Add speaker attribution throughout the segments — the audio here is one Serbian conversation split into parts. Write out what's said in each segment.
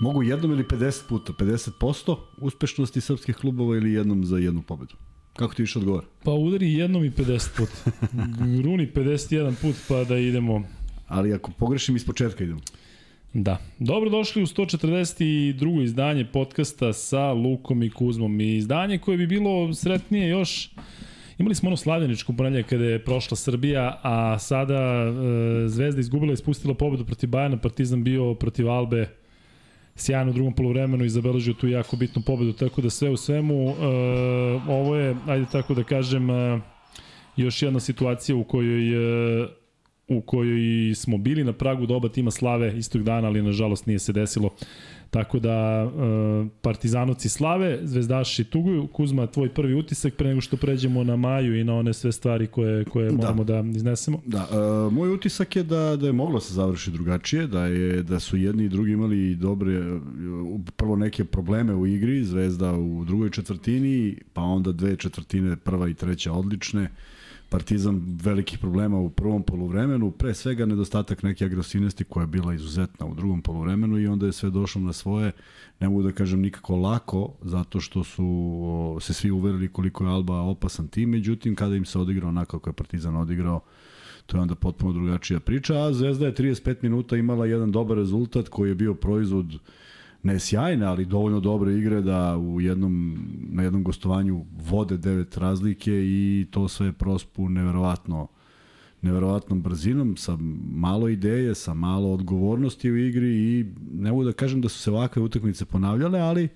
Speaker 1: Mogu jednom ili 50 puta, 50% uspešnosti srpskih klubova ili jednom za jednu pobedu? Kako ti više odgovor?
Speaker 2: Pa udari jednom i 50 put. Runi 51 put pa da idemo.
Speaker 1: Ali ako pogrešim iz početka idemo.
Speaker 2: Da. Dobro došli u 142. izdanje podcasta sa Lukom i Kuzmom. I izdanje koje bi bilo sretnije još Imali smo ono slavljeničko ponedljak kada je prošla Srbija, a sada e, Zvezda izgubila i spustila pobedu protiv Bajana, Partizan bio protiv Albe sjajno u drugom polovremenu i zabeležio tu jako bitnu pobedu, tako da sve u svemu e, ovo je, ajde tako da kažem, e, još jedna situacija u kojoj e, u kojoj smo bili na pragu doba tima slave istog dana, ali nažalost nije se desilo. Tako da e, Partizanovci slave, Zvezdaši tuguju. Kuzma, tvoj prvi utisak pre nego što pređemo na Maju i na one sve stvari koje koje da. moramo da iznesemo.
Speaker 1: Da, e, moj utisak je da da je moglo se završiti drugačije, da je da su jedni i drugi imali dobre prvo neke probleme u igri, Zvezda u drugoj četvrtini, pa onda dve četvrtine, prva i treća odlične. Partizan velikih problema u prvom poluvremenu, pre svega nedostatak neke agresivnosti koja je bila izuzetna u drugom poluvremenu i onda je sve došlo na svoje, ne mogu da kažem nikako lako, zato što su se svi uverili koliko je Alba opasan tim, međutim kada im se odigrao onako kako je Partizan odigrao, to je onda potpuno drugačija priča, a Zvezda je 35 minuta imala jedan dobar rezultat koji je bio proizvod ne sjajne, ali dovoljno dobre igre da u jednom, na jednom gostovanju vode devet razlike i to sve prospu neverovatno neverovatnom brzinom, sa malo ideje, sa malo odgovornosti u igri i ne mogu da kažem da su se ovakve utakmice ponavljale, ali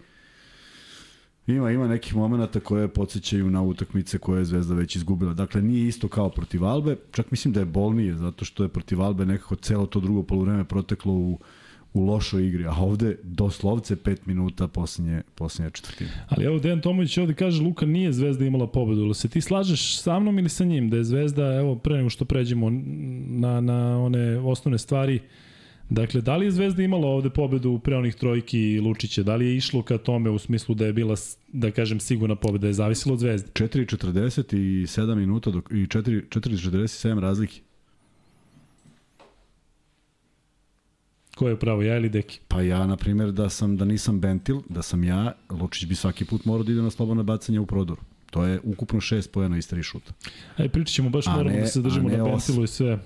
Speaker 1: ima ima nekih momenata koje podsjećaju na utakmice koje je Zvezda već izgubila. Dakle, nije isto kao protiv Albe, čak mislim da je bolnije, zato što je protiv Albe nekako celo to drugo polovreme proteklo u u lošoj igri, a ovde doslovce 5 minuta poslednje, poslednje četvrtine.
Speaker 2: Ali evo Dejan Tomović ovde kaže Luka nije Zvezda imala pobedu, ili se ti slažeš sa mnom ili sa njim da je Zvezda, evo pre nego što pređemo na, na one osnovne stvari, Dakle, da li je Zvezda imala ovde pobedu pre onih trojki i Lučića? Da li je išlo ka tome u smislu da je bila, da kažem, sigurna pobeda? Je zavisilo od Zvezde?
Speaker 1: 4.40 i 7 minuta dok, i 4.47 razlike.
Speaker 2: Ko je pravo, ja ili Deki?
Speaker 1: Pa ja, na primjer, da sam da nisam Bentil, da sam ja, Lučić bi svaki put morao da ide na slobodno bacanje u prodoru. To je ukupno šest pojena iz tri šuta.
Speaker 2: Aj, pričat ćemo, baš a moramo ne, da se držimo na Bentilu i sve.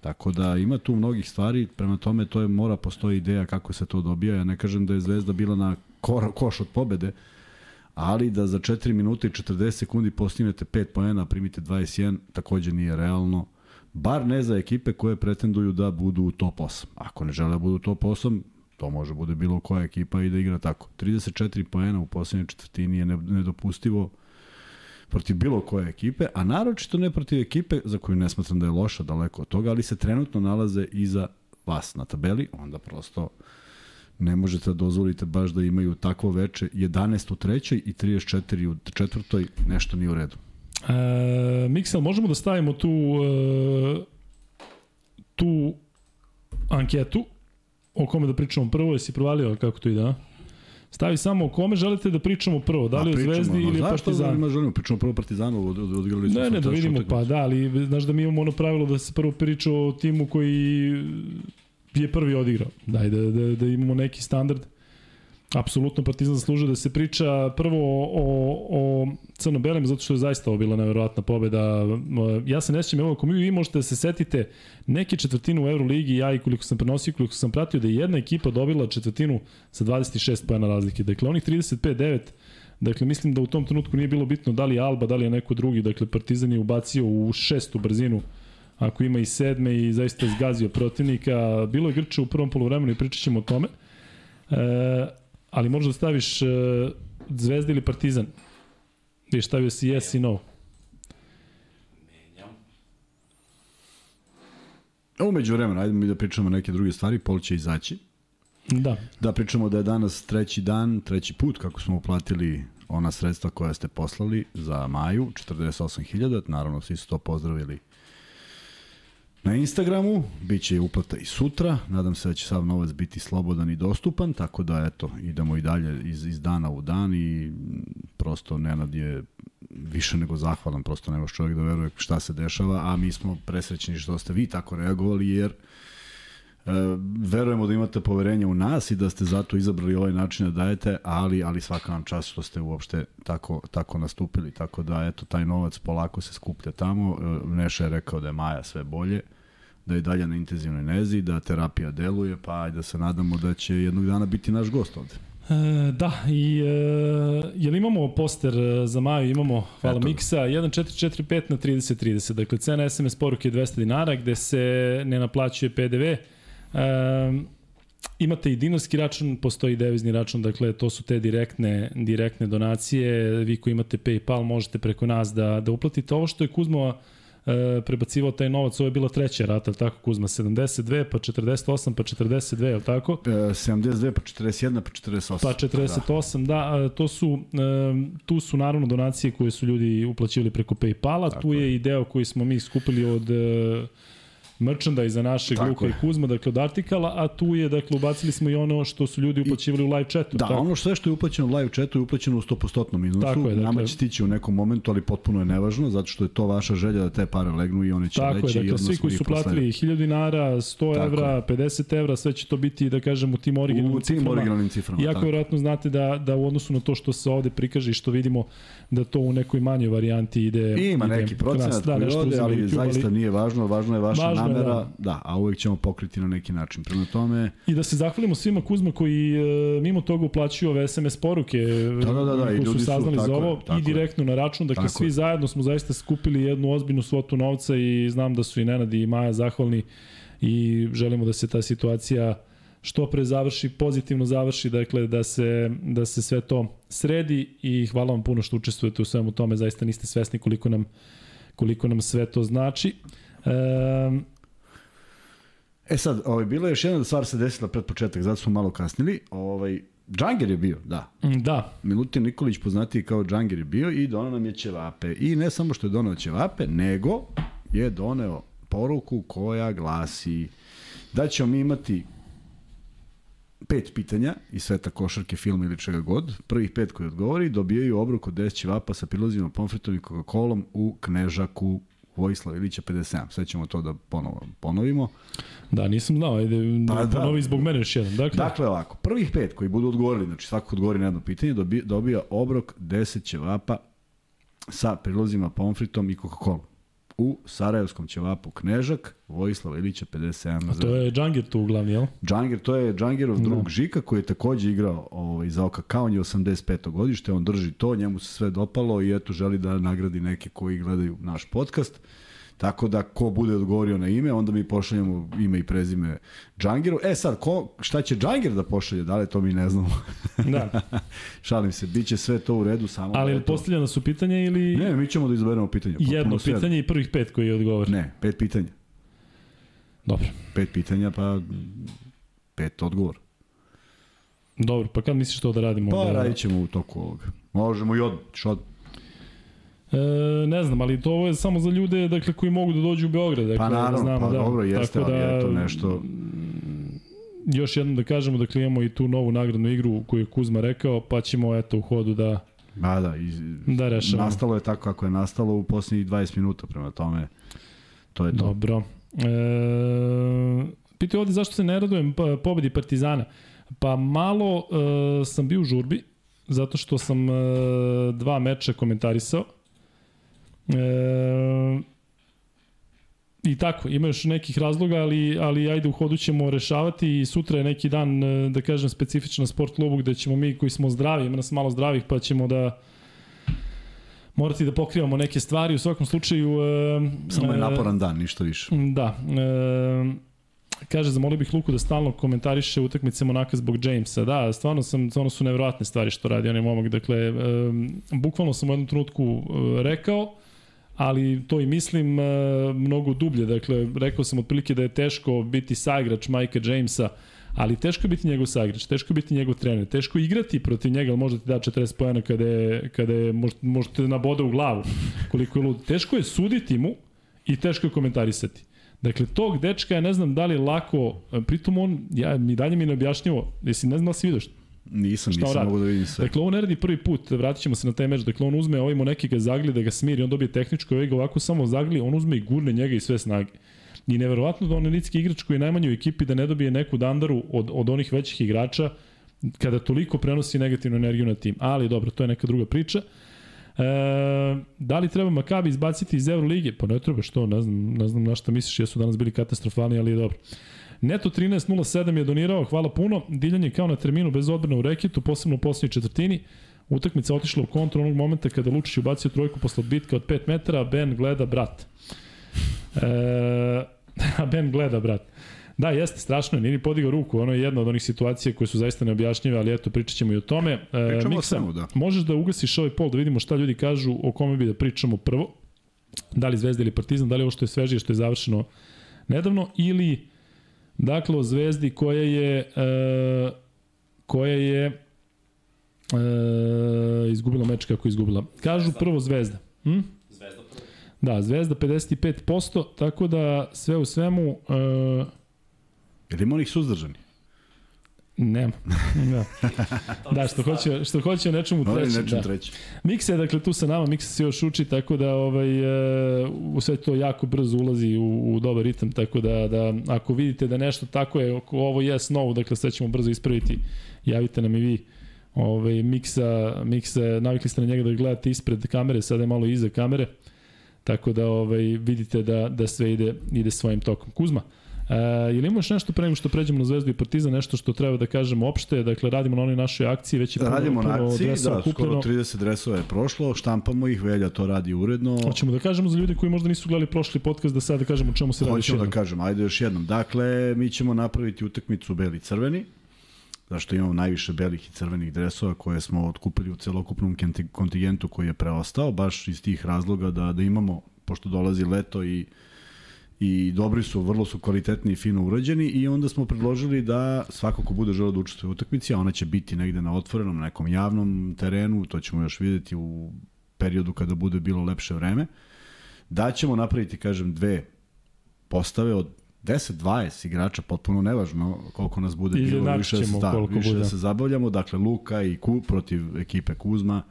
Speaker 1: Tako da ima tu mnogih stvari, prema tome to je mora postoji ideja kako se to dobija. Ja ne kažem da je Zvezda bila na kor, koš od pobede, ali da za 4 minuta i 40 sekundi postignete 5 poena, primite 21, takođe nije realno. Bar ne za ekipe koje pretenduju da budu u top 8. Ako ne žele da budu u top 8, to može bude bilo koja ekipa i da igra tako. 34 poena u poslednjoj četvrtini je nedopustivo protiv bilo koje ekipe, a naročito ne protiv ekipe za koju ne smatram da je loša daleko od toga, ali se trenutno nalaze iza vas na tabeli, onda prosto ne možete da dozvolite baš da imaju takvo veče 11 u trećoj i 34 u četvrtoj, nešto nije u redu.
Speaker 2: E, Miksel, možemo da stavimo tu e, tu anketu o kome da pričamo prvo, jesi provalio kako to ide, a? Stavi samo o kome želite da pričamo prvo, da li o Zvezdi ili o Partizanu.
Speaker 1: Zašto želimo, pričamo prvo Partizanu, od, od, odigrali
Speaker 2: Ne, ne, da vidimo, pa da, ali znaš da mi imamo ono pravilo da se prvo priča o timu koji je prvi odigrao. Daj, da, da, da imamo neki standard. Apsolutno Partizan zaslužuje da se priča prvo o, o crno-belem, zato što je zaista ovo bila neverovatna pobeda. Ja se ne evo, ako mi vi možete da se setite neke četvrtine u Euroligi, ja i koliko sam prenosio, koliko sam pratio da je jedna ekipa dobila četvrtinu sa 26 pojena razlike. Dakle, onih 35-9 Dakle, mislim da u tom trenutku nije bilo bitno da li je Alba, da li je neko drugi. Dakle, Partizan je ubacio u šestu brzinu ako ima i sedme i zaista zgazio protivnika. Bilo je Grče u prvom polovremenu i pričat ćemo o tome. E, ali možeš da staviš uh, Zvezda ili Partizan. Viš stavio si yes i no.
Speaker 1: Menjam. Umeđu vremena, ajde mi da pričamo neke druge stvari, Pol će izaći.
Speaker 2: Da.
Speaker 1: Da pričamo da je danas treći dan, treći put kako smo uplatili ona sredstva koja ste poslali za maju, 48.000, naravno svi su to pozdravili na Instagramu, bit će uplata i sutra, nadam se da će sav novac biti slobodan i dostupan, tako da eto, idemo i dalje iz, iz dana u dan i prosto Nenad je više nego zahvalan, prosto ne može čovjek da veruje šta se dešava, a mi smo presrećni što ste vi tako reagovali, jer verujemo da imate poverenje u nas i da ste zato izabrali ovaj način da dajete, ali, ali svaka vam čast što ste uopšte tako, tako nastupili. Tako da, eto, taj novac polako se skuplja tamo. E, Neša je rekao da je Maja sve bolje da je dalje na intenzivnoj nezi, da terapija deluje, pa da se nadamo da će jednog dana biti naš gost ovde.
Speaker 2: E, da, i e, jel imamo poster e, za Maju, imamo, hvala Eto. Miksa, 1445 na 3030, dakle cena SMS poruke je 200 dinara gde se ne naplaćuje PDV. E, imate i dinarski račun, postoji devizni račun, dakle to su te direktne, direktne donacije, vi koji imate PayPal možete preko nas da, da uplatite. Ovo što je Kuzmova e, prebacivao taj novac, ovo je bila treća rata, ali tako Kuzma, 72, pa 48, pa 42, je li tako?
Speaker 1: E, 72, pa 41, pa 48.
Speaker 2: Pa 48, da, da to su, e, tu su naravno donacije koje su ljudi uplaćivali preko Paypala, tu je i deo koji smo mi skupili od e, merchandise našeg tako Luka je. i Kuzma, dakle od artikala, a tu je, dakle, ubacili smo i ono što su ljudi uplaćivali u live chatu.
Speaker 1: Da,
Speaker 2: tako?
Speaker 1: ono sve što je uplaćeno u live chatu je uplaćeno u 100% minusu. Tako je, dakle, Nama će stići u nekom momentu, ali potpuno je nevažno, zato što je to vaša želja da te pare legnu i one će
Speaker 2: tako
Speaker 1: leći.
Speaker 2: Tako je, dakle, svi koji su platili 1000 dinara, 100 tako evra, je. 50 evra, sve će to biti, da kažem, u tim originalnim
Speaker 1: u tim ciframa. originalnim ciframa.
Speaker 2: Iako vjerojatno znate da, da u odnosu na to što se ovde prikaže i što vidimo, da to u nekoj manjoj varijanti ide.
Speaker 1: I ima ide neki procenat da, koji ode, ali zaista ali... nije važno, važno je vaša važno namera, da. da, a uvek ćemo pokriti na neki način. Prema tome...
Speaker 2: I da se zahvalimo svima Kuzma koji e, mimo toga uplaćuju ove SMS poruke
Speaker 1: da, da, da, da,
Speaker 2: koji su saznali su, za ovo
Speaker 1: tako
Speaker 2: i direktno na račun. Dakle, tako svi je. zajedno smo zaista skupili jednu ozbiljnu svotu novca i znam da su i Nenad i Maja zahvalni i želimo da se ta situacija što pre završi, pozitivno završi, dakle da se, da se sve to sredi i hvala vam puno što učestvujete u svemu tome, zaista niste svesni koliko nam, koliko nam sve to znači.
Speaker 1: Um, E sad, ovaj, bilo je još jedna stvar se desila pred početak, zato smo malo kasnili. Ovaj, Džanger je bio, da.
Speaker 2: Mm, da.
Speaker 1: Milutin Nikolić poznatiji kao Džanger je bio i donao nam je ćevape. I ne samo što je donao ćevape, nego je doneo poruku koja glasi da ćemo mi imati pet pitanja iz sveta košarke, filma ili čega god. Prvih pet koji odgovori dobijaju obrok od 10 ćevapa sa prilozima, pomfritom i Coca-Colom u Knežaku Vojislav Ilića 57. Sve ćemo to da ponovo ponovimo.
Speaker 2: Da, nisam znao, ajde, pa, da. ponovi zbog mene još jedan.
Speaker 1: Dakle, dakle ovako, prvih pet koji budu odgovorili, znači svako odgovori na jedno pitanje, dobija, dobija obrok 10 ćevapa sa prilozima pomfritom i Coca-Cola u Sarajevskom ćevapu Knežak, Vojislava Ilića 57.
Speaker 2: A to je Džangir tu uglavni, jel?
Speaker 1: Džangir, to je Džangirov no. drug Žika koji je takođe igrao ovaj, za Oka on je 85. godište, on drži to, njemu se sve dopalo i eto želi da nagradi neke koji gledaju naš podcast. Tako da ko bude odgovorio na ime, onda mi pošaljemo ime i prezime Džangiru. E sad, ko, šta će Džangir da pošalje, da li to mi ne znamo.
Speaker 2: Da.
Speaker 1: Šalim se, bit će sve to u redu samo.
Speaker 2: Ali da postavljena su pitanja ili...
Speaker 1: Ne, mi ćemo da izaberemo pitanja.
Speaker 2: Jedno pitanje i prvih pet koji je odgovor.
Speaker 1: Ne, pet pitanja.
Speaker 2: Dobro.
Speaker 1: Pet pitanja, pa pet odgovor.
Speaker 2: Dobro, pa kad misliš to da radimo?
Speaker 1: Pa
Speaker 2: da...
Speaker 1: radit ćemo u toku ovoga. Možemo i od, od.
Speaker 2: E, ne znam, ali to je samo za ljude dakle, koji mogu da dođu u Beograd. Dakle,
Speaker 1: pa
Speaker 2: da
Speaker 1: naravno,
Speaker 2: znamo,
Speaker 1: pa
Speaker 2: da.
Speaker 1: dobro, jeste, Tako ali da, eto nešto...
Speaker 2: Još jednom da kažemo, dakle imamo i tu novu nagradnu igru koju je Kuzma rekao, pa ćemo eto u hodu da
Speaker 1: Ba da, iz,
Speaker 2: da rešamo.
Speaker 1: Nastalo je tako kako je nastalo u poslednjih 20 minuta, prema tome to je to.
Speaker 2: Dobro. E, pitaju ovde zašto se ne radujem pobedi Partizana. Pa malo e, sam bio u žurbi, zato što sam e, dva meča komentarisao E, I tako, ima još nekih razloga, ali, ali ajde u hodu ćemo rešavati i sutra je neki dan, e, da kažem, specifičan sport klubu gde ćemo mi koji smo zdravi, ima nas malo zdravih, pa ćemo da morati da pokrivamo neke stvari. U svakom slučaju... E,
Speaker 1: Samo je e, naporan dan, ništa više.
Speaker 2: Da. E, kaže, zamolio bih Luku da stalno komentariše utakmice Monaka zbog Jamesa. Da, stvarno, sam, stvarno su nevjerojatne stvari što radi onaj momak. Dakle, e, bukvalno sam u jednom trenutku e, rekao, ali to i mislim e, mnogo dublje. Dakle, rekao sam otprilike da je teško biti saigrač Majka Jamesa, ali teško je biti njegov saigrač, teško je biti njegov trener, teško je igrati protiv njega, ali možda ti da 40 pojena kada je, kada je možda, možda te nabode u glavu koliko je lud. Teško je suditi mu i teško je komentarisati. Dakle, tog dečka ja ne znam da li je lako, pritom on, ja, mi dalje mi ne objašnjavo, jesi ne znam da si vidio što,
Speaker 1: Nisam, Šta nisam mogu da vidim sve.
Speaker 2: Dakle, on ne radi prvi put, vratit ćemo se na taj meč, dakle on uzme ovaj neki ga zagli da ga smiri, on dobije tehničko, ovaj ga ovako samo zagli, on uzme i gurne njega i sve snage. I neverovatno da on je igrač koji je najmanji u ekipi da ne dobije neku dandaru od, od onih većih igrača kada toliko prenosi negativnu energiju na tim. Ali dobro, to je neka druga priča. E, da li treba Makabi izbaciti iz Euroligije? Pa ne treba, što? Ne znam, ne znam na šta misliš, jesu danas bili katastrofalni, ali je dobro. Neto 13.07 je donirao, hvala puno. Diljanje kao na terminu bez odbrana u reketu, posebno u poslednjoj četvrtini. Utakmica otišla u kontru onog momenta kada Lučić ubacio trojku posle odbitka od 5 metara, Ben gleda brat. E, ben gleda brat. Da, jeste, strašno je, nije ni podigao ruku, ono je jedna od onih situacija koje su zaista neobjašnjive, ali eto, pričat ćemo i o tome.
Speaker 1: E, pričamo Miksa, svemu, da.
Speaker 2: Možeš da ugasiš ovaj pol, da vidimo šta ljudi kažu, o kome bi da pričamo prvo, da li Zvezda ili Partizan, da li ovo što je svežije, što je završeno nedavno, ili, dakle, o Zvezdi koja je, e, koja je e, izgubila meč kako je izgubila. Kažu Zvezda. prvo Zvezda. Hm? Zvezda prvo. Da, Zvezda 55%, tako da sve u svemu... E,
Speaker 1: Ili ima onih suzdržani?
Speaker 2: Nema. Da. da, što hoće, što hoće o nečemu trećem.
Speaker 1: Nečem
Speaker 2: da.
Speaker 1: treći.
Speaker 2: Miksa je dakle tu sa nama, Miksa se još uči, tako da ovaj, e, u sve to jako brzo ulazi u, u dobar ritam, tako da, da ako vidite da nešto tako je, ovo je snow, dakle sve ćemo brzo ispraviti, javite nam i vi. Ovaj, Miksa, Miksa, navikli ste na njega da gledate ispred kamere, sada je malo iza kamere, tako da ovaj, vidite da, da sve ide, ide svojim tokom. Kuzma, E, ili imaš nešto pre nego što pređemo na Zvezdu i Partizan, nešto što treba da kažemo opšte, dakle radimo na onoj našoj akciji, već je
Speaker 1: puno, radimo puno na akciji, da, kupljeno. skoro 30 dresova je prošlo, štampamo ih, Velja to radi uredno.
Speaker 2: Hoćemo da kažemo za ljude koji možda nisu gledali prošli podcast da sad da kažemo čemu se radi.
Speaker 1: Hoćemo da kažem, ajde još jednom. Dakle, mi ćemo napraviti utakmicu beli crveni, zašto imamo najviše belih i crvenih dresova koje smo otkupili u celokupnom kontingentu koji je preostao, baš iz tih razloga da, da imamo, pošto dolazi leto i i dobri su, vrlo su kvalitetni i fino urađeni i onda smo predložili da svako ko bude želeo da učestvuje u utakmici, a ona će biti negde na otvorenom, na nekom javnom terenu, to ćemo još videti u periodu kada bude bilo lepše vreme, da ćemo napraviti, kažem, dve postave od 10-20 igrača, potpuno nevažno koliko nas bude bilo, više,
Speaker 2: da,
Speaker 1: da, više bude. da se zabavljamo, dakle Luka i Ku protiv ekipe Kuzma,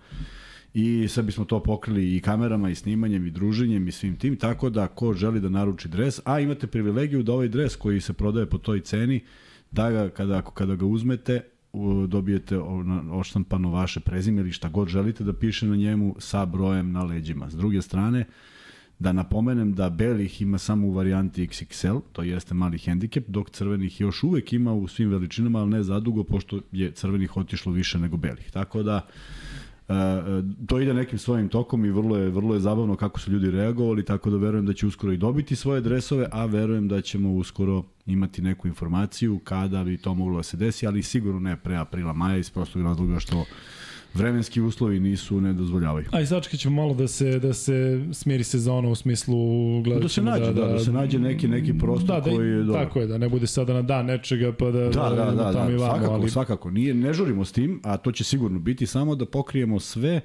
Speaker 1: i sad bismo to pokrili i kamerama i snimanjem i druženjem i svim tim, tako da ko želi da naruči dres, a imate privilegiju da ovaj dres koji se prodaje po toj ceni, da ga, kada, kada ga uzmete, dobijete oštampano vaše prezime ili šta god želite da piše na njemu sa brojem na leđima. S druge strane, da napomenem da belih ima samo u varijanti XXL, to jeste mali hendikep, dok crvenih još uvek ima u svim veličinama, ali ne zadugo, pošto je crvenih otišlo više nego belih. Tako da, to ide nekim svojim tokom i vrlo je, vrlo je zabavno kako su ljudi reagovali, tako da verujem da će uskoro i dobiti svoje dresove, a verujem da ćemo uskoro imati neku informaciju kada bi to moglo da se desi, ali sigurno ne pre aprila, maja iz prostog razloga što vremenski uslovi nisu ne dozvoljavaju.
Speaker 2: Aj sačekat ćemo malo da se da se smiri sezona u smislu
Speaker 1: gledat da se nađe da, da, da, se nađe neki neki prostor da, da, koji je
Speaker 2: dobro. Tako je, da ne bude sada na dan nečega pa da
Speaker 1: da da da, da, da, da svakako, ali... svakako nije ne žurimo s tim, a to će sigurno biti samo da pokrijemo sve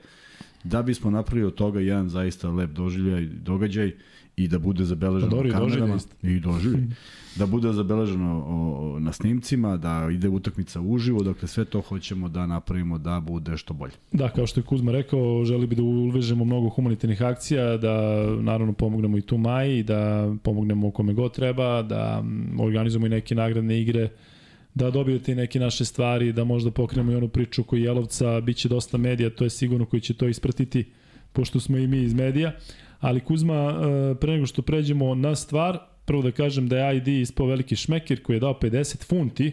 Speaker 1: da bismo napravili od toga jedan zaista lep doživljaj, događaj i da bude zabeleženo pa, kamerama i doživljaj da bude zabeleženo o, na snimcima, da ide utakmica uživo, dakle sve to hoćemo da napravimo da bude što bolje.
Speaker 2: Da, kao što je Kuzma rekao, želi bi da uvežemo mnogo humanitarnih akcija, da naravno pomognemo i tu Maji, da pomognemo kome god treba, da organizujemo i neke nagradne igre, da dobijete i neke naše stvari, da možda pokrenemo i onu priču koji Jelovca, bit će dosta medija, to je sigurno koji će to ispratiti, pošto smo i mi iz medija. Ali Kuzma, e, pre nego što pređemo na stvar, prvo da kažem da je ID ispao veliki šmeker koji je dao 50 funti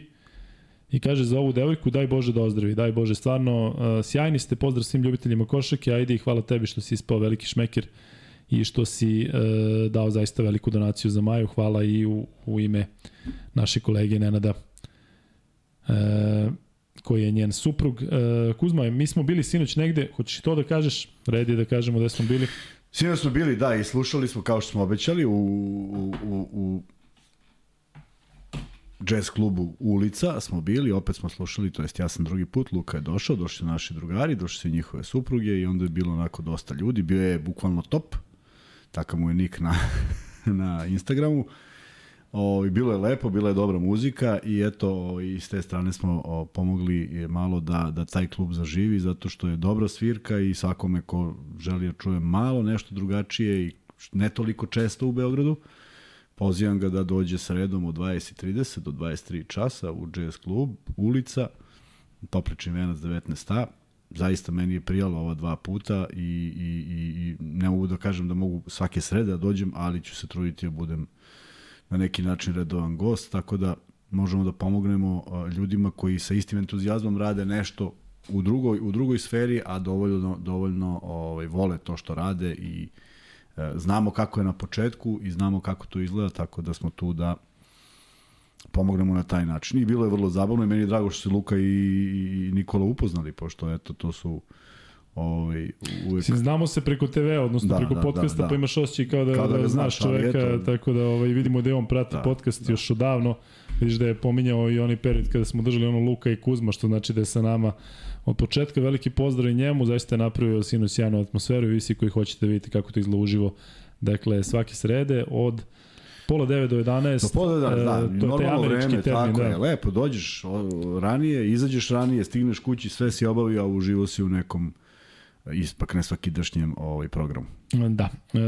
Speaker 2: i kaže za ovu devojku daj Bože da ozdravi, daj Bože stvarno uh, sjajni ste, pozdrav svim ljubiteljima košake, ID hvala tebi što si ispao veliki šmeker i što si uh, dao zaista veliku donaciju za Maju, hvala i u, u ime naše kolege Nenada uh, koji je njen suprug. Uh, Kuzma, mi smo bili sinoć negde, hoćeš to da kažeš? Red je da kažemo da smo bili.
Speaker 1: Sinoć smo bili, da, i slušali smo, kao što smo obećali, u, u, u, u jazz klubu Ulica smo bili, opet smo slušali, to jest ja sam drugi put, Luka je došao, došli su naši drugari, došli su njihove supruge i onda je bilo onako dosta ljudi, bio je bukvalno top, takav mu je nik na, na Instagramu. O, i bilo je lepo, bila je dobra muzika i eto, o, i s te strane smo o, pomogli malo da, da taj klub zaživi, zato što je dobra svirka i svakome ko želi da čuje malo nešto drugačije i ne toliko često u Beogradu, Pozivam ga da dođe sredom od 20.30 do 23 časa u jazz klub, ulica, Toplični venac 19a. Zaista meni je prijalo ova dva puta i, i, i, i ne mogu da kažem da mogu svake srede da dođem, ali ću se truditi da budem na neki način redovan gost, tako da možemo da pomognemo ljudima koji sa istim entuzijazmom rade nešto u drugoj, u drugoj sferi, a dovoljno, dovoljno ovaj, vole to što rade i e, znamo kako je na početku i znamo kako to izgleda, tako da smo tu da pomognemo na taj način. I bilo je vrlo zabavno i meni je drago što se Luka i, i Nikola upoznali, pošto eto, to su Ovaj,
Speaker 2: uvek... Sim, znamo se preko TV, odnosno da, preko da, podcasta, da, da. pa imaš osjećaj kao da, kao da, da znaš čoveka, eto, tako da ovaj, vidimo da je on prati da, podcast da. još odavno. Vidiš da je pominjao i onaj period kada smo držali ono Luka i Kuzma, što znači da je sa nama od početka veliki pozdrav i njemu, zaista je napravio sinu sjajnu atmosferu i vi svi koji hoćete vidjeti kako to izgleda uživo. Dakle, svake srede od pola 9 do 11. Do
Speaker 1: pola 11, da, e, to normalno vreme, termin, tako da. je, lepo, dođeš ranije, izađeš ranije, stigneš kući, sve si obavio, a uživo si u nekom ispak ne svaki dršnjem ovaj program.
Speaker 2: Da. E,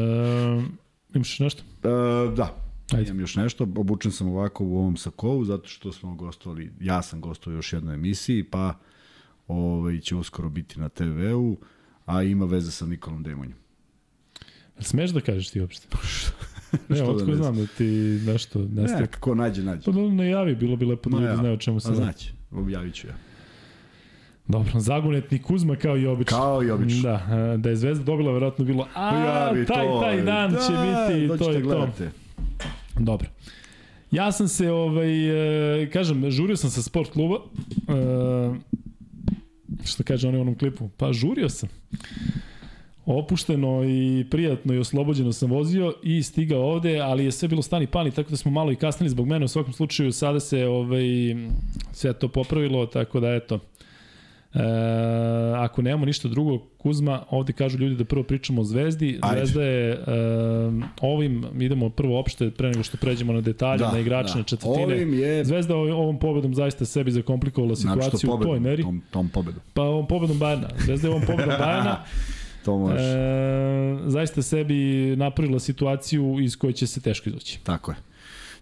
Speaker 2: imaš nešto?
Speaker 1: E, da. Ajde. Imam još nešto, obučen sam ovako u ovom sakovu, zato što smo gostovali, ja sam gostovao još jednoj emisiji, pa ovaj, će uskoro biti na TV-u, a ima veze sa Nikolom Demonjom.
Speaker 2: Smeš da kažeš ti uopšte? ne, otko da znam da ti nešto
Speaker 1: nestaje. Ne, kako nađe, nađe.
Speaker 2: Pa da ne javi, bilo bi lepo da ljudi znaju o čemu se
Speaker 1: zna. Znači, objavit ću ja.
Speaker 2: Dobro, zagonetni Kuzma kao i obično.
Speaker 1: Kao i obično.
Speaker 2: Da, da je Zvezda dobila, verovatno bilo, a, Javi taj, to, taj dan da, će biti to i to. Dobro. Ja sam se, ovaj, e, kažem, žurio sam sa sport kluba. E, što kaže on u onom klipu? Pa žurio sam. Opušteno i prijatno i oslobođeno sam vozio i stigao ovde, ali je sve bilo stani pani, tako da smo malo i kasnili zbog mene. U svakom slučaju sada se ovaj, sve to popravilo, tako da eto, E, ako nemamo ništa drugo, Kuzma, ovde kažu ljudi da prvo pričamo o Zvezdi. Ajde. Zvezda je e, ovim, idemo prvo opšte, pre nego što pređemo na detalje, da, na igrače, da. na četvrtine. Ovim je... Zvezda ovom pobedom zaista sebi zakomplikovala situaciju znači, pobedom, u toj meri.
Speaker 1: Tom, tom pobedom.
Speaker 2: Pa ovom pobedom Bajana. Zvezda je ovom pobedom Bajana.
Speaker 1: to može. E,
Speaker 2: zaista sebi napravila situaciju iz koje će se teško izaći.
Speaker 1: Tako je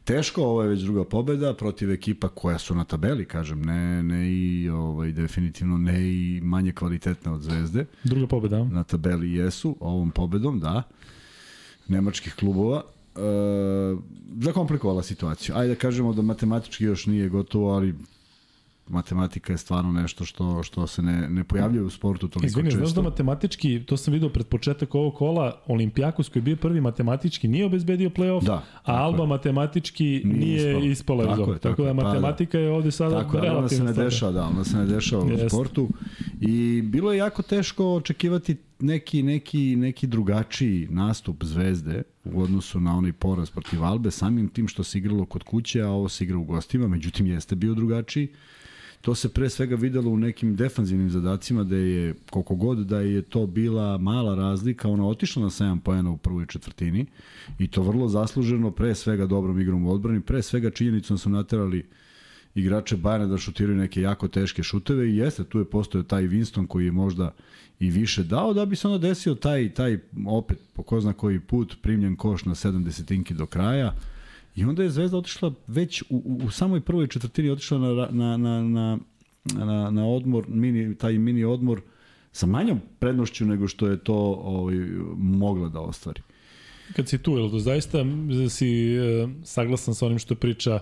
Speaker 1: teško, ovo je već druga pobeda protiv ekipa koja su na tabeli, kažem, ne, ne i ovaj, definitivno ne i manje kvalitetne od Zvezde.
Speaker 2: Druga pobeda.
Speaker 1: Na tabeli jesu, ovom pobedom, da, nemačkih klubova. E, zakomplikovala situaciju. Ajde da kažemo da matematički još nije gotovo, ali matematika je stvarno nešto što što se ne, ne pojavljuje u sportu toliko Izvini, često.
Speaker 2: znaš da matematički, to sam video pred početak ovog kola, Olimpijakos koji je bio prvi matematički nije obezbedio play-off, da, a Alba je. matematički nije, nije ispala iz tako, tako, tako da matematika pa, da. je ovde sada
Speaker 1: tako, relativno onda se ne dešava, da, onda se ne dešava u sportu i bilo je jako teško očekivati neki, neki, neki drugačiji nastup Zvezde u odnosu na onaj poraz protiv Albe, samim tim što se igralo kod kuće, a ovo se igra u gostima, međutim jeste bio drugačiji. To se pre svega videlo u nekim defanzivnim zadacima da je, koliko god da je to bila mala razlika, ona otišla na 7 pojena u prvoj četvrtini i to vrlo zasluženo, pre svega dobrom igrom u odbrani, pre svega činjenicom su naterali igrače Bajana da šutiraju neke jako teške šuteve i jeste, tu je postojao taj Winston koji je možda i više dao, da bi se onda desio taj, taj opet, po ko zna koji put, primljen koš na 7 desetinki do kraja, I onda je Zvezda otišla već u, u, u samoj prvoj četvrtini otišla na, na, na, na, na, na odmor, mini, taj mini odmor sa manjom prednošću nego što je to ovaj, mogla da ostvari.
Speaker 2: Kad si tu, je to zaista si e, saglasan sa onim što priča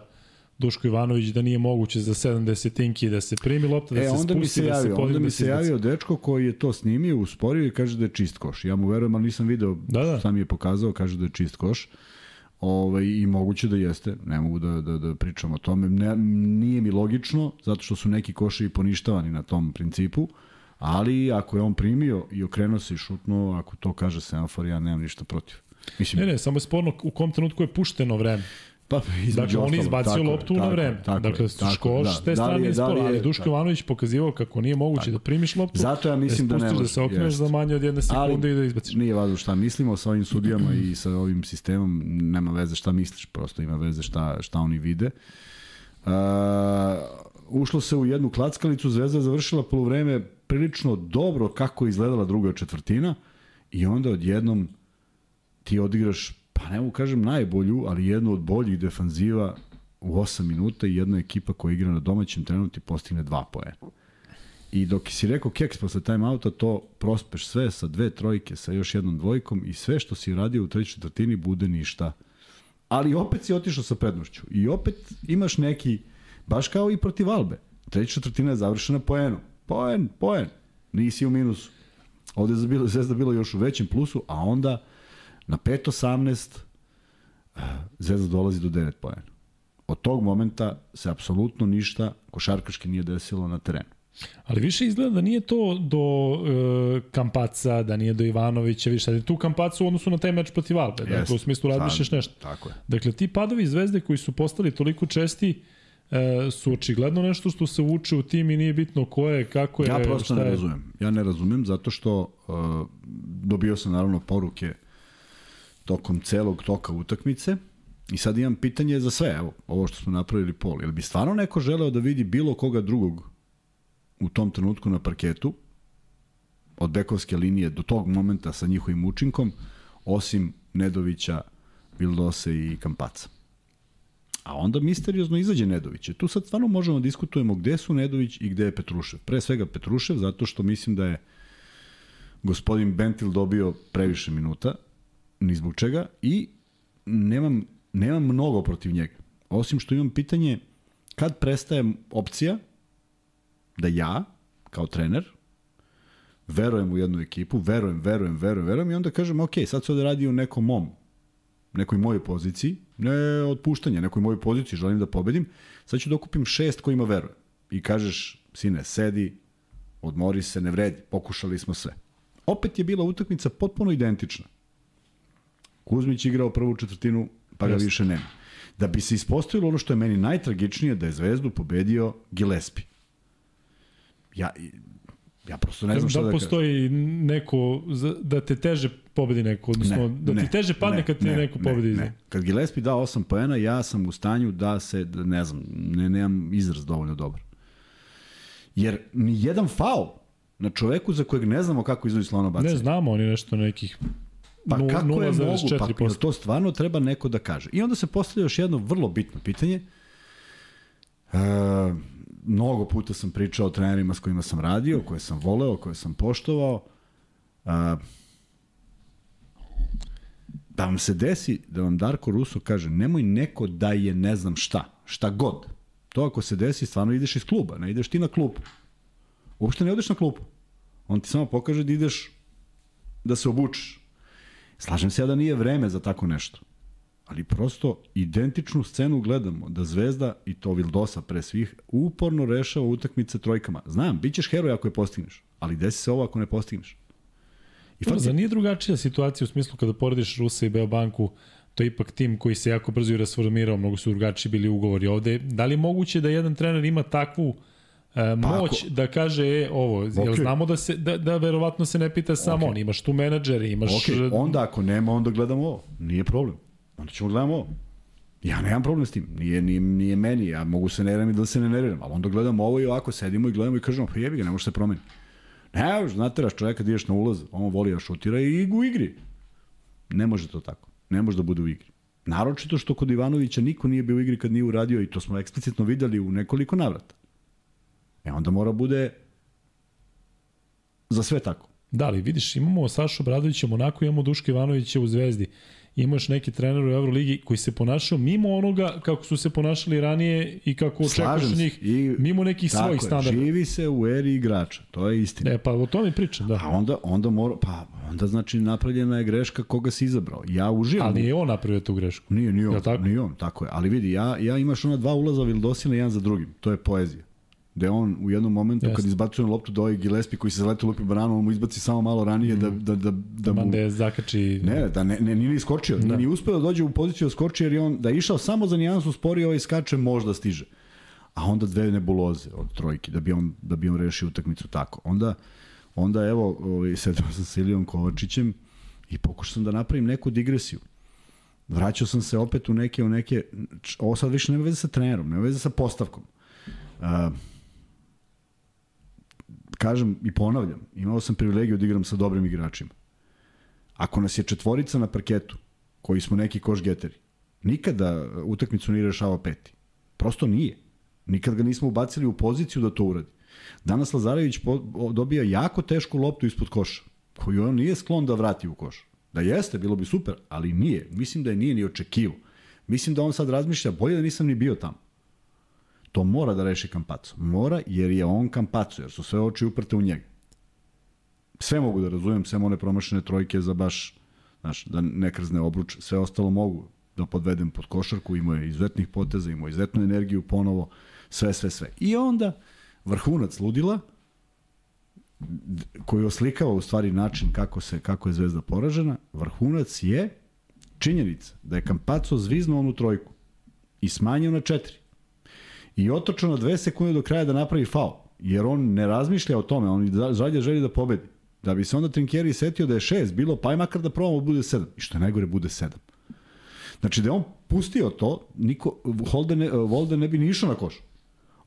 Speaker 2: Duško Ivanović da nije moguće za 70 tinki da se primi lopta, da e, se spusti,
Speaker 1: mi se javio,
Speaker 2: da se
Speaker 1: Onda mi da se javio dečko koji je to snimio, usporio i kaže da je čist koš. Ja mu verujem, ali nisam video da, da. mi je pokazao, kaže da je čist koš. Ovaj, I moguće da jeste, ne mogu da, da, da pričam o tome. Ne, nije mi logično, zato što su neki koši poništavani na tom principu, ali ako je on primio i okrenuo se i šutnuo, ako to kaže semafor, ja nemam ništa protiv.
Speaker 2: Mislim, ne, ne, samo je sporno u kom trenutku je pušteno vreme.
Speaker 1: Pa,
Speaker 2: dakle, on izbacio loptu na vreme. Tako, dakle, tako, Škoš da. s te da strane da je, ali Duško Ivanović pokazivao kako nije moguće tako. da primiš loptu.
Speaker 1: Zato ja mislim da, da ne.
Speaker 2: Da se okreneš za manje od jedne sekunde ali, i da izbaciš.
Speaker 1: Nije važno šta mislimo sa ovim sudijama i sa ovim sistemom, nema veze šta misliš, prosto ima veze šta, šta oni vide. Uh, ušlo se u jednu klackalicu, Zvezda je završila polovreme prilično dobro kako je izgledala druga četvrtina i onda odjednom ti odigraš pa ne mogu kažem najbolju, ali jednu od boljih defanziva u 8 minuta i jedna ekipa koja igra na domaćem terenu ti postigne dva poena. I dok si rekao keks posle timeouta, to prospeš sve sa dve trojke, sa još jednom dvojkom i sve što si radio u trećoj četvrtini bude ništa. Ali opet si otišao sa prednošću. I opet imaš neki, baš kao i protiv Albe. Treća četvrtina je završena poenom. Poen, poen. Nisi u minusu. Ovde je Zvezda bilo još u većem plusu, a onda na 5-18 eh, Zvezda dolazi do 9 poena. Od tog momenta se apsolutno ništa košarkaški nije desilo na terenu.
Speaker 2: Ali više izgleda da nije to do e, Kampaca, da nije do Ivanovića, više da je tu Kampaca u odnosu na taj meč protiv Albe. Dakle, u smislu razmišljaš nešto.
Speaker 1: Tako je.
Speaker 2: Dakle, ti padovi zvezde koji su postali toliko česti, e, su očigledno nešto što se vuče u tim i nije bitno ko je, kako je,
Speaker 1: Ja prosto ne
Speaker 2: je.
Speaker 1: razumem. Ja ne razumem zato što uh, dobio sam naravno poruke tokom celog toka utakmice i sad imam pitanje za sve, evo, ovo što smo napravili pol. Jel bi stvarno neko želeo da vidi bilo koga drugog u tom trenutku na parketu, od bekovske linije do tog momenta sa njihovim učinkom, osim Nedovića, Vildose i Kampaca. A onda misteriozno izađe Nedović. Tu sad stvarno možemo da diskutujemo gde su Nedović i gde je Petrušev. Pre svega Petrušev, zato što mislim da je gospodin Bentil dobio previše minuta, ni zbog čega, i nemam, nemam mnogo protiv njega. Osim što imam pitanje kad prestaje opcija da ja, kao trener, verujem u jednu ekipu, verujem, verujem, verujem, verujem i onda kažem, ok, sad se ovde radi o nekom mom, nekoj mojoj poziciji, ne otpuštanja, nekoj mojoj poziciji, želim da pobedim, sad ću da okupim šest kojima verujem. I kažeš, sine, sedi, odmori se, ne vredi, pokušali smo sve. Opet je bila utakmica potpuno identična. Kuzmić igrao prvu četvrtinu, pa ga više nema. Da bi se ispostavilo ono što je meni najtragičnije, da je Zvezdu pobedio Gillespie. Ja, ja prosto ne znam šta
Speaker 2: da
Speaker 1: da, kažem.
Speaker 2: postoji neko, da te teže pobedi neko, odnosno da ti teže padne kad ti neko pobedi.
Speaker 1: Ne, ne. Kad Gillespie dao 8 poena, ja sam u stanju da se, da, ne znam, ne, nemam izraz dovoljno dobar. Jer ni jedan faul na čoveku za kojeg ne znamo kako izvodi slona bacanje.
Speaker 2: Ne znamo, oni nešto nekih
Speaker 1: Pa
Speaker 2: nu-
Speaker 1: kako je mogu? Pa
Speaker 2: 0,4%.
Speaker 1: jel to stvarno treba neko da kaže. I onda se postavlja još jedno vrlo bitno pitanje. E, mnogo puta sam pričao o trenerima s kojima sam radio, koje sam voleo, koje sam poštovao. E, da vam se desi da vam Darko Ruso kaže nemoj neko da je ne znam šta, šta god. To ako se desi, stvarno ideš iz kluba, ne ideš ti na klub. Uopšte ne odeš na klub. On ti samo pokaže da ideš da se obučeš. Slažem se ja da nije vreme za tako nešto. Ali prosto identičnu scenu gledamo, da Zvezda, i to Vildosa pre svih, uporno rešava utakmice trojkama. Znam, bit ćeš heroj ako je postigneš, ali desi se ovo ako ne postigneš. I
Speaker 2: Dobro, za
Speaker 1: je,
Speaker 2: nije drugačija situacija u smislu kada porediš Rusa i Beobanku, to je ipak tim koji se jako brzo i rasformirao, mnogo su drugačiji bili ugovori ovde. Da li je moguće da jedan trener ima takvu e, moć
Speaker 1: ako-
Speaker 2: da kaže e, ovo, okay. jel znamo da se da, da verovatno se ne pita samo
Speaker 1: Okej.
Speaker 2: on, imaš tu menadžere, imaš
Speaker 1: ok, onda ako nema, onda gledamo ovo. Nije problem. Onda ćemo gledamo ovo. Ja nemam problem s tim. Nije, nije, nije meni. Ja mogu se nerviram i da se ne nerviram. Ali onda gledamo ovo i ovako sedimo i gledamo i kažemo, pa jebi ga, ne može se promeniti. Ne, nateraš čovjeka da ideš na ulaz, on voli da šutira i u igri. Ne može to tako. Ne može da bude u igri. Naročito što kod Ivanovića niko nije bio u igri kad nije uradio i to smo eksplicitno videli u nekoliko navrata. E onda mora bude za sve tako.
Speaker 2: Da li, vidiš, imamo Sašu Bradovića u Monaku, imamo Duška Ivanovića u Zvezdi. Imaš neki trener u Euroligi koji se ponašao mimo onoga kako su se ponašali ranije i kako očekuješ njih,
Speaker 1: I-
Speaker 2: mimo nekih
Speaker 1: Tako
Speaker 2: svojih standarda.
Speaker 1: Živi se u eri igrača, to je istina.
Speaker 2: E, pa o tome i pričam, da.
Speaker 1: A onda, onda mora, pa onda znači napravljena je greška koga si izabrao. Ja uživam.
Speaker 2: Ali je on napravio tu grešku.
Speaker 1: Nije, nije on,
Speaker 2: Jel tako?
Speaker 1: nije on, tako je. Ali vidi, ja, ja imaš ona dva ulaza Vildosina jedan za drugim. To je poezija. Gde on u jednom momentu
Speaker 2: Jeste.
Speaker 1: kad izbacuje loptu do ovaj Gillespie koji se zaleti lupi bananu, on mu izbaci samo malo ranije da, da, da, da mu...
Speaker 2: Mande je zakači...
Speaker 1: Ne, da ne, ne, nije ni iskočio. Da. Nije ni uspeo da dođe u poziciju da skoči jer je on, da je išao samo za nijansu sporije, ovaj skače, možda stiže. A onda dve nebuloze od trojke, da bi on, da bi on rešio utakmicu tako. Onda, onda evo, ovaj, sedao sam sa Ilijom Kovačićem i pokušao sam da napravim neku digresiju. Vraćao sam se opet u neke, u neke, ovo sad više nema veze sa trenerom, nema veze sa postavkom. Uh, kažem i ponavljam, imao sam privilegiju da igram sa dobrim igračima. Ako nas je četvorica na parketu koji smo neki koš geteri. Nikada utakmicu nije rešavao peti. Prosto nije. Nikad ga nismo ubacili u poziciju da to uradi. Danas Lazarević dobija jako tešku loptu ispod koša, koju on nije sklon da vrati u koš. Da jeste, bilo bi super, ali nije. Mislim da je nije ni očekivo. Mislim da on sad razmišlja, bolje da nisam ni bio tamo. To mora da reši Kampaco. Mora jer je on Kampaco, jer su sve oči uprte u njega. Sve mogu da razumem, sve one promašene trojke za baš, znaš, da ne krzne obruč, sve ostalo mogu da podvedem pod košarku, imao je izuzetnih poteza, imao je izuzetnu energiju ponovo, sve, sve, sve. I onda vrhunac ludila, koji oslikava u stvari način kako se kako je Zvezda poražena, vrhunac je činjenica da je Kampaco zviznuo onu trojku i smanjio na četiri. I otočao na dve sekunde do kraja da napravi faul, jer on ne razmišlja o tome, on žalje želi da pobedi. Da bi se onda Trinkjeri setio da je šest bilo, pa je makar da probamo da bude sedam. I što je najgore, bude sedam. Znači da je on pustio to, niko, Holden Volden ne bi ni išao na koš.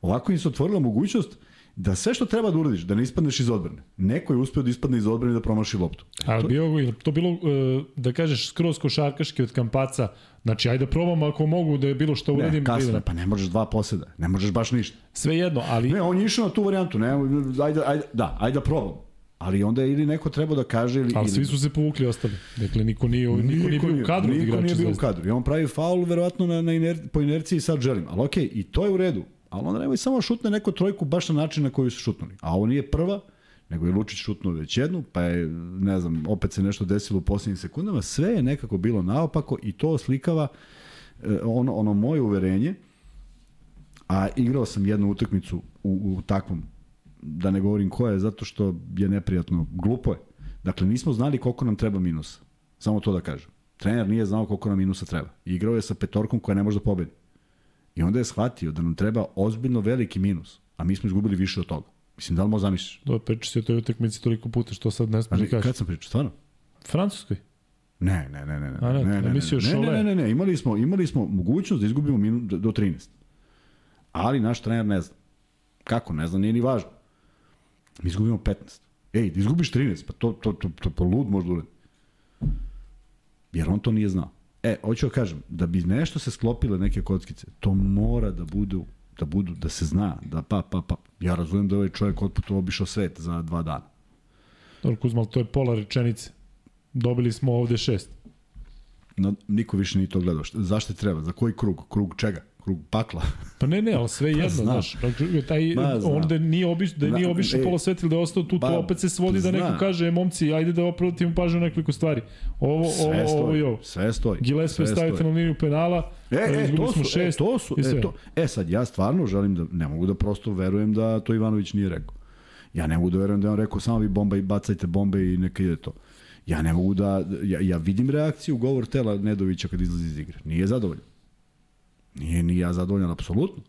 Speaker 1: Ovako im se otvorila mogućnost da sve što treba da uradiš, da ne ispadneš iz odbrane. Neko je uspeo da ispadne iz odbrane i da promaši loptu.
Speaker 2: E, Ali bio, to bilo, e, da kažeš, skroz košarkaški od kampaca, znači ajde da probamo ako mogu da je bilo što uradim.
Speaker 1: Ne, kasno, pa ne možeš dva poseda, ne možeš baš ništa.
Speaker 2: Sve jedno, ali...
Speaker 1: Ne, on je išao na tu varijantu, ne, ajde, ajde, da, ajde da probamo. Ali onda je ili neko treba da kaže ili
Speaker 2: Ali svi su se povukli ostali. Dakle niko nije niko, niko nije bio u kadru.
Speaker 1: Niko nije bio u kadru. I on pravi faul verovatno na, na iner, po inerciji sad želim. Ali okej, okay, i to je u redu. Ali onda nemoj samo šutne neko trojku baš na način na koji su šutnuli. A ovo nije prva, nego je Lučić šutnuo već jednu, pa je, ne znam, opet se nešto desilo u posljednjim sekundama. Sve je nekako bilo naopako i to oslikava eh, ono, ono moje uverenje, a igrao sam jednu utakmicu u, u takvom da ne govorim ko je, zato što je neprijatno, glupo je. Dakle, nismo znali koliko nam treba minusa. Samo to da kažem. Trener nije znao koliko nam minusa treba. Igrao je sa petorkom koja ne može da pobedi. I onda je shvatio da nam treba ozbiljno veliki minus, a mi smo izgubili više od toga. Mislim, da li možeš zamisliš?
Speaker 2: Da, priča si o toj utakmici toliko puta što sad ne smiješ da kažeš.
Speaker 1: Kad sam pričao, stvarno?
Speaker 2: Francuskoj?
Speaker 1: Ne, ne, ne, ne, ne.
Speaker 2: A ne,
Speaker 1: ne, ne,
Speaker 2: ne,
Speaker 1: ne, ne, ne, ne, imali smo, imali smo mogućnost da izgubimo minut do 13. Ali naš trener ne zna. Kako, ne zna, nije ni važno. Mi izgubimo 15. Ej, da izgubiš 13, pa to, to, to, to, to lud možda uredi. Jer on to nije znao. E, hoću da kažem, da bi nešto se sklopile neke kockice, to mora da budu da budu, da se zna, da pa, pa, pa. Ja razumem da ovaj čovjek otputovao obišao svet za dva dana.
Speaker 2: Dobro, Kuzmal, to je pola rečenice. Dobili smo ovde šest.
Speaker 1: No, niko više nije to gledao. Zašto treba? Za koji krug? Krug čega? Krug pakla.
Speaker 2: Pa ne, ne, ali sve pa jedno, znaš. Taj, Ma, on da nije, obiš, da nije obišao pola sveta da je ostao tu, ba, to opet se svodi zna. da neko kaže, e, momci, ajde da opratimo pažnju nekoliko stvari. Ovo, sve ovo, stoji, ovo i ovo.
Speaker 1: Sve stoji.
Speaker 2: Gillespie stavite na liniju penala,
Speaker 1: e, e, to su, šest, e, to su, e, to, e, sad, ja stvarno želim da, ne mogu da prosto verujem da to Ivanović nije rekao. Ja ne mogu da verujem da je on rekao samo vi bomba i bacajte bombe i neka ide to. Ja ne mogu da, ja, ja vidim reakciju, govor tela Nedovića kad izlazi iz igre. Nije zadovoljan. Nije ni ja zadovoljan, apsolutno.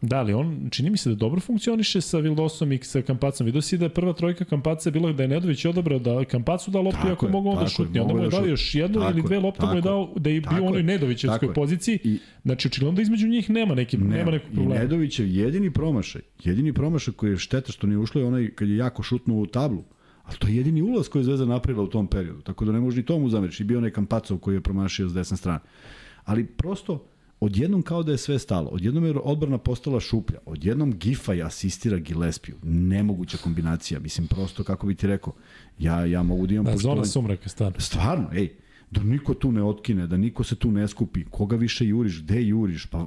Speaker 2: Da, ali on, čini mi se da dobro funkcioniše sa Vildosom i sa Kampacom. Vidio si da je prva trojka Kampaca bila da je Nedović odabrao da Kampacu da loptu, ako mogu onda šutni. Onda mu je da dao još jednu ili dve lopte mu je dao da je bio u onoj Nedovićevskoj poziciji. I, znači, očigledno da između njih nema, neki, nema, nema nekog problema.
Speaker 1: I Nedovićev jedini promašaj, jedini promašaj koji je šteta što nije ušlo je onaj kad je jako šutnuo u tablu. Ali to je jedini ulaz koji je Zvezda napravila u tom periodu. Tako da ne može ni tomu zameriš. I bio onaj Kampacov koji je promašio s desne strane. Ali prosto, odjednom kao da je sve stalo. Odjednom je odbrana postala šuplja. Odjednom Gifaj asistira Gillespiju. Nemoguća kombinacija. Mislim, prosto, kako bi ti rekao, ja, ja mogu da imam...
Speaker 2: Da, poštovanje... zona sumraka, stvarno.
Speaker 1: Stvarno, ej, da niko tu ne otkine, da niko se tu ne skupi. Koga više juriš, gde juriš? Pa,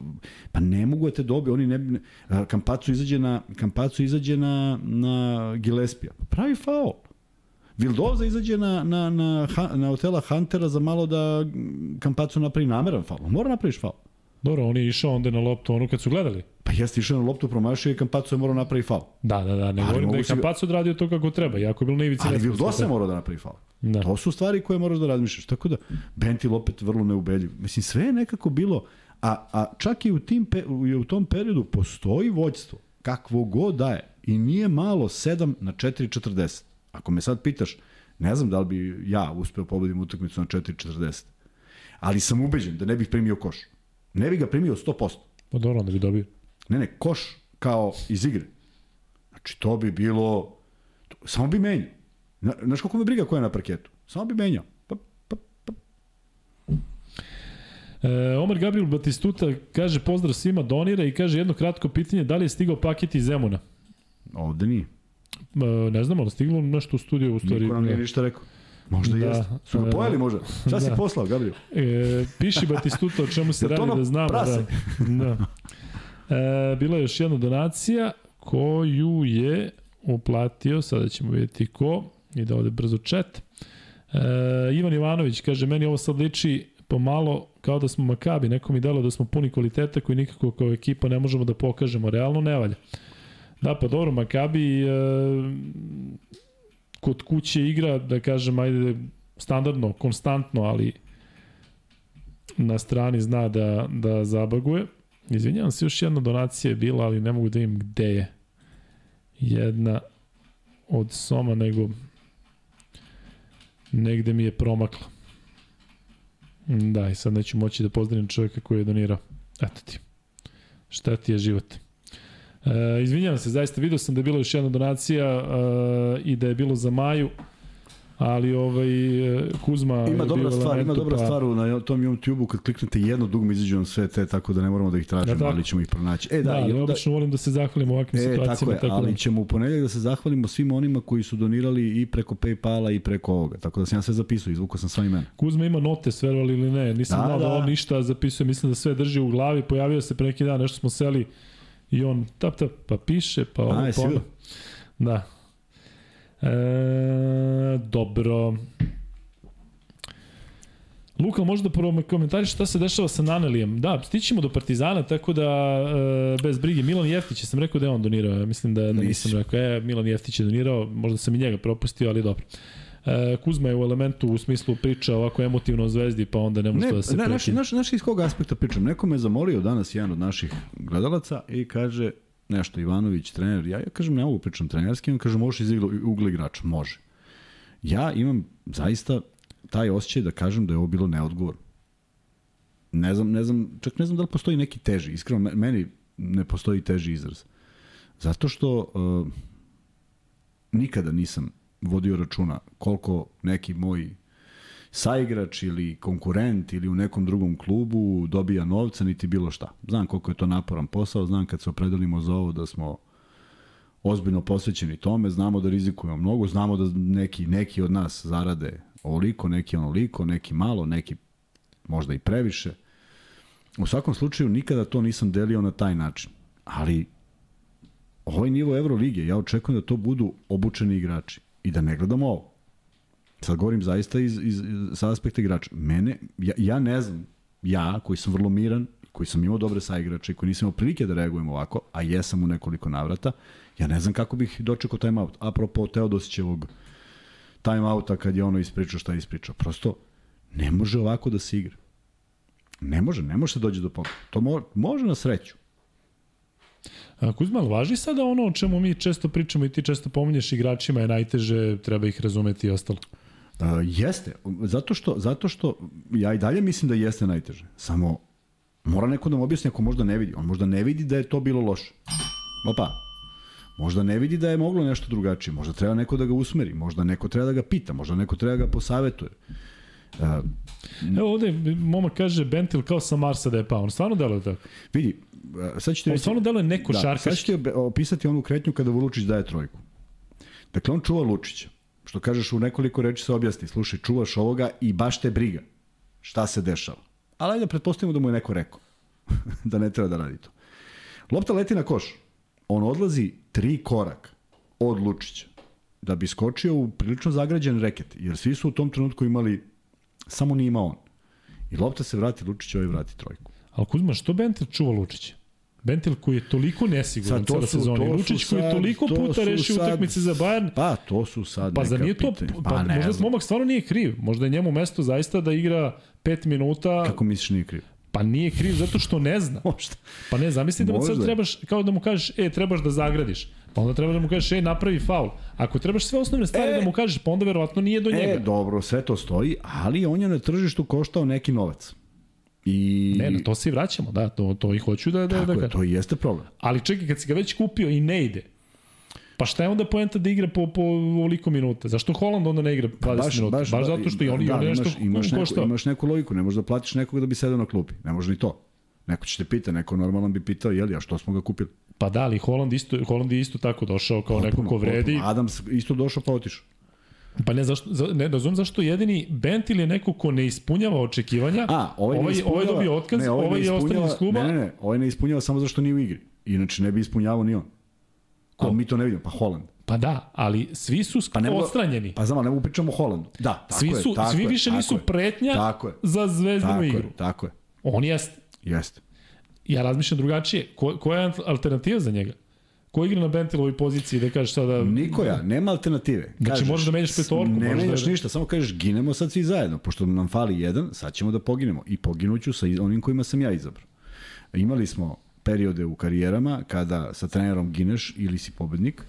Speaker 1: pa ne mogu da te dobije. Oni ne, ne, Kampacu izađe na, Kampacu izađe na, na Gillespija. Pravi faul. Vildoza izađe na, na, na, na hotela Huntera za malo da Kampacu napravi nameran faul. Mora napraviš faul.
Speaker 2: Dobro, on je išao onda na loptu, ono kad su gledali.
Speaker 1: Pa jeste išao na loptu, promašio i Kampaco je morao napravi faul.
Speaker 2: Da, da, da, ne ali govorim da je Kampaco odradio to kako treba, jako je bilo na ivici.
Speaker 1: Ali Vildosa je morao da napravi faul. Da. To su stvari koje moraš da razmišljaš. Tako da, Bentil opet vrlo neubedljiv. Mislim, sve je nekako bilo, a, a čak i u, tim, u tom periodu postoji vođstvo, kakvo god da je. I nije malo 7 na 4.40. Ako me sad pitaš, ne znam da li bi ja uspeo pobedim utakmicu na 4.40. Ali sam ubeđen da ne bih primio koš. Ne bi ga primio 100%.
Speaker 2: Pa dobro, onda bi dobio.
Speaker 1: Ne, ne, koš kao iz igre. Znači, to bi bilo... Samo bi menjao. Znaš koliko me briga ko je na parketu? Samo bi menjao. Pa, pa, pa.
Speaker 2: E, Omar Gabriel Batistuta kaže pozdrav svima, donira i kaže jedno kratko pitanje, da li je stigao paket iz Zemuna?
Speaker 1: Ovde nije.
Speaker 2: E, ne znam, ali stiglo nešto u studiju u stvari.
Speaker 1: Niko nam nije ništa rekao. Možda da, jeste. Su ga pojeli možda? Šta da. si poslao, Gabriel?
Speaker 2: E, piši Batistuta o čemu se radi da znamo. Prase? Da. da. E, bila je još jedna donacija koju je uplatio, sada ćemo vidjeti ko, i da ovde brzo chat. E, Ivan Ivanović kaže, meni ovo sad liči pomalo kao da smo Makabi, neko mi delo da smo puni kvaliteta koji nikako kao ekipa ne možemo da pokažemo, realno ne valja. Da, pa dobro, Makabi e, kod kuće igra, da kažem, ajde, standardno, konstantno, ali na strani zna da, da zabaguje. Izvinjavam se, još jedna donacija je bila, ali ne mogu da im gde je. Jedna od Soma, nego negde mi je promakla. Da, i sad neću moći da pozdravim čovjeka koji je donirao. Eto ti. Šta ti je život? E, izvinjavam se, zaista vidio sam da je bila još jedna donacija e, i da je bilo za Maju ali ovaj Kuzma
Speaker 1: ima dobra stvar, ima dobra pa... stvar na tom YouTubeu kad kliknete jedno dugme izađe vam sve te tako da ne moramo da ih tražimo, da, ali ćemo ih pronaći.
Speaker 2: E da, da, da obično volim da se zahvalim ovakvim e, situacijama
Speaker 1: tako je, tako ali da... ćemo u ponedeljak da se zahvalimo svim onima koji su donirali i preko PayPala i preko ovoga. Tako da sam ja sve zapisao, izvukao sam sva imena.
Speaker 2: Kuzma ima note, verovali ili ne. Nisam da, znao da, da on ništa zapisuje, mislim da sve drži u glavi. Pojavio se pre neki dan, nešto smo seli i on tap tap pa piše, pa ovo, pa ono. Da, E, dobro. Luka, možda prvo komentariš šta se dešava sa Nanelijem. Da, stićemo do Partizana, tako da e, bez brige. Milan Jeftić, sam rekao da je on donirao. Mislim da, da nisam rekao. E, Milan Jeftić je donirao, možda sam i njega propustio, ali dobro. E, Kuzma je u elementu u smislu priča ovako emotivno o zvezdi, pa onda ne može ne, da se ne,
Speaker 1: naš, naš, naš iz kog aspekta pričam. Neko me zamolio danas jedan od naših gledalaca i kaže nešto Ivanović, trener, ja, ja kažem ne mogu pričam trenerski, on kaže možeš iz ugla igrača, može. Ja imam zaista taj osjećaj da kažem da je ovo bilo neodgovorno. Ne znam, ne znam, čak ne znam da li postoji neki teži, iskreno meni ne postoji teži izraz. Zato što uh, nikada nisam vodio računa koliko neki moj saigrač ili konkurent ili u nekom drugom klubu dobija novca niti bilo šta. Znam koliko je to naporan posao, znam kad se opredelimo za ovo da smo ozbiljno posvećeni tome, znamo da rizikujemo mnogo, znamo da neki, neki od nas zarade ovoliko, neki onoliko, neki malo, neki možda i previše. U svakom slučaju nikada to nisam delio na taj način. Ali ovaj nivo Evrolige, ja očekujem da to budu obučeni igrači i da ne gledamo ovo. Sad govorim zaista iz, iz, iz sa aspekta igrača. Mene, ja, ja ne znam, ja koji sam vrlo miran, koji sam imao dobre saigrače i koji nisam imao prilike da reagujem ovako, a jesam u nekoliko navrata, ja ne znam kako bih dočekao timeout. Apropo Teodosićevog timeouta kad je ono ispričao šta je ispričao. Prosto ne može ovako da se igra. Ne može, ne može se dođe do pomoća. To mo, može na sreću.
Speaker 2: Kuzma, važi sada ono o čemu mi često pričamo i ti često pominješ igračima je najteže, treba ih razumeti i ostalo?
Speaker 1: Uh, jeste, zato što, zato što ja i dalje mislim da jeste najteže. Samo mora neko da mu objasni ako možda ne vidi. On možda ne vidi da je to bilo loše. Opa, možda ne vidi da je moglo nešto drugačije. Možda treba neko da ga usmeri, možda neko treba da ga pita, možda neko treba da ga posavetuje.
Speaker 2: Uh, Evo ovde momak kaže Bentil kao sa Marsa da je pao. On stvarno deluje tako.
Speaker 1: Vidi, sad ćete
Speaker 2: reći... stvarno deluje neko da, šarkaški.
Speaker 1: Sad ćete opisati onu kretnju kada Vulučić daje trojku. Dakle, on čuva Lučića što kažeš u nekoliko reči se objasni, slušaj, čuvaš ovoga i baš te briga šta se dešava. Ali ajde pretpostavimo da mu je neko rekao da ne treba da radi to. Lopta leti na koš. On odlazi tri korak od Lučića da bi skočio u prilično zagrađen reket, jer svi su u tom trenutku imali, samo nije ima on. I lopta se vrati Lučić, ovaj vrati trojku.
Speaker 2: Ali Kuzma, što Bentel čuva Lučića? Bentil koji je toliko nesiguran cela sezona Lučić koji je toliko to puta rešio sad, utakmice za Bayern.
Speaker 1: Pa, to su sad
Speaker 2: Pa za nije to, pa, pa možda znam. momak stvarno nije kriv. Možda je njemu mesto zaista da igra 5 minuta.
Speaker 1: Kako misliš nije kriv?
Speaker 2: Pa nije kriv zato što ne zna. Možda. Pa ne, zamisli da mu sad trebaš, kao da mu kažeš, e, trebaš da zagradiš. Pa onda treba da mu kažeš, e, napravi faul. Ako trebaš sve osnovne stvari e, da mu kažeš, pa onda verovatno nije do e, njega.
Speaker 1: E, dobro, sve to stoji, ali on je na tržištu koštao neki novac. I...
Speaker 2: Ne, na to se vraćamo, da, to, to i hoću da... da,
Speaker 1: Tako
Speaker 2: da,
Speaker 1: je, to i jeste problem.
Speaker 2: Ali čekaj, kad si ga već kupio i ne ide, Pa šta je onda poenta da igra po, po ovoliko minuta? Zašto Holland onda ne igra 20 pa baš, minuta? Baš, baš zato što i on, da, on nešto
Speaker 1: imaš, imaš, neku, imaš neku logiku, ne možeš da platiš nekog da bi sedao na klupi. Ne može ni to. Neko će te pita, neko normalan bi pitao, jeli, a što smo ga kupili?
Speaker 2: Pa da, ali Holland, isto, Holland je isto tako došao kao potpuno, neko ko vredi. Potpuno.
Speaker 1: Adams isto došao pa otišao.
Speaker 2: Pa ne, zašto, za, ne razumem zašto jedini Bentil je neko ko ne ispunjava očekivanja. A, ovaj, ovaj, ovaj dobio otkaz, ne, ovaj, ovaj je ostavljen iz kluba.
Speaker 1: Ne, ne, ne, ovaj ne ispunjava samo zašto nije u igri. Inače ne bi ispunjavao ni on. Ko mi to ne vidimo? Pa Holland.
Speaker 2: Pa da, ali svi su pa ne odstranjeni.
Speaker 1: Pa znamo, ne mogu pričamo o Holandu. Da, tako
Speaker 2: svi su,
Speaker 1: je, tako
Speaker 2: Svi više nisu je, pretnja tako je, za zvezdanu
Speaker 1: tako
Speaker 2: igru.
Speaker 1: Je, tako je.
Speaker 2: On jeste.
Speaker 1: Jeste.
Speaker 2: Ja razmišljam drugačije. Ko, koja je alternativa za njega? Ko igra na Bentilovoj poziciji da kažeš sada...
Speaker 1: Nikoja, nema alternative.
Speaker 2: Znači možeš da menjaš petorku.
Speaker 1: Ne menjaš
Speaker 2: da...
Speaker 1: ništa, samo kažeš ginemo sad svi zajedno, pošto nam fali jedan, sad ćemo da poginemo. I poginuću sa onim kojima sam ja izabrao. Imali smo periode u karijerama kada sa trenerom gineš ili si pobednik,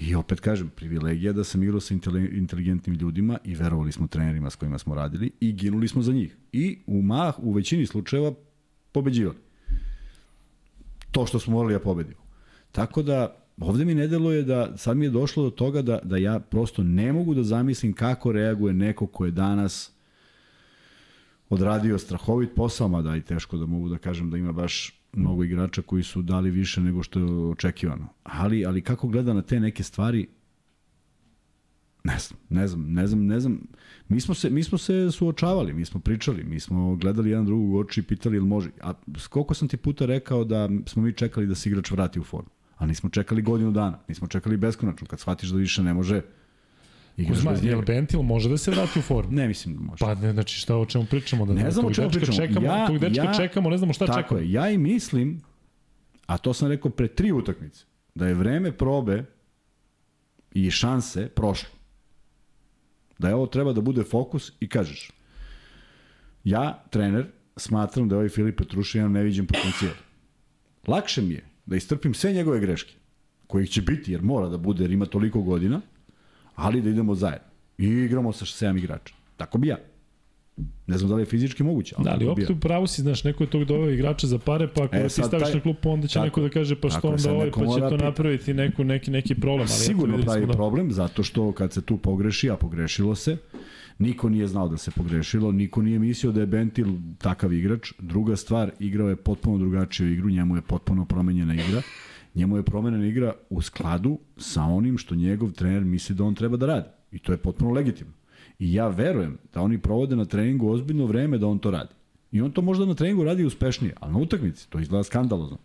Speaker 1: I opet kažem, privilegija da sam igrao sa inteligentnim ljudima i verovali smo trenerima s kojima smo radili i ginuli smo za njih. I u mah, u većini slučajeva pobeđivali. To što smo morali da pobedimo. Tako da, ovde mi ne deluje da, sad mi je došlo do toga da, da ja prosto ne mogu da zamislim kako reaguje neko ko je danas odradio strahovit posao, mada i teško da mogu da kažem da ima baš mnogo igrača koji su dali više nego što je očekivano. Ali, ali kako gleda na te neke stvari, ne znam, ne znam, ne znam, ne znam. Mi smo se, mi smo se suočavali, mi smo pričali, mi smo gledali jedan drugog u oči i pitali ili može. A koliko sam ti puta rekao da smo mi čekali da se igrač vrati u formu? A nismo čekali godinu dana, nismo čekali beskonačno. Kad shvatiš da više ne može,
Speaker 2: Kuzma, jel Bentil može da se vrati u formu?
Speaker 1: Ne mislim da može.
Speaker 2: Pa ne, znači šta o čemu pričamo? Da,
Speaker 1: ne znam o čemu pričamo.
Speaker 2: Čekamo, ja, tog dečka ja, čekamo, ne znamo šta tako čekamo.
Speaker 1: Je, ja i mislim, a to sam rekao pre tri utakmice, da je vreme probe i šanse prošlo. Da je ovo treba da bude fokus i kažeš, ja, trener, smatram da je ovaj Filip Petrušin neviđen potencijal. Lakše mi je da istrpim sve njegove greške, kojih će biti, jer mora da bude, jer ima toliko godina, ali da idemo zajedno. I igramo sa sedam igrača. Tako bi ja. Ne znam da li je fizički moguće.
Speaker 2: Ali da, ali opet u pravu si, znaš, neko je tog doveo igrača za pare, pa ako e, ti staviš taj, na klupu, onda će tako, neko da kaže, pa što onda ovaj, pa će to pita. napraviti neku, neki, neki problem. Ali
Speaker 1: Sigurno ja pravi da... problem, zato što kad se tu pogreši, a pogrešilo se, niko nije znao da se pogrešilo, niko nije mislio da je Bentil takav igrač. Druga stvar, igrao je potpuno drugačiju igru, njemu je potpuno promenjena igra njemu je promenena igra u skladu sa onim što njegov trener misli da on treba da radi. I to je potpuno legitimno. I ja verujem da oni provode na treningu ozbiljno vreme da on to radi. I on to možda na treningu radi uspešnije, ali na utakmici to izgleda skandalozno.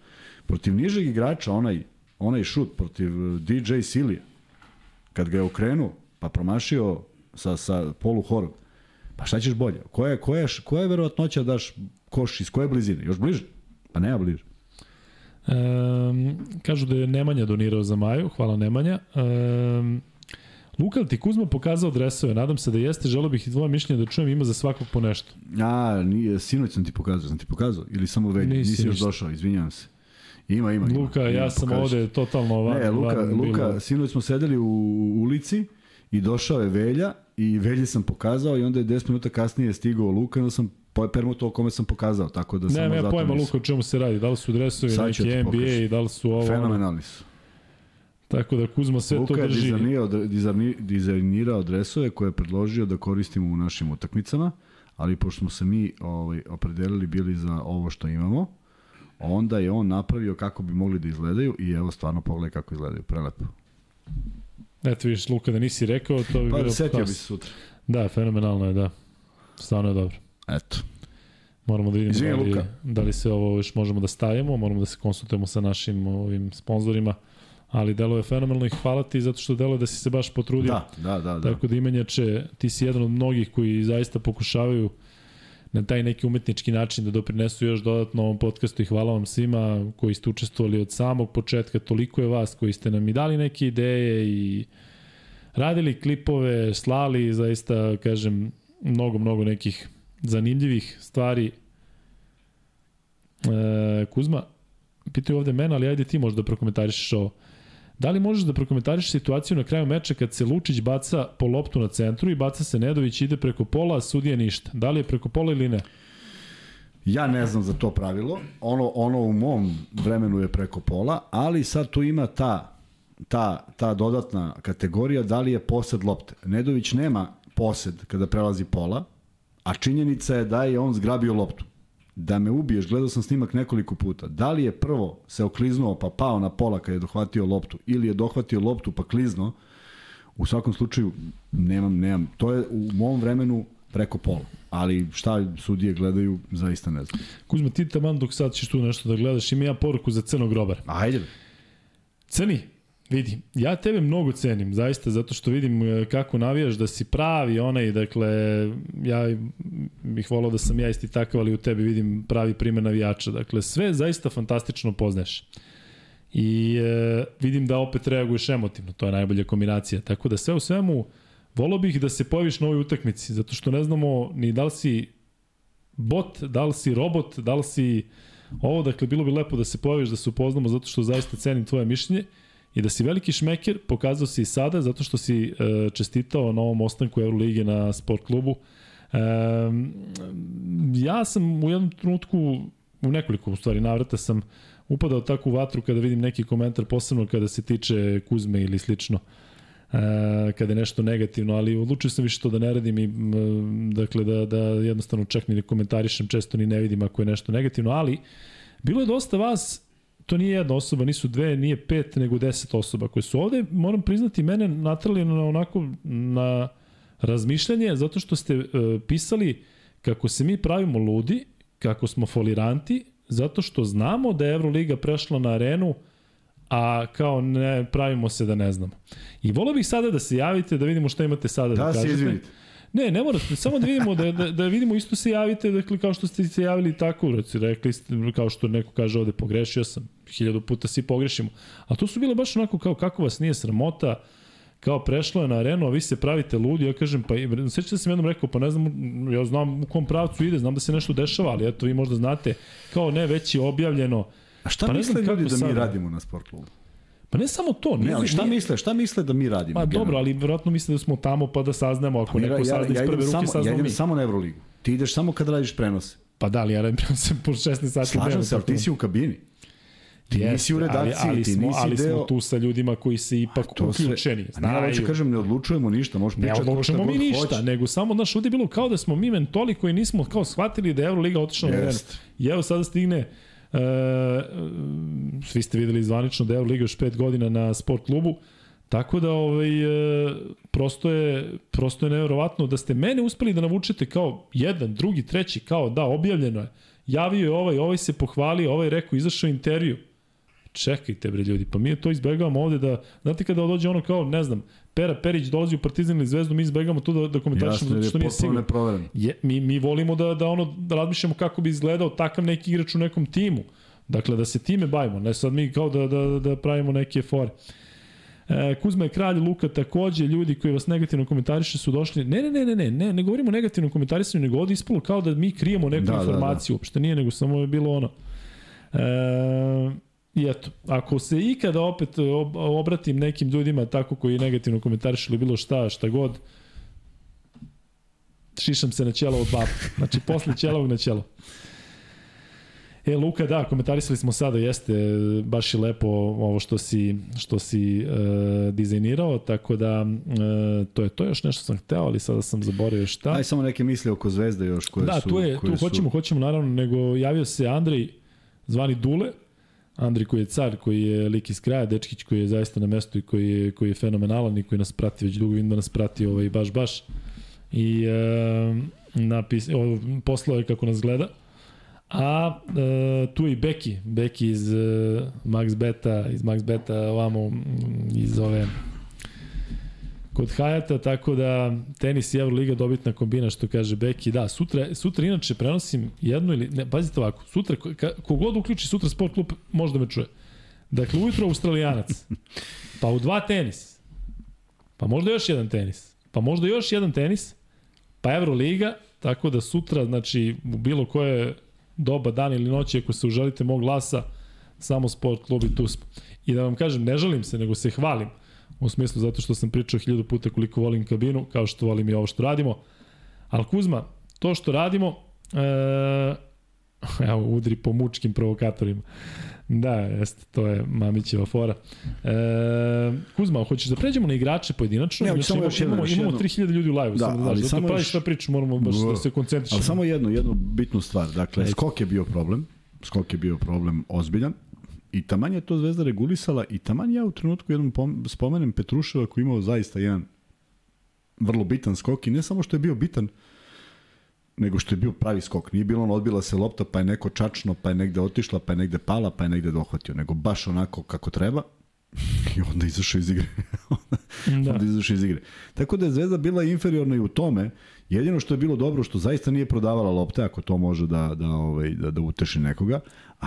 Speaker 1: Protiv nižeg igrača, onaj, onaj šut protiv DJ Silija, kad ga je okrenuo, pa promašio sa, sa polu horom, pa šta ćeš bolje? Koja je, koja je, koja je verovatnoća da daš koš iz koje blizine? Još bliže? Pa nema bliže.
Speaker 2: Um, kažu da je Nemanja donirao za Maju, hvala Nemanja. Um, Luka, ti Kuzma pokazao dresove, nadam se da jeste, želo bih i tvoje mišljenje da čujem, ima za svakog po nešto.
Speaker 1: A, nije, sinoć sam ti pokazao, sam ti pokazao, ili samo već, nisi, nisi još došao, izvinjavam se. Ima, ima,
Speaker 2: ima. Luka, ima, ja sam pokaži. ovde totalno van.
Speaker 1: Ne, Luka, Luka bilo. sinoć smo sedeli u ulici i došao je Velja i Velji sam pokazao i onda je 10 minuta kasnije stigao Luka i onda sam permuto o kome sam pokazao, tako da
Speaker 2: samo ne, zato pojma Luka o čemu se radi, da li su dresovi neki NBA i da li su ovo...
Speaker 1: Fenomenalni su.
Speaker 2: Tako da Kuzma sve
Speaker 1: Luka
Speaker 2: to drži.
Speaker 1: Luka je dizajnirao, dizajnirao dresove koje je predložio da koristimo u našim utakmicama, ali pošto smo se mi ovaj, opredelili bili za ovo što imamo, onda je on napravio kako bi mogli da izgledaju i evo stvarno pogledaj kako izgledaju, prelepo.
Speaker 2: Eto vidiš Luka da nisi rekao, to bi
Speaker 1: pa,
Speaker 2: bilo...
Speaker 1: Pa setio bi se sutra.
Speaker 2: Da, fenomenalno je, da. Stvarno je dobro.
Speaker 1: Eto.
Speaker 2: Moramo da vidimo Izvini, da, li, Luka. da li se ovo još možemo da stavimo, moramo da se konsultujemo sa našim ovim sponzorima, ali delo je fenomenalno i hvala ti zato što delo je da si se baš potrudio.
Speaker 1: Da, da, da. da.
Speaker 2: Tako da imenjače, ti si jedan od mnogih koji zaista pokušavaju na taj neki umetnički način da doprinesu još dodatno ovom podcastu i hvala vam svima koji ste učestvovali od samog početka, toliko je vas koji ste nam i dali neke ideje i radili klipove, slali, zaista, kažem, mnogo, mnogo nekih zanimljivih stvari. E, Kuzma, pitaju ovde mene, ali ajde ti možda da prokomentarišeš ovo. Da li možeš da prokomentarišeš situaciju na kraju meča kad se Lučić baca po loptu na centru i baca se Nedović ide preko pola, a sudija ništa? Da li je preko pola ili ne?
Speaker 1: Ja ne znam za to pravilo. Ono, ono u mom vremenu je preko pola, ali sad tu ima ta ta, ta dodatna kategorija da li je posed lopte. Nedović nema posed kada prelazi pola, a činjenica je da je on zgrabio loptu. Da me ubiješ, gledao sam snimak nekoliko puta. Da li je prvo se okliznuo pa pao na pola kada je dohvatio loptu ili je dohvatio loptu pa kliznuo, u svakom slučaju nemam, nemam. To je u mom vremenu preko pola. Ali šta sudije gledaju, zaista ne znam.
Speaker 2: Kuzma, ti taman dok sad ćeš tu nešto da gledaš, ima ja poruku za crnog grobara.
Speaker 1: Ajde.
Speaker 2: Crni, vidi, ja tebe mnogo cenim, zaista, zato što vidim e, kako navijaš, da si pravi onaj, dakle, ja bih volao da sam ja isti takav, ali u tebi vidim pravi primer navijača. Dakle, sve zaista fantastično poznaješ. I e, vidim da opet reaguješ emotivno, to je najbolja kombinacija. Tako da sve u svemu, volao bih da se pojaviš na ovoj utakmici, zato što ne znamo ni da li si bot, da li si robot, da li si ovo, dakle, bilo bi lepo da se pojaviš, da se upoznamo, zato što zaista cenim tvoje mišljenje i da si veliki šmeker, pokazao si i sada, zato što si e, čestitao na ovom ostanku Euroligije na sport klubu. E, ja sam u jednom trenutku, u nekoliko u stvari navrata sam upadao tako u vatru kada vidim neki komentar, posebno kada se tiče Kuzme ili slično e, kada je nešto negativno, ali odlučio sam više to da ne radim i dakle da, da jednostavno čak ni ne komentarišem, često ni ne vidim ako je nešto negativno, ali bilo je dosta vas to nije jedna osoba, nisu dve, nije pet, nego deset osoba koje su ovde, moram priznati, mene natrali na onako na razmišljanje, zato što ste uh, pisali kako se mi pravimo ludi, kako smo foliranti, zato što znamo da je Euroliga prešla na arenu, a kao ne pravimo se da ne znamo. I volio bih sada da se javite, da vidimo šta imate sada da, da kažete. Da se izvinite. Ne, ne morate, samo da vidimo, da, da, da vidimo isto se javite, dakle, kao što ste se javili tako, reci, rekli ste, kao što neko kaže ovde, pogrešio sam, hiljadu puta svi pogrešimo. A to su bile baš onako kao kako vas nije sramota, kao prešlo je na arenu, a vi se pravite ludi, ja kažem, pa sećam da sam jednom rekao, pa ne znam, ja znam u kom pravcu ide, znam da se nešto dešava, ali eto, vi možda znate, kao ne, već je objavljeno.
Speaker 1: A šta pa misle ljudi da mi sad... radimo na sport klubu?
Speaker 2: Pa ne samo to.
Speaker 1: Ne, ali šta nije... misle? Šta misle da mi radimo?
Speaker 2: Pa dobro, ali verovatno misle da smo tamo pa da saznamo. Ako pa, neko ja, sazna ja, iz prve ruke,
Speaker 1: samo,
Speaker 2: saznamo
Speaker 1: ja idem samo na Euroligu. Ti ideš samo kada radiš prenose.
Speaker 2: Pa da, ali ja radim prenose po 16 sati.
Speaker 1: Slažem se, ali ti si u kabini. Ti Jeste, nisi u redakciji, ali, ali
Speaker 2: ti
Speaker 1: smo, nisi
Speaker 2: ali
Speaker 1: deo...
Speaker 2: smo tu sa ljudima koji se ipak to uključeni.
Speaker 1: Se, ne, ali kažem, ne odlučujemo ništa, možeš pričati
Speaker 2: ne odlučujemo mi ništa, hoće. nego samo, znaš, ovdje je bilo kao da smo mi mentoli koji nismo kao shvatili da je Euroliga otišla na arenu. I evo sada stigne E, svi ste videli zvanično da je Euroliga još pet godina na sport klubu, tako da ovaj, e, prosto, je, prosto je nevjerovatno da ste mene uspeli da navučete kao jedan, drugi, treći, kao da, objavljeno je. Javio je ovaj, ovaj se pohvalio, ovaj rekao, izašao intervju. Čekajte bre ljudi, pa mi to izbegavamo ovde da, znate kada dođe ono kao, ne znam, Pera Perić dolazi u Partizan ili Zvezdu, mi izbegamo to da, da komentarišemo zato što nije sigurno. Je, mi, mi volimo da, da ono, da razmišljamo kako bi izgledao takav neki igrač u nekom timu. Dakle, da se time bavimo, ne sad mi kao da, da, da pravimo neke fore. E, Kuzma je kralj, Luka takođe, ljudi koji vas negativno komentariše su došli, ne, ne, ne, ne, ne, ne, ne govorimo negativno komentarisanju, nego ovdje ispalo kao da mi krijemo neku da, informaciju, da, da. uopšte nije, nego samo je bilo ono. E, I eto, ako se ikada opet obratim nekim ljudima tako koji negativno komentarišu ili bilo šta, šta god, šišam se na ćelo od baba. Znači, posle ćelovog na ćelo. E, Luka, da, komentarisali smo sada, jeste baš i lepo ovo što si, što si e, dizajnirao, tako da e, to je to još nešto sam hteo, ali sada sam zaboravio šta.
Speaker 1: Aj samo neke misli oko Zvezde još koje
Speaker 2: da,
Speaker 1: su...
Speaker 2: Da, tu, je, tu su... hoćemo, hoćemo naravno, nego javio se Andrej, zvani Dule, Andri koji je car, koji je lik iz kraja, Dečkić koji je zaista na mestu i koji je, koji je fenomenalan i koji nas prati već dugo, vidim da nas prati ovaj, baš baš. I e, napis, o, poslao je kako nas gleda. A e, tu je i Beki, Beki iz e, Max Beta, iz Max Beta ovamo iz ove kod Hayata, tako da tenis i Euroliga dobitna kombina, što kaže Beki. Da, sutra, sutra inače prenosim jednu ili, ne, pazite ovako, sutra, kogod uključi sutra sport klub, može da me čuje. Dakle, ujutro Australijanac, pa u dva tenis, pa možda još jedan tenis, pa možda još jedan tenis, pa Euroliga, tako da sutra, znači, u bilo koje doba, dan ili noći, ako se uželite mog glasa, samo sport klub i tu smo. I da vam kažem, ne žalim se, nego se hvalim u smislu zato što sam pričao hiljadu puta koliko volim kabinu, kao što volim i ovo što radimo. Ali Kuzma, to što radimo, e, Evo, udri po mučkim provokatorima. Da, jeste, to je Mamićeva fora. E, Kuzma, hoćeš da pređemo na igrače pojedinačno?
Speaker 1: Ne, znači, samo još
Speaker 2: imamo,
Speaker 1: još
Speaker 2: imamo 3000 ljudi u live-u,
Speaker 1: da,
Speaker 2: samo da znaš. Zato
Speaker 1: samo
Speaker 2: praviš šta priču, moramo baš da se koncentrišemo.
Speaker 1: Ali samo jednu, jednu bitnu stvar. Dakle, skok je bio problem. Skok je bio problem ozbiljan. I taman je to Zvezda regulisala i taman ja u trenutku jednom spomenem Petruševa koji imao zaista jedan vrlo bitan skok i ne samo što je bio bitan, nego što je bio pravi skok. Nije bilo ono odbila se lopta, pa je neko čačno, pa je negde otišla, pa je negde pala, pa je negde dohvatio. Nego baš onako kako treba i onda izašao iz igre. da. onda izašao iz igre. Tako da je Zvezda bila inferiorna i u tome. Jedino što je bilo dobro, što zaista nije prodavala lopte, ako to može da, da, ovaj, da, da uteši nekoga,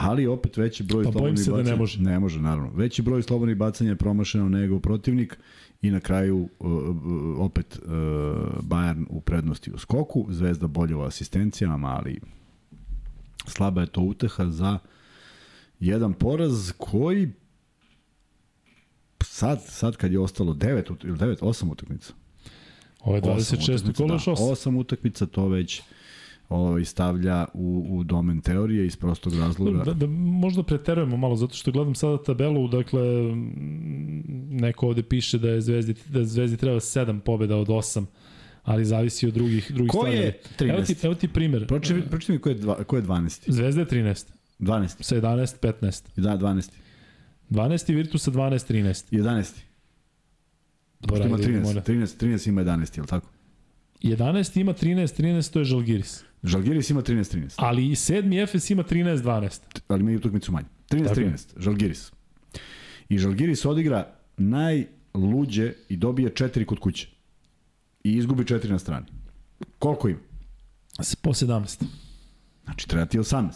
Speaker 1: ali opet veći broj
Speaker 2: pa slobodnih bacanja. Da ne može.
Speaker 1: Ne može, naravno. Veći broj slobodnih bacanja je promašeno nego protivnik i na kraju uh, uh, opet uh, Bayern u prednosti u skoku, Zvezda bolje u asistencijama, ali slaba je to uteha za jedan poraz koji sad, sad kad je ostalo 9 ili 9, 8 utakmica.
Speaker 2: Ovo je 26. kolo još 8.
Speaker 1: Da, 8 utakmica, to već ovaj, stavlja u, u domen teorije iz prostog razloga.
Speaker 2: Da, da, možda preterujemo malo, zato što gledam sada tabelu, dakle, neko ovde piše da je Zvezdi, da Zvezdi treba 7 pobjeda od 8 ali zavisi od drugih drugih
Speaker 1: ko je 13?
Speaker 2: Evo ti, evo ti primer.
Speaker 1: Proči, proči mi ko je, dva, ko je 12.
Speaker 2: Zvezda je 13.
Speaker 1: 12.
Speaker 2: Sa 11, 15.
Speaker 1: Da, 12.
Speaker 2: 12. Virtusa 12, 13.
Speaker 1: 11. Dobro, ima 13, 13, 13 ima 11, je li tako?
Speaker 2: 11 ima 13, 13 to je Žalgiris.
Speaker 1: Žalgiris ima 13-13.
Speaker 2: Ali i sedmi Efes ima 13-12.
Speaker 1: Ali ima i utakmicu manje. 13-13, Žalgiris. I Žalgiris odigra najluđe i dobije 4 kod kuće. I izgubi 4 na strani. Koliko ima?
Speaker 2: Po 17.
Speaker 1: Znači treba ti 18.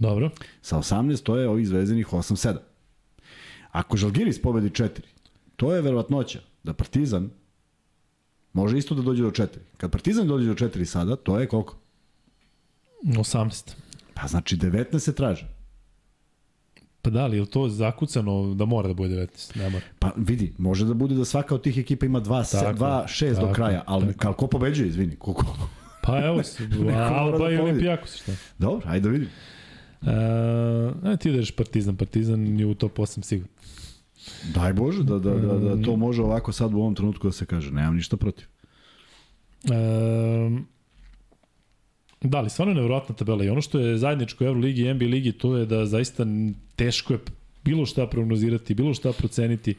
Speaker 2: Dobro.
Speaker 1: Sa 18 to je ovih zvezenih 8-7. Ako Žalgiris pobedi 4, to je verovatnoća da Partizan može isto da dođe do 4. Kad Partizan dođe do 4 sada, to je koliko?
Speaker 2: 18.
Speaker 1: Pa znači 19 se traže.
Speaker 2: Pa da, ali je to zakucano da mora da bude 19? Ne mora.
Speaker 1: Pa vidi, može da bude da svaka od tih ekipa ima 2-6 do kraja, ali tako. ko pobeđuje, izvini? Koliko?
Speaker 2: Pa evo, Alba da i Olimpijakos, šta?
Speaker 1: Dobro, ajde da vidim.
Speaker 2: Uh, ti ideš Partizan, Partizan je u top 8 sigurno.
Speaker 1: Daj Bože da, da, da, da to može ovako sad u ovom trenutku da se kaže. Nemam ništa protiv.
Speaker 2: Um, Da, ali stvarno je nevjerojatna tabela i ono što je zajedničko Euroligi i NBA ligi to je da zaista teško je bilo šta prognozirati, bilo šta proceniti.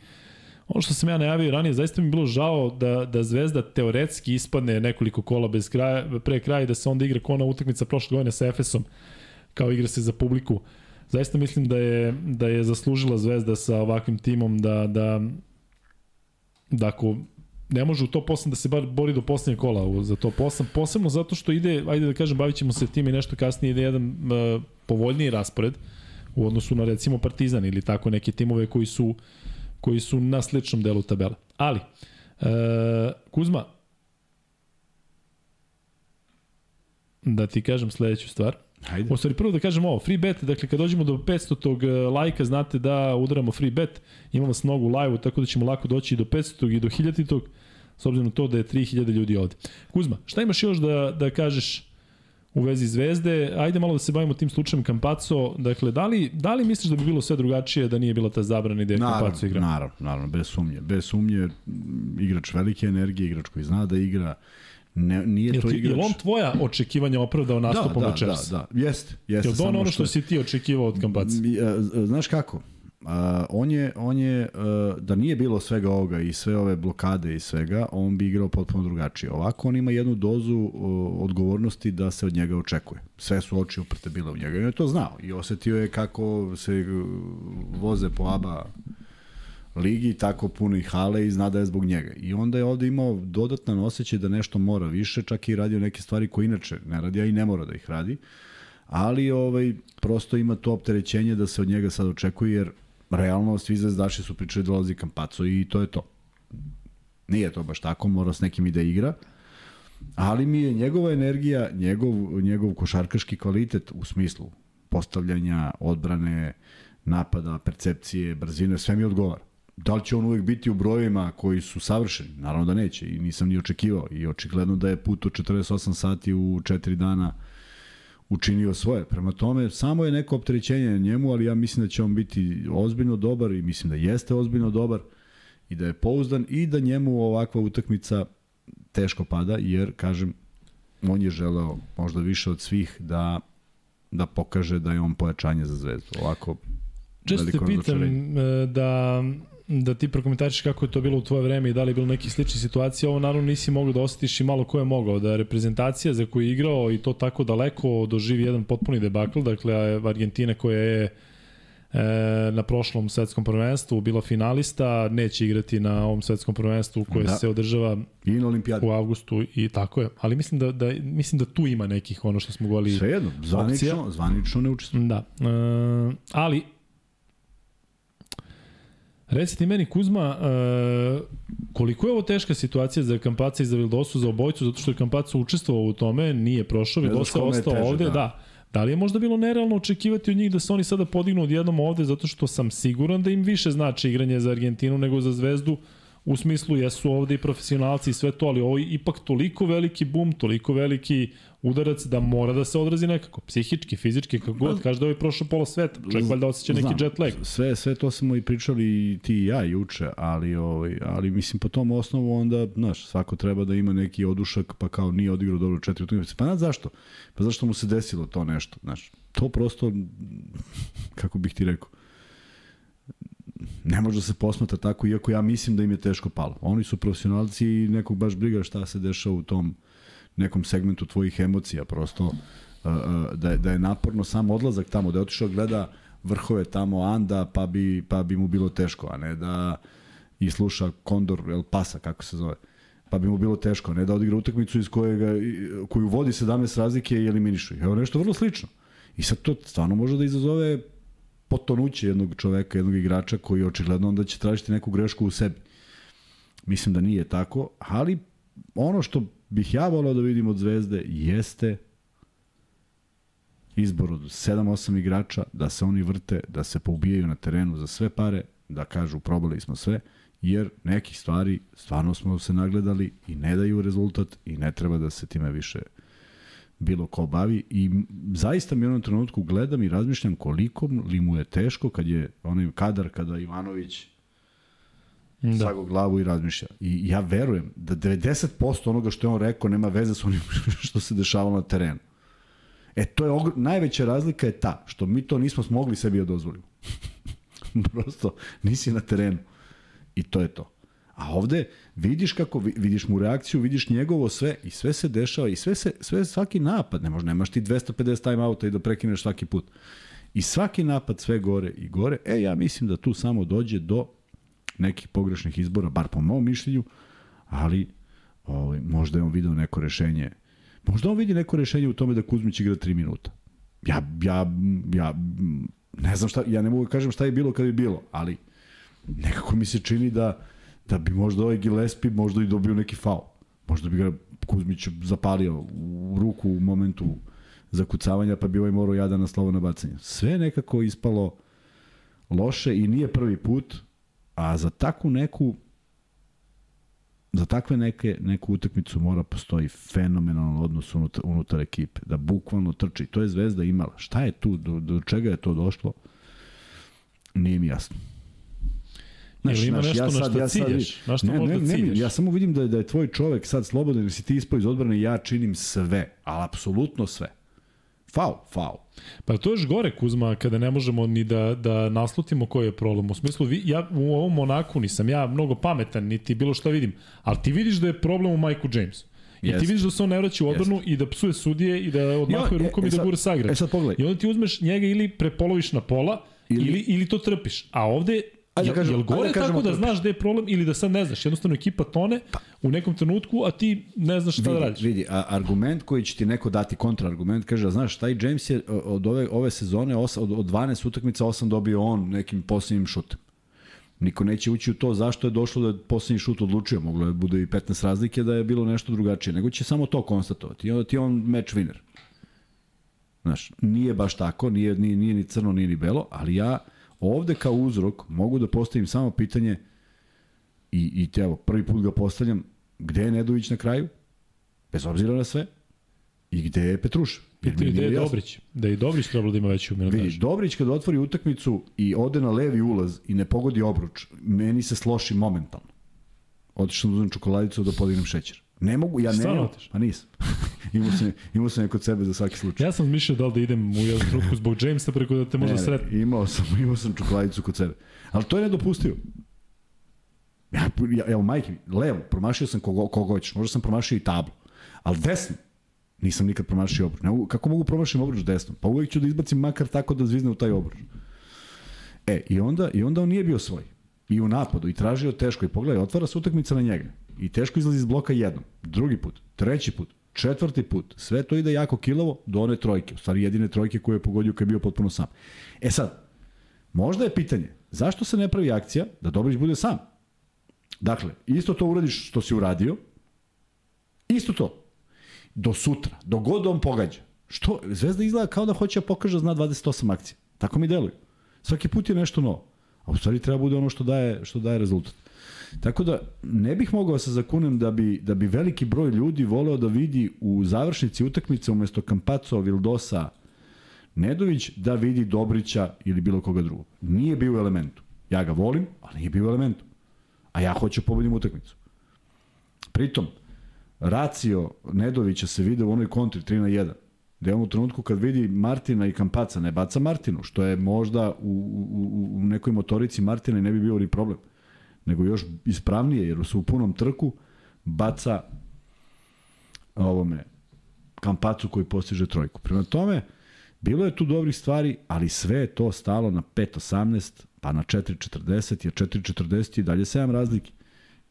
Speaker 2: Ono što sam ja najavio ranije, zaista mi je bilo žao da, da Zvezda teoretski ispadne nekoliko kola bez kraja, pre kraja i da se onda igra kona utakmica prošle godine sa Efesom, kao igra se za publiku. Zaista mislim da je, da je zaslužila Zvezda sa ovakvim timom da, da, da ako ne može u top 8 da se bar bori do poslednjeg kola za top 8, posebno zato što ide, ajde da kažem, bavit ćemo se tim i nešto kasnije, ide jedan uh, povoljniji raspored u odnosu na recimo Partizan ili tako neke timove koji su koji su na sličnom delu tabele. Ali, uh, Kuzma, da ti kažem sledeću stvar.
Speaker 1: Hajde.
Speaker 2: O, stvari, prvo da kažem ovo, free bet, dakle kad dođemo do 500 tog e, lajka, znate da udaramo free bet, imamo vas mnogo u live-u, tako da ćemo lako doći i do 500 i do 1000 tog, s obzirom na to da je 3000 ljudi ovde. Kuzma, šta imaš još da, da kažeš u vezi Zvezde? Ajde malo da se bavimo tim slučajem Kampaco. Dakle, da li, da li misliš da bi bilo sve drugačije da nije bila ta zabrana i da je Kampaco igra?
Speaker 1: Naravno, naravno, bez sumnje. Bez sumnje, igrač velike energije, igrač koji zna da igra, Ne, nije to igrač.
Speaker 2: Je on tvoja očekivanja opravdao nastupom da,
Speaker 1: da,
Speaker 2: večeras?
Speaker 1: Da, da, jeste. jeste
Speaker 2: je on ono što, što si ti očekivao od Kampaca?
Speaker 1: Znaš kako? Uh, on je, on je uh, da nije bilo svega ovoga i sve ove blokade i svega, on bi igrao potpuno drugačije. Ovako on ima jednu dozu uh, odgovornosti da se od njega očekuje. Sve su oči uprte bile u njega i on je to znao i osetio je kako se voze po ABA ligi, tako puno i hale i zna da je zbog njega. I onda je ovde imao dodatan osjećaj da nešto mora više, čak i radio neke stvari koje inače ne radi, a i ne mora da ih radi. Ali ovaj, prosto ima to opterećenje da se od njega sad očekuje, jer realno svi zvezdaši su pričali da dolazi Kampaco i to je to. Nije to baš tako, mora s nekim i da igra. Ali mi je njegova energija, njegov, njegov košarkaški kvalitet u smislu postavljanja, odbrane, napada, percepcije, brzine, sve mi odgovara. Da li će on uvek biti u brojevima koji su savršeni? Naravno da neće i nisam ni očekivao. I očigledno da je put od 48 sati u 4 dana učinio svoje. Prema tome, samo je neko opterećenje njemu, ali ja mislim da će on biti ozbiljno dobar i mislim da jeste ozbiljno dobar i da je pouzdan i da njemu ovakva utakmica teško pada, jer, kažem, on je želeo možda više od svih da da pokaže da je on pojačanje za zvezdu. Ovako,
Speaker 2: Često te pitam e, da da ti prokomentariš kako je to bilo u tvoje vreme i da li je bilo neki slični situacija, ovo naravno nisi mogao da osjetiš i malo ko je mogao, da reprezentacija za koju je igrao i to tako daleko doživi jedan potpuni debakl, dakle Argentina koja je e, na prošlom svetskom prvenstvu bila finalista, neće igrati na ovom svetskom prvenstvu koje da. se održava
Speaker 1: I na olimpijadu.
Speaker 2: u avgustu i tako je. Ali mislim da, da, mislim da tu ima nekih ono što smo govorili
Speaker 1: Svejedno, zvanično, zvanično ne učestvuju.
Speaker 2: Da. E, ali Recite meni, Kuzma, uh, koliko je ovo teška situacija za Kampaca i za Vildosu, za obojcu, zato što je Kampaca učestvovao u tome, nije prošao, Vildosa je ostao teže, ovde, da. da. Da li je možda bilo nerealno očekivati od njih da se oni sada podignu odjednom ovde, zato što sam siguran da im više znači igranje za Argentinu nego za Zvezdu, u smislu jesu ovde i profesionalci i sve to, ali ovo je ipak toliko veliki bum, toliko veliki udarac da mora da se odrazi nekako, psihički, fizički, kako god, kaže da je prošlo pola sveta, čovjek valjda osjeća neki Znam, jet lag.
Speaker 1: Sve, sve to smo i pričali i ti i ja juče, ali, ovaj, ali mislim po tom osnovu onda, znaš, svako treba da ima neki odušak, pa kao nije odigrao dobro četiri utakmice. Pa znaš zašto? Pa zašto mu se desilo to nešto, znaš. To prosto, kako bih ti rekao, ne može da se posmatra tako, iako ja mislim da im je teško palo. Oni su profesionalci i nekog baš briga šta se dešava u tom nekom segmentu tvojih emocija, prosto uh, uh, da, je, da je naporno sam odlazak tamo, da je otišao gleda vrhove tamo Anda, pa bi, pa bi mu bilo teško, a ne da i sluša Kondor El Pasa, kako se zove pa bi mu bilo teško, ne da odigra utakmicu iz kojega, koju vodi 17 razlike i eliminišu. Evo nešto vrlo slično. I sad to stvarno može da izazove potonuće jednog čoveka, jednog igrača koji očigledno onda će tražiti neku grešku u sebi. Mislim da nije tako, ali ono što bih ja volao da vidim od Zvezde jeste izbor od 7-8 igrača, da se oni vrte, da se poubijaju na terenu za sve pare, da kažu probali smo sve, jer nekih stvari stvarno smo se nagledali i ne daju rezultat i ne treba da se time više bilo ko bavi i zaista mi u jednom trenutku gledam i razmišljam koliko li mu je teško kad je onaj kadar kada Ivanović da. sago glavu i razmišlja. I ja verujem da 90% onoga što je on rekao nema veze sa onim što se dešavalo na terenu. E, to je ogr... najveća razlika je ta, što mi to nismo smogli sebi da dozvolimo. Prosto, nisi na terenu. I to je to. A ovde vidiš kako vidiš mu reakciju, vidiš njegovo sve i sve se dešava i sve se sve svaki napad, ne možeš nemaš ti 250 time outa i da prekineš svaki put. I svaki napad sve gore i gore. E ja mislim da tu samo dođe do nekih pogrešnih izbora, bar po mom mišljenju, ali ovaj, možda je on video neko rešenje. Možda on vidi neko rešenje u tome da Kuzmić igra 3 minuta. Ja, ja, ja ne znam šta, ja ne mogu da kažem šta je bilo kad je bilo, ali nekako mi se čini da da bi možda ovaj Gillespie možda i dobio neki faul. Možda bi ga Kuzmić zapalio u ruku u momentu zakucavanja, pa bi ovaj morao jadan na slovo na bacanje. Sve nekako ispalo loše i nije prvi put, a za takvu neku za takve neke, neku utakmicu mora postoji fenomenalan odnos unutar, unutar ekipe, da bukvalno trči. To je Zvezda imala. Šta je tu, do, do čega je to došlo? Nije mi jasno.
Speaker 2: Znaš, Ili ima naš, nešto ja sad, na što ja sad, ciljaš? Na što ne, ne,
Speaker 1: da ciljaš? ja samo vidim da je, da je tvoj čovek sad slobodan, jer si ti ispao iz odbrane, ja činim sve, ali apsolutno sve. Faul, faul.
Speaker 2: Pa to je još gore, Kuzma, kada ne možemo ni da, da naslutimo koji je problem. U smislu, vi, ja u ovom Monaku nisam ja mnogo pametan, niti bilo šta vidim, ali ti vidiš da je problem u Michael Jamesu. I yes. ti vidiš da se on ne vraća u odbranu yes. i da psuje sudije i da odmahuje rukom e, e, i da gura sagra.
Speaker 1: E sad pogledaj.
Speaker 2: I onda ti uzmeš njega ili prepoloviš na pola ili, ili, ili to trpiš. A ovde Ajde da kažem, jel gore ajde da tako da znaš gde je problem ili da sad ne znaš? Jednostavno ekipa tone pa. u nekom trenutku, a ti ne znaš šta
Speaker 1: vidi,
Speaker 2: da radiš.
Speaker 1: Vidi, a, argument koji će ti neko dati kontraargument, kaže, znaš, taj James je od ove, ove sezone, os, od, od 12 utakmica 8 dobio on nekim posljednjim šutem. Niko neće ući u to zašto je došlo da je poslednji šut odlučio, moglo je bude i 15 razlike da je bilo nešto drugačije, nego će samo to konstatovati. I onda ti je on match winner. Znaš, nije baš tako, nije, nije, nije ni crno, nije ni belo, ali ja Ovde kao uzrok mogu da postavim samo pitanje i, i evo, prvi put ga postavljam, gde je Nedović na kraju? Bez obzira na sve. I gde je mi
Speaker 2: Pitaju gde je
Speaker 1: jasno.
Speaker 2: Dobrić. Da je Dobrić trebalo da ima veću
Speaker 1: Vidi,
Speaker 2: minutažu.
Speaker 1: Dobrić kad otvori utakmicu i ode na levi ulaz i ne pogodi obruč, meni se sloši momentalno. Otišao da uzmem čokoladicu da podignem šećer. Ne mogu, ja ne...
Speaker 2: Otišao?
Speaker 1: Pa nisam. imao, sam, imao sam je kod sebe za svaki slučaj.
Speaker 2: Ja sam mišljao da li da idem u jednu trenutku zbog Jamesa preko da te možda
Speaker 1: Ne, ne,
Speaker 2: sretnem.
Speaker 1: Imao sam, imao sam čokoladicu kod sebe. Ali to je nedopustivo. Ja, ja, evo, majke, mi, levo, promašio sam kogo, kogo hoćeš, možda sam promašio i tablu. Ali desno, nisam nikad promašio obruč. Ne, mogu- kako mogu promašim obruč desno? Pa uvek ću da izbacim makar tako da zvizne u taj obruč. E, i onda, i onda on nije bio svoj. I u napadu, i tražio teško. I pogledaj, otvara se utakmica na njega. I teško izlazi iz bloka jednom, drugi put, treći put, četvrti put. Sve to ide jako kilavo do one trojke. U stvari jedine trojke koje je pogodio kad je bio potpuno sam. E sad, možda je pitanje, zašto se ne pravi akcija da Dobrić bude sam? Dakle, isto to uradiš što si uradio, isto to. Do sutra, do god on pogađa. Što? Zvezda izgleda kao da hoće da pokaže zna 28 akcija. Tako mi deluju. Svaki put je nešto novo. A u stvari treba bude ono što daje, što daje rezultat. Tako da ne bih mogao da se zakunem da bi, da bi veliki broj ljudi voleo da vidi u završnici utakmice umesto Kampaco, Vildosa, Nedović da vidi Dobrića ili bilo koga drugog. Nije bio u elementu. Ja ga volim, ali nije bio u elementu. A ja hoću da pobedim utakmicu. Pritom, racio Nedovića se vide u onoj kontri 3 na 1 gde on u trenutku kad vidi Martina i Kampaca ne baca Martinu, što je možda u, u, u nekoj motorici Martina i ne bi bio ni problem, nego još ispravnije, jer su u punom trku baca ovome Kampacu koji postiže trojku. Prema tome, bilo je tu dobrih stvari, ali sve je to stalo na 5.18, pa na 4.40, jer 4.40 je dalje 7 razlike.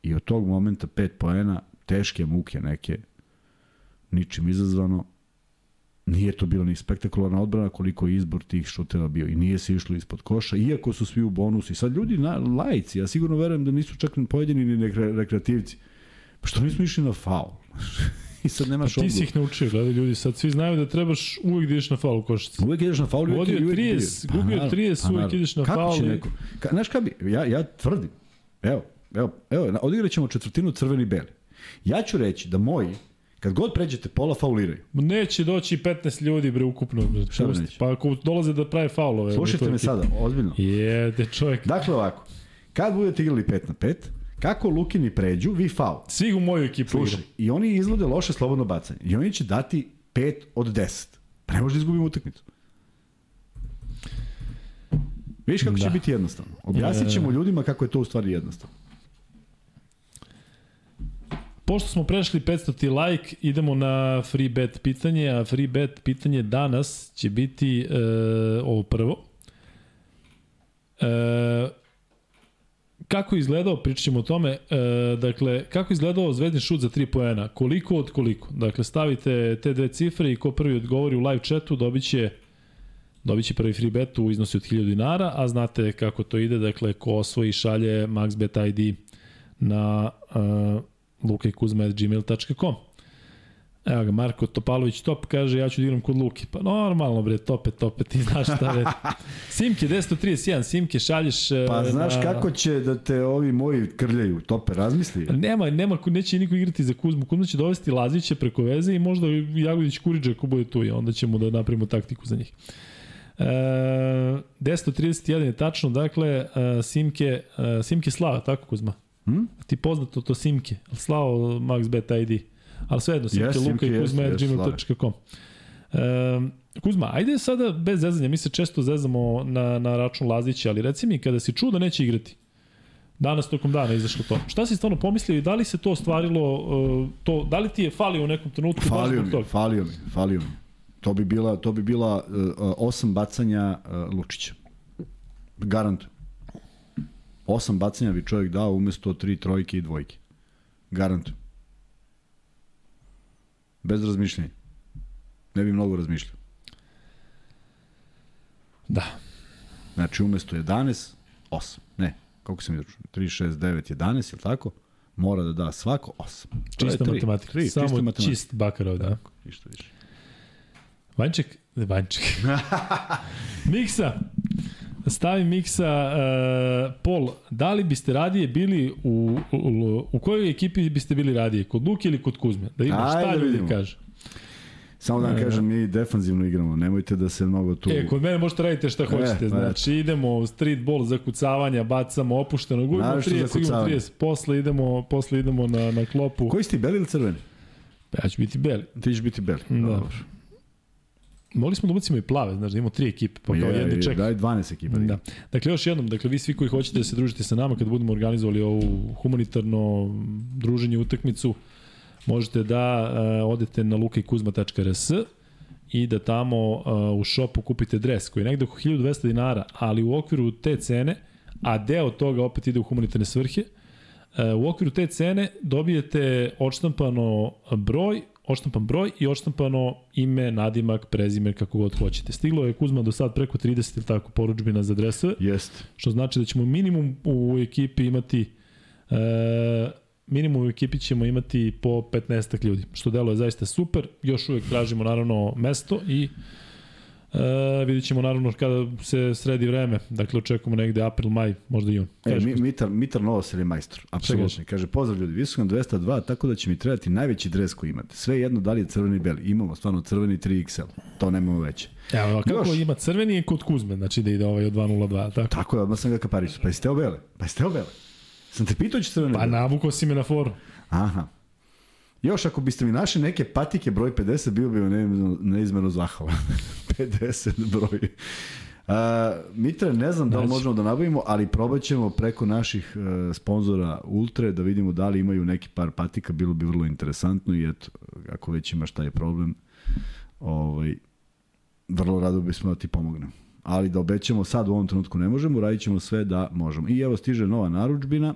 Speaker 1: I od tog momenta 5 poena, teške muke neke, ničim izazvano, nije to bilo ni spektakularna odbrana koliko je izbor tih šuteva bio i nije se išlo ispod koša, iako su svi u bonusu i sad ljudi na lajci, ja sigurno verujem da nisu čak ni pojedini ni rekre- rekreativci. Pa što nismo išli na faul? I sad nemaš
Speaker 2: Ti
Speaker 1: odgovor.
Speaker 2: si ih naučio, gledaj ljudi, sad svi znaju da trebaš uvijek da ideš na faul u košarci.
Speaker 1: Uvijek ideš na faul. uvijek-
Speaker 2: Vodio
Speaker 1: uvijek
Speaker 2: 30,
Speaker 1: ideš.
Speaker 2: gubio
Speaker 1: naravno,
Speaker 2: 30, uvijek
Speaker 1: naravno.
Speaker 2: ideš na
Speaker 1: Kako
Speaker 2: faul
Speaker 1: će neko? Ka, znaš kada bi, ja, ja tvrdim, evo, evo, evo, odigrat ćemo četvrtinu crveni beli. Ja ću reći da moji, kad god pređete pola, fauliraju.
Speaker 2: Neće doći 15 ljudi bre ukupno.
Speaker 1: Šta
Speaker 2: pusti.
Speaker 1: neće?
Speaker 2: Pa ako dolaze da prave faulove.
Speaker 1: Slušajte me sada, ozbiljno.
Speaker 2: Jede čovjek.
Speaker 1: Dakle ovako, kad budete igrali 5 na 5, kako Lukini pređu, vi faul.
Speaker 2: Svi u moju ekipu
Speaker 1: Slušaj,
Speaker 2: igraju.
Speaker 1: i oni izvode loše slobodno bacanje. I oni će dati 5 od 10. Pa ne može da izgubimo utakmicu. Vidiš kako da. će
Speaker 2: Da.
Speaker 1: biti jednostavno. Objasnit ćemo ljudima kako je to u stvari jednostavno.
Speaker 2: Pošto smo prešli 500 ti like, idemo na free bet pitanje, a free bet pitanje danas će biti e, ovo prvo. E, kako izgledao, pričat ćemo o tome, e, dakle, kako izgledao zvezdni šut za 3 poena, koliko od koliko. Dakle, stavite te dve cifre i ko prvi odgovori u live chatu dobit će dobit će prvi free bet u iznosi od 1000 dinara, a znate kako to ide, dakle, ko osvoji šalje maxbet ID na uh, lukekuzma.gmail.com Evo ga, Marko Topalović top kaže, ja ću da igram kod Luke. Pa normalno bre, tope, tope, ti znaš šta je. Simke, 1031, Simke, šalješ... e,
Speaker 1: Pa znaš
Speaker 2: na-
Speaker 1: kako će da te ovi moji krljaju, tope, razmisli.
Speaker 2: Nema, nema, neće niko igrati za Kuzmu. Kuzma će dovesti Lazića preko veze i možda Jagodić Kuriđa ako bude tu i onda ćemo da napravimo taktiku za njih. E, 1031 je tačno, dakle, e, Simke, e, Simke Slava, tako Kuzma?
Speaker 1: Hm?
Speaker 2: Ti poznato to Simke, Slavo MaxBet ID. Ali svejedno, Simke,
Speaker 1: Yes,
Speaker 2: yes, Luka
Speaker 1: Simke,
Speaker 2: i
Speaker 1: yes,
Speaker 2: Kuzma
Speaker 1: yes,
Speaker 2: gmail.com. E, Kuzma, ajde sada bez zezanja, mi se često zezamo na, na račun Lazića, ali reci mi, kada si čuo da neće igrati, danas tokom dana izašlo to. Šta si stvarno pomislio i da li se to ostvarilo, uh, to, da li ti je falio u nekom trenutku baš
Speaker 1: Falio mi,
Speaker 2: toga?
Speaker 1: falio mi, falio mi. To bi bila, to bi bila uh, osam bacanja uh, Lučića. Garantujem. Osam bacanja bi čovjek dao umesto tri trojke i dvojke. Garantujem. Bez razmišljanja. Ne bi mnogo razmišljao.
Speaker 2: Da.
Speaker 1: Znači umesto 11, 8. Ne, koliko sam izračunao? 3, 6, 9, 11, je li tako? Mora da da svako 8. To je
Speaker 2: Čista matematika.
Speaker 1: Tri,
Speaker 2: Samo
Speaker 1: čista matematika.
Speaker 2: čist bakarov, da.
Speaker 1: Tako, ništa više.
Speaker 2: Vanček, ne, Vanček. Miksa, stavi Miksa, uh, Pol, da li biste radije bili u, u, u, u kojoj ekipi biste bili radije? Kod Luke ili kod Kuzme? Da ima šta ljudi
Speaker 1: vidimo.
Speaker 2: kaže.
Speaker 1: Samo da vam kažem, mi defanzivno igramo, nemojte da se mnogo tu...
Speaker 2: E, kod mene možete raditi šta hoćete,
Speaker 1: pa
Speaker 2: znači idemo streetball, zakucavanja, bacamo opušteno, gubimo
Speaker 1: Naročito
Speaker 2: 30, gubimo
Speaker 1: zakucavanje.
Speaker 2: 30, posle idemo, posle idemo na, na klopu.
Speaker 1: Koji si ti, beli ili crveni?
Speaker 2: Ja ću biti beli.
Speaker 1: Ti ćeš biti beli.
Speaker 2: Da.
Speaker 1: Dobro.
Speaker 2: Mogli smo da ubacimo i plave, znaš, da imamo tri ekipe, pa kao
Speaker 1: Je,
Speaker 2: jedni
Speaker 1: je,
Speaker 2: čeka.
Speaker 1: Daj 12 ekipa.
Speaker 2: Da. Dakle, još jednom, dakle, vi svi koji hoćete da se družite sa nama kad budemo organizovali ovu humanitarno druženje utakmicu, možete da uh, odete na lukajkuzma.rs i da tamo uh, u šopu kupite dres koji je negde oko 1200 dinara, ali u okviru te cene, a deo toga opet ide u humanitarne svrhe, uh, u okviru te cene dobijete odštampano broj, odštampan broj i odštampano ime, nadimak, prezime, kako god hoćete. Stiglo je Kuzma do sad preko 30 ili tako poručbina za dresove,
Speaker 1: Jeste.
Speaker 2: što znači da ćemo minimum u ekipi imati e, minimum u ekipi ćemo imati po 15 ljudi, što deluje zaista super. Još uvek tražimo naravno mesto i e, vidjet ćemo naravno kada se sredi vreme. Dakle, očekujemo negde april, maj, možda jun.
Speaker 1: E, mi, Mitar, Mitar Novosel je majstor, apsolutno. Kaže, pozdrav ljudi, sam 202, tako da će mi trebati najveći dres koji imate. Sve jedno da li je crveni i beli. Imamo stvarno crveni 3XL, to nemamo veće.
Speaker 2: Evo, a kako
Speaker 1: Još.
Speaker 2: ima crveni je kod Kuzme, znači da ide ovaj od 202, tako?
Speaker 1: Tako je, odmah sam ga kaparisu. Pa jeste obele? Pa jeste obele? Sam te pitao će crvene
Speaker 2: Pa
Speaker 1: bele?
Speaker 2: navuko si me na foru.
Speaker 1: Aha. Još ako biste mi našli neke patike broj 50, bio bi neizmerno, neizmerno zahvalan. 50 broj. Uh, Mitre, ne znam da li možemo da nabavimo, ali probat ćemo preko naših uh, sponzora Ultre da vidimo da li imaju neki par patika, bilo bi vrlo interesantno i eto, ako već imaš taj problem, ovaj, vrlo rado bismo da ti pomognem. Ali da obećamo sad u ovom trenutku ne možemo, radit ćemo sve da možemo. I evo stiže nova naručbina.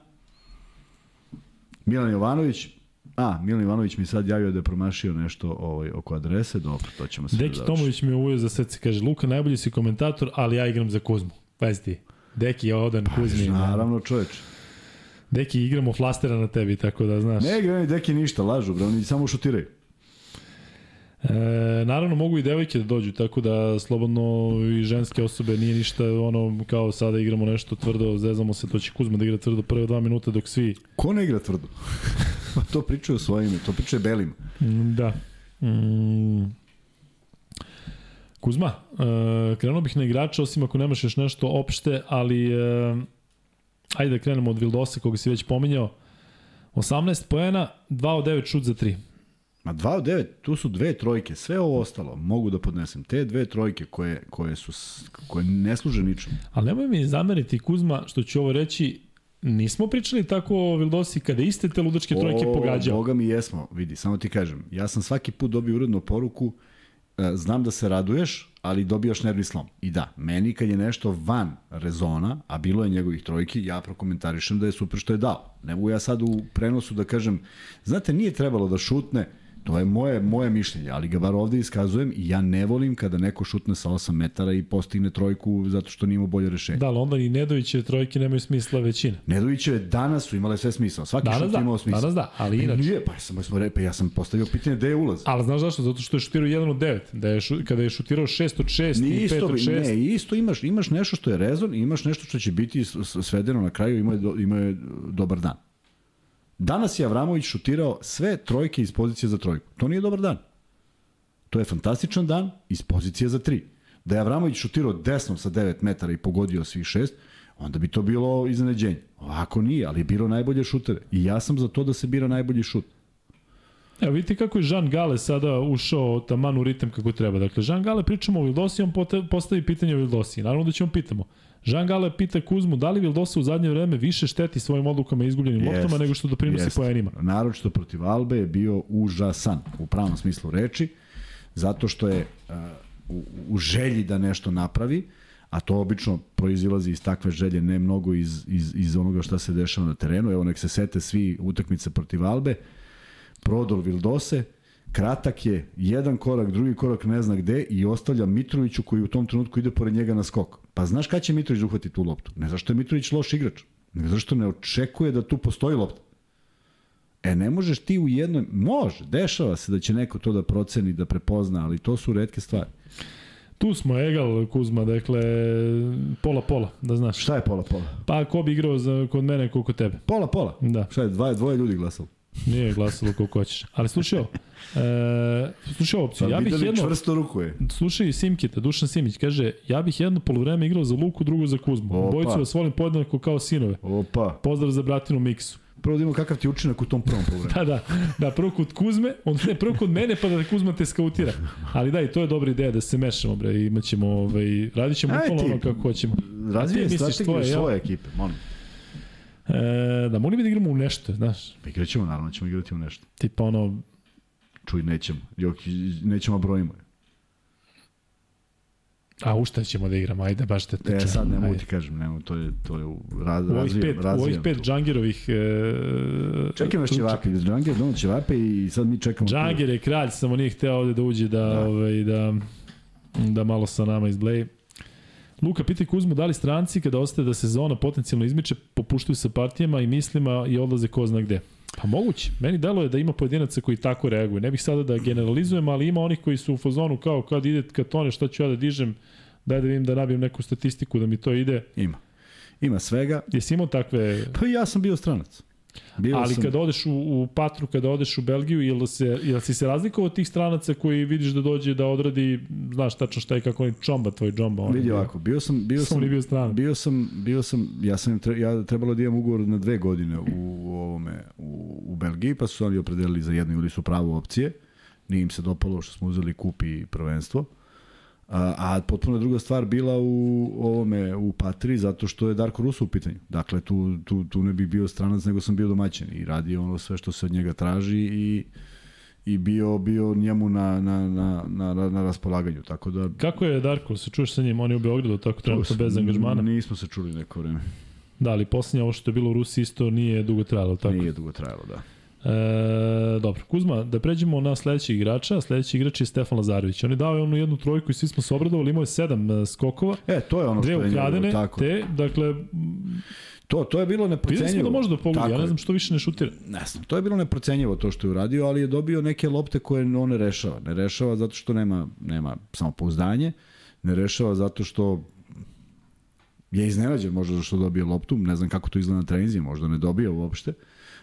Speaker 1: Milan Jovanović, a, Milan Jovanović mi sad javio da je promašio nešto ovaj, oko adrese, dobro, to ćemo se
Speaker 2: Deki Tomović mi je uvio za srce, kaže, Luka, najbolji si komentator, ali ja igram za Kuzmu. Pazi ti. Deki je odan Kuzmi.
Speaker 1: Naravno, čoveč.
Speaker 2: Deki, igramo flastera na tebi, tako da znaš.
Speaker 1: Ne igra oni deki ništa, lažu, bre, oni samo šutiraju.
Speaker 2: E, naravno mogu i devojke da dođu, tako da slobodno i ženske osobe nije ništa ono kao sada igramo nešto tvrdo, zezamo se, to će Kuzma da igra tvrdo prve dva minuta dok svi...
Speaker 1: Ko ne igra tvrdo? Pa to pričaju svojim, to pričaju belim.
Speaker 2: Mm, Da. Mm. Kuzma, e, krenuo bih na igrača, osim ako nemaš još nešto opšte, ali e, ajde da krenemo od Vildosa, koga si već pominjao. 18 poena, 2 od 9 šut za 3.
Speaker 1: Ma 2 od 9, tu su dve trojke, sve ovo ostalo mogu da podnesem. Te dve trojke koje, koje, su, koje ne služe ničemu.
Speaker 2: Ali nemoj mi zameriti Kuzma što ću ovo reći, nismo pričali tako o Vildosi kada iste te ludačke trojke
Speaker 1: O,
Speaker 2: pogađao.
Speaker 1: Boga mi jesmo, vidi, samo ti kažem. Ja sam svaki put dobio urednu poruku, e, znam da se raduješ, ali dobijaš nervni slom. I da, meni kad je nešto van rezona, a bilo je njegovih trojki, ja prokomentarišem da je super što je dao. Ne mogu ja sad u prenosu da kažem, znate, nije trebalo da šutne, To je moje, moje mišljenje, ali ga bar ovde iskazujem i ja ne volim kada neko šutne sa 8 metara i postigne trojku zato što nije bolje rešenje.
Speaker 2: Da, ali onda i Nedovićeve trojke nemaju smisla većine.
Speaker 1: Nedovićeve danas su imale sve smisla. Svaki
Speaker 2: Danas
Speaker 1: šut
Speaker 2: da,
Speaker 1: imao smisla.
Speaker 2: danas da, ali
Speaker 1: E,
Speaker 2: inače.
Speaker 1: Nije, pa, sam, smo re, pa ja sam postavio pitanje gde je ulaz.
Speaker 2: Ali znaš zašto? Zato što je šutirao 1 od 9. Da je šu, kada je šutirao 6 od 6
Speaker 1: Nije
Speaker 2: i 5
Speaker 1: isto,
Speaker 2: od 6.
Speaker 1: ne, isto imaš, imaš nešto što je rezon imaš nešto što će biti svedeno na kraju, ima je, do, ima je dobar dan. Danas je Avramović šutirao sve trojke iz pozicije za trojku. To nije dobar dan. To je fantastičan dan iz pozicije za tri. Da je Avramović šutirao desnom sa 9 metara i pogodio svih šest, onda bi to bilo iznenađenje. Ovako nije, ali je birao najbolje šutere. I ja sam za to da se bira najbolji šut.
Speaker 2: Evo vidite kako je Jean Gale sada ušao taman u ritem kako treba. Dakle, Jean Gale pričamo o Vildosi, on postavi pitanje o Vildosi. Naravno da ćemo pitamo. Jean Gale pita Kuzmu da li Vildosa u zadnje vreme više šteti svojim odlukama i izgubljenim
Speaker 1: Jest.
Speaker 2: loptama nego što doprinosi
Speaker 1: Jest.
Speaker 2: poenima.
Speaker 1: Naročito protiv Albe je bio užasan u pravom smislu reči, zato što je uh, u, u želji da nešto napravi, a to obično proizilazi iz takve želje, ne mnogo iz, iz, iz onoga šta se dešava na terenu. Evo, nek se sete svi utakmice protiv Albe. Prodor Vildose, kratak je, jedan korak, drugi korak ne zna gde i ostavlja Mitroviću koji u tom trenutku ide pored njega na skok. Pa znaš kada će Mitrović uhvati tu loptu? Ne zašto je Mitrović loš igrač, nego zašto ne očekuje da tu postoji lopta. E, ne možeš ti u jednoj... Može, dešava se da će neko to da proceni, da prepozna, ali to su redke stvari.
Speaker 2: Tu smo egal Kuzma, dakle pola-pola, da znaš.
Speaker 1: Šta je pola-pola?
Speaker 2: Pa ko bi igrao za, kod mene, ko kod tebe.
Speaker 1: Pola-pola.
Speaker 2: Da.
Speaker 1: Šta je, dva, dvoje ljudi glasalo?
Speaker 2: Nije glasalo koliko hoćeš. Ali slušaj ovo. E, slušaj opciju. Ja bih jedno...
Speaker 1: čvrsto ruku je.
Speaker 2: Slušaj Simkita, Dušan Simić, kaže, ja bih jedno polovreme igrao za Luku, drugo za Kuzmu.
Speaker 1: Opa.
Speaker 2: Obojicu vas volim podjednako kao sinove.
Speaker 1: Opa.
Speaker 2: Pozdrav za bratinu Miksu.
Speaker 1: Prvo da imamo kakav ti učinak u tom prvom polovremenu.
Speaker 2: Da, da, da, prvo kod Kuzme, on ne, prvo kod mene pa da Kuzma te skautira. Ali da, i to je dobra ideja da se mešamo, bre, imaćemo, ovaj, radit ćemo
Speaker 1: Aj,
Speaker 2: upola
Speaker 1: ti.
Speaker 2: ono kako hoćemo.
Speaker 1: Razvije
Speaker 2: A ti misliš
Speaker 1: strategiju svoje, ekipe, molim.
Speaker 2: E, da, mogli bi da igramo u nešto, znaš,
Speaker 1: Pa igrat ćemo, naravno, ćemo igrati u nešto.
Speaker 2: tipa ono,
Speaker 1: Čuj, nećemo. Joki, nećemo brojimo.
Speaker 2: a u šta ćemo da igramo, ajde, baš te
Speaker 1: E, sad ne mogu
Speaker 2: Ajde.
Speaker 1: ti kažem, ne mogu, to je, to je u, raz,
Speaker 2: U ovih
Speaker 1: razvijem,
Speaker 2: pet, u ovih
Speaker 1: razvijem
Speaker 2: pet. Džangirovih... E,
Speaker 1: Čekaj nas ćevape, Džangir dono ćevape i sad mi čekamo.
Speaker 2: Džangir je kralj, samo nije hteo ovde da uđe da,
Speaker 1: Da.
Speaker 2: Ovaj, da, da malo sa nama izbleji. Luka, pitaj Kuzmu da li stranci kada ostaje da sezona potencijalno izmiče popuštaju sa partijama i mislima i odlaze ko zna gde. Pa moguće. Meni deluje da ima pojedinaca koji tako reaguju. Ne bih sada da generalizujem, ali ima onih koji su u fazonu kao kad ide kad tone šta ću ja da dižem, daj da vidim da nabijem neku statistiku da mi to ide.
Speaker 1: Ima. Ima svega.
Speaker 2: Jesi imao takve
Speaker 1: Pa ja sam bio stranac. Bio
Speaker 2: Ali
Speaker 1: sam,
Speaker 2: kada odeš u, u Patru, kada odeš u Belgiju, ili se, ili si se razlikovao od tih stranaca koji vidiš da dođe da odradi, znaš tačno šta je kako oni čomba, tvoj džomba. On
Speaker 1: Vidi ovako, bio sam, bio sam,
Speaker 2: bio stranac.
Speaker 1: bio sam, bio sam, ja sam, tre, ja trebalo da imam ugovor na dve godine u, ovome, u, u Belgiji, pa su oni opredelili za jednu ili su pravo opcije. Nije im se dopalo što smo uzeli kup i prvenstvo. A, a potpuno druga stvar bila u ovome u Patri zato što je Darko Russo u pitanju. Dakle tu, tu, tu ne bi bio stranac nego sam bio domaćin i radio ono sve što se od njega traži i i bio bio njemu na, na, na, na, na raspolaganju. Tako da
Speaker 2: Kako je Darko, se čuješ sa njim, on je u Beogradu, tako trenutno bez angažmana.
Speaker 1: Nismo se čuli neko vreme.
Speaker 2: Da, ali posljednje ovo što je bilo u Rusiji isto nije dugo trajalo, tako?
Speaker 1: Nije dugo trajalo, da.
Speaker 2: E, dobro, Kuzma, da pređemo na sledećeg igrača. Sledeći igrač je Stefan Lazarević. On je dao onu jednu trojku i svi smo se obradovali, imao je sedam e, skokova,
Speaker 1: E, to je ono
Speaker 2: dve
Speaker 1: što je
Speaker 2: ukradene,
Speaker 1: tako.
Speaker 2: te, dakle,
Speaker 1: To, to je bilo
Speaker 2: videli smo
Speaker 1: neprocenjivo.
Speaker 2: da može da pogodi, ja ne znam što više ne šutira.
Speaker 1: Ne znam, to je bilo neprocenjivo to što je uradio, ali je dobio neke lopte koje on ne rešava. Ne rešava zato što nema, nema samopouzdanje, ne rešava zato što je iznenađen možda što dobije loptu, ne znam kako to izgleda na treniziji, možda ne dobija uopšte,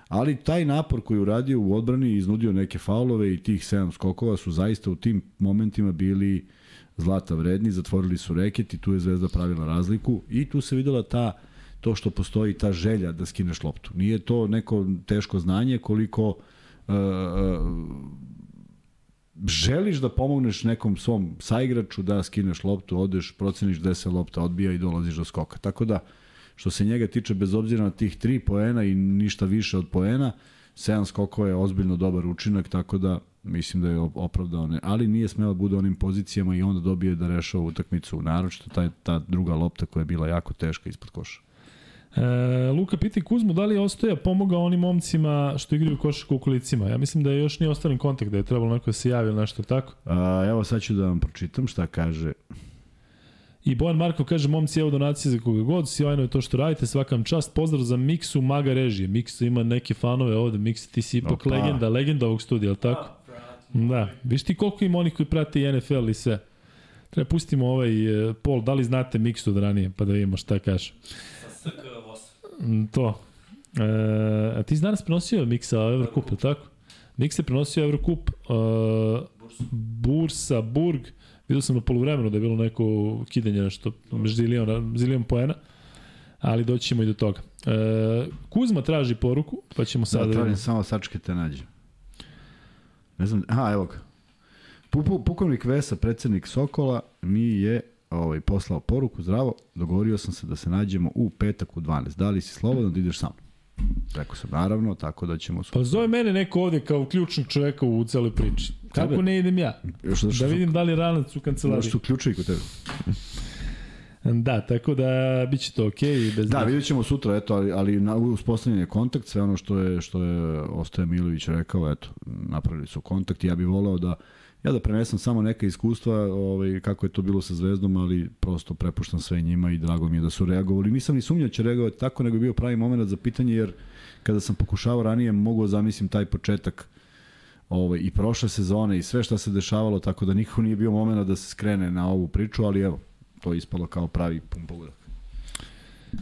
Speaker 1: ali taj napor koji uradio u odbrani i iznudio neke faulove i tih sedam skokova su zaista u tim momentima bili zlata vredni, zatvorili su reket i tu je Zvezda pravila razliku i tu se videla ta to što postoji ta želja da skineš loptu. Nije to neko teško znanje koliko uh, uh, želiš da pomogneš nekom svom saigraču da skineš loptu, odeš, proceniš gde se lopta odbija i dolaziš do skoka. Tako da, što se njega tiče, bez obzira na tih tri poena i ništa više od poena, 7 skokova je ozbiljno dobar učinak, tako da mislim da je opravdao ne. Ali nije smeo da bude onim pozicijama i onda dobije da rešava utakmicu, naročito taj, ta druga lopta koja je bila jako teška ispod koša.
Speaker 2: E, Luka piti Kuzmu da li je Ostoja pomogao onim momcima što igraju košarku u kolicima. Ja mislim da je još nije ostalen kontakt, da je trebalo neko da se javi ili nešto tako.
Speaker 1: A, evo sad ću da vam pročitam šta kaže
Speaker 2: I Bojan Markov kaže, momci, evo donacije za koga god, sjajno je to što radite, svakam čast, pozdrav za Miksu Maga režije. Miksu ima neke fanove ovde, Miksu, ti si ipak
Speaker 1: Opa.
Speaker 2: legenda, legenda ovog studija, ali tako? Da, viš ti koliko ima onih koji prate i NFL i sve. Treba pustimo ovaj e, pol, da li znate Miksu od ranije, pa da vidimo šta kaže.
Speaker 3: Sa.
Speaker 2: Mm, To. E, a ti si danas prenosio Miksa li tako? Miks je prenosio Evercup, uh, Bursa, Burg, vidio sam na polovremenu da je bilo neko kidanje nešto, zilion, zilion poena, ali doći ćemo i do toga. E, Kuzma traži poruku, pa ćemo sada...
Speaker 1: Da,
Speaker 2: da
Speaker 1: tražim
Speaker 2: vidimo.
Speaker 1: samo sačekajte nađe. Ne znam, aha, evo ga. Pupu, pukovnik Vesa, predsednik Sokola, mi je ovaj, poslao poruku, zdravo, dogovorio sam se da se nađemo u petak u 12. Da li si slobodan da ideš sa mnom? Rekao sam, naravno, tako da ćemo...
Speaker 2: Pa zove mene neko ovdje kao ključnog čoveka u celoj priči. Kako
Speaker 1: Tebe?
Speaker 2: ne idem ja?
Speaker 1: Još
Speaker 2: Da
Speaker 1: su-
Speaker 2: vidim da li ranac u kancelariji.
Speaker 1: Možda su ključevi kod tebe.
Speaker 2: Da, tako da bit će to okej. Okay, bez
Speaker 1: Da,
Speaker 2: brige.
Speaker 1: vidjet ćemo sutra, eto, ali, ali na, uspostavljen je kontakt, sve ono što je, što je Ostaje Milović rekao, eto, napravili su kontakt i ja bih voleo da ja da prenesem samo neka iskustva ovaj, kako je to bilo sa Zvezdom, ali prosto prepuštam sve njima i drago mi je da su reagovali. Nisam ni sumnjao da će reagovati tako, nego je bio pravi moment za pitanje, jer kada sam pokušavao ranije, mogu zamislim taj početak ovaj, i prošle sezone i sve šta se dešavalo, tako da nikako nije bio moment da se skrene na ovu priču, ali evo, to je ispalo kao pravi pun pogodak.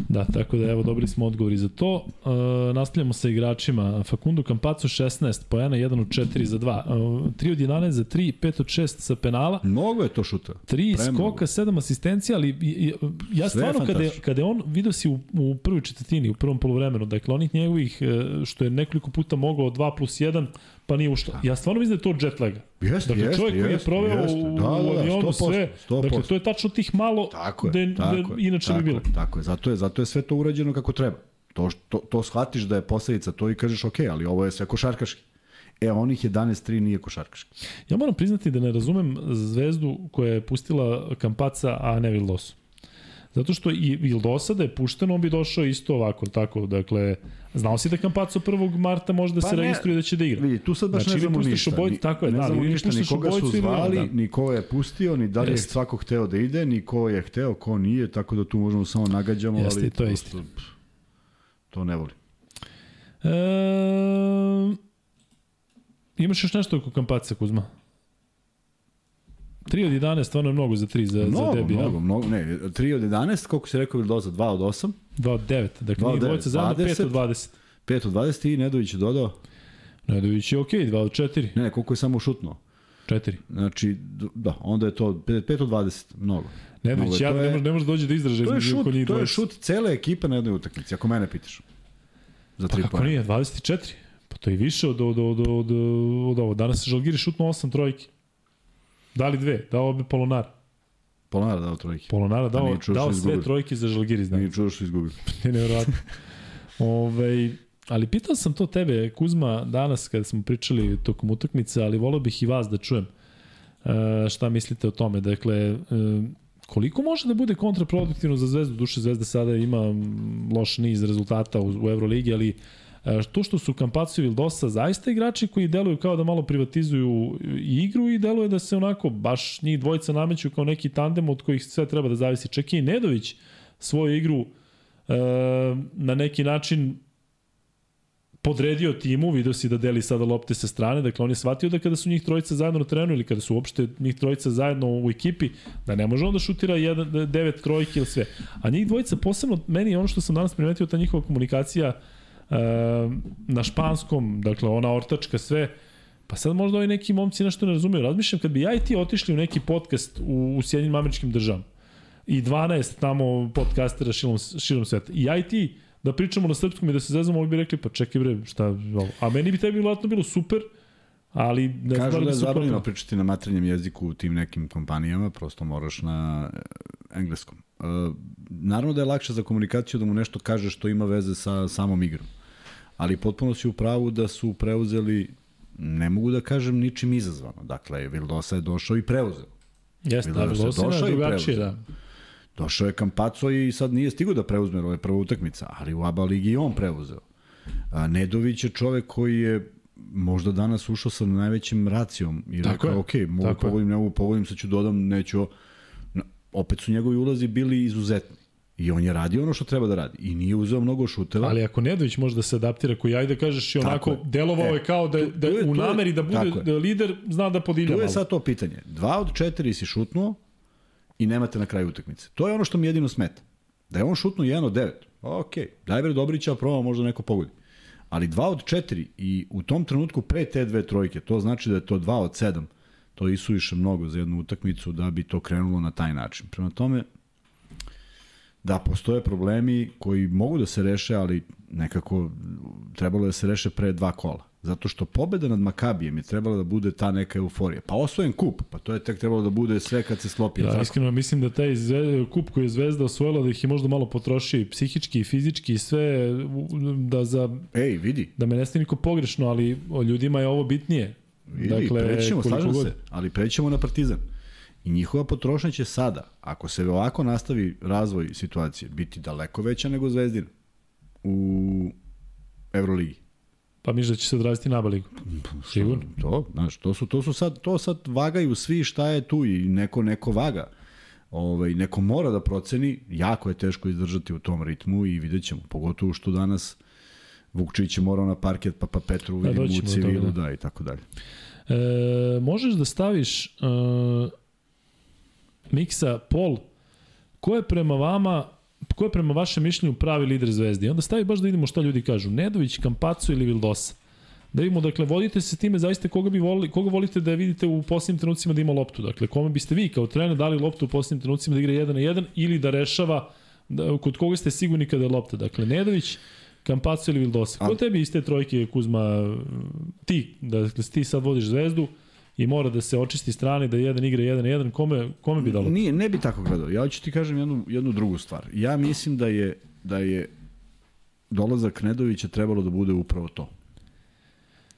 Speaker 2: Da, tako da evo dobili smo odgovori za to. E, nastavljamo sa igračima. Facundo Campazzo 16 poena, 1 od 4 za 2. E, 3 od 11 za 3, 5 od 6 sa penala.
Speaker 1: Mnogo je to šuta.
Speaker 2: 3 skoka, 7 asistencija, ali ja stvarno kada, je- kada je on video si u, u prvoj četvrtini, u prvom polovremenu, dakle onih njegovih, e, što je nekoliko puta mogao 2 plus 1, pa nije ušlo. Ja stvarno mislim da je to jet laga.
Speaker 1: Jeste,
Speaker 2: Dakle,
Speaker 1: jeste,
Speaker 2: čovjek koji je proveo
Speaker 1: jeste.
Speaker 2: u,
Speaker 1: Da, da,
Speaker 2: u
Speaker 1: da,
Speaker 2: avionu
Speaker 1: 100%,
Speaker 2: sve,
Speaker 1: 100%.
Speaker 2: dakle to je tačno tih malo
Speaker 1: Tako je,
Speaker 2: da,
Speaker 1: tako
Speaker 2: da
Speaker 1: je,
Speaker 2: inače
Speaker 1: tako
Speaker 2: bi bilo.
Speaker 1: Je, tako je, zato je, zato je sve to urađeno kako treba. To, to, to shvatiš da je posledica, to i kažeš ok, ali ovo je sve košarkaški. E, onih 11-3 nije košarkaški.
Speaker 2: Ja moram priznati da ne razumem zvezdu koja je pustila Kampaca, a ne Vildosu. Zato što i Vildosa da je pušteno, on bi došao isto ovako, tako, dakle, znao si da Kampaco 1. marta može da
Speaker 1: Pa
Speaker 2: se
Speaker 1: ne,
Speaker 2: registruje da će da igra.
Speaker 1: Vidi, tu sad baš
Speaker 2: Znači,
Speaker 1: ne znamo ništa. Ni-
Speaker 2: tako je,
Speaker 1: ne
Speaker 2: da,
Speaker 1: znamo ništa,
Speaker 2: pustiš
Speaker 1: ni koga su
Speaker 2: ili ne,
Speaker 1: zvali,
Speaker 2: da.
Speaker 1: ni ko je pustio, ni da li je svako hteo da ide, ni ko je hteo, ko nije, tako da tu možemo samo nagađamo,
Speaker 2: Jeste,
Speaker 1: ali
Speaker 2: i to je
Speaker 1: prosto, pff, To ne volim.
Speaker 2: E, imaš još nešto oko Kampaca, Kuzma? 3 od 11, stvarno je mnogo za 3 za,
Speaker 1: Mnogo,
Speaker 2: za debi.
Speaker 1: mnogo,
Speaker 2: ja?
Speaker 1: mnogo, ne, 3 od 11, koliko si rekao Vildoza, 2 od 8,
Speaker 2: 2 od 9, dakle
Speaker 1: od
Speaker 2: njih dvojica zajedno 5 od
Speaker 1: 20.
Speaker 2: 20.
Speaker 1: 5 od 20 i Nedović je dodao,
Speaker 2: Nedović je okej, okay, 2 od 4.
Speaker 1: ne, ne, koliko je samo šutnuo.
Speaker 2: 4.
Speaker 1: Znači, da, onda je to 5, 5 od 20, mnogo.
Speaker 2: Nedović, ja ne može, ne može dođe do izražaja
Speaker 1: To je
Speaker 2: između
Speaker 1: šut,
Speaker 2: oko njih
Speaker 1: to je šut cele ekipe na jednoj utakmici, ako mene pitaš. Za
Speaker 2: Pa
Speaker 1: 3
Speaker 2: kako
Speaker 1: pojene.
Speaker 2: nije, 24. Pa to je više od, od, od, od, od ovo. Danas je Žalgiri šutno 8 trojki. Dali dve, dao bi Polonar.
Speaker 1: Polonara dao trojke.
Speaker 2: Polonara dao,
Speaker 1: što
Speaker 2: dao sve trojke za Žalgiri, znam.
Speaker 1: Nije čuo što izgubio.
Speaker 2: Je nevjerojatno. Ove, ali pitao sam to tebe, Kuzma, danas kada smo pričali tokom utakmice, ali volio bih i vas da čujem e, šta mislite o tome. Dakle, e, koliko može da bude kontraproduktivno za Zvezdu? Duše Zvezda sada ima loš niz rezultata u, u Euroligi, ali to što su Kampacu i Vildosa zaista igrači koji deluju kao da malo privatizuju igru i deluje da se onako baš njih dvojica nameću kao neki tandem od kojih sve treba da zavisi. Čak i Nedović svoju igru e, na neki način podredio timu, video si da deli sada lopte sa strane, dakle on je shvatio da kada su njih trojica zajedno na terenu ili kada su uopšte njih trojica zajedno u ekipi, da ne može on da šutira jedan, da- devet trojke ili sve. A njih dvojica posebno, meni ono što sam danas primetio, ta njihova komunikacija e, na španskom, dakle ona ortačka sve, Pa sad možda ovi neki momci nešto ne razumeju. Razmišljam kad bi ja i ti otišli u neki podcast u, u Sjedinjim američkim državama i 12 tamo podcastera širom, širom sveta. I ja i ti da pričamo na srpskom i da se zezamo, oni bi rekli, pa čekaj bre, šta ovo? A meni bi tebi vjerojatno bilo super, ali ne
Speaker 1: Kažu
Speaker 2: li
Speaker 1: da je zabranjeno pričati na maternjem jeziku u tim nekim kompanijama, prosto moraš na e, engleskom. E, naravno da je lakše za komunikaciju da mu nešto kaže što ima veze sa samom igrom. Ali potpuno si u pravu da su preuzeli, ne mogu da kažem ničim izazvano. Dakle, Vildosa je došao i preuzeo.
Speaker 2: Jeste, da, Vilosina je
Speaker 1: došao i
Speaker 2: drugačije, da.
Speaker 1: Došao je Kampaco i sad nije stigao da preuzme, ovo je prva utakmica, ali u ABA ligi on preuzeo. A, Nedović je čovek koji je možda danas ušao sa najvećim racijom i
Speaker 2: Tako
Speaker 1: rekao,
Speaker 2: je,
Speaker 1: ok, mogu
Speaker 2: tako je.
Speaker 1: povodim, ne mogu povodim, sad ću dodam, neću... Opet su njegovi ulazi bili izuzetni. I on je radio ono što treba da radi. I nije uzeo mnogo šuteva.
Speaker 2: Ali ako Nedović može da se adaptira, koji ajde kažeš i onako
Speaker 1: je.
Speaker 2: delovao
Speaker 1: E,
Speaker 2: je kao da, da
Speaker 1: tu je-
Speaker 2: u
Speaker 1: tu je-
Speaker 2: nameri da bude da lider zna da podilja
Speaker 1: Tu je sad to pitanje. Dva od četiri si šutnuo i nemate na kraju utakmice. To je ono što mi jedino smeta. Da je on šutnuo jedan od devet. Ok, daj bre Dobrića, probamo možda neko pogodi. Ali dva od četiri i u tom trenutku pre te dve trojke, to znači da je to dva od sedam. To je isuviše mnogo za jednu utakmicu da bi to krenulo na taj način. Prema tome, da, postoje problemi koji mogu da se reše, ali nekako trebalo da se reše pre dva kola. Zato što pobeda nad Makabijem je trebala da bude ta neka euforija. Pa osvojen kup, pa to je tek trebalo da bude sve kad se sklopi.
Speaker 2: Ja
Speaker 1: tako?
Speaker 2: iskreno mislim da taj zve, kup koji je Zvezda osvojila da ih je možda malo potrošio i psihički i fizički i sve da za
Speaker 1: Ej, vidi,
Speaker 2: da me ne stane niko pogrešno, ali o ljudima je ovo bitnije.
Speaker 1: vidi, dakle, prećemo, slažem
Speaker 2: god.
Speaker 1: se, ali prećemo na Partizan. I njihova potrošnja će sada, ako se ovako nastavi razvoj situacije, biti daleko veća nego Zvezdina u Euroligi.
Speaker 2: Pa miš da će se odraziti na Baligu. Sigurno.
Speaker 1: To, znaš, to su, to su sad, to sad vagaju svi šta je tu i neko, neko vaga. Ovaj, neko mora da proceni, jako je teško izdržati u tom ritmu i vidjet ćemo, pogotovo što danas Vukčić je morao na parket, pa pa Petru vidimo
Speaker 2: doći
Speaker 1: u civilu,
Speaker 2: da.
Speaker 1: da, i tako dalje.
Speaker 2: E, možeš da staviš uh, miksa Pol, ko je prema vama ko je prema vašem mišljenju pravi lider Zvezde? I onda stavi baš da vidimo šta ljudi kažu. Nedović, Kampacu ili Vildosa? Da vidimo, dakle, vodite se time zaista koga, bi volili, koga volite da vidite u posljednjim trenucima da ima loptu. Dakle, kome biste vi kao trener dali loptu u posljednjim trenucima da igra 1 na 1 ili da rešava da, kod koga ste sigurni kada je lopta. Dakle, Nedović, Kampacu ili Vildosa. Ko tebi iz te trojke, Kuzma, ti, dakle, ti sad vodiš zvezdu, i mora da se očisti strane da jedan igra jedan jedan, kome, kome bi dalo?
Speaker 1: Nije, ne bi tako gledao. Ja hoću ti kažem jednu, jednu drugu stvar. Ja mislim da je, da je dolazak Nedovića trebalo da bude upravo to.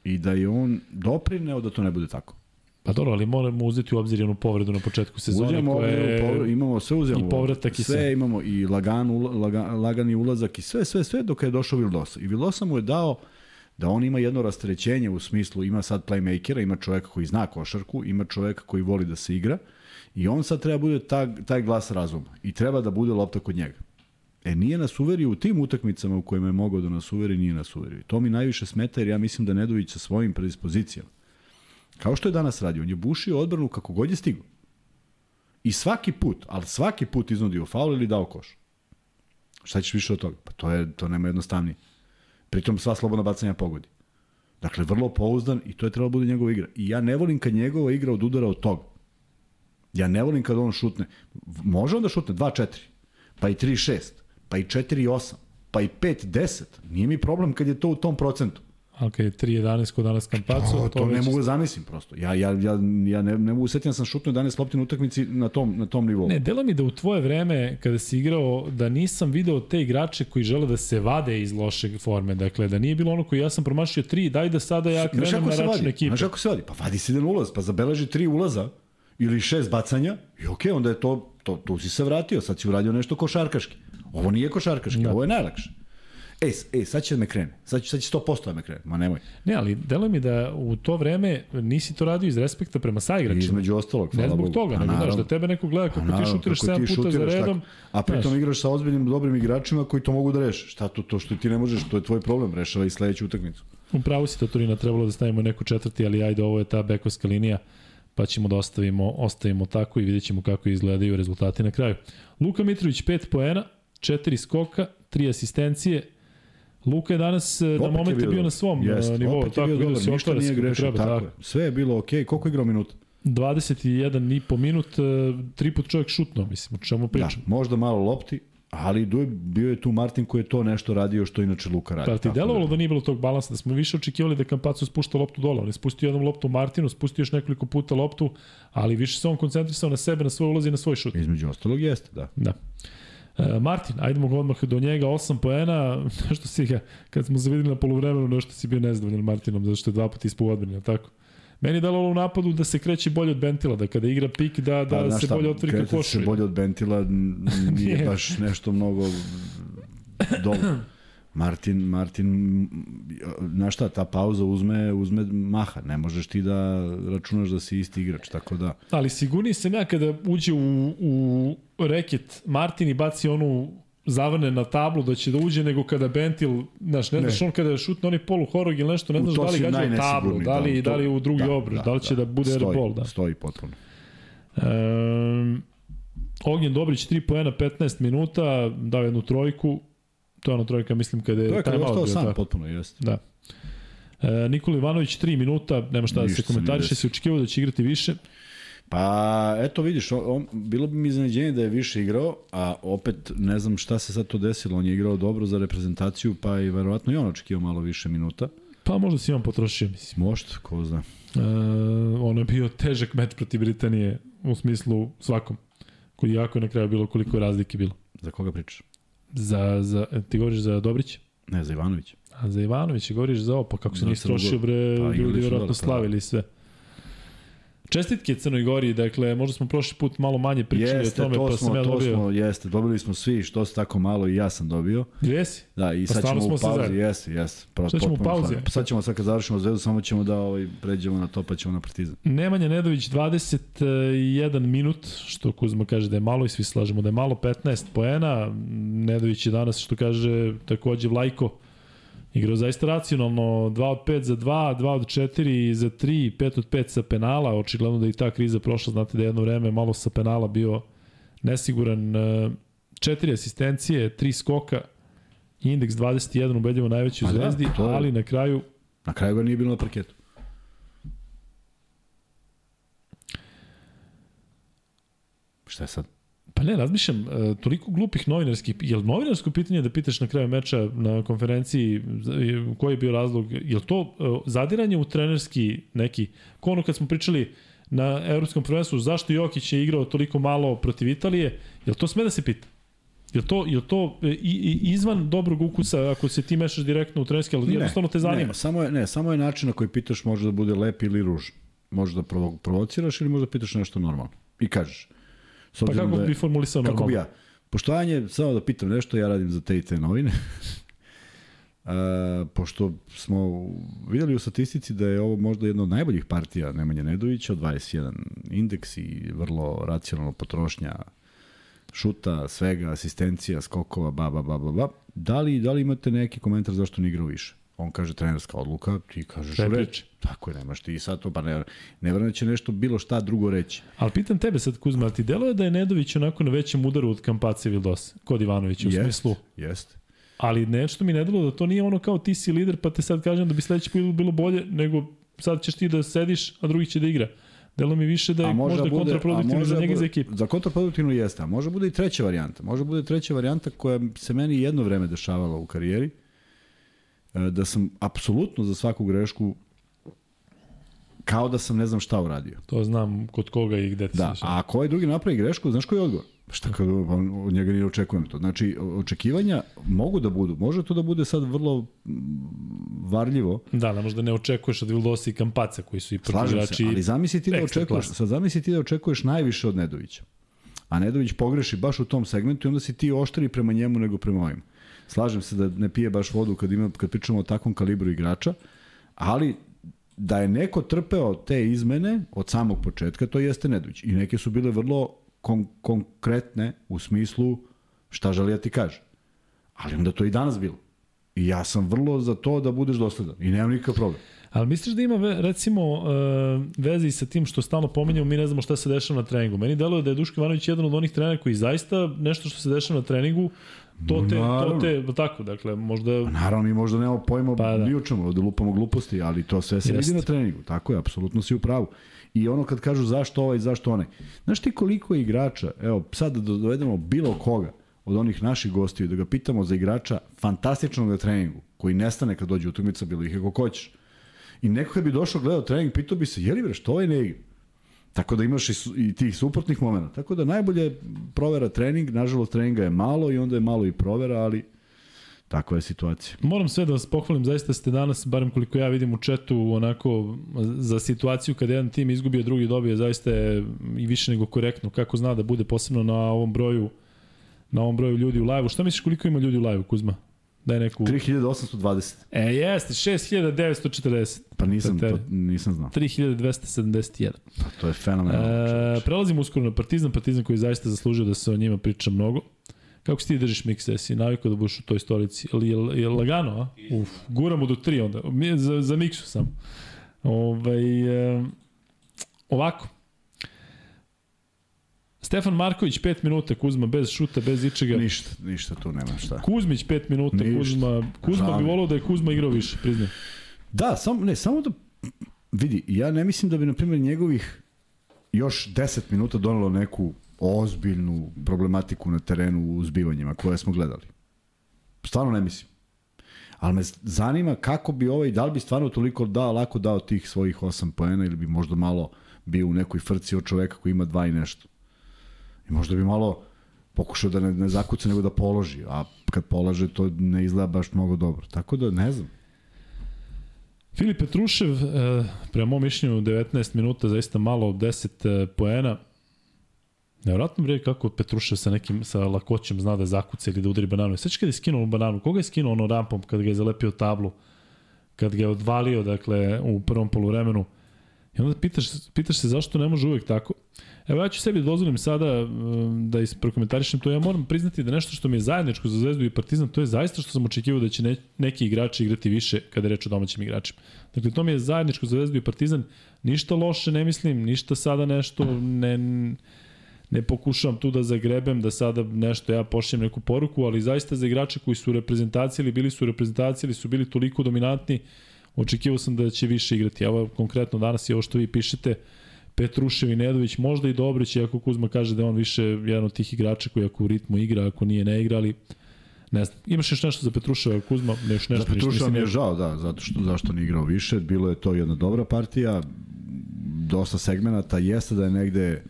Speaker 1: I da je on doprineo da to ne bude tako.
Speaker 2: Pa dobro, ali moramo uzeti u obzir jednu povredu na početku sezone
Speaker 1: uzimamo
Speaker 2: koja je...
Speaker 1: Povredu, imamo sve uzimamo.
Speaker 2: I povratak i sve.
Speaker 1: Sve imamo i lagan, lagan, lagani ulazak i sve, sve, sve dok je došao Vildosa. I Vildosa mu je dao da on ima jedno rastrećenje u smislu, ima sad playmakera, ima čoveka koji zna košarku, ima čoveka koji voli da se igra i on sad treba bude ta, taj glas razuma i treba da bude lopta kod njega. E, nije nas uverio u tim utakmicama u kojima je mogao da nas uveri, nije nas uverio. I to mi najviše smeta jer ja mislim da Nedović sa svojim predispozicijama, kao što je danas radio, on je bušio odbranu kako god je stigao. I svaki put, ali svaki put iznudio faul ili dao koš. Šta ćeš više od toga? Pa to, je, to nema jednostavnije. Pritom sva slobodna bacanja pogodi. Dakle, vrlo pouzdan i to je trebalo bude njegova igra. I ja ne volim kad njegova igra od udara od toga. Ja ne volim kad on šutne. Može on da šutne 2-4, pa i 3-6, pa i 4-8, pa i 5-10. Nije mi problem kad je to u tom procentu.
Speaker 2: Ok, 3-11 kod danas Kampacu.
Speaker 1: To, to, to ne mogu da zamislim prosto. Ja, ja, ja, ja ne, ne mogu setiti da sam šutno 11 lopti na utakmici na tom, na tom nivou.
Speaker 2: Ne, delo mi da u tvoje vreme, kada si igrao, da nisam video te igrače koji žele da se vade iz loše forme. Dakle, da nije bilo ono koji ja sam promašio 3, daj da sada ja krenem na račun ekipe.
Speaker 1: Znaš kako se vadi? Pa vadi se jedan ulaz, pa zabeleži 3 ulaza ili 6 bacanja i okej, okay, onda je to, to, tu si se vratio, sad si uradio nešto košarkaški. Ovo nije košarkaški, da. ovo je najlakše. E, e, sad će da me krene. Sad će, sad će 100% da me krene. Ma nemoj.
Speaker 2: Ne, ali delo mi da u to vreme nisi to radio iz respekta prema saigračima.
Speaker 1: Između ostalog,
Speaker 2: hvala Ne zbog Bogu. toga, nego znaš da tebe neko gleda kako naravno, ti šutiraš 7 puta za redom. Tako.
Speaker 1: A pritom znaš. igraš sa ozbiljnim dobrim igračima koji to mogu da reše. Šta to, to što ti ne možeš, to je tvoj problem. Rešava i sledeću utakmicu.
Speaker 2: Upravo si to Turina, trebalo da stavimo neku četvrti, ali ajde, ovo je ta bekovska linija pa ćemo da ostavimo, ostavimo tako i vidjet ćemo kako izgledaju rezultati na kraju. Luka Mitrović 5 poena, 4 skoka, 3 asistencije, Luka je danas e, opet na momente bio, bio na svom e, Jest, nivou, opet tako
Speaker 1: bio dobar, ništa nije grešio, treba, tako, tako. Sve je bilo okej. Okay. Koliko je igrao minuta?
Speaker 2: 21 i po minut, e, tri put čovjek šutno, mislim, o čemu pričam.
Speaker 1: Da, možda malo lopti, ali bio je tu Martin koji je to nešto radio što inače Luka radi.
Speaker 2: Pa ti delovalo da... da nije bilo tog balansa, da smo više očekivali da Kampacu spušta loptu dole. On je spustio jednom loptu Martinu, spustio još nekoliko puta loptu, ali više se on koncentrisao na sebe, na svoj ulaz i na svoj šut.
Speaker 1: Između ostalog jeste, da.
Speaker 2: Da. E, Martin, ajdemo odmah do njega, 8 poena, nešto si ga, kad smo se videli na polovremenu, nešto si bio nezadovoljan Martinom, zato što je dva puta ispao odbrani, tako? Meni je dalo u napadu da se kreće bolje od Bentila, da kada igra pik da, da pa, se šta, bolje otvori ka košu.
Speaker 1: se bolje od Bentila nije baš nešto mnogo dobro. Martin, Martin, znaš šta, ta pauza uzme, uzme maha, ne možeš ti da računaš da si isti igrač, tako da...
Speaker 2: Ali sigurniji sam ja kada uđe u, u reket Martin i baci onu zavrne na tablu da će da uđe nego kada Bentil, znaš, ne, ne. znaš on kada šutne onaj polu horog ili nešto, ne znaš da li gađa u tablu, da li, da, da li u drugi da, obruč, da, da li će da, da bude stoji, airball, da.
Speaker 1: Stoji potpuno.
Speaker 2: Um, Ognjen Dobrić 3 poena 15 minuta, dao jednu trojku, To je ona trojka, mislim, kada je,
Speaker 1: to je kada je ostao sam, tako. potpuno, jeste.
Speaker 2: Da. E, Nikola Ivanović 3 minuta, nema šta da se komentariše, se očekivao da će igrati više.
Speaker 1: Pa, eto vidiš, on, bilo bi mi iznenađenje da je više igrao, a opet ne znam šta se sad to desilo. On je igrao dobro za reprezentaciju, pa i verovatno i on očekivao malo više minuta.
Speaker 2: Pa možda si on potrošio, mislim.
Speaker 1: Možda, ko zna.
Speaker 2: E, ono je bio težak meč protiv Britanije u smislu svakom. Koji jako je na kraju bilo koliko je razlike bilo.
Speaker 1: Za koga pričaš?
Speaker 2: Za, za, ti govoriš za Dobrić?
Speaker 1: Ne, za Ivanović.
Speaker 2: A za Ivanović govoriš za ovo, pa kako se nisi trošio, bre, pa, ljudi vjerojatno da. slavili sve. Čestitke Crnoj Gori, dakle, možda smo prošli put malo manje pričali jeste, o tome, to pa smo, sam ja dobio.
Speaker 1: Smo, jeste, dobili smo svi, što se tako malo i ja sam dobio.
Speaker 2: Jesi?
Speaker 1: Da, i pa sad ćemo u pauzi, jeste, jeste.
Speaker 2: Sad ćemo u pauzi.
Speaker 1: Pa sad ćemo, sad kad završimo zvedu, samo ćemo da ovaj, pređemo na to, pa ćemo na partizan.
Speaker 2: Nemanja Nedović, 21 minut, što Kuzma kaže da je malo i svi slažemo da je malo, 15 poena. Nedović je danas, što kaže, takođe Vlajko, Igrao zaista racionalno, 2 od 5 za 2, 2 od 4 za 3, 5 od 5 sa penala, očigledno da i ta kriza prošla, znate da je jedno vreme malo sa penala bio nesiguran, četiri asistencije, tri skoka, indeks 21 ubedljivo najveći u
Speaker 1: Pa da,
Speaker 2: zvezdi,
Speaker 1: to je-
Speaker 2: ali na kraju
Speaker 1: Na kraju ga nije bilo na parketu. Šta je sad?
Speaker 2: Pa ne, razmišljam, e, toliko glupih novinarskih, je li novinarsko pitanje da pitaš na kraju meča na konferenciji e, koji je bio razlog, je li to e, zadiranje u trenerski neki, ko ono kad smo pričali na evropskom prvenstvu, zašto Jokić je igrao toliko malo protiv Italije, je to sme da se pita? Je to, je to izvan dobrog ukusa ako se ti mešaš direktno u trenerski, ali jednostavno te zanima?
Speaker 1: Ne, samo je, ne, samo je način na koji pitaš može da bude lep ili ružan. Može da provo, provociraš ili možda pitaš nešto normalno. I kažeš.
Speaker 2: Pa kako
Speaker 1: da je-
Speaker 2: bi formulisao
Speaker 1: Kako
Speaker 2: normalno?
Speaker 1: bi ja? Poštovanje, samo da pitam nešto, ja radim za te i te novine. Uh, pošto smo videli u statistici da je ovo možda jedna od najboljih partija Nemanja Nedovića, od 21 indeks i vrlo racionalno potrošnja šuta, svega, asistencija, skokova, ba, ba, ba, ba, ba. Da li, da li imate neki komentar zašto ne igrao više? On kaže trenerska odluka, ti kažeš
Speaker 2: Sve
Speaker 1: redu.
Speaker 2: priče.
Speaker 1: Tako je, nemaš ti sad to, pa ne, ne da će nešto bilo šta drugo reći.
Speaker 2: Ali pitam tebe sad, Kuzma, ti deluje da je Nedović onako na većem udaru od Kampace Vildosa, kod Ivanovića u
Speaker 1: Jest,
Speaker 2: smislu?
Speaker 1: Jest.
Speaker 2: Ali nešto mi ne deluje da to nije ono kao ti si lider pa te sad kažem da bi sledeći put bilo bolje, nego sad ćeš ti da sediš, a drugi će da igra. Delo mi više da je možda, možda kontraproduktivno za
Speaker 1: da
Speaker 2: njega za
Speaker 1: bude-
Speaker 2: ekipu.
Speaker 1: Za kontraproduktivno jeste, a može bude i treća varijanta. Može bude treća varijanta koja se meni jedno vreme dešavala u karijeri, da sam apsolutno za svaku grešku kao da sam ne znam šta uradio.
Speaker 2: To znam kod koga i gde ti
Speaker 1: Da, a ako ovaj drugi napravi grešku, znaš koji je odgovor? Šta kad od njega nije očekujem to. Znači, očekivanja mogu da budu. Može to da bude sad vrlo varljivo,
Speaker 2: Da, da možda ne očekuješ od Vildosa i Kampaca koji su i prvi
Speaker 1: Slažem
Speaker 2: igrači.
Speaker 1: se, ali zamisli ti da očekuješ, sad zamisli ti da očekuješ najviše od Nedovića. A Nedović pogreši baš u tom segmentu i onda si ti oštri prema njemu nego prema ovim. Slažem se da ne pije baš vodu kad, ima, kad pričamo o takvom kalibru igrača, ali da je neko trpeo te izmene od samog početka, to jeste Nedović. I neke su bile vrlo kon konkretne u smislu šta želi da ti kaže. Ali onda to i danas bilo. I ja sam vrlo za to da budeš dosledan. I nemam nikakav problem.
Speaker 2: Ali misliš da ima recimo uh, veze i sa tim što stalno pominjamo, mi ne znamo šta se dešava na treningu. Meni deluje da je Duško Ivanović jedan od onih trenera koji zaista nešto što se dešava na treningu to te, to
Speaker 1: Naravno.
Speaker 2: te, tako, dakle, možda
Speaker 1: Naravno, mi možda nemamo pojma
Speaker 2: Pa
Speaker 1: pa,
Speaker 2: da.
Speaker 1: ni o čemu, da lupamo gluposti, ali to sve se vidi na treningu. Tako je, apsolutno si u pravu. I ono kad kažu zašto ovaj, zašto onaj. Znaš ti koliko je igrača, evo sad da dovedemo bilo koga od onih naših gostiju, da ga pitamo za igrača fantastičnog na treningu, koji nestane kad dođe utakmica, bilo ih kako hoćeš. I neko kad bi došao gledao trening, pitao bi se, je li bre, što ovaj ne igra? Tako da imaš i, i tih suprotnih momenta. Tako da najbolje je provera trening, nažalost treninga je malo i onda je malo i provera, ali takva je situacija.
Speaker 2: Moram sve da vas pohvalim, zaista ste danas, barem koliko ja vidim u četu, onako za situaciju kada jedan tim izgubio, drugi dobije, zaista je i više nego korektno, kako zna da bude posebno na ovom broju na ovom broju ljudi u live-u. Šta misliš koliko ima ljudi u live-u, Kuzma? Daj neku...
Speaker 1: 3820.
Speaker 2: E, jeste, 6940.
Speaker 1: Pa nisam,
Speaker 2: Za
Speaker 1: to,
Speaker 2: tebe.
Speaker 1: nisam znao.
Speaker 2: 3271.
Speaker 1: Pa to je fenomenalno.
Speaker 2: E, prelazimo uskoro na Partizan, Partizan koji zaista zaslužio da se o njima priča mnogo. Kako si ti držiš mikse? Si navikao da budeš u toj stolici? Je, je, je lagano, a? Uf, guramo do tri onda. Mi- Za, za miksu sam. Ovaj, e, ovako. Stefan Marković 5 minuta, Kuzma bez šuta, bez ičega.
Speaker 1: ništa, ništa tu nema šta.
Speaker 2: Kuzmić 5 minuta,
Speaker 1: Ništa.
Speaker 2: Kuzma, Kuzma
Speaker 1: Žao
Speaker 2: bi volao da je Kuzma igrao više, priznam.
Speaker 1: Da, samo, ne, samo da vidi, ja ne mislim da bi, na primjer, njegovih još 10 minuta donelo neku ozbiljnu problematiku na terenu u zbivanjima koje smo gledali. Stvarno ne mislim. Ali me zanima kako bi ovaj, da li bi stvarno toliko dao, lako dao tih svojih 8 poena ili bi možda malo bio u nekoj frci od čoveka koji ima dva i nešto. I možda bi malo pokušao da ne, ne zakuca nego da položi, a kad polaže to ne izgleda baš mnogo dobro. Tako da ne znam.
Speaker 2: Filip Petrušev, e, prema mom mišljenju 19 minuta, zaista malo 10 e, poena. Nevjerojatno bre kako Petrušev sa nekim sa lakoćem zna da zakuca ili da udari bananu. Sveći kada je skinuo bananu, koga je skinuo ono rampom kad ga je zalepio tablu, kad ga je odvalio dakle u prvom poluvremenu. I onda pitaš, pitaš se zašto ne može uvek tako. Evo ja ću sebi da dozvolim sada um, da isprokomentarišem to. Ja moram priznati da nešto što mi je zajedničko za Zvezdu i Partizan, to je zaista što sam očekivao da će ne, neki igrači igrati više kada je reč o domaćim igračima. Dakle, to mi je zajedničko za Zvezdu i Partizan. Ništa loše ne mislim, ništa sada nešto ne, ne pokušavam tu da zagrebem, da sada nešto ja pošljem neku poruku, ali zaista za igrače koji su u reprezentaciji ili bili su u reprezentaciji ili su bili toliko dominantni, očekivao sam da će više igrati. Evo konkretno danas je ovo što vi pišete, Petrušev i Nedović, možda i Dobrić, iako Kuzma kaže da je on više jedan od tih igrača koji ako u ritmu igra, ako nije ne igra, ali ne znam. Imaš još nešto za Petruševa, Kuzma? Neš, nešto,
Speaker 1: za Petruševa mi je žao, da, zato što, zašto nije igrao više. Bilo je to jedna dobra partija, dosta segmenata, jeste da je negde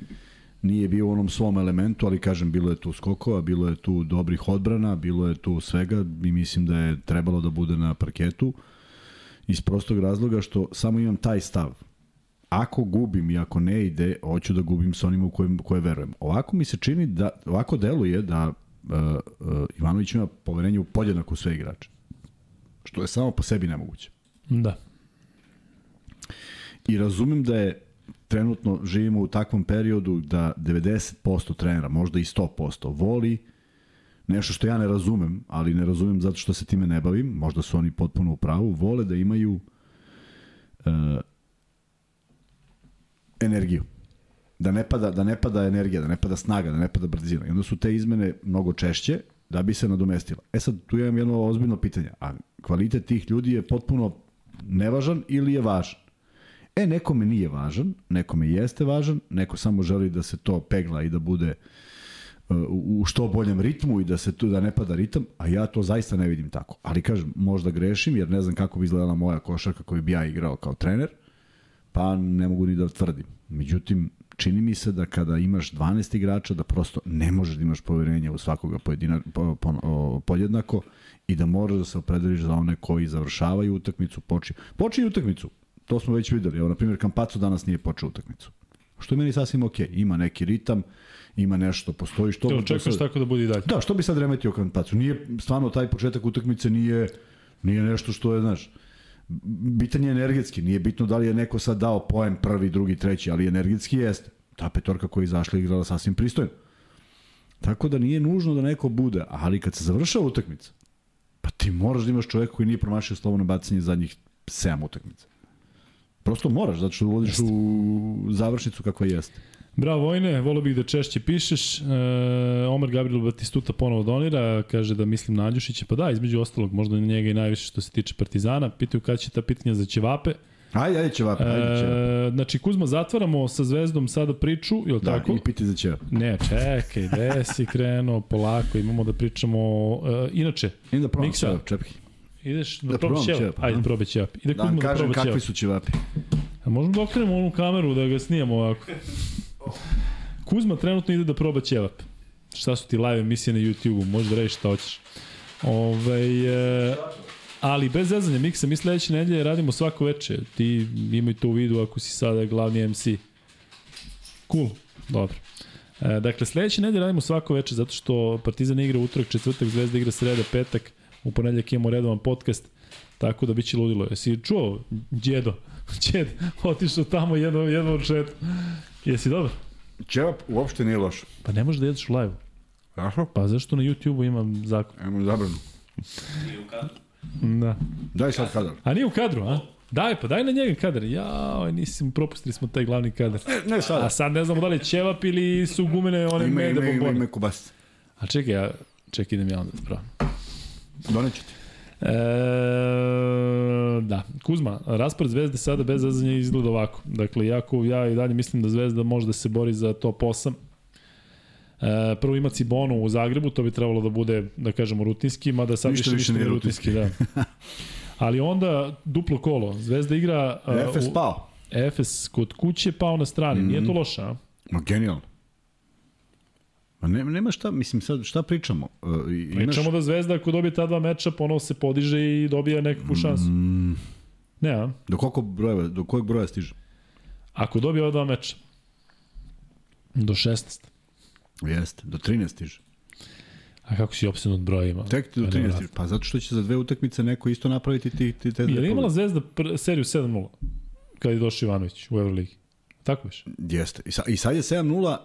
Speaker 1: nije bio u onom svom elementu, ali kažem, bilo je tu skokova, bilo je tu dobrih odbrana, bilo je tu svega i mislim da je trebalo da bude na parketu iz prostog razloga što samo imam taj stav. Ako gubim i ako ne ide, hoću da gubim sa onima u koje, koje verujem. Ovako mi se čini da, ovako deluje da uh, uh, Ivanović ima poverenje u podjednako sve igrače. Što je samo po sebi nemoguće.
Speaker 2: Da.
Speaker 1: I razumem da je trenutno živimo u takvom periodu da 90% trenera, možda i 100%, voli nešto što ja ne razumem, ali ne razumem zato što se time ne bavim, možda su oni potpuno u pravu, vole da imaju uh, energiju. Da ne, pada, da ne pada energija, da ne pada snaga, da ne pada brzina. I onda su te izmene mnogo češće da bi se nadomestila. E sad, tu imam jedno ozbiljno pitanje. A kvalitet tih ljudi je potpuno nevažan ili je važan? E, nekome nije važan, nekome jeste važan, neko samo želi da se to pegla i da bude uh, u što boljem ritmu i da se tu da ne pada ritam, a ja to zaista ne vidim tako. Ali kažem, možda grešim jer ne znam kako bi izgledala moja košarka koju bi ja igrao kao trener, pa ne mogu ni da tvrdim. Međutim, čini mi se da kada imaš 12 igrača da prosto ne možeš da imaš poverenje u svakoga pojedina, po, po, po, podjednako i da moraš da se opredeliš za one koji završavaju utakmicu, počinju, počinju utakmicu, to smo već videli. Evo, na primjer, Kampaco danas nije počeo utakmicu. Što je meni sasvim ok. Ima neki ritam, ima nešto, postoji što...
Speaker 2: To očekuješ tako da bude i dalje.
Speaker 1: Da, što bi sad remetio Kampacu? Nije, stvarno, taj početak utakmice nije, nije nešto što je, znaš, bitan je energetski. Nije bitno da li je neko sad dao poen prvi, drugi, treći, ali energetski jeste. Ta petorka koja je izašla igrala sasvim pristojno. Tako da nije nužno da neko bude, ali kad se završava utakmica, pa ti moraš da imaš čoveka koji nije promašio slobodno bacanje zadnjih 7 utakmica. Prosto moraš, zato što uvodiš u završnicu kakva jeste.
Speaker 2: Bravo Vojne, volio bih da češće pišeš. E, Omar Gabriel Batistuta ponovo donira, kaže da mislim na Andjušića. Pa da, između ostalog, možda njega i najviše što se tiče Partizana. Pitaju kada će ta pitanja za Ćevape.
Speaker 1: Ajde, ajde Ćevape, ajde Ćevape.
Speaker 2: E, znači, Kuzma, zatvaramo sa Zvezdom sada priču, je li
Speaker 1: da,
Speaker 2: tako?
Speaker 1: Da, i piti za Ćevape.
Speaker 2: Ne, čekaj, gde si krenuo, polako, imamo da pričamo... E, inače,
Speaker 1: Idem da probam Ćevape, čepki.
Speaker 2: Ideš da, da probaš ćevap? Ajde, probaj ćevap. Ide
Speaker 1: da, da kažem da kakvi su ćevapi.
Speaker 2: A možemo da okrenemo onu kameru da ga snijemo ovako. Kuzma trenutno ide da proba ćevap. Šta su ti live emisije na YouTube-u, možeš da reći šta hoćeš. Ove, e, ali bez zezanja, Miksa, mi sledeće nedelje radimo svako veče. Ti imaj to u vidu ako si sada glavni MC. Cool, dobro. E, dakle, sledeće nedelje radimo svako veče zato što Partizan igra utorak, četvrtak, Zvezda igra sreda, petak, u ponedljak imamo redovan podcast, tako da biće ludilo. Jesi čuo, Đedo, Đed, otišao tamo jedno, jedno od čet. Jesi dobar?
Speaker 1: Ćevap uopšte nije loš.
Speaker 2: Pa ne možeš da jedeš u live.
Speaker 1: Aha.
Speaker 2: Pa zašto na YouTube-u imam zakon?
Speaker 1: Imam zabranu.
Speaker 3: Nije u kadru.
Speaker 2: Da.
Speaker 1: Daj sad kadar.
Speaker 2: A nije u kadru, a? Daj, pa daj na njega kadar. Ja, nisi propustili smo taj glavni kadar.
Speaker 1: Ne, ne sad.
Speaker 2: A sad ne znamo da li je ćevap ili su gumene one
Speaker 1: ima,
Speaker 2: mede
Speaker 1: ima, ima,
Speaker 2: bombone.
Speaker 1: ima kubasice.
Speaker 2: A čekaj, ja, čekaj idem ja onda da pravam.
Speaker 1: Doneću ti.
Speaker 2: E, da, Kuzma, raspored Zvezde sada bez zazanja izgleda ovako. Dakle, jako ja i dalje mislim da Zvezda može da se bori za top 8. E, prvo ima Cibonu u Zagrebu, to bi trebalo da bude, da kažemo, rutinski, mada sad
Speaker 1: Ništa
Speaker 2: više,
Speaker 1: više nije
Speaker 2: rutinski. Da. Ali onda duplo kolo. Zvezda igra... e,
Speaker 1: Efes
Speaker 2: u-
Speaker 1: pao.
Speaker 2: Efes kod kuće pao na strani. Mm -hmm. Nije to loše, a?
Speaker 1: Ma genijalno. Ma ne, nema šta, mislim sad šta pričamo? Uh, imaš,
Speaker 2: Pričamo da Zvezda ako dobije ta dva meča, ponovo se podiže i dobija nekakvu šansu.
Speaker 1: Mm,
Speaker 2: Ne, a?
Speaker 1: do koliko brojeva, do kojeg broja stiže?
Speaker 2: Ako dobije ova dva meča, do 16.
Speaker 1: Jeste, do 13 stiže.
Speaker 2: A kako si opsednut brojima?
Speaker 1: Tek do
Speaker 2: Pa
Speaker 1: 13
Speaker 2: nevjerojatno.
Speaker 1: stiže. Pa zato što će za dve utakmice neko isto napraviti ti, ti te
Speaker 2: Je li
Speaker 1: dve
Speaker 2: imala. Zvezda pr seriju 7-0 kada je došao Ivanović u Euroligi? Tako biš?
Speaker 1: Jeste. I, sa, I sad je 7-0,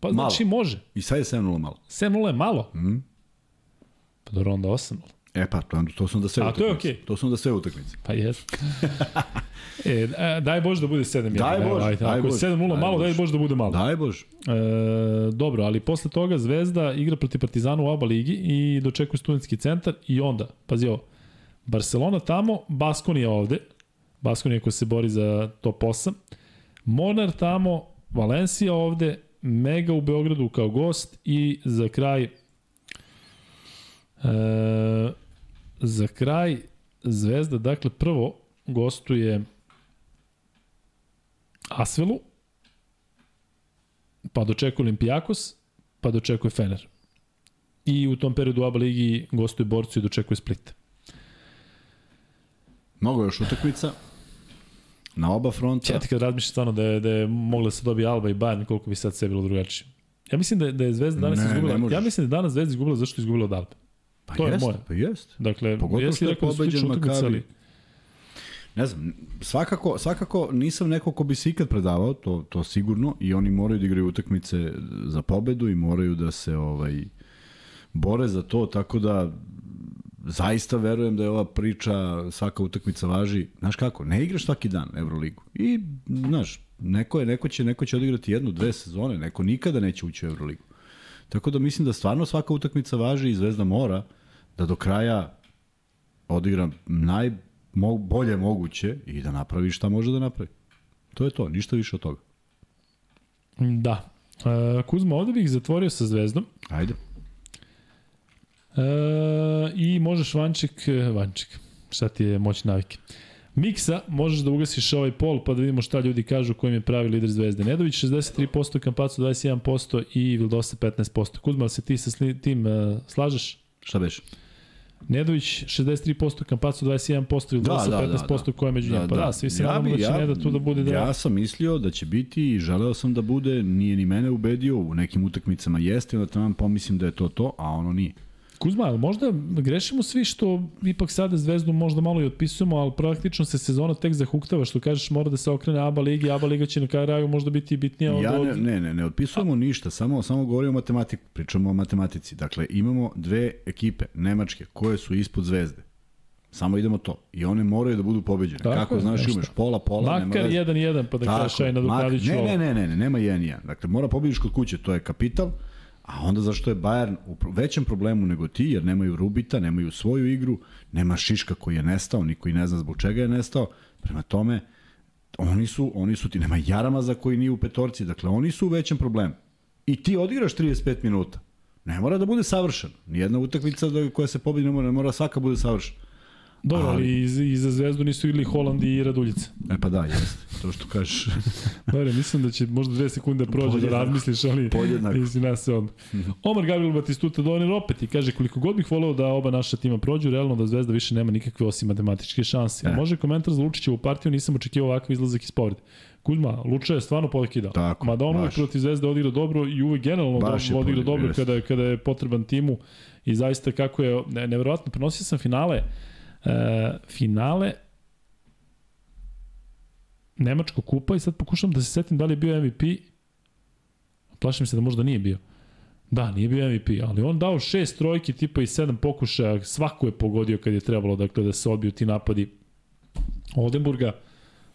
Speaker 2: Pa
Speaker 1: Malo.
Speaker 2: znači može.
Speaker 1: i sad je 7-0 malo.
Speaker 2: 7-0 je malo.
Speaker 1: Mm.
Speaker 2: Pa dobro, onda 8-0.
Speaker 1: E pa, to, to su onda sve
Speaker 2: A, to je
Speaker 1: utakmice.
Speaker 2: okej.
Speaker 1: To su onda sve utakmice.
Speaker 2: Pa jes. e, daj Bože da bude 7-1.
Speaker 1: Daj Bože,
Speaker 2: ajde,
Speaker 1: daj
Speaker 2: Ako je
Speaker 1: Bože,
Speaker 2: 7-0
Speaker 1: daj
Speaker 2: malo, daj
Speaker 1: Bože.
Speaker 2: Bože da bude malo.
Speaker 1: Daj Bože.
Speaker 2: E, dobro, ali posle toga Zvezda igra protiv Partizana u ABA ligi i dočekuje studentski centar i onda, pazi ovo, Barcelona tamo, Baskonija ovde, Baskonija koja se bori za top 8, Monar tamo, Valencija ovde, Mega u Beogradu kao gost i za kraj e, za kraj Zvezda, dakle prvo gostuje Asvelu, pa dočekuje Olimpijakos, pa dočekuje Fener. I u tom periodu u ABA ligi gostuje Borcu i dočekuje Split.
Speaker 1: Mnogo još utakmica. Na oba fronta.
Speaker 2: Ja ti kad razmišljam stvarno da je, da je mogla da se dobije Alba i Bayern, koliko bi sad sve bilo drugačije. Ja mislim da je, da je Zvezda danas
Speaker 1: Ne, ne
Speaker 2: izgubila.
Speaker 1: možeš.
Speaker 2: Ja mislim da je danas Zvezda izgubila zašto je izgubila od Alba.
Speaker 1: Pa
Speaker 2: to je
Speaker 1: jest,
Speaker 2: moje.
Speaker 1: Pa jest.
Speaker 2: Dakle,
Speaker 1: Pogotovo
Speaker 2: jesi
Speaker 1: što je
Speaker 2: rekao da
Speaker 1: pobeđen Makabi. Ne znam, svakako, svakako nisam neko ko bi se ikad predavao, to, to sigurno, i oni moraju da igraju utakmice za pobedu i moraju da se ovaj bore za to, tako da zaista verujem da je ova priča, svaka utakmica važi. Znaš kako, ne igraš svaki dan Euroligu. I, znaš, neko, je, neko, će, neko će odigrati jednu, dve sezone, neko nikada neće ući u Euroligu. Tako da mislim da stvarno svaka utakmica važi i Zvezda mora da do kraja odigra naj, mo, bolje moguće i da napravi šta može da napravi. To je to, ništa više od toga.
Speaker 2: da. E, Kuzma, ovde bih zatvorio sa Zvezdom.
Speaker 1: Ajde.
Speaker 2: E, I možeš Vanček, e, Vanček, šta ti je moć navike. Miksa, možeš da ugasiš ovaj pol pa da vidimo šta ljudi kažu kojim je pravi lider Zvezde. Nedović 63%, Kampacu 21% i Vildosa 15%. Kuzma, se ti sa sli- tim uh, slažeš?
Speaker 1: Šta beš?
Speaker 2: Nedović 63%, Kampacu 21%, Vildosa
Speaker 1: Da, da, da,
Speaker 2: 15%,
Speaker 1: da.
Speaker 2: ko je među njima? Pa da, svi se nadamo
Speaker 1: bi-
Speaker 2: da će Neda tu da bude da...
Speaker 1: Ja sam mislio da će biti i želeo sam da bude, nije ni mene ubedio, u nekim utakmicama jeste, onda tamo pomislim da je to to, a ono nije.
Speaker 2: Kuzma, ali možda grešimo svi što ipak sada Zvezdu možda malo i otpisujemo, ali praktično se sezona tek zahuktava, što kažeš mora da se okrene ABA ligi, ABA liga će na kraju možda biti bitnija od...
Speaker 1: Ja ne,
Speaker 2: od...
Speaker 1: ne, ne, ne otpisujemo ništa, samo samo govorimo o matematiku, pričamo o matematici. Dakle, imamo dve ekipe, nemačke, koje su ispod zvezde. Samo idemo to. I one moraju da budu pobeđene.
Speaker 2: Tako
Speaker 1: Kako znaš, imaš
Speaker 2: šta.
Speaker 1: pola, pola, nema
Speaker 2: Makar
Speaker 1: veze.
Speaker 2: 1-1, pa da kažeš aj nadoknadit ću
Speaker 1: ne,
Speaker 2: ovo.
Speaker 1: ne, ne, ne, ne, nema 1-1. Dakle, mora pobediš kod kuće, to je kapital, a onda zašto je Bayern u većem problemu nego ti, jer nemaju Rubita, nemaju svoju igru, nema Šiška koji je nestao, niko i ne zna zbog čega je nestao, prema tome, oni su, oni su ti, nema Jarama za koji nije u petorci, dakle, oni su u većem problemu. I ti odigraš 35 minuta. Ne mora da bude savršen. Nijedna utakmica da, koja se pobedi ne mora, ne mora svaka bude savršena.
Speaker 2: Dobro, ali, i, za- i za Zvezdu nisu igli Holand i Raduljica.
Speaker 1: E pa da, jeste. To što kažeš.
Speaker 2: Dobro, mislim da će možda dve sekunde prođe da
Speaker 1: Podjednako.
Speaker 2: razmisliš, ali
Speaker 1: Podjednako.
Speaker 2: izi nas se odmah. Omar Gabriel Batistuta donir opet i kaže koliko god bih voleo da oba naša tima prođu, realno da Zvezda više nema nikakve osim matematičke šanse.
Speaker 1: E.
Speaker 2: Može komentar za Lučićevu partiju, nisam očekivao ovakav izlazak iz povrede. Kuzma, Luča je stvarno prekidao.
Speaker 1: Tako,
Speaker 2: Mada on uvek protiv Zvezde odigra dobro i uvek generalno
Speaker 1: Baš
Speaker 2: do,
Speaker 1: je
Speaker 2: odigra dobro kada, kada je potreban timu i zaista kako je, ne, neverovatno, prenosio sam finale, e, finale Nemačkog kupa i sad pokušam da se setim da li je bio MVP. Plašim se da možda nije bio. Da, nije bio MVP, ali on dao šest trojki tipa i sedam pokušaja, svako je pogodio kad je trebalo dakle, da se odbiju ti napadi Oldenburga.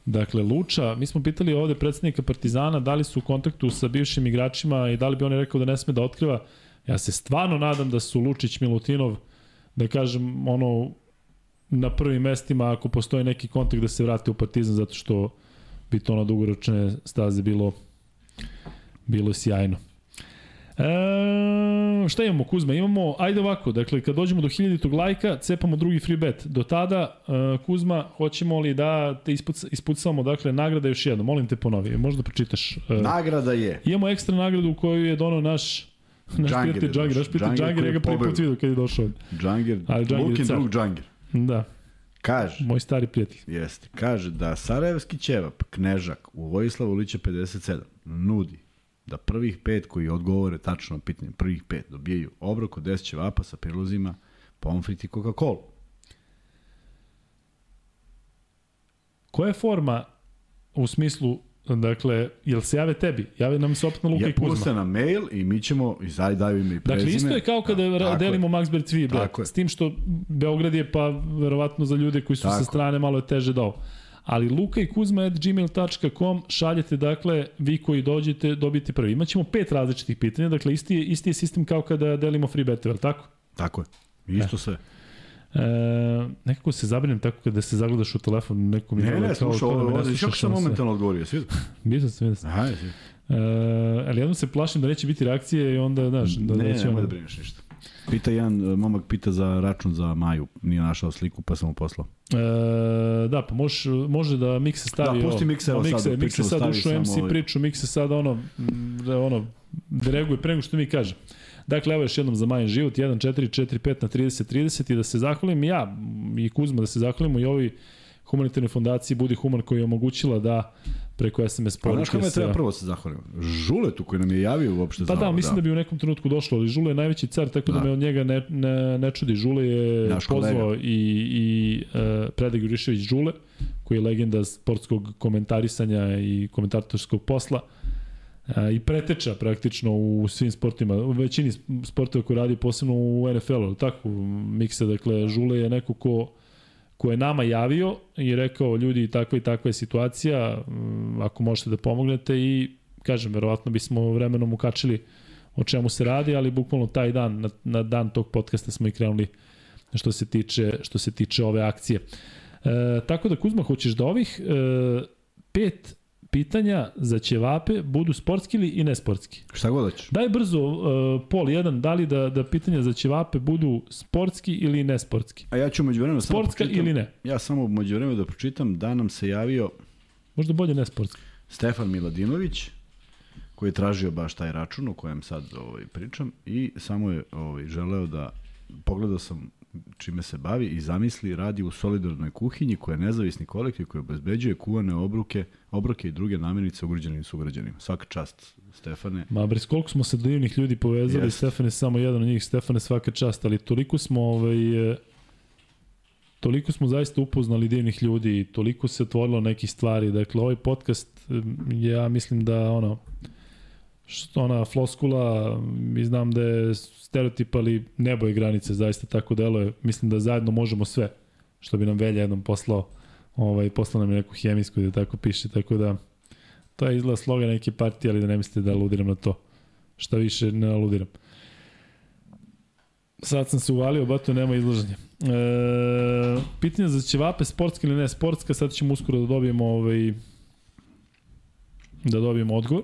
Speaker 2: Dakle, Luča, mi smo pitali ovde predsednika Partizana da li su u kontaktu sa bivšim igračima i da li bi on rekao da ne sme da otkriva. Ja se stvarno nadam da su Lučić, Milutinov, da kažem, ono, na prvim mestima ako postoji neki kontakt da se vrate u Partizan zato što bi to na dugoročne staze bilo bilo sjajno. E, šta imamo Kuzma? Imamo, ajde ovako, dakle kad dođemo do 1000 lajka, cepamo drugi free bet. Do tada, e, Kuzma, hoćemo li da te ispuc, ispucamo, dakle, nagrada još jedno, molim te ponovi, možda pročitaš. E,
Speaker 1: Nagrada je.
Speaker 2: imamo ekstra nagradu koju je donao naš naš
Speaker 1: Džangir
Speaker 2: Džangir, naš
Speaker 1: Džangir
Speaker 2: ja ga prvi put vidio kad je došao.
Speaker 1: Džangir, Lukin drug Džangir.
Speaker 2: Da,
Speaker 1: Kaže,
Speaker 2: moj stari prijatelj.
Speaker 1: jeste, kaže da Sarajevski ćevap, Knežak, u Vojislavu Liće 57, nudi da prvih pet koji odgovore tačno pitanje, prvih pet dobijaju obrok od 10 ćevapa sa prilozima, pomfrit i Coca-Cola.
Speaker 2: Koja je forma u smislu Dakle, jel se jave tebi? Jave nam se opet na Luka
Speaker 1: Ja
Speaker 2: i Kuzma.
Speaker 1: puste na mail i mi ćemo, i zaj daju ime i prezime.
Speaker 2: Dakle, isto je kao kada
Speaker 1: Da,
Speaker 2: delimo. Max Bet 3 bet.
Speaker 1: Tako je.
Speaker 2: S tim što Beograd je pa verovatno za ljude koji su
Speaker 1: Tako
Speaker 2: sa strane malo je teže da ovo. Ali luka i kuzma at gmail.com šaljete, dakle, vi koji dođete, dobijete prvi. Imaćemo pet različitih pitanja, dakle, isti je, isti je sistem kao kada delimo free betove, tako?
Speaker 1: Tako je. Isto sve.
Speaker 2: E, nekako se zabrinem tako kada se zagledaš u telefon, neko mi
Speaker 1: Ne, ne,
Speaker 2: da me
Speaker 1: ovo,
Speaker 2: ne
Speaker 1: ovo, kako sam momentalno odgovorio, svi?
Speaker 2: Vidio sam, vidio sam.
Speaker 1: Svi.
Speaker 2: E, ali jednom se plašim da neće biti reakcije i onda, znaš, da,
Speaker 1: ne,
Speaker 2: da će
Speaker 1: nemoj
Speaker 2: ono...
Speaker 1: da brineš ništa. Pita jedan, e, momak pita za račun za Maju, nije našao sliku, pa sam mu poslao.
Speaker 2: E, da, pa može, može da Mikse stavi
Speaker 1: Da, pusti. Mikse, evo
Speaker 2: Mikse,
Speaker 1: sad,
Speaker 2: Mikse sad ušao MC
Speaker 1: ovaj-
Speaker 2: priču, Mikse sad ono, da ono, da reaguje pre nego što mi kaže. Dakle, evo još jednom za Majin život, 1, 4, 4, 5 na 30, 30 i da se zahvalim ja i Kuzma, da se zahvalimo i ovi humanitarnoj fondaciji Budi Human koji je omogućila da preko SMS
Speaker 1: Pa znaš
Speaker 2: poruke
Speaker 1: kome
Speaker 2: sa...
Speaker 1: treba prvo se zahvalim? Žuletu koji nam je javio uopšte
Speaker 2: Pa da,
Speaker 1: ovo,
Speaker 2: mislim da. bi u nekom trenutku došlo, ali Žule je najveći car, tako da,
Speaker 1: Da.
Speaker 2: me od njega ne, ne, ne čudi. Žule je
Speaker 1: Naš
Speaker 2: pozvao
Speaker 1: kolega.
Speaker 2: i, i uh, Predrag Jurišević Žule, koji je legenda sportskog komentarisanja i komentatorskog posla uh, i preteča praktično u svim sportima, u većini sportova koji radi, posebno u NFL-u, tako, mikse, dakle, Žule je neko ko ko je nama javio i rekao ljudi takva i takva je situacija, ako možete da pomognete i kažem, verovatno bismo vremenom ukačili o čemu se radi, ali bukvalno taj dan, na, na dan tog podcasta smo i krenuli što se tiče, što se tiče ove akcije. E, tako da Kuzma, hoćeš da ovih e, pet pitanja za ćevape budu sportski ili i nesportski?
Speaker 1: Šta god hoćeš.
Speaker 2: Daj brzo, uh, pol jedan, da li da, da pitanja za ćevape budu sportski ili nesportski?
Speaker 1: A ja ću među vremenu samo
Speaker 2: Sportska
Speaker 1: pročitam,
Speaker 2: ili ne?
Speaker 1: Ja samo među vremenu da pročitam da nam se javio
Speaker 2: Možda bolje nesportski.
Speaker 1: Stefan Miladinović, koji je tražio baš taj račun o kojem sad ovaj, pričam i samo je ovaj, želeo da pogledao sam čime se bavi i zamisli radi u solidarnoj kuhinji koja je nezavisni kolektiv koji obezbeđuje kuvane obruke, obroke i druge namirnice ugrađenim sugrađanima. Svaka čast, Stefane.
Speaker 2: Ma bre, koliko smo se divnih ljudi povezali,
Speaker 1: Jeste.
Speaker 2: Stefan je samo jedan od njih, Stefane svaka čast, ali toliko smo ovaj, e, toliko smo zaista upoznali divnih ljudi i toliko se otvorilo nekih stvari. Dakle, ovaj podcast, ja mislim da ono, što ona floskula, mi znam da je stereotip, ali nebo je granice, zaista tako deluje. Mislim da zajedno možemo sve, što bi nam Velja jednom poslao, ovaj, poslao nam je neku hemijsku da tako piše, tako da to je izgleda slogan neke partije, ali da ne mislite da aludiram na to. Šta više ne aludiram. Sad sam se uvalio, bato nema izlaženja. E, pitanje za ćevape, sportska ili ne sportska, sad ćemo uskoro da dobijemo ovaj, da dobijemo odgovor.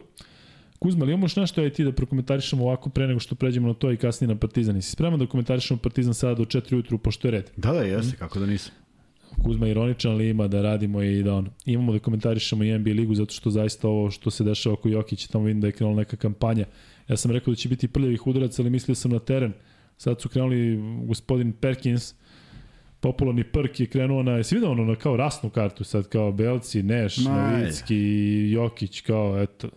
Speaker 2: Kuzma, ali imamo još nešto aj ti da prokomentarišemo ovako pre nego što pređemo na to i kasnije na Partizan. I si spreman da komentarišemo Partizan sada do 4 ujutru, pošto je red?
Speaker 1: Da, da, jeste, kako da nisam.
Speaker 2: Kuzma je ironičan, ali ima da radimo i da ono. Imamo da komentarišemo i NBA ligu zato što zaista ovo što se dešava oko Jokića, tamo vidim da je krenula neka kampanja. Ja sam rekao da će biti prljavih udaraca, ali mislio sam na teren. Sad su krenuli gospodin Perkins, popularni Perk je krenuo na, jesi vidio ono na kao rasnu kartu sad, kao Belci, Neš, Novicki, Jokić, kao eto.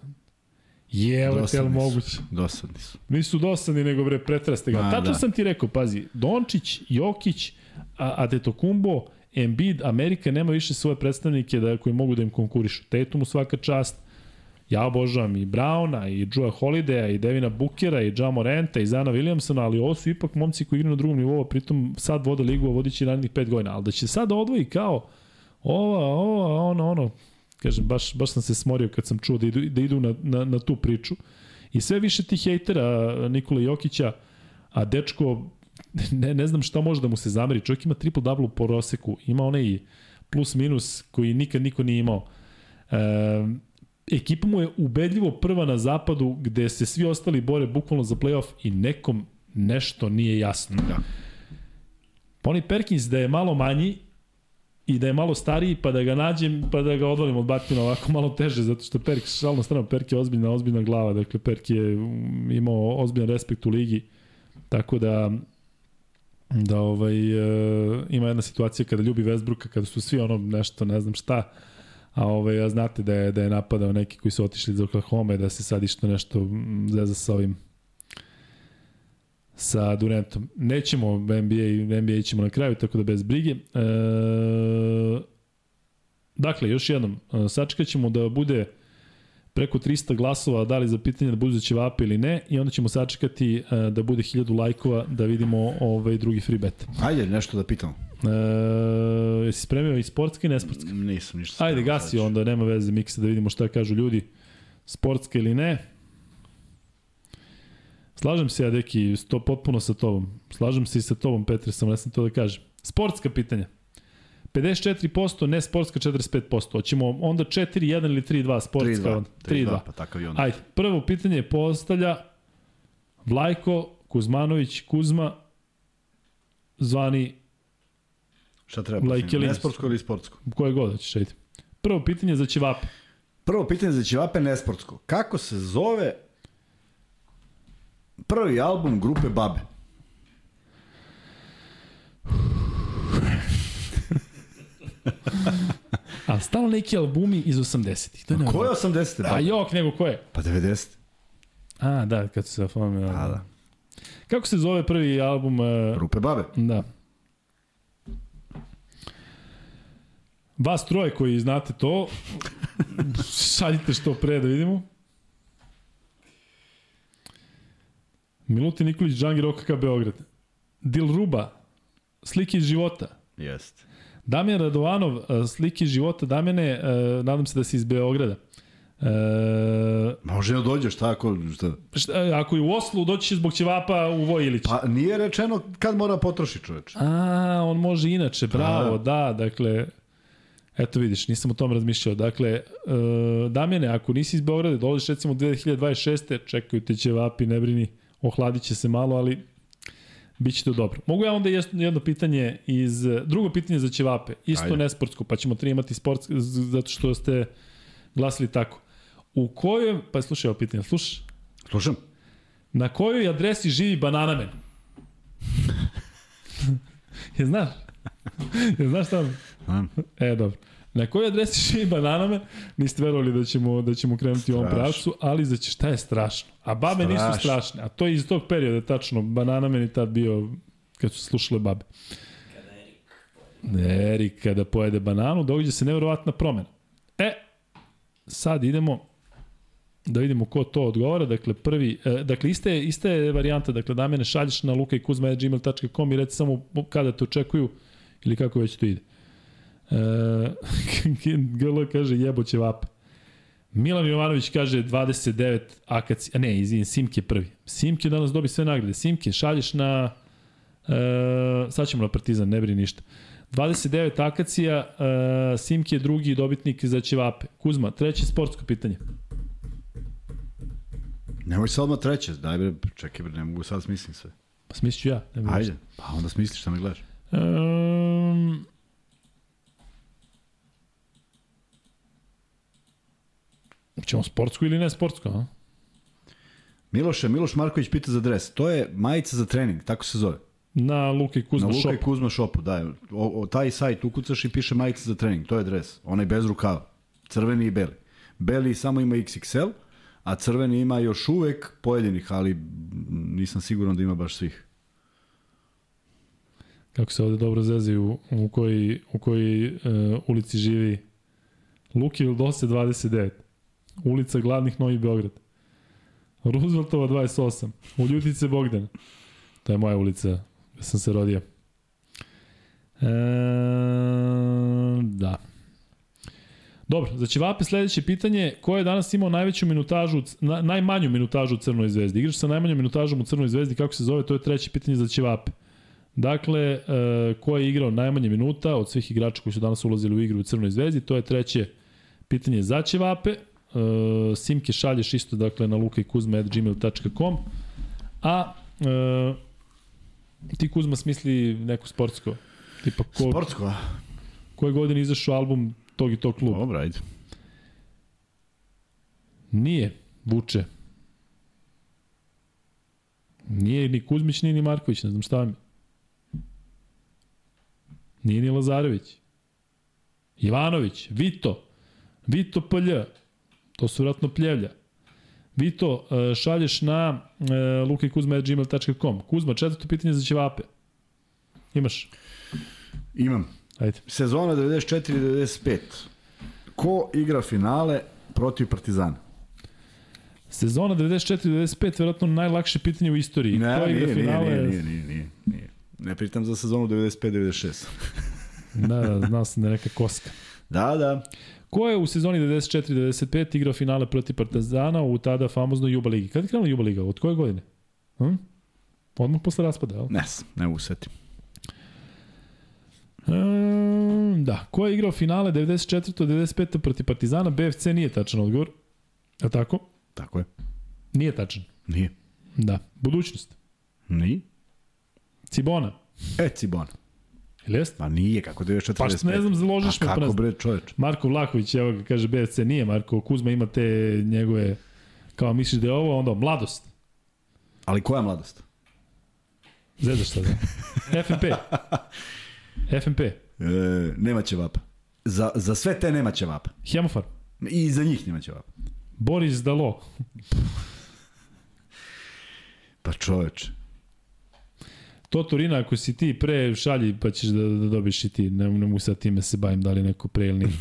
Speaker 2: Jevo, te
Speaker 1: Dosadni
Speaker 2: li
Speaker 1: su.
Speaker 2: moguće?
Speaker 1: Dosadni su.
Speaker 2: Nisu dosadni, nego bre, pretraste ga. Tačno
Speaker 1: da.
Speaker 2: sam ti rekao, pazi, Dončić, Jokić, Adetokumbo, Embiid, Amerika nema više svoje predstavnike da, koji mogu da im konkurišu. Tatum u svaka čast, ja obožavam i Browna, i Joe Holidaya, i Devina Bookera, i Ja Moranta, i Zana Williamsona, ali ovo su ipak momci koji igraju na drugom nivou, pritom sad vode ligu, a vodit će narednih pet godina. Ali da će sad odvoji kao ova, ova, ono, ono, kažem, baš, baš sam se smorio kad sam čuo da idu, da idu na, na, na tu priču. I sve više tih hejtera Nikola Jokića, a dečko, ne, ne znam šta može da mu se zameri. Čovjek ima triple-double po proseku, ima onaj plus-minus koji nikad niko nije imao. E, ekipa mu je ubedljivo prva na zapadu gde se svi ostali bore bukvalno za playoff i nekom nešto nije jasno.
Speaker 1: Da.
Speaker 2: Poni Perkins da je malo manji i da je malo stariji pa da ga nađem pa da ga odvalim od batina ovako malo teže zato što Perk šalno strano Perk je ozbiljna ozbiljna glava dakle Perk je um, imao ozbiljan respekt u ligi tako da da ovaj e, ima jedna situacija kada ljubi Westbrooka kada su svi ono nešto ne znam šta a ovaj ja znate da je da je napadao neki koji su otišli iz Oklahoma da se sad išto nešto mm, zeza sa ovim sa Durantom. Nećemo NBA, NBA ćemo na kraju, tako da bez brige. E, dakle, još jednom, e, sačekat ćemo da bude preko 300 glasova da li za pitanje da budu ćevape ili ne i onda ćemo sačekati e, da bude 1000 lajkova da vidimo ovaj drugi free bet.
Speaker 1: Ajde, nešto da pitam.
Speaker 2: E, jesi spremio i sportski i nesportski?
Speaker 1: Nisam ništa.
Speaker 2: Ajde, gasi
Speaker 1: ću.
Speaker 2: onda, nema veze miksa da vidimo šta kažu ljudi. Sportska ili ne? Slažem se ja, deki, sto potpuno sa tobom. Slažem se i sa tobom, Petre, samo ne sam to da kažem. Sportska pitanja. 54%, ne sportska 45%. Hoćemo onda 4-1 ili 3-2 sportska?
Speaker 1: 3-2.
Speaker 2: onda?
Speaker 1: 3-2, pa takav je on.
Speaker 2: Ajde, prvo pitanje postavlja Vlajko Kuzmanović Kuzma, zvani
Speaker 1: Šta treba?
Speaker 2: Lajkelinis.
Speaker 1: Nesportsko ili sportsko?
Speaker 2: koje god hoćeš, ajde. Prvo pitanje za Ćevape.
Speaker 1: Prvo pitanje za Ćevape nesportsko. Kako se zove prvi album grupe Babe?
Speaker 2: A stalno neki albumi iz 80-ih. To je
Speaker 1: Ko je
Speaker 2: nevjerojatno.
Speaker 1: 80.
Speaker 2: A
Speaker 1: Babe?
Speaker 2: jok, nego ko je?
Speaker 1: Pa 90.
Speaker 2: A, da, kad su se oformili.
Speaker 1: A, da.
Speaker 2: Kako se zove prvi album? Uh,
Speaker 1: Grupe Babe.
Speaker 2: da. Vas troje koji znate to, šaljite što pre da vidimo. Milutin Nikolić, Džangir OKK Beograd. Dilruba, slike iz života.
Speaker 1: Jeste.
Speaker 2: Damjan Radovanov, eh, slike iz života. Damjane, eh, nadam se da si iz Beograda. E,
Speaker 1: Može da dođeš tako, šta?
Speaker 2: šta, ako je u Oslu, doći će zbog ćevapa u Vojilić.
Speaker 1: Pa nije rečeno kad mora potroši čoveč.
Speaker 2: A, on može inače, bravo, da, dakle, eto vidiš, nisam o tom razmišljao. Dakle, e, Damjane, ako nisi iz Beograda, dolaziš recimo 2026. čekaju te ćevapi, ne brini, ohladit će se malo, ali bit će to dobro. Mogu ja onda jedno, pitanje iz, drugo pitanje za ćevape, isto
Speaker 1: Ajde.
Speaker 2: nesportsko, pa ćemo tri imati sportsko, zato što ste glasili tako. U kojoj, pa slušaj ovo pitanje, slušaš?
Speaker 1: Slušam.
Speaker 2: Na kojoj adresi živi Bananamen? je znaš? je znaš šta?
Speaker 1: A,
Speaker 2: E, dobro. Na kojoj adresi živi Bananamen? Niste verovali da ćemo, da ćemo krenuti u ovom
Speaker 1: Strašno.
Speaker 2: pravcu, ali za šta je strašno? A babe nisu
Speaker 1: Strašno.
Speaker 2: strašne. A to je iz tog perioda tačno. Bananamen je tad bio kad su slušale babe. Erik kada pojede bananu, događa se nevjerovatna promena. E, sad idemo da vidimo ko to odgovara. Dakle, prvi, e, dakle, ista je, ista je varijanta, dakle, da mene šalješ na lukajkuzma.gmail.com i reci samo kada te očekuju ili kako već to ide. E, GL kaže jeboće vape. Milan Jovanović kaže 29 akaci, a ne, izvin, Simke prvi. Simke danas dobi sve nagrade. Simke, šalješ na, e, sad ćemo na Partizan, ne brini ništa. 29 akacija, e, Simke je drugi dobitnik za ćevape. Kuzma, treće sportsko pitanje.
Speaker 1: Nemoj sad odmah treće, daj bre, čekaj bre, ne mogu sad smislim sve.
Speaker 2: Pa smislit ću ja. Ne
Speaker 1: Ajde, pa onda smisliš šta me gledaš.
Speaker 2: Um, ćemo sportsko ili ne sportsko, a?
Speaker 1: Miloše, Miloš Marković pita za dres. To je majica za trening, tako se zove.
Speaker 2: Na Luka i Kuzma
Speaker 1: Na Luka
Speaker 2: shop.
Speaker 1: i Kuzma shopu, da. O, o, taj sajt ukucaš i piše majica za trening, to je dres. Onaj bez rukava. Crveni i beli. Beli samo ima XXL, a crveni ima još uvek pojedinih, ali nisam siguran da ima baš svih.
Speaker 2: Kako se ovde dobro zezaju u koji, u koji uh, ulici živi Luki Vildose 29. Ulica Gladnih Novi Beograd. Rooseveltova 28. U Ljutice Bogdana. To je moja ulica gde sam se rodio. E, da. Dobro, za Ćevape sledeće pitanje, ko je danas imao najveću minutažu, na, najmanju minutažu u Crnoj zvezdi? Igrač sa najmanjom minutažom u Crnoj zvezdi, kako se zove, to je treće pitanje za Ćevape. Dakle, e, ko je igrao najmanje minuta od svih igrača koji su danas ulazili u igru u Crnoj zvezdi, to je treće pitanje za Ćevape. E, Simke šalješ isto dakle na lukajkuzma.gmail.com A e, ti Kuzma smisli neko sportsko. Tipa ko,
Speaker 1: Sportsko,
Speaker 2: koje godine izašao album tog i tog kluba?
Speaker 1: Dobro, ajde.
Speaker 2: Nije Vuče. Nije ni Kuzmić, nije ni Marković, ne znam šta mi. Nije ni Lazarević. Ivanović, Vito, Vito PLJ, to su vratno pljevlja. Vito, e, šalješ na e, lukajkuzma.gmail.com. Kuzma, četvrto pitanje za ćevape. Imaš?
Speaker 1: Imam.
Speaker 2: Ajde.
Speaker 1: Sezona 94-95. Ko igra finale protiv Partizana?
Speaker 2: Sezona 94-95, verovatno najlakše pitanje u istoriji.
Speaker 1: Ne,
Speaker 2: Ko igra
Speaker 1: nije,
Speaker 2: finale?
Speaker 1: nije, nije, nije, nije, nije. Ne pritam za sezonu 95-96.
Speaker 2: Da, da, znao sam da je neka koska.
Speaker 1: da, da.
Speaker 2: Ko je u sezoni 94-95 igrao finale protiv Partizana u tada famoznoj Juba Ligi? Kada je krenula Juba Liga? Od koje godine? Hm? Odmah posle raspada, jel?
Speaker 1: Ne ne mogu setim.
Speaker 2: Ehm, da, ko je igrao finale 94-95 protiv Partizana? BFC nije tačan odgovor. Je tako?
Speaker 1: Tako je.
Speaker 2: Nije tačan.
Speaker 1: Nije.
Speaker 2: Da. Budućnost.
Speaker 1: Nije.
Speaker 2: Cibona.
Speaker 1: E, Cibona.
Speaker 2: Jeste?
Speaker 1: Pa nije, kako 94-95.
Speaker 2: Pa što ne znam, založiš
Speaker 1: A
Speaker 2: me. pa
Speaker 1: kako bre, čoveč?
Speaker 2: Marko Vlaković, evo ga, kaže BFC, nije Marko, Kuzma ima te njegove, kao misliš da je ovo, onda mladost.
Speaker 1: Ali koja mladost?
Speaker 2: Zezaš šta znam. FNP. FNP.
Speaker 1: E, nema će vapa. Za, za sve te nema će vapa.
Speaker 2: Hemofar.
Speaker 1: I za njih nema će vapa.
Speaker 2: Boris Dalo.
Speaker 1: Pa čoveč.
Speaker 2: To Turina, ako si ti pre šalji, pa ćeš da, da dobiš i ti. Ne, ne mogu sad time se bavim, da li neko pre ili nije.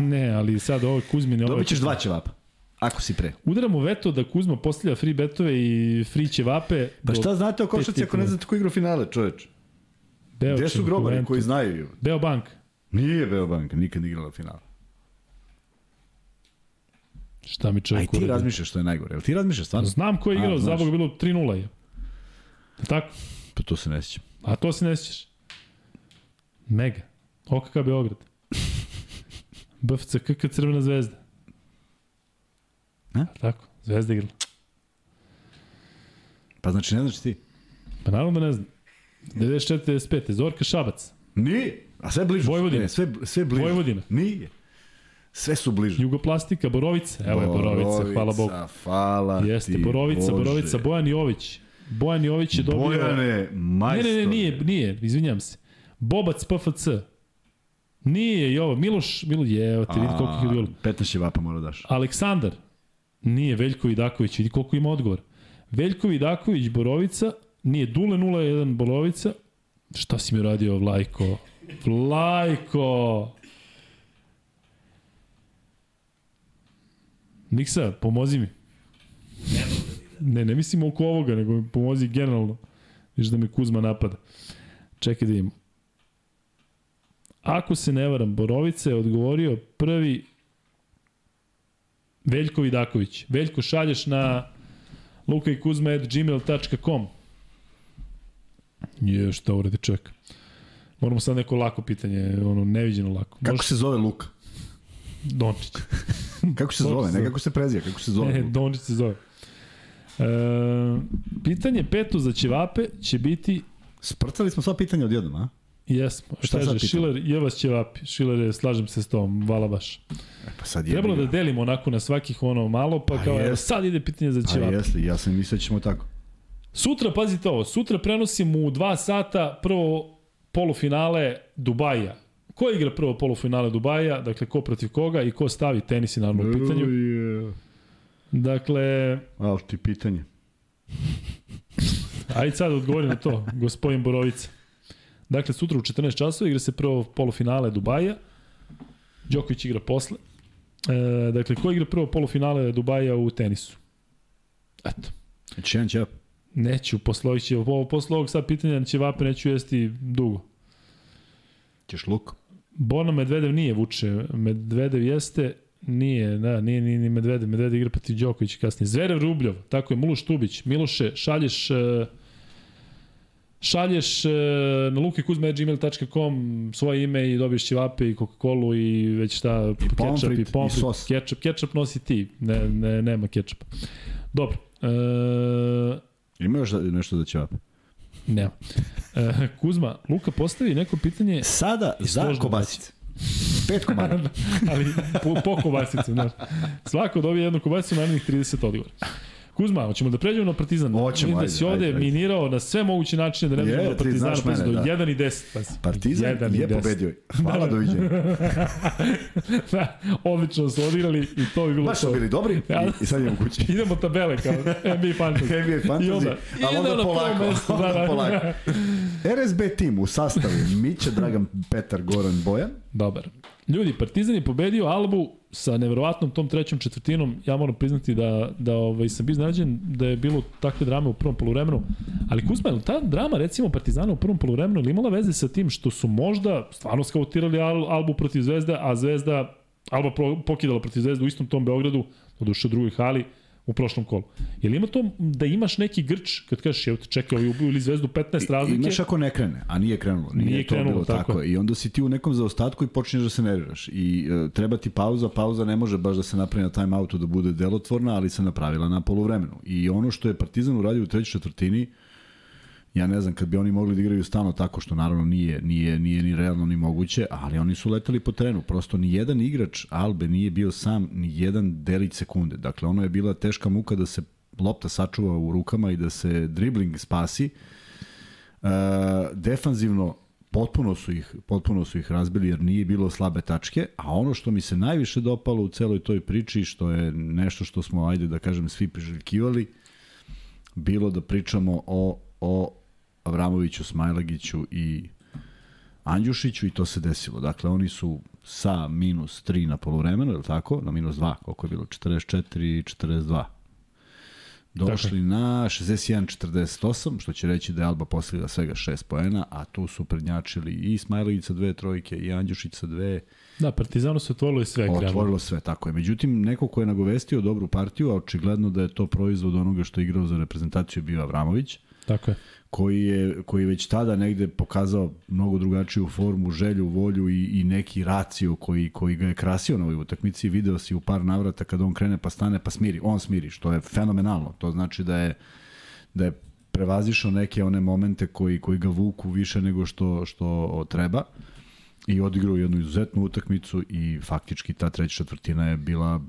Speaker 2: ne, ali sad ovo Kuzmine...
Speaker 1: Dobit ćeš dva će vapa. Ako si pre.
Speaker 2: Udaram u veto da Kuzma postavlja free betove i free ćevape.
Speaker 1: Pa šta znate o košarci ako ne znate ko igra finale, čoveč?
Speaker 2: Beočev,
Speaker 1: Gde su grobari koji znaju?
Speaker 2: Beobank.
Speaker 1: Nije Beobank, nikad igrala finale.
Speaker 2: Šta mi
Speaker 1: A i
Speaker 2: čovjek
Speaker 1: ti razmišljaš što je najgore. Jel ti razmišljaš stvarno?
Speaker 2: Znam ko je igrao, za Boga bilo 3-0 je. Tako?
Speaker 1: Pa to se ne sjećam.
Speaker 2: A to se ne sjećaš. Mega. OKK Beograd. BFC KK Crvena zvezda.
Speaker 1: Ne?
Speaker 2: Tako, zvezda igrala.
Speaker 1: Pa znači ne znaš ti?
Speaker 2: Pa naravno da ne znam. 94-95. Zorka Šabac.
Speaker 1: Nije. A sve bliže.
Speaker 2: Vojvodina.
Speaker 1: Ne, sve, sve bliže.
Speaker 2: Vojvodina.
Speaker 1: Nije. Sve su bliže.
Speaker 2: Jugoplastika, Borovica. Evo je Borovica, hvala Bogu.
Speaker 1: Hvala
Speaker 2: Jeste,
Speaker 1: ti,
Speaker 2: Borovica,
Speaker 1: Bože.
Speaker 2: Borovica, Bojan Jović. Bojan Jović je dobio...
Speaker 1: Bojane,
Speaker 2: Ne,
Speaker 1: majstor.
Speaker 2: ne, ne, nije, nije, izvinjam se. Bobac PFC. Nije i ovo, Miloš, Miloš, je, evo te vidi koliko ih je bilo.
Speaker 1: 15 je vapa mora daš.
Speaker 2: Aleksandar. Nije, Veljko Vidaković, vidi koliko ima odgovor. Veljko Vidaković, Borovica, nije Dule 01 Borovica. Šta si mi radio, Vlajko? Vlajko! Miksa, pomozi mi. Ne, ne mislim oko ovoga, nego mi pomozi generalno. Viš da me Kuzma napada. Čekaj da vidimo. Ako se ne varam, Borovica je odgovorio prvi Veljko Vidaković. Veljko, šalješ na lukajkuzma.gmail.com Je, šta uradi čovjek. Moramo sad neko lako pitanje, ono, neviđeno lako.
Speaker 1: Kako se zove Luka?
Speaker 2: Dončić.
Speaker 1: Kako se zove? Ne kako se prezija, kako se zove?
Speaker 2: Ne? Dončić se zove. E, pitanje peto za ćevape će biti
Speaker 1: Sprcali smo sva pitanja odjednom, a?
Speaker 2: Jesmo.
Speaker 1: Šta
Speaker 2: Kaže? Šiler je vas ćevapi. Šiler je, slažem se s tom, vala baš.
Speaker 1: E, pa sad je.
Speaker 2: Trebalo da delimo onako na svakih ono malo, pa,
Speaker 1: Pa
Speaker 2: kao, evo,
Speaker 1: jest.
Speaker 2: sad ide pitanje za
Speaker 1: Pa
Speaker 2: ćevape.
Speaker 1: jesli, ja sam mislio da ćemo tako.
Speaker 2: Sutra, pazite ovo, sutra prenosim u dva sata prvo polufinale Dubaja. Ko igra prvo polufinale Dubaja, dakle ko protiv koga i ko stavi tenis naravno u pitanju.
Speaker 1: Uj,
Speaker 2: Dakle,
Speaker 1: Ali ti pitanje.
Speaker 2: ajde sad odgovori na to, gospodin Borovica. Dakle, sutra u 14 časova igra se prvo polufinale Dubaja. Đoković igra posle. E, dakle, ko igra prvo polufinale Dubaja u tenisu? Eto.
Speaker 1: Znači, jedan ćep.
Speaker 2: Neću, posle ovih će, posle ovog sad pitanja će vape, neću jesti dugo.
Speaker 1: Ćeš luk?
Speaker 2: Borna Medvedev nije vuče, Medvedev jeste, nije, da, nije ni, ni Medvedev, Medvedev igra protiv Đoković kasnije. Zverev Rubljov, tako je, Muloš Tubić, Miloše, šalješ e, šalješ e, na lukikuzme.gmail.com svoje ime i dobiješ ćevape i Coca-Cola i već šta,
Speaker 1: I pomfrit, i
Speaker 2: pomfrit,
Speaker 1: sos.
Speaker 2: Ketchup, ketchup nosi ti, ne, ne, nema ketchupa. Dobro, e,
Speaker 1: Ima još nešto da ćevap?
Speaker 2: nema. E, Kuzma, Luka postavi neko pitanje
Speaker 1: Sada za kobasice. Pet komada.
Speaker 2: ali po, po kobasicu, znaš. Svako dobije jednu kobasicu, narednih 30 odgovora. Kuzma, hoćemo da pređemo na Partizan?
Speaker 1: Hoćemo,
Speaker 2: da si ovde
Speaker 1: ajde, ajde.
Speaker 2: minirao na sve moguće načine da ne dođemo do Partizana,
Speaker 1: znaš
Speaker 2: pazi,
Speaker 1: mene,
Speaker 2: do
Speaker 1: da.
Speaker 2: 1 i 10. Pazi.
Speaker 1: Partizan
Speaker 2: 1 i
Speaker 1: je
Speaker 2: 10.
Speaker 1: pobedio. Hvala, doviđenja.
Speaker 2: da, odlično su odigrali i to bi bilo
Speaker 1: Baš
Speaker 2: to.
Speaker 1: su bili dobri
Speaker 2: Ja.
Speaker 1: i, i sad idemo kući.
Speaker 2: Idemo tabele kao NBA Fantasy.
Speaker 1: NBA
Speaker 2: I
Speaker 1: Fantasy,
Speaker 2: onda,
Speaker 1: ali onda
Speaker 2: prvo
Speaker 1: polako.
Speaker 2: mesto, da,
Speaker 1: onda
Speaker 2: da.
Speaker 1: polako. RSB tim u sastavu Mića, Dragan, Petar, Goran, Bojan.
Speaker 2: Dobar. Ljudi, Partizan je pobedio Albu sa neverovatnom tom trećom četvrtinom. Ja moram priznati da, da ovaj, sam bio da je bilo takve drame u prvom poluvremenu. Ali Kuzma, je ta drama recimo Partizana u prvom poluvremenu ili imala veze sa tim što su možda stvarno skautirali Al, Albu protiv Zvezde, a Zvezda Alba pokidala protiv Zvezde u istom tom Beogradu, u duše drugoj hali, u prošlom kolu. Je li ima to da imaš neki grč, kad kažeš, evo te čekaj, ovi ubili zvezdu 15 razlike?
Speaker 1: Imaš ako ne krene, a nije krenulo. Nije, nije krenulo, bilo tako. tako. I onda si ti u nekom zaostatku i počinješ da se nerviraš. I uh, treba ti pauza, pauza ne može baš da se napravi na timeoutu da bude delotvorna, ali se napravila na poluvremenu. I ono što je Partizan uradio u trećoj četvrtini, ja ne znam kad bi oni mogli da igraju stalno tako što naravno nije nije nije ni realno ni moguće, ali oni su leteli po terenu. Prosto ni jedan igrač Albe nije bio sam ni jedan delić sekunde. Dakle ono je bila teška muka da se lopta sačuva u rukama i da se dribling spasi. Uh, defanzivno potpuno su ih potpuno su ih razbili jer nije bilo slabe tačke, a ono što mi se najviše dopalo u celoj toj priči što je nešto što smo ajde da kažem svi priželjkivali bilo da pričamo o o Avramoviću, Smajlagiću i Andjušiću i to se desilo. Dakle, oni su sa minus 3 na polovremenu, je li tako? Na minus 2, koliko je bilo? 44 i 42. Došli dakle. na 61-48, što će reći da je Alba postigla svega 6 poena, a tu su prednjačili i Smajlagić sa dve trojke i Andjušić sa dve.
Speaker 2: Da, Partizanu se otvorilo i sve.
Speaker 1: Otvorilo sve, tako je. Međutim, neko ko je nagovestio dobru partiju, a očigledno da je to proizvod onoga što je igrao za reprezentaciju bio Avramović,
Speaker 2: Tako je.
Speaker 1: Koji je, koji već tada negde pokazao mnogo drugačiju formu, želju, volju i, i neki raciju koji, koji ga je krasio na ovoj utakmici. Video si u par navrata kada on krene pa stane pa smiri. On smiri, što je fenomenalno. To znači da je, da je prevazišao neke one momente koji, koji ga vuku više nego što, što treba i odigrao jednu izuzetnu utakmicu i faktički ta treća četvrtina je bila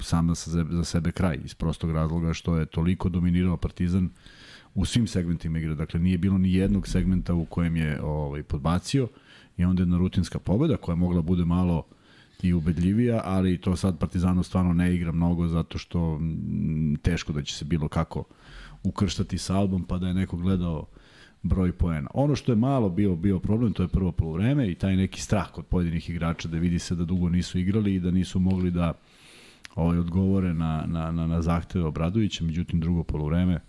Speaker 1: sama za sebe kraj iz prostog razloga što je toliko dominirao Partizan u svim segmentima igre. Dakle, nije bilo ni jednog segmenta u kojem je ovaj, podbacio i onda jedna rutinska pobeda koja mogla da bude malo i ubedljivija, ali to sad Partizanu stvarno ne igra mnogo zato što m, teško da će se bilo kako ukrštati sa albom pa da je neko gledao broj poena. Ono što je malo bio bio problem, to je prvo polovreme i taj neki strah kod pojedinih igrača da vidi se da dugo nisu igrali i da nisu mogli da ovaj, odgovore na, na, na, na zahteve Obradovića, međutim drugo polovreme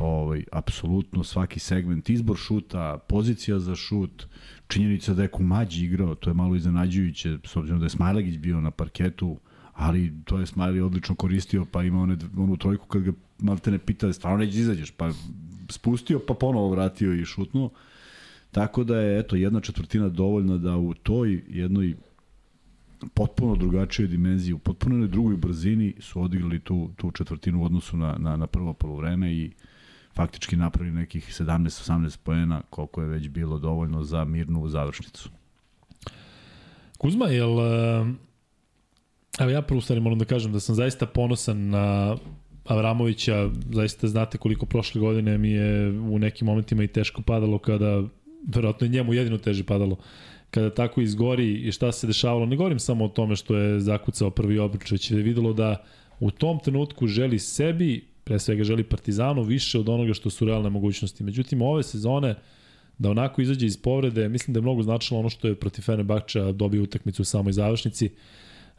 Speaker 1: ovaj, apsolutno svaki segment, izbor šuta, pozicija za šut, činjenica da je Kumađi igrao, to je malo iznenađujuće, s obzirom da je Smajlagić bio na parketu, ali to je Smajli odlično koristio, pa ima one, onu trojku kad ga malte ne pita, stvarno neće izađeš, pa spustio, pa ponovo vratio i šutnuo. Tako da je, eto, jedna četvrtina dovoljna da u toj jednoj potpuno drugačijoj dimenziji, u potpuno drugoj brzini su odigrali tu, tu četvrtinu u odnosu na, na, na prvo polovreme i faktički napravili nekih 17-18 poena, koliko je već bilo dovoljno za mirnu završnicu.
Speaker 2: Kuzma, jel... Eh, evo ja prvo stvari moram da kažem da sam zaista ponosan na Avramovića, zaista znate koliko prošle godine mi je u nekim momentima i teško padalo kada, verovatno je njemu jedino teže padalo, kada tako izgori i šta se dešavalo. Ne govorim samo o tome što je zakucao prvi obruč, već je videlo da u tom trenutku želi sebi pre svega želi Partizanu više od onoga što su realne mogućnosti. Međutim, ove sezone da onako izađe iz povrede, mislim da je mnogo značilo ono što je protiv Fenerbahča dobio utakmicu u samoj završnici.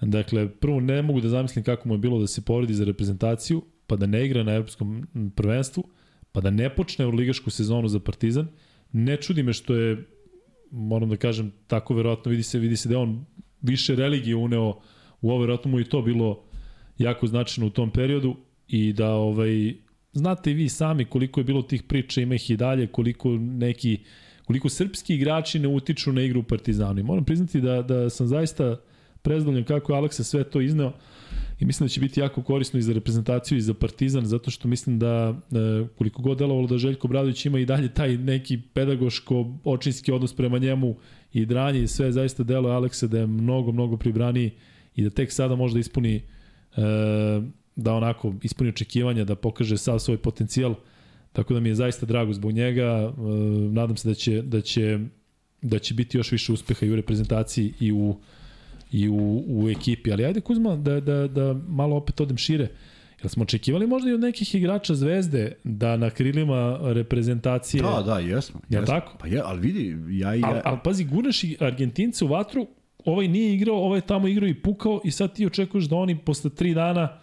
Speaker 2: Dakle, prvo ne mogu da zamislim kako mu je bilo da se povredi za reprezentaciju, pa da ne igra na evropskom prvenstvu, pa da ne počne u ligašku sezonu za Partizan. Ne čudi me što je, moram da kažem, tako verovatno vidi se, vidi se da on više religije uneo u ovo, verovatno mu i to bilo jako značajno u tom periodu i da ovaj znate vi sami koliko je bilo tih priča, ima ih i dalje, koliko neki koliko srpski igrači ne utiču na igru u Partizanu. I moram priznati da, da sam zaista prezdovoljan kako je Aleksa sve to izneo i mislim da će biti jako korisno i za reprezentaciju i za Partizan, zato što mislim da e, koliko god delovalo da Željko Bradović ima i dalje taj neki pedagoško-očinski odnos prema njemu i dranje i sve zaista deluje Aleksa da je mnogo, mnogo pribraniji i da tek sada može da ispuni e, da onako ispuni očekivanja, da pokaže sav svoj potencijal. Tako da mi je zaista drago zbog njega. E, nadam se da će, da će, da će biti još više uspeha i u reprezentaciji i u, i u, u ekipi. Ali ajde Kuzma da, da, da malo opet odem šire. Jel smo očekivali možda i od nekih igrača Zvezde da na krilima reprezentacije...
Speaker 1: Da, da, jesmo.
Speaker 2: Jel
Speaker 1: jesmo.
Speaker 2: tako?
Speaker 1: Pa je, ali vidi, ja i ja...
Speaker 2: Ali al, pazi, gurneš i Argentince u vatru, ovaj nije igrao, ovaj je tamo igrao i pukao i sad ti očekuješ da oni posle tri dana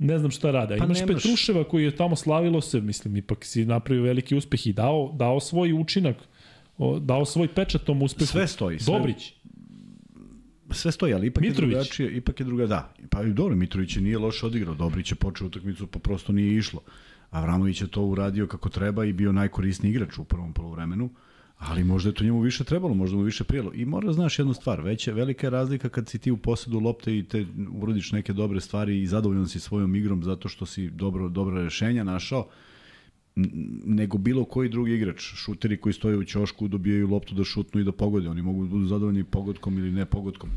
Speaker 2: ne znam šta rade.
Speaker 1: Pa
Speaker 2: Imaš
Speaker 1: nemaš-
Speaker 2: Petruševa koji je tamo slavilo se, mislim, ipak si napravio veliki uspeh i dao, dao svoj učinak, dao svoj pečat tom uspehu.
Speaker 1: Sve stoji, sve-
Speaker 2: Dobrić.
Speaker 1: sve stoji, ali ipak
Speaker 2: Mitrović.
Speaker 1: je drugačije, ipak je druga, da. Pa i dobro, Mitrović je nije loše odigrao, Dobrić je počeo utakmicu, pa prosto nije išlo. Avramović je to uradio kako treba i bio najkorisniji igrač u prvom polovremenu, ali možda je to njemu više trebalo, možda mu više prijelo. I mora znaš jednu stvar, veća, velika je razlika kad si ti u posedu lopte i te urodiš neke dobre stvari i zadovoljan si svojom igrom zato što si dobro, dobra rešenja našao, nego bilo koji drugi igrač. Šuteri koji stoje u ćošku dobijaju loptu da šutnu i da pogode. Oni mogu da budu zadovoljni pogodkom ili ne pogodkom.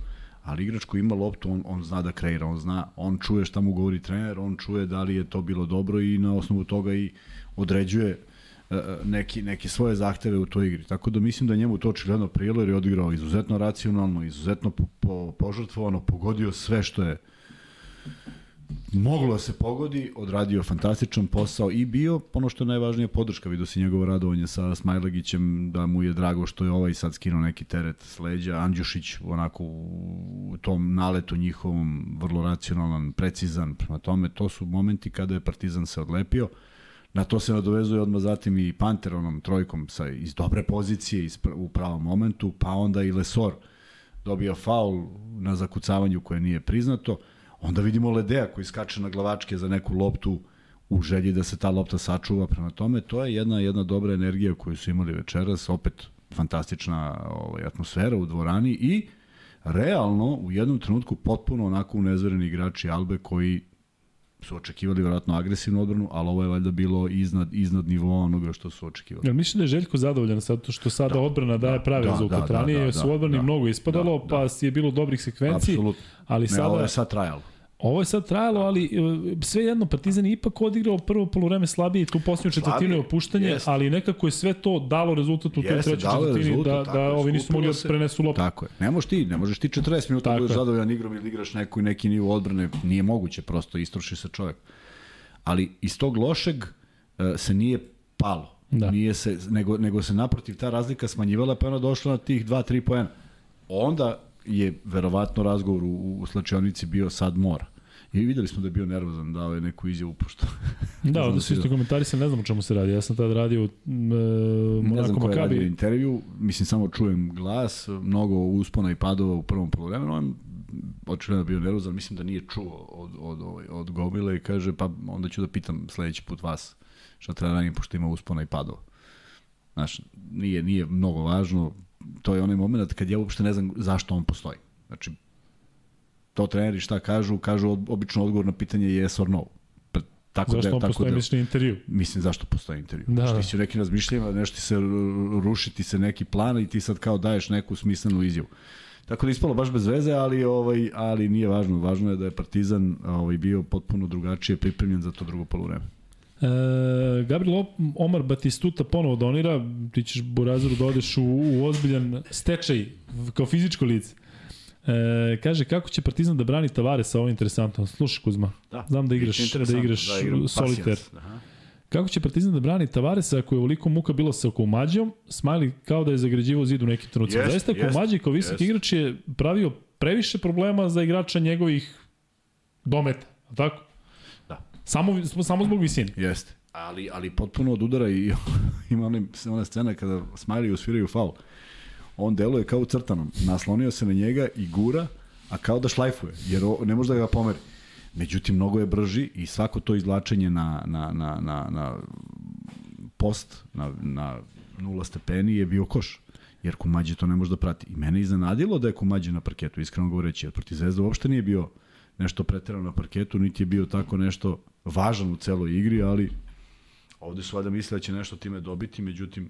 Speaker 1: Ali igrač koji ima loptu, on, on zna da kreira, on zna, on čuje šta mu govori trener, on čuje da li je to bilo dobro i na osnovu toga i određuje neki, neke svoje zahteve u toj igri. Tako da mislim da njemu to očigledno prijelo jer je odigrao izuzetno racionalno, izuzetno po, po, požrtvovano, pogodio sve što je moglo da se pogodi, odradio fantastičan posao i bio, ono što je najvažnije, podrška. Vidio si njegovo radovanje sa Smajlagićem, da mu je drago što je ovaj sad skinuo neki teret s leđa. Andjušić onako u tom naletu njihovom vrlo racionalan, precizan. Prema tome, to su momenti kada je Partizan se odlepio. Na to se nadovezuje odmah zatim i Panter onom trojkom sa, iz dobre pozicije iz, u pravom momentu, pa onda i Lesor dobio faul na zakucavanju koje nije priznato. Onda vidimo Ledea koji skače na glavačke za neku loptu u želji da se ta lopta sačuva prema tome. To je jedna jedna dobra energija koju su imali večeras, opet fantastična ovaj, atmosfera u dvorani i realno u jednom trenutku potpuno onako unezvereni igrači Albe koji su očekivali vjerojatno agresivnu odbranu, ali ovo je valjda bilo iznad, iznad nivoa onoga što su očekivali.
Speaker 2: Jel mislim da je Željko zadovoljan zato što sada da, odbrana daje prave
Speaker 1: da,
Speaker 2: rezultat.
Speaker 1: da, da,
Speaker 2: Ranije
Speaker 1: da,
Speaker 2: su
Speaker 1: da,
Speaker 2: odbrani
Speaker 1: da,
Speaker 2: mnogo ispadalo,
Speaker 1: da,
Speaker 2: pa je bilo dobrih sekvenci,
Speaker 1: Apsolutno.
Speaker 2: ali
Speaker 1: Ne,
Speaker 2: sada...
Speaker 1: ovo je sad trajalo.
Speaker 2: Ovo je sad trajalo, ali e, sve jedno Partizan je ipak odigrao prvo polovreme slabije, tu posljednju četvrtinu je opuštanje,
Speaker 1: jest.
Speaker 2: ali nekako je sve to dalo rezultat u toj trećoj četvrtini
Speaker 1: rezultat,
Speaker 2: da, da
Speaker 1: je,
Speaker 2: ovi nisu mogli da
Speaker 1: se.
Speaker 2: prenesu loptu.
Speaker 1: Tako je. Ne možeš ti, ne možeš ti 40 minuta da
Speaker 2: Tako
Speaker 1: budeš
Speaker 2: je.
Speaker 1: zadovoljan igrom ili da igraš neku, neki nivo odbrane. Nije moguće, prosto istroši se čovjek. Ali iz tog lošeg e, se nije palo.
Speaker 2: Da.
Speaker 1: Nije se, nego, nego se naprotiv ta razlika smanjivala pa je ona došla na tih 2-3 poena. Onda je verovatno razgovor u, u slačionici bio sad mora. I videli smo da je bio nervozan, dao je neku izjavu, pošto...
Speaker 2: Da, onda
Speaker 1: da
Speaker 2: su isto komentari, se ne znam o čemu se radi. Ja sam tad radio u e,
Speaker 1: ne
Speaker 2: Monaco
Speaker 1: znam ko je radio intervju, mislim samo čujem glas, mnogo uspona i padova u prvom polovremenu, on očigledno bio nervozan, mislim da nije čuo od, od, od, od Gomile i kaže pa onda ću da pitam sledeći put vas šta treba radim pošto ima uspona i padova. Znaš, nije, nije mnogo važno, to je onaj moment kad ja uopšte ne znam zašto on postoji. Znači, to treneri šta kažu, kažu od- obično odgovor na pitanje yes or no. Pa, Tako
Speaker 2: Zašto
Speaker 1: da,
Speaker 2: on
Speaker 1: tako
Speaker 2: postoji
Speaker 1: da,
Speaker 2: misliš na intervju?
Speaker 1: Mislim zašto postoji intervju.
Speaker 2: Da,
Speaker 1: Da,
Speaker 2: da.
Speaker 1: ti si u nekim razmišljajima, nešto ti se ruši ti se neki plan i ti sad kao daješ neku smislenu izjavu. Tako da je ispalo baš bez veze, ali ovaj ali nije važno, važno je da je Partizan ovaj bio potpuno drugačije pripremljen za to drugo poluvreme.
Speaker 2: E, Gabriel Omar Batistuta ponovo donira, ti ćeš Burazeru da odeš u, u ozbiljan stečaj kao fizičko lice. E, kaže, kako će Partizan da brani Tavaresa, ovo je interesantno. Slušaj Kuzma,
Speaker 1: Da.
Speaker 2: znam da igraš, da igraš
Speaker 1: igram
Speaker 2: soliter.
Speaker 1: Aha.
Speaker 2: Kako će Partizan da brani Tavaresa ako je ovoliko muka bilo sa Koumađijom? Smajli kao da je zagrađivao zid u nekim trenucima.
Speaker 1: Jest,
Speaker 2: Zaista
Speaker 1: jest,
Speaker 2: Koumađi kao visok
Speaker 1: jest.
Speaker 2: igrač je pravio previše problema za igrača njegovih dometa. Tako? Samo, samo zbog visine.
Speaker 1: Jeste. Ali, ali potpuno od udara i ima one, one scene kada Smiley usviraju faul. On deluje kao crtanom. Naslonio se na njega i gura, a kao da šlajfuje, jer ne može da ga pomeri. Međutim, mnogo je brži i svako to izvlačenje na, na, na, na, na post, na, na nula stepeni je bio koš. Jer Kumađe to ne može da prati. I mene iznenadilo da je Kumađe na parketu, iskreno govoreći, jer protiv Zvezda uopšte nije bio nešto preterano na parketu, niti je bio tako nešto važan u celoj igri, ali ovde su valjda mislili da će nešto time dobiti, međutim,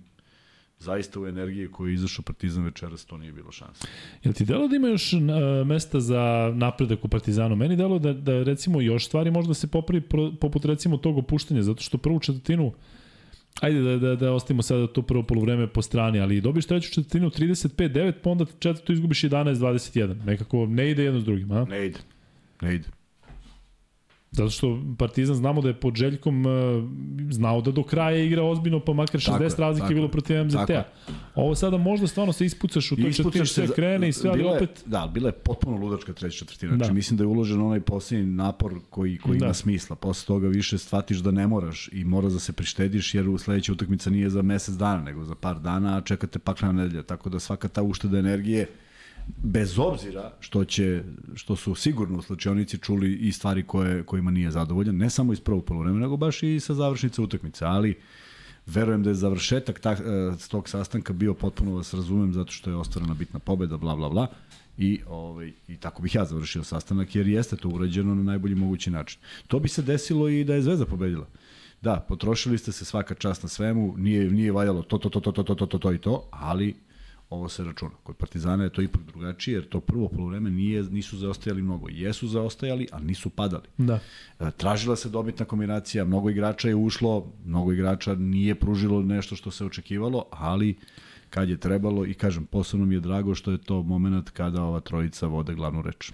Speaker 1: zaista u energiji koju je izašao Partizan večeras to nije bilo šanse.
Speaker 2: Jel ti delo da ima još uh, mesta za napredak u Partizanu? Meni delo da, da recimo još stvari možda se popravi pro, poput recimo tog opuštanja, zato što prvu četvrtinu Ajde da, da, da ostavimo sada to prvo polovreme po strani, ali dobiš treću četvrtinu 35-9, pa onda četvrtu izgubiš 11-21. Nekako ne ide jedno s drugim, a?
Speaker 1: Ne ide. Ne ide.
Speaker 2: Zato što Partizan znamo da je pod Željkom uh, znao da do kraja igra ozbiljno, pa makar 60 razlike je bilo protiv MZT-a. Ovo sada možda stvarno se ispucaš u toj četvrtini, sve krene i sve, ali opet...
Speaker 1: Da, bila je potpuno ludačka treća četvrtina. Znači, da. mislim da je uložen onaj posljednji napor koji, koji da. ima smisla. Posle toga više shvatiš da ne moraš i mora da se prištediš, jer u sledeća utakmica nije za mesec dana, nego za par dana, a čekate paklena nedelja. Tako da svaka ta ušteda energije bez obzira što će što su sigurno u slučajonici čuli i stvari koje kojima nije zadovoljan, ne samo iz prvog poluvremena, nego baš i sa završnice utakmice, ali verujem da je završetak ta, e, tog sastanka bio potpuno vas razumem zato što je ostvarena bitna pobeda, bla bla bla. I, ovaj, I tako bih ja završio sastanak, jer jeste to urađeno na najbolji mogući način. To bi se desilo i da je Zvezda pobedila. Da, potrošili ste se svaka čast na svemu, nije, nije valjalo to, to, to, to, to, to, to, to, to i to, ali ovo se računa. Kod Partizana je to ipak drugačije, jer to prvo polovreme nije, nisu zaostajali mnogo. Jesu zaostajali, ali nisu padali.
Speaker 2: Da.
Speaker 1: E, tražila se dobitna kombinacija, mnogo igrača je ušlo, mnogo igrača nije pružilo nešto što se očekivalo, ali kad je trebalo i kažem, posebno mi je drago što je to moment kada ova trojica vode glavnu reč.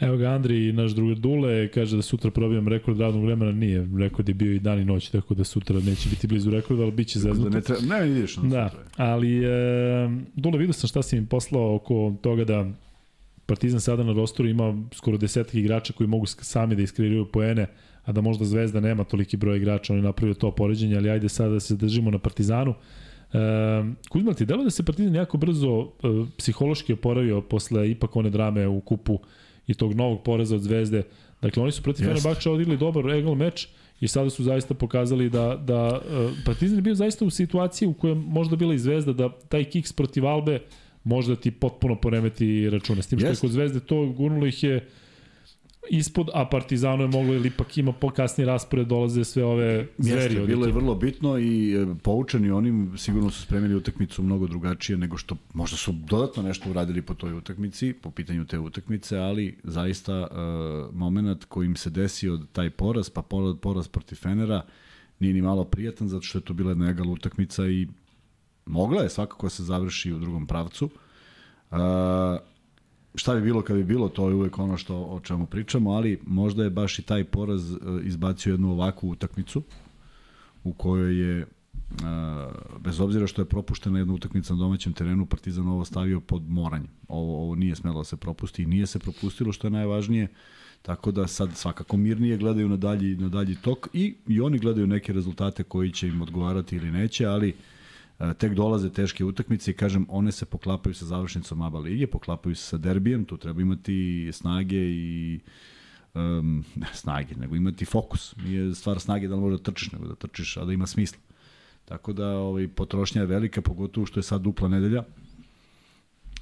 Speaker 2: Evo ga Andri, naš drugi Dule, kaže da sutra probijam rekord radnog vremena, nije, rekord je bio i dan i noć, tako da sutra neće biti blizu rekorda, ali bit će zeznuto.
Speaker 1: Da ne, treba, ne vidiš na
Speaker 2: da, sutra. ali e, Dule, vidio sam šta si mi poslao oko toga da Partizan sada na rostoru ima skoro desetak igrača koji mogu sami da iskreiraju poene, a da možda Zvezda nema toliki broj igrača, oni napravio to poređenje, ali ajde sada da se držimo na Partizanu. Kuzma, ti delo da se Partizan jako brzo e, psihološki oporavio posle ipak one drame u kupu i tog novog poreza od Zvezde. Dakle, oni su protiv yes. Fenerbahča odigli dobar egal meč i sada su zaista pokazali da, da uh, Partizan je bio zaista u situaciji u kojoj možda bila i Zvezda da taj kiks protiv Albe možda ti potpuno poremeti račune. S tim što yes. je kod Zvezde to gurnulo ih je ispod, a Partizano je moglo ili ipak ima po kasni raspored dolaze sve ove zveri.
Speaker 1: Jeste, bilo je vrlo bitno i e, poučeni onim sigurno su spremili utakmicu mnogo drugačije nego što možda su dodatno nešto uradili po toj utakmici, po pitanju te utakmice, ali zaista uh, moment kojim se desio taj poraz, pa poraz protiv Fenera, nije ni malo prijatan zato što je to bila jedna egal utakmica i mogla je svakako da se završi u drugom pravcu. Uh, šta bi bilo kad bi bilo, to je uvek ono što o čemu pričamo, ali možda je baš i taj poraz e, izbacio jednu ovakvu utakmicu u kojoj je e, bez obzira što je propuštena jedna utakmica na domaćem terenu, Partizan ovo stavio pod moranje. Ovo, ovo nije smelo da se propusti i nije se propustilo, što je najvažnije. Tako da sad svakako mirnije gledaju na dalji, na dalji tok i, i oni gledaju neke rezultate koji će im odgovarati ili neće, ali uh, tek dolaze teške utakmice i kažem, one se poklapaju sa završnicom ABA lige, poklapaju se sa derbijem, tu treba imati snage i um, ne snage, nego imati fokus. Nije stvar snage da li možda trčiš, nego da trčiš, a da ima smisla. Tako da ovaj, potrošnja je velika, pogotovo što je sad dupla nedelja.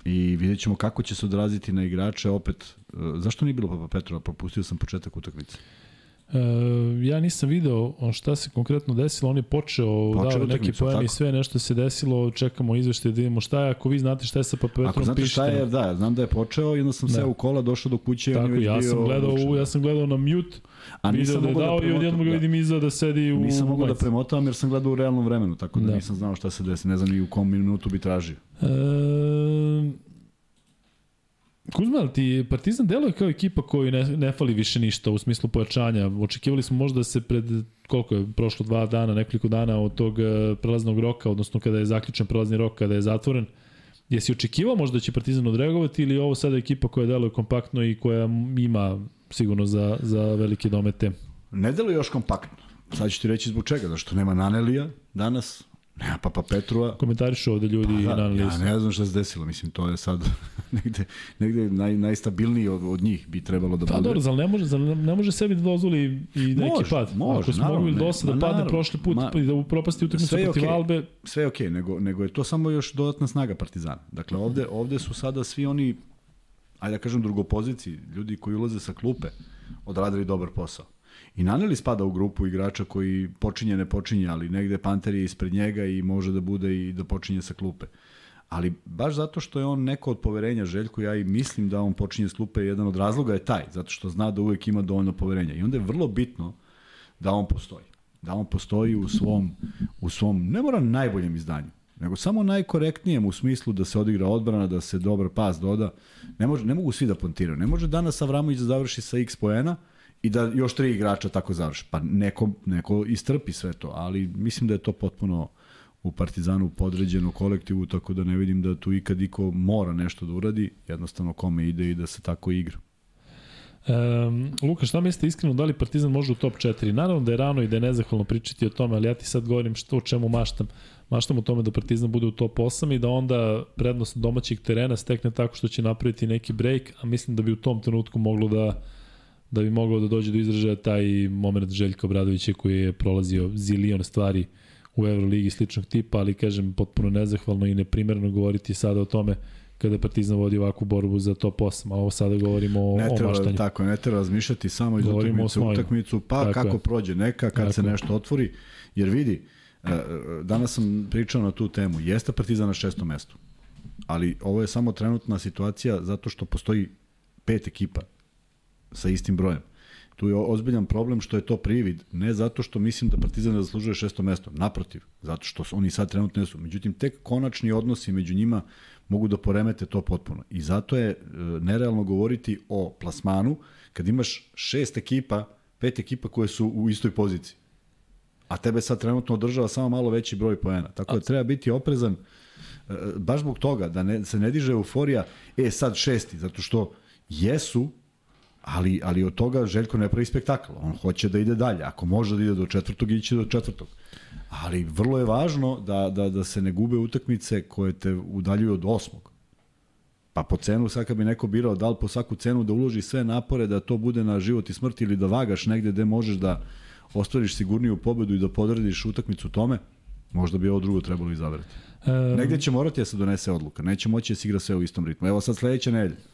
Speaker 1: I vidjet ćemo kako će se odraziti na igrače opet. E, zašto nije bilo Papa Petrova? Propustio sam početak utakmice.
Speaker 2: E, ja nisam video šta se konkretno desilo, on je počeo, počeo dao neki pojem i sve nešto se desilo, čekamo izveštaj da vidimo šta je, ako vi znate šta je sa Papetrom,
Speaker 1: Ako znate šta je, da, znam da je počeo i onda sam da. se u kola došao do kuće
Speaker 2: i
Speaker 1: on je
Speaker 2: već ja
Speaker 1: bio
Speaker 2: sam gledao, u, ja sam gledao na mute, A nisam da je dao da i odjednom ga da. vidim iza da sedi u
Speaker 1: Nisam mogao da premotavam jer sam gledao u realnom vremenu, tako da, da. nisam znao šta se desi, ne znam ni u kom minutu bi tražio. E,
Speaker 2: Kuzma, ti Partizan deluje kao ekipa koju ne, ne fali više ništa u smislu pojačanja. Očekivali smo možda da se pred, koliko je, prošlo dva dana, nekoliko dana od tog e, prelaznog roka, odnosno kada je zaključen prelazni rok, kada je zatvoren, Jesi očekivao možda da će Partizan odreagovati ili ovo sada ekipa koja deluje kompaktno i koja ima sigurno za, za velike domete?
Speaker 1: Ne deluje još kompaktno. Sad ću ti reći zbog čega, zašto nema Nanelija danas, Nema Papa Petrova.
Speaker 2: Komentarišu ovde ljudi pa, da, na
Speaker 1: Ja ne znam šta se desilo, mislim, to je sad negde, negde naj, najstabilniji od, od njih bi trebalo da pa, bude.
Speaker 2: Pa dobro, zar ne može, zar ne može sebi da dozvoli i neki može, pad? Može, Ako smo mogli do sada da padne naravno, prošli put ma, i da upropasti utakmicu protiv okay, Albe.
Speaker 1: Sve je okej, okay, nego, nego je to samo još dodatna snaga Partizana. Dakle, ovde, ovde su sada svi oni, ajde da kažem drugopoziciji, ljudi koji ulaze sa klupe, odradili dobar posao. I Naneli spada u grupu igrača koji počinje, ne počinje, ali negde Panter je ispred njega i može da bude i da počinje sa klupe. Ali baš zato što je on neko od poverenja Željku, ja i mislim da on počinje s klupe, jedan od razloga je taj, zato što zna da uvek ima dovoljno poverenja. I onda je vrlo bitno da on postoji. Da on postoji u svom, u svom ne mora najboljem izdanju, nego samo najkorektnijem u smislu da se odigra odbrana, da se dobar pas doda. Ne, može, ne mogu svi da pontiraju. Ne može danas Avramović da završi sa x poena, i da još tri igrača tako završi. Pa neko, neko istrpi sve to, ali mislim da je to potpuno u Partizanu podređeno kolektivu, tako da ne vidim da tu ikad iko mora nešto da uradi, jednostavno kome ide i da se tako igra.
Speaker 2: Um, Luka, šta mislite iskreno, da li Partizan može u top 4? Naravno da je rano i da je nezahvalno pričati o tome, ali ja ti sad govorim što o čemu maštam. Maštam o tome da Partizan bude u top 8 i da onda prednost domaćeg terena stekne tako što će napraviti neki break, a mislim da bi u tom trenutku moglo da da bi moglo da dođe do izražaja taj moment Željka Obradovića koji je prolazio zilion stvari u Euroligi sličnog tipa, ali kažem potpuno nezahvalno i neprimerno govoriti sada o tome kada Partizan vodi ovakvu borbu za top 8, a ovo sada govorimo o,
Speaker 1: ne treba,
Speaker 2: o maštanju.
Speaker 1: Tako, ne treba razmišljati samo iz utakmice u utakmicu, pa tako kako je. prođe neka, kad tako se nešto otvori, jer vidi, e, danas sam pričao na tu temu, jeste Partizan na šestom mestu, ali ovo je samo trenutna situacija zato što postoji pet ekipa sa istim brojem. Tu je ozbiljan problem što je to privid, ne zato što mislim da Partizan ne zaslužuje šesto mesto, naprotiv, zato što oni sad trenutno ne su. Međutim, tek konačni odnosi među njima mogu da poremete to potpuno. I zato je e, nerealno govoriti o plasmanu kad imaš šest ekipa, pet ekipa koje su u istoj poziciji. A tebe sad trenutno održava samo malo veći broj poena. Tako da treba biti oprezan e, baš zbog toga da ne, se ne diže euforija, e sad šesti, zato što jesu ali, ali od toga Željko ne pravi spektakl. On hoće da ide dalje. Ako može da ide do četvrtog, iće do četvrtog. Ali vrlo je važno da, da, da se ne gube utakmice koje te udaljuju od osmog. Pa po cenu, sad kad bi neko birao da li po svaku cenu da uloži sve napore da to bude na život i smrt ili da vagaš negde gde možeš da ostvariš sigurniju pobedu i da podrediš utakmicu tome, možda bi ovo drugo trebalo izabrati. Um, negde će morati da se donese odluka. Neće moći da se igra sve u istom ritmu. Evo sad sledeća nedelja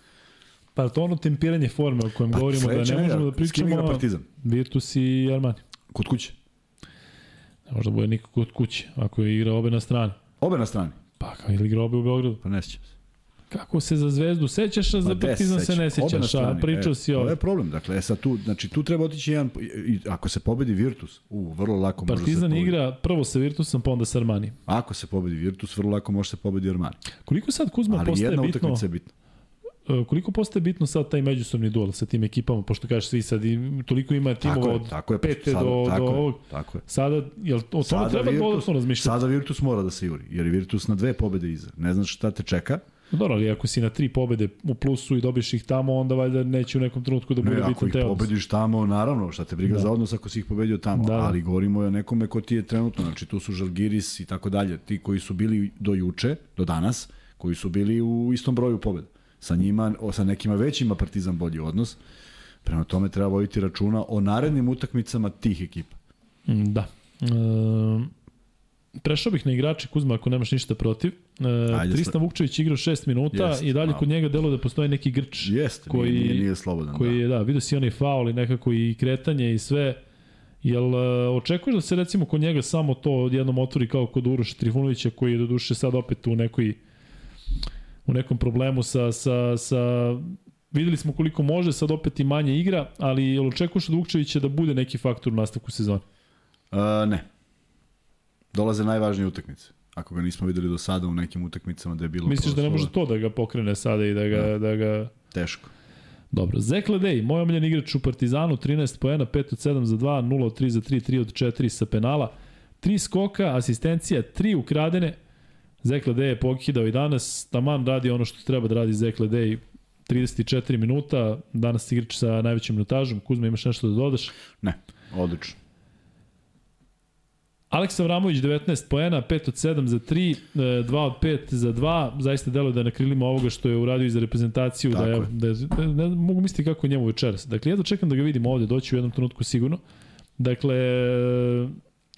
Speaker 2: Pa to ono tempiranje forme o kojem pa, govorimo, da ne možemo da pričamo...
Speaker 1: Partizan?
Speaker 2: Virtus i Armani.
Speaker 1: Kod kuće?
Speaker 2: Ne možda bude nikako kod kuće, ako je igra obe na strani.
Speaker 1: Obe na strani?
Speaker 2: Pa kao ili igra obe u Beogradu.
Speaker 1: Pa ne sjećam se.
Speaker 2: Kako se za Zvezdu sećaš, a za pa Partizan se ne sećaš, a pričao
Speaker 1: e,
Speaker 2: si ovo.
Speaker 1: To je problem, dakle, e sad tu, znači tu treba otići jedan, i, ako se pobedi Virtus, u, vrlo lako
Speaker 2: Partizan može se
Speaker 1: Partizan
Speaker 2: igra prvo sa Virtusom, pa onda sa Armani.
Speaker 1: Ako se pobedi Virtus, vrlo lako može se pobedi Armani.
Speaker 2: Koliko sad Kuzma Ali postaje bitno? Ali jedna utakmica je bitna. E, koliko postaje bitno sad taj međusobni duel sa tim ekipama, pošto kažeš svi sad i toliko ima timova od tako je, pete sada, do,
Speaker 1: tako
Speaker 2: do ovog.
Speaker 1: Tako je.
Speaker 2: Sada, jel, o tome sada treba Virtus, dodatno razmišljati?
Speaker 1: Sada Virtus mora da se juri, jer je Virtus na dve pobede iza. Ne znaš šta te čeka.
Speaker 2: Dobro, ali ako si na tri pobede u plusu i dobiš ih tamo, onda valjda neće u nekom trenutku da bude ne,
Speaker 1: bitan
Speaker 2: te
Speaker 1: Ako ih pobediš tamo, naravno, šta te briga da. za odnos ako si ih pobedio tamo, da. ali govorimo o nekome ko ti je trenutno, znači tu su Žalgiris i tako dalje, ti koji su bili do juče, do danas, koji su bili u istom broju pobeda. Sa njima, sa nekima većima Partizan bolji odnos. Prema tome treba voditi računa o narednim utakmicama tih ekipa.
Speaker 2: Mm, da. E, prešao bih na igrače Kuzma ako nemaš ništa protiv. E, Ajde, Tristan Vukčević igrao 6 minuta jest, i dalje kod njega delo da postoji neki grč
Speaker 1: Jeste, koji, nije, nije, nije slobodan.
Speaker 2: Koji da. je, da, vidio si onaj faul i nekako i kretanje i sve. Jel uh, očekuješ da se recimo kod njega samo to odjednom otvori kao kod Uroša Trifunovića koji je do duše sad opet u nekoj u nekom problemu sa, sa, sa videli smo koliko može, sad opet i manje igra, ali jel očekuješ od Vukčevića da bude neki faktor u nastavku sezona?
Speaker 1: Uh, ne. Dolaze najvažnije utakmice. Ako ga nismo videli do sada u nekim utakmicama da je bilo
Speaker 2: Misliš da ne može to da ga pokrene sada i da ga... Da, da ga...
Speaker 1: Teško.
Speaker 2: Dobro, Zekle Dej, moj omiljen igrač u Partizanu, 13 poena, 5 od 7 za 2, 0 od 3 za 3, 3 od 4 sa penala, 3 skoka, asistencija, 3 ukradene, Zekle Dej je pokidao i danas, taman radi ono što treba da radi Zekle Dej 34 minuta, danas igrač sa najvećim minutažom. Kuzma, imaš nešto da dodaš?
Speaker 1: Ne, odlično.
Speaker 2: Aleksa Vramović 19 poena, 5 od 7 za 3, 2 e, od 5 za 2. Zaista deluje da je na krilima ovoga što je uradio i za reprezentaciju. Da Tako da, je, da, je, da, ne, mogu misliti kako je njemu večeras. Dakle, ja čekam da ga vidim ovde, doći u jednom trenutku sigurno. Dakle,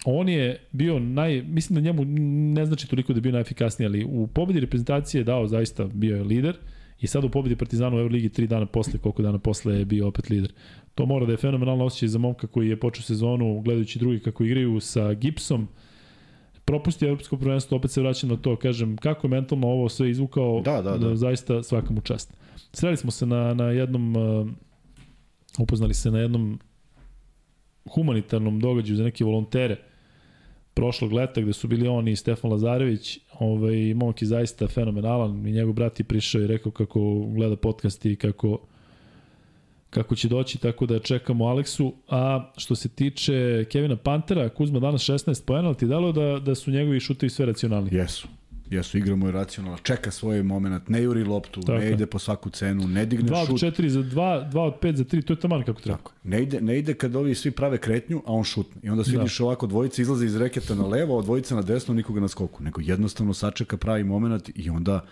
Speaker 2: on je bio naj, mislim da njemu ne znači toliko da je bio najefikasniji, ali u pobedi reprezentacije je dao zaista bio je lider i sad u pobedi Partizanu u Euroligi 3 dana posle, koliko dana posle je bio opet lider. To mora da je fenomenalno osjećaj za momka koji je počeo sezonu gledajući drugi kako igraju sa Gipsom, propusti evropsko prvenstvo, opet se vraćam na to, kažem, kako je mentalno ovo sve izvukao,
Speaker 1: da, da, da.
Speaker 2: zaista svaka mu čast. Sreli smo se na, na jednom, uh, upoznali se na jednom humanitarnom događaju za neke volontere, prošlog leta gde su bili oni i Stefan Lazarević, ovaj, momak je zaista fenomenalan i njegov brat je prišao i rekao kako gleda podcast i kako kako će doći, tako da čekamo Aleksu. A što se tiče Kevina Pantera, Kuzma danas 16 pojena, ali ti dalo da, da su njegovi šutevi sve racionalni?
Speaker 1: Jesu. Jesu, igra mu je racionalno, čeka svoj moment, ne juri loptu, tako. ne ide po svaku cenu, ne digne 2 šut.
Speaker 2: 2 od 4 za 2, 2 od 5 za 3, to je taman kako treba. Tako.
Speaker 1: Ne ide, ne ide kad ovi svi prave kretnju, a on šutne. I onda vidiš da. ovako, dvojica izlaze iz reketa na levo, a dvojica na desno, nikoga na skoku. Nego jednostavno sačeka pravi moment i onda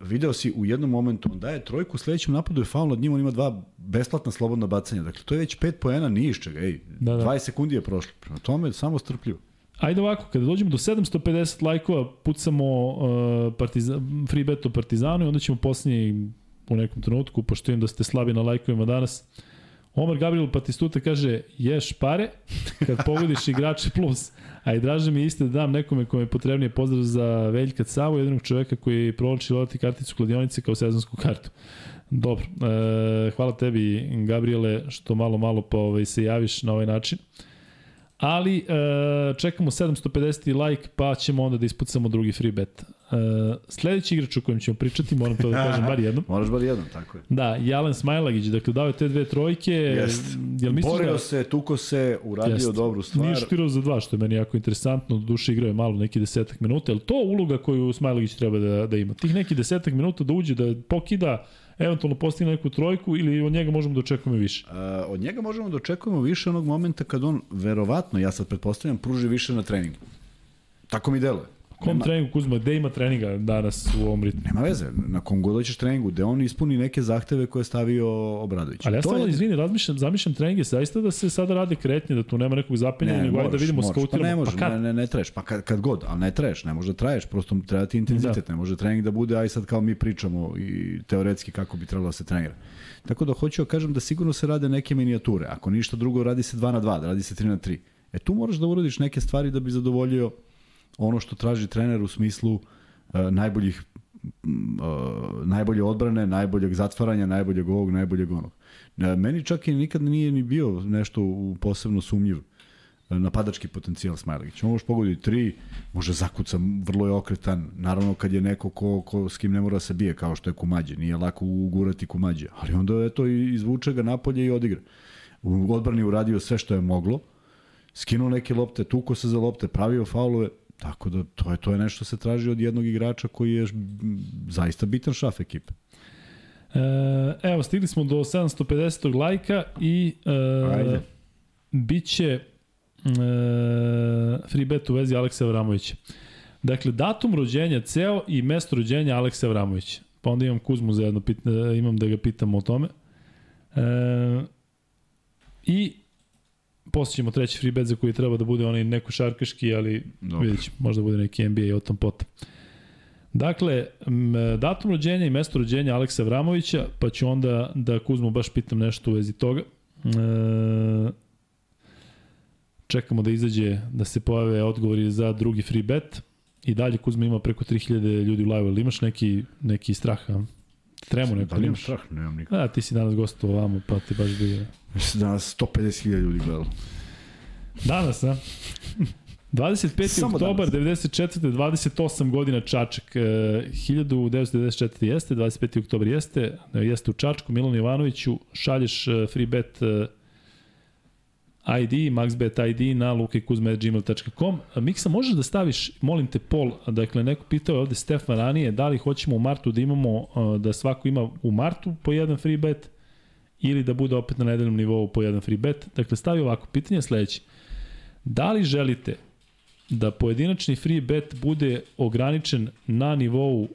Speaker 1: video si u jednom momentu, on daje trojku, u sledećem napadu je faul nad njim, on ima dva besplatna slobodna bacanja. Dakle, to je već 5 poena, nije iz čega. Ej, da, da. 20 sekundi je prošlo. Prema tome, samo strpljivo.
Speaker 2: Ajde ovako, kada dođemo do 750 lajkova, pucamo uh, partizan, free bet o Partizanu i onda ćemo posljednji u nekom trenutku, pošto im da ste slabi na lajkovima danas, Omar Gabriel Patistuta kaže, ješ pare kad pogodiš igrače plus, a i draže mi isto da dam nekome kome je potrebnije pozdrav za Veljka Cavu, jednog čoveka koji provlači loti karticu kladionice kao sezonsku kartu. Dobro, e, hvala tebi Gabriele što malo malo pa ovaj, se javiš na ovaj način. Ali e, čekamo 750 like pa ćemo onda da ispucamo drugi free bet. Uh, sledeći igrač o kojem ćemo pričati, moram to da kažem bar jednom.
Speaker 1: Moraš bar jednom, tako je.
Speaker 2: Da, Jalen Smajlagić, dakle dao je te dve trojke.
Speaker 1: Jest. Jel Borio da... se, tuko se, uradio Jest. dobru stvar.
Speaker 2: Nije štirao za dva, što je meni jako interesantno, do duše igrao je malo neki desetak minuta, ali to uloga koju Smajlagić treba da, da ima. Tih neki desetak minuta da uđe, da pokida, eventualno postigne neku trojku ili od njega možemo da očekujemo više?
Speaker 1: Uh, od njega možemo da očekujemo više onog momenta kad on, verovatno, ja sad pretpostavljam, pruži više na treningu. Tako mi deluje.
Speaker 2: Kom nema, treningu Kuzma, gde ima treninga danas u ovom ritmu?
Speaker 1: Nema veze, na kom god hoćeš treningu, gde on ispuni neke zahteve koje je stavio Obradović.
Speaker 2: Ali ja stvarno, je... izvini, razmišljam, zamišljam treninge, zaista da se sada rade kretnje, da tu nema nekog zapenja, ne, nego ajde da vidimo, skautiramo.
Speaker 1: Pa ne može, pa kad? ne, ne, ne treš, pa kad, kad god, ali ne treš, ne može da traješ, prosto treba ti intenzitet, da. ne može trening da bude, aj sad kao mi pričamo i teoretski kako bi trebalo da se trenira. Tako da hoću da kažem da sigurno se rade neke minijature, ako ništa drugo radi se 2 na 2, da radi se 3 na 3. E tu moraš da uradiš neke stvari da bi zadovoljio ono što traži trener u smislu uh, najboljih uh, najbolje odbrane, najboljeg zatvaranja, najboljeg ovog, najboljeg onog. Uh, meni čak i nikad nije ni bio nešto u posebno sumnjiv napadački potencijal Smajlagić. On može pogoditi tri, može zakuca, vrlo je okretan. Naravno kad je neko ko, ko s kim ne mora da se bije, kao što je Kumađe. Nije lako ugurati Kumađe. Ali onda je to izvuče ga napolje i odigra. U odbrani uradio sve što je moglo. Skinuo neke lopte, tuko se za lopte, pravio faulove. Tako da to je to je nešto se traži od jednog igrača koji je zaista bitan šaf ekipe.
Speaker 2: E, evo, stigli smo do 750. lajka i e, Ajde. biće e, free bet u vezi Aleksa Vramovića. Dakle, datum rođenja ceo i mesto rođenja Aleksa Vramovića. Pa onda imam Kuzmu zajedno, pit, imam da ga pitam o tome. E, I Posle ćemo treći free bet za koji treba da bude onaj neko šarkaški, ali Dobre. vidjet ćemo, možda bude neki NBA i o tom potom. Dakle, datum rođenja i mesto rođenja Aleksa Vramovića, pa ću onda da Kuzmu baš pitam nešto u vezi toga. E, čekamo da izađe, da se pojave odgovori za drugi free bet. I dalje Kuzma ima preko 3000 ljudi u live, ali imaš neki, neki strah? Tremu neko
Speaker 1: da imaš? strah, nemam nikako.
Speaker 2: Da, ti si danas gostovao ovamo, pa ti baš bi...
Speaker 1: Mislim danas 150.000 ljudi gledalo.
Speaker 2: Danas, a? 25. Samo oktobar, danas. 94. 28 godina Čačak. 1994. jeste, 25. oktobar jeste, jeste u Čačku, Milan Jovanoviću, šalješ e, free bet e, ID, maxbet ID na lukajkuzme.gmail.com. Miksa, možeš da staviš, molim te, pol, dakle, neko pitao je ovde Stefan ranije, da li hoćemo u martu da imamo, da svako ima u martu po jedan free bet, ili da bude opet na nedeljnom nivou po jedan free bet. Dakle, stavi ovako, pitanje je sledeće. Da li želite da pojedinačni free bet bude ograničen na nivou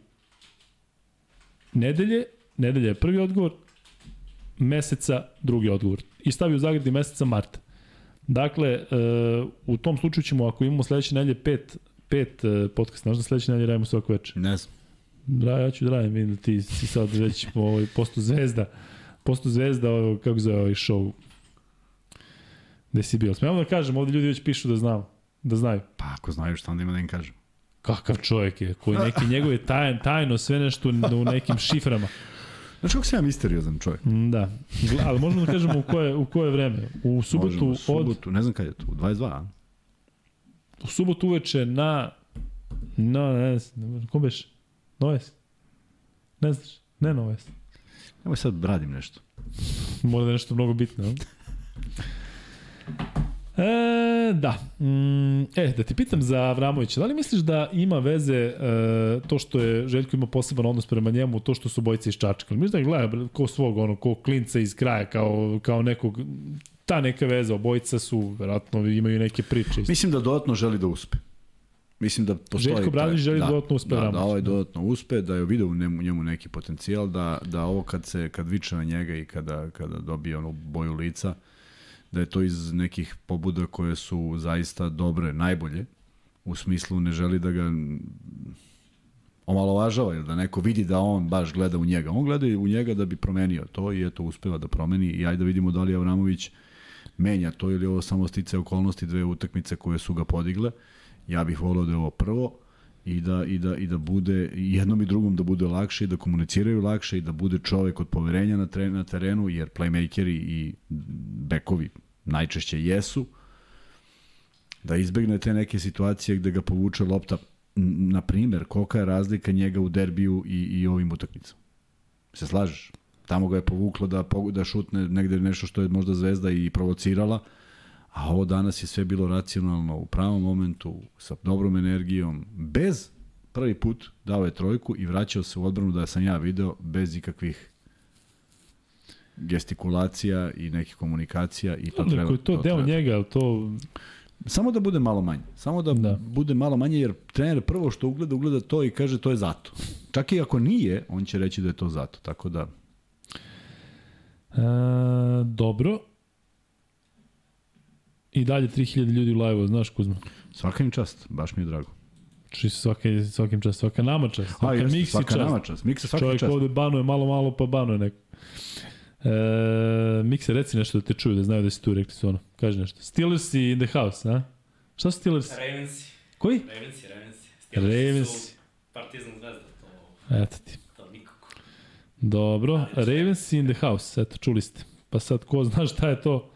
Speaker 2: nedelje, nedelja je prvi odgovor, meseca drugi odgovor. I stavi u zagradi meseca marta. Dakle, e, u tom slučaju ćemo, ako imamo sledeće nedelje pet, pet e, podcast, znaš da sledeće nedelje radimo svako večer?
Speaker 1: Ne znam.
Speaker 2: Da, ja ću da radim, vidim da ti si sad već ovaj, posto zvezda, posto zvezda, ovo, kako zove ovaj show, Gde si bio? Smemo da kažem, ovde ljudi već pišu da znam, da znaju.
Speaker 1: Pa ako znaju šta onda ima da im kažem.
Speaker 2: Kakav čovjek je, koji neki njegove taj, tajno sve nešto u nekim šiframa.
Speaker 1: Znaš kako sam ja misteriozan čovjek?
Speaker 2: Mm, da, ali možemo da kažemo u koje, u koje vreme? U subotu, možemo, u
Speaker 1: subotu
Speaker 2: od...
Speaker 1: ne znam kad je to, u 22, a?
Speaker 2: U subotu uveče na, na, ne znam, ko beš? Noves? Ne znaš? Ne Noves.
Speaker 1: Evo sad radim nešto.
Speaker 2: Mora da je nešto mnogo bitno. E, da. Mm, e, da ti pitam za Avramovića, da li misliš da ima veze e, to što je Željko ima poseban odnos prema njemu, to što su bojice iz Čačka? Misliš da gleda ko svog, ono, ko klinca iz kraja, kao, kao nekog, ta neka veza, obojica su, verovatno imaju neke priče.
Speaker 1: Mislim da dodatno želi da uspe. Mislim da postoji...
Speaker 2: Željko Bradić želi da, dodatno uspe
Speaker 1: da, da, ovaj dodatno uspe, da je video u njemu, njemu neki potencijal, da, da ovo kad se kad viče na njega i kada, kada dobije onu boju lica, da je to iz nekih pobuda koje su zaista dobre, najbolje, u smislu ne želi da ga omalovažava ili da neko vidi da on baš gleda u njega. On gleda u njega da bi promenio to i eto uspeva da promeni i ajde da vidimo da li Avramović menja to ili ovo samo stice okolnosti dve utakmice koje su ga podigle. Ja bih volio da je ovo prvo i da, i da, i da bude jednom i drugom da bude lakše i da komuniciraju lakše i da bude čovek od poverenja na, teren, na terenu, jer playmakeri i bekovi najčešće jesu, da izbegne te neke situacije gde ga povuče lopta, na primer, kolika je razlika njega u derbiju i, i ovim utakmicama. Se slažeš? Tamo ga je povuklo da, da šutne negde nešto što je možda zvezda i provocirala, A ovo danas je sve bilo racionalno u pravom momentu, sa dobrom energijom, bez prvi put dao je trojku i vraćao se u odbranu da sam ja video bez ikakvih gestikulacija i nekih komunikacija i to treba.
Speaker 2: to, to deo treba. njega, to
Speaker 1: Samo da bude malo manje. Samo da, da bude malo manje, jer trener prvo što ugleda, ugleda to i kaže to je zato. Čak i ako nije, on će reći da je to zato. Tako da...
Speaker 2: E, dobro. I dalje 3000 ljudi u live znaš Kuzma?
Speaker 1: Svaka im čast, baš mi je drago.
Speaker 2: Či svaka, svakim čast, svaka nama čast. Svaka,
Speaker 1: A, jeste, svaka čast. nama čast. Mikse svaka
Speaker 2: Čovjek
Speaker 1: čast.
Speaker 2: ovde banuje malo, malo, pa banuje neko. E, Mikse, reci nešto da te čuju, da znaju da si tu, rekli su ono. Kaži nešto. Steelers i in the house, a? Šta su Steelers?
Speaker 3: Ravensi.
Speaker 2: Koji?
Speaker 3: Ravensi, Ravensi.
Speaker 2: Steelers Ravens.
Speaker 3: su Partizan zvezda,
Speaker 2: to... Eto ti.
Speaker 3: To nikako.
Speaker 2: Dobro, Ravens in the house, eto, čuli ste. Pa sad, ko zna šta je to?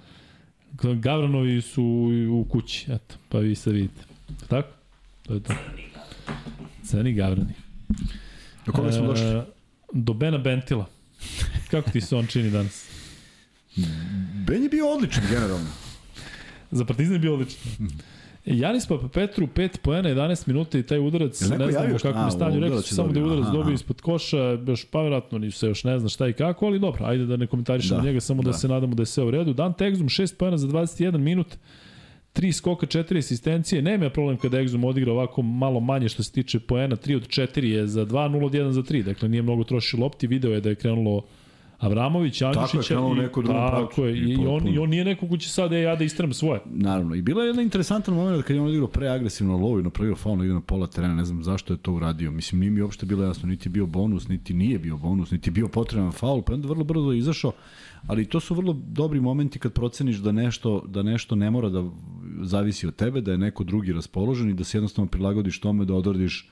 Speaker 2: Gavranovi su u kući, eto, pa vi se vidite. Tako? To je to. Crni Gavrani.
Speaker 1: Do koga smo došli? E,
Speaker 2: do Bena Bentila. Kako ti se on čini danas?
Speaker 1: Ben je bio odličan generalno.
Speaker 2: Za Partizan je bio odličan. Janis Papa Petru 5 poena 11 minuta i taj udarac, ne znamo kako mi stavlju, rekao samo da je udarac dobio ispod koša, još pa vjerojatno ni se još ne zna šta i kako, ali dobro, ajde da ne komentarišemo da, njega, samo da, da. se nadamo da je sve u redu. Dan Exum 6 poena za 21 minut, 3 skoka, 4 asistencije, nema problem kada Exum odigra ovako malo manje što se tiče poena, 3 od 4 je za 2, 0 od 1 za 3, dakle nije mnogo trošio lopti, video je da je krenulo Avramović, Andjušića
Speaker 1: tako je, i, neku drugu tako
Speaker 2: je, i, i, on, i on nije neko ko će sad, e, ja da istrem svoje.
Speaker 1: Naravno, i bila je jedan interesantan moment kad je on odigrao preagresivno i napravio faul negde na pola terena, ne znam zašto je to uradio. Mislim, nije mi uopšte bilo jasno, niti bio bonus, niti nije bio bonus, niti bio potreban faul, pa onda vrlo brzo je izašao, ali to su vrlo dobri momenti kad proceniš da nešto, da nešto ne mora da zavisi od tebe, da je neko drugi raspoložen i da se jednostavno prilagodiš tome da odradiš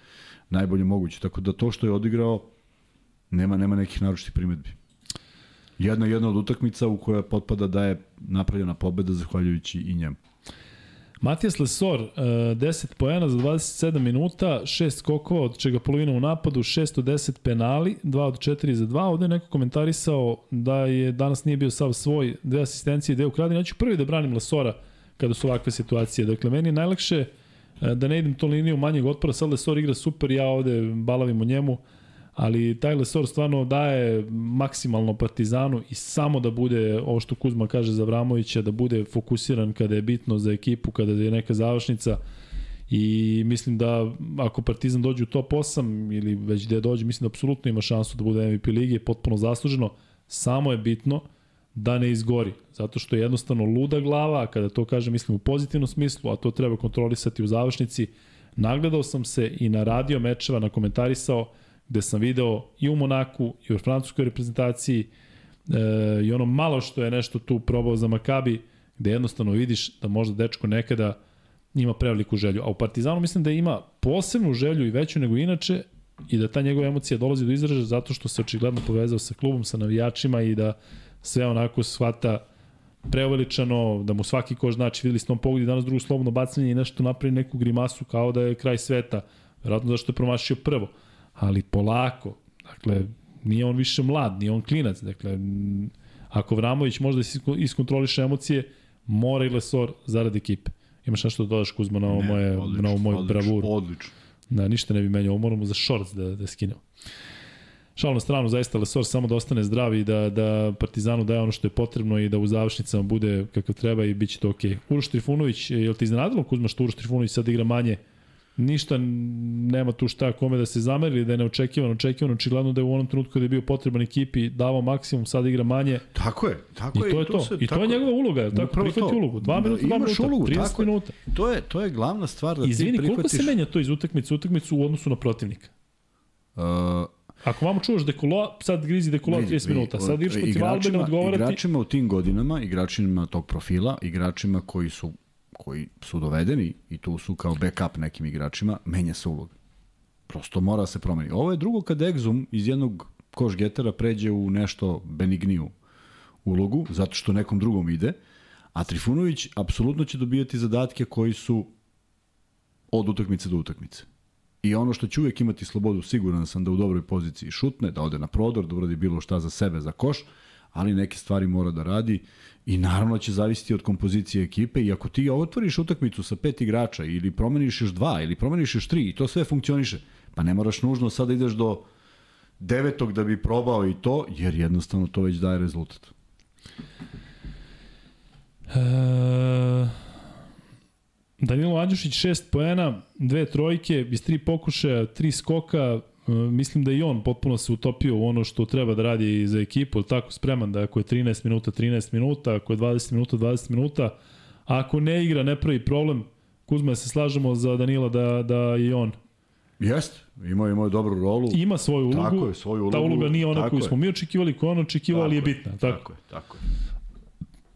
Speaker 1: najbolje moguće. Tako da to što je odigrao, nema, nema nekih naročitih primetbi jedna jedna od utakmica u kojoj potpada da je napravljena pobeda zahvaljujući i njemu.
Speaker 2: Matijas Lesor, 10 e, poena za 27 minuta, 6 skokova, od čega polovina u napadu, 6 od 10 penali, 2 od 4 za 2. Ovde je neko komentarisao da je danas nije bio sav svoj, dve asistencije i dve ukradene. Ja ću prvi da branim Lesora kada su ovakve situacije. Dakle, meni je najlakše e, da ne idem to liniju manjeg otpora, sad Lesor igra super, ja ovde balavim o njemu, ali taj Lesor stvarno daje maksimalno Partizanu i samo da bude, ovo što Kuzma kaže za Vramovića, da bude fokusiran kada je bitno za ekipu, kada je neka završnica. I mislim da ako Partizan dođe u top 8 ili već gde dođe, mislim da apsolutno ima šansu da bude MVP lige, potpuno zasluženo, samo je bitno da ne izgori, zato što je jednostavno luda glava, kada to kažem mislim u pozitivnom smislu, a to treba kontrolisati u završnici, nagledao sam se i na radio mečeva, na komentarisao, gde sam video i u Monaku i u francuskoj reprezentaciji e, i ono malo što je nešto tu probao za Makabi, gde jednostavno vidiš da možda dečko nekada ima preveliku želju. A u Partizanu mislim da ima posebnu želju i veću nego inače i da ta njegova emocija dolazi do izražaja zato što se očigledno povezao sa klubom, sa navijačima i da sve onako shvata preuveličano, da mu svaki koš znači, videli smo pogodi danas drugo slobodno bacanje i nešto napravi neku grimasu kao da je kraj sveta, verovatno zašto je promašio prvo ali polako. Dakle, nije on više mlad, nije on klinac, dakle, Ako Vramović može da iskontroliše emocije, mora i Lesor zarad ekipe. Imaš nešto da dodaš Kuzma na ovo moje, odlično, na ovo moju
Speaker 1: odlično,
Speaker 2: bravuru?
Speaker 1: Odlično.
Speaker 2: Da, ništa ne bi menjao, moramo za shorts da, da skinemo. Šal na stranu, zaista Lesor samo da ostane zdrav i da, da Partizanu daje ono što je potrebno i da u završnicama bude kakav treba i bit će to okej. Okay. Uroš Trifunović, je li ti iznenadilo Kuzma što Uroš Trifunović sad igra manje ništa nema tu šta kome da se zameri, da je neočekivano, očekivano, očigledno da je u onom trenutku kada je bio potreban ekipi davao maksimum, sad igra manje.
Speaker 1: Tako je, tako
Speaker 2: I to je to. Se, I to je njegova uloga, tako prihvati to. ulogu. 2 da, minuta, 2 minuta, ulogu, 30 tako minuta.
Speaker 1: To je, to je glavna stvar da
Speaker 2: Izvini,
Speaker 1: ti prihvatiš...
Speaker 2: koliko se menja to iz utakmice u utakmicu u odnosu na protivnika? Uh, Ako vamo čuvaš dekolo, sad grizi dekolo 30 minuta, sad igraš protiv Albena odgovarati...
Speaker 1: Igračima u tim godinama, igračima tog profila, igračima koji su koji su dovedeni i tu su kao backup nekim igračima, menja se uloga. Prosto mora se promeni. Ovo je drugo kad Exum iz jednog koš getera pređe u nešto benigniju ulogu, zato što nekom drugom ide, a Trifunović apsolutno će dobijati zadatke koji su od utakmice do utakmice. I ono što će uvek imati slobodu, siguran sam da u dobroj poziciji šutne, da ode na prodor, da uradi bilo šta za sebe, za koš, ali neke stvari mora da radi i naravno će zavisiti od kompozicije ekipe i ako ti otvoriš utakmicu sa pet igrača ili promeniš još dva ili promeniš još tri i to sve funkcioniše, pa ne moraš nužno sada da ideš do devetog da bi probao i to, jer jednostavno to već daje rezultat.
Speaker 2: E, Danilo Andjušić šest poena, dve trojke, iz tri pokušaja, tri skoka, mislim da i on potpuno se utopio u ono što treba da radi za ekipu, tako spreman da ako je 13 minuta, 13 minuta, ako je 20 minuta, 20 minuta, a ako ne igra, ne pravi problem, Kuzma, se slažemo za Danila da, da i on
Speaker 1: Jeste, ima, ima dobru rolu.
Speaker 2: Ima svoju ulogu. Tako je, svoju ulogu. Ta uloga nije ona koju smo mi očekivali, koja on očekivao, ali je bitna. Tako,
Speaker 1: tako je, tako je.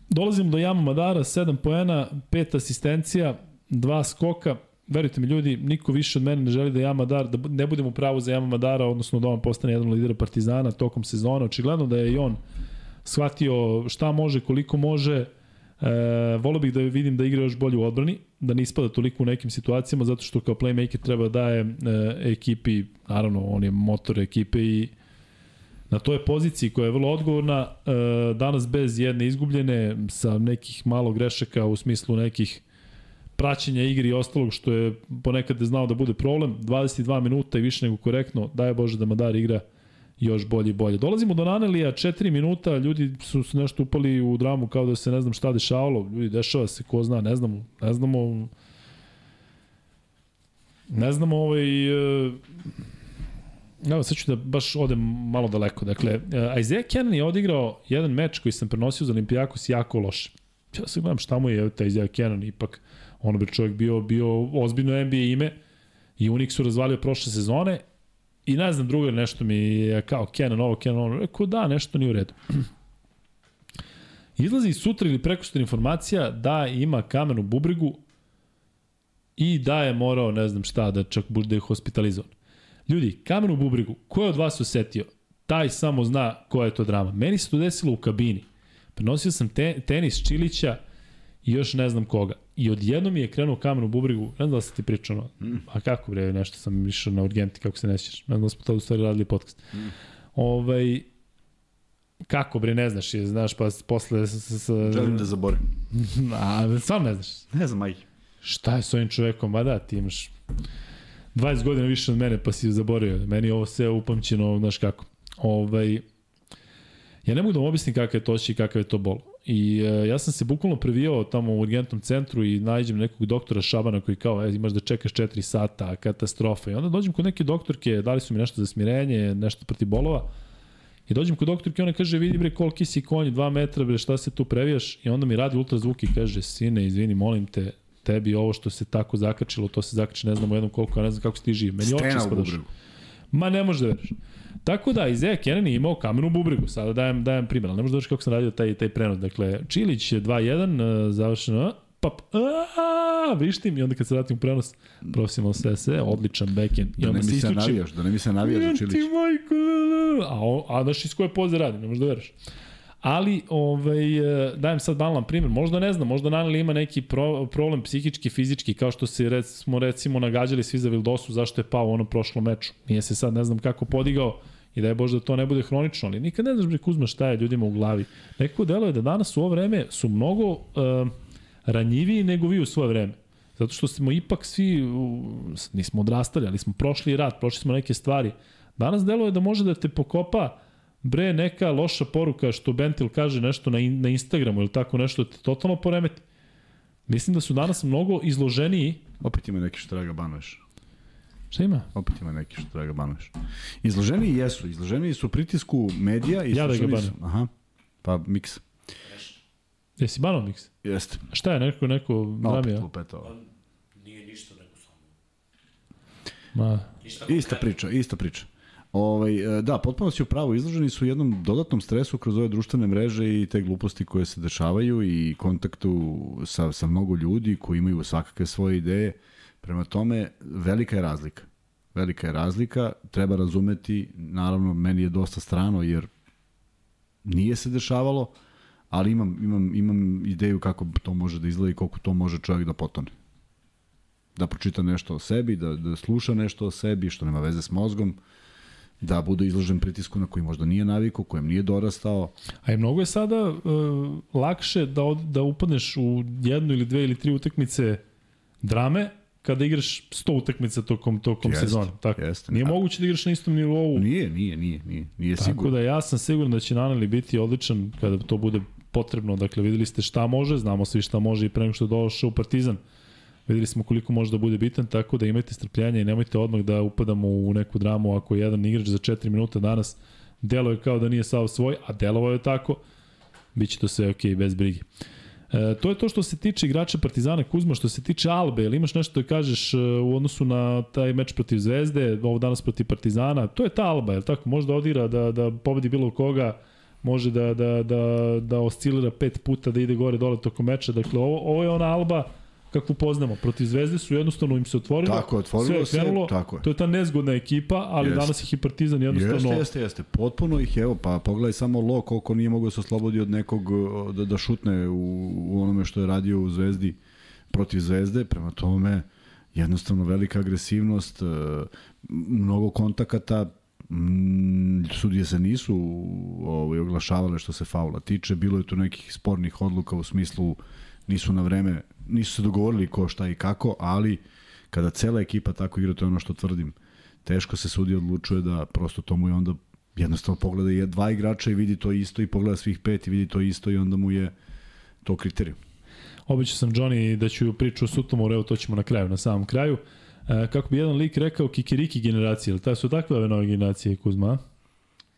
Speaker 2: Dolazimo do Jama Madara, 7 poena, 5 asistencija, 2 skoka, verujte mi ljudi, niko više od mene ne želi da Jama Dar, da ne budemo u pravu za Jama Madara, odnosno da on postane jedan lidera Partizana tokom sezona. Očigledno da je i on shvatio šta može, koliko može. E, volio bih da vidim da igra još bolje u odbrani, da ne ispada toliko u nekim situacijama, zato što kao playmaker treba da daje e, ekipi, naravno on je motor ekipe i na toj poziciji koja je vrlo odgovorna, e, danas bez jedne izgubljene, sa nekih malo grešaka u smislu nekih praćenja igre i ostalog što je ponekad znao da bude problem. 22 minuta i više nego korektno, daje Bože da Madar igra još bolje i bolje. Dolazimo do Nanelija, 4 minuta, ljudi su se nešto upali u dramu kao da se ne znam šta dešavalo, ljudi dešava se, ko zna, ne znamo, ne znamo ne znamo ovaj uh, Evo, sad ću da baš odem malo daleko. Dakle, uh, Isaiah Cannon je odigrao jedan meč koji sam prenosio za Olimpijakos jako loše. Ja sam gledam šta mu je taj Isaiah Cannon ipak Ono bi čovjek bio, bio ozbiljno NBA ime i Unix su razvalio prošle sezone i ne znam drugo nešto mi je kao Canon ovo, Canon ono. Rekao da, nešto nije u redu. Izlazi sutra ili prekosutra informacija da ima kamen u bubrigu i da je morao, ne znam šta, da čak bude hospitalizovan. Ljudi, kamen u bubrigu, ko je od vas osetio? Taj samo zna koja je to drama. Meni se to desilo u kabini. Prenosio sam te, tenis Čilića i još ne znam koga. I odjednom mi je krenuo kamen u bubrigu, ne znam da se ti pričao, mm. a kako bre, nešto sam išao na urgenti, kako se nećeš, ne znam da smo to u stvari radili podcast. Mm. Ovaj, kako bre, ne znaš, je, znaš, pa posle... S, s,
Speaker 1: Želim da zaborim.
Speaker 2: a, stvarno ne znaš.
Speaker 1: Ne znam, aj.
Speaker 2: Šta je s ovim čovekom? Ma da, ti imaš 20 godina više od mene, pa si zaboravio. Meni ovo sve upamćeno, znaš kako. Ovaj, ja ne mogu da vam objasnim kakav je to i kakav je to bol. I e, ja sam se bukvalno previjao tamo u urgentnom centru i nađem nekog doktora Šabana koji kao, e, imaš da čekaš 4 sata, katastrofa. I onda dođem kod neke doktorke, dali su mi nešto za smirenje, nešto protiv bolova. I dođem kod doktorke, ona kaže, vidi bre, koliki si konj, 2 metra, bre, šta se tu previjaš? I onda mi radi ultrazvuk i kaže, sine, izvini, molim te, tebi ovo što se tako zakačilo, to se zakači ne znam u jednom koliko, ne znam kako si ti živ. Meni oči spadaš. Ma ne može da veriš. Tako da, Isaiah Kenan je imao kamenu bubrigu, sada dajem, dajem primjer, ali ne možeš da kako sam radio taj, taj prenos. Dakle, Čilić je 2-1, završeno, pap, aaa, vrištim i onda kad se vratim u prenos, profesionalno sve sve, odličan backend.
Speaker 1: I da onda da ne mi se navijaš, da ne mi se navijaš za Čilić.
Speaker 2: Majko, a, a znaš iz koje poze radi, ne možeš da veriš. Ali, ovaj, e, dajem sad banalan primjer, možda ne znam, možda Naneli ima neki pro, problem psihički, fizički, kao što se rec, smo recimo nagađali svi za Vildosu, zašto je pao u onom prošlom meču. Nije se sad, ne znam kako podigao, i da je Bože da to ne bude hronično, ali nikad ne znaš bre Kuzma šta je ljudima u glavi. Nekako deluje da danas u ovo vreme su mnogo uh, ranjiviji nego vi u svoje vreme. Zato što smo ipak svi, uh, nismo odrastali, ali smo prošli rat, prošli smo neke stvari. Danas deluje da može da te pokopa bre neka loša poruka što Bentil kaže nešto na, in, na Instagramu ili tako nešto da te totalno poremeti. Mislim da su danas mnogo izloženiji.
Speaker 1: Opet ima neki što treba ga banuješ.
Speaker 2: Šta ima?
Speaker 1: Opet ima neki što treba ga banuješ. Izloženiji jesu. Izloženiji su pritisku medija. I
Speaker 2: Ja da ga banujem.
Speaker 1: Aha. Pa miks.
Speaker 2: Jesi Bano Mix?
Speaker 1: Jeste.
Speaker 2: Šta je neko, neko
Speaker 1: Opet
Speaker 2: dramija?
Speaker 1: lupetao.
Speaker 3: Nije ništa nego samo.
Speaker 2: Ma,
Speaker 1: Ista priča, ista priča. Ovaj, e, da, potpuno si u pravu, izloženi su jednom dodatnom stresu kroz ove društvene mreže i te gluposti koje se dešavaju i kontaktu sa, sa mnogo ljudi koji imaju svakakve svoje ideje. Prema tome, velika je razlika. Velika je razlika, treba razumeti, naravno, meni je dosta strano jer nije se dešavalo, ali imam, imam, imam ideju kako to može da izgleda i koliko to može čovjek da potone da pročita nešto o sebi, da, da sluša nešto o sebi, što nema veze s mozgom, da bude izložen pritisku na koji možda nije naviku, kojem nije dorastao.
Speaker 2: A i mnogo je sada uh, lakše da, od, da upadneš u jednu ili dve ili tri utakmice drame kada igraš 100 utakmica tokom, tokom
Speaker 1: Jeste,
Speaker 2: sezona. Tako.
Speaker 1: jeste.
Speaker 2: Nije
Speaker 1: A-
Speaker 2: moguće da igraš na istom nivou.
Speaker 1: Nije, nije, nije, nije, nije
Speaker 2: Tako
Speaker 1: sigurno.
Speaker 2: da ja sam siguran da će Naneli biti odličan kada to bude potrebno. Dakle, videli ste šta može, znamo svi šta može i pre nego što došao u Partizan. Videli smo koliko može da bude bitan, tako da imajte strpljenja i nemojte odmah da upadamo u neku dramu ako je jedan igrač za 4 minuta danas deluje kao da nije sao svoj, a delovao je tako, bit će to sve ok, bez brige. E, to je to što se tiče igrača Partizana Kuzma, što se tiče Albe, ili imaš nešto da kažeš e, u odnosu na taj meč protiv Zvezde, ovo danas protiv Partizana, to je ta Alba, je tako? Može da odigra, da, da pobedi bilo koga, može da, da, da, da oscilira pet puta, da ide gore dole tokom meča, dakle ovo, ovo je ona Alba kakvu poznamo. Protiv Zvezde su jednostavno im se otvorilo,
Speaker 1: Tako je, otvorilo
Speaker 2: sve je
Speaker 1: se,
Speaker 2: krenulo,
Speaker 1: tako je.
Speaker 2: to je ta nezgodna ekipa, ali
Speaker 1: Jeste.
Speaker 2: danas ih i Partizan jednostavno...
Speaker 1: Jeste, jeste, jeste. Potpuno ih, evo, pa pogledaj samo Lo koliko nije mogao da se oslobodi od nekog da, da šutne u, u onome što je radio u Zvezdi protiv Zvezde, prema tome jednostavno velika agresivnost, e, mnogo kontakata, mm, sudije se nisu ovaj, oglašavale što se faula tiče, bilo je tu nekih spornih odluka u smislu nisu na vreme, nisu se dogovorili ko šta i kako, ali kada cela ekipa tako igra, to je ono što tvrdim, teško se sudi odlučuje da prosto to mu je onda jednostavno pogleda je dva igrača i vidi to isto i pogleda svih pet i vidi to isto i onda mu je to kriterijum.
Speaker 2: Običao sam Johnny da ću priču o Sutomoru, evo to ćemo na kraju, na samom kraju. E, kako bi jedan lik rekao kikiriki generacije, ili ta su takve ove nove generacije Kuzma?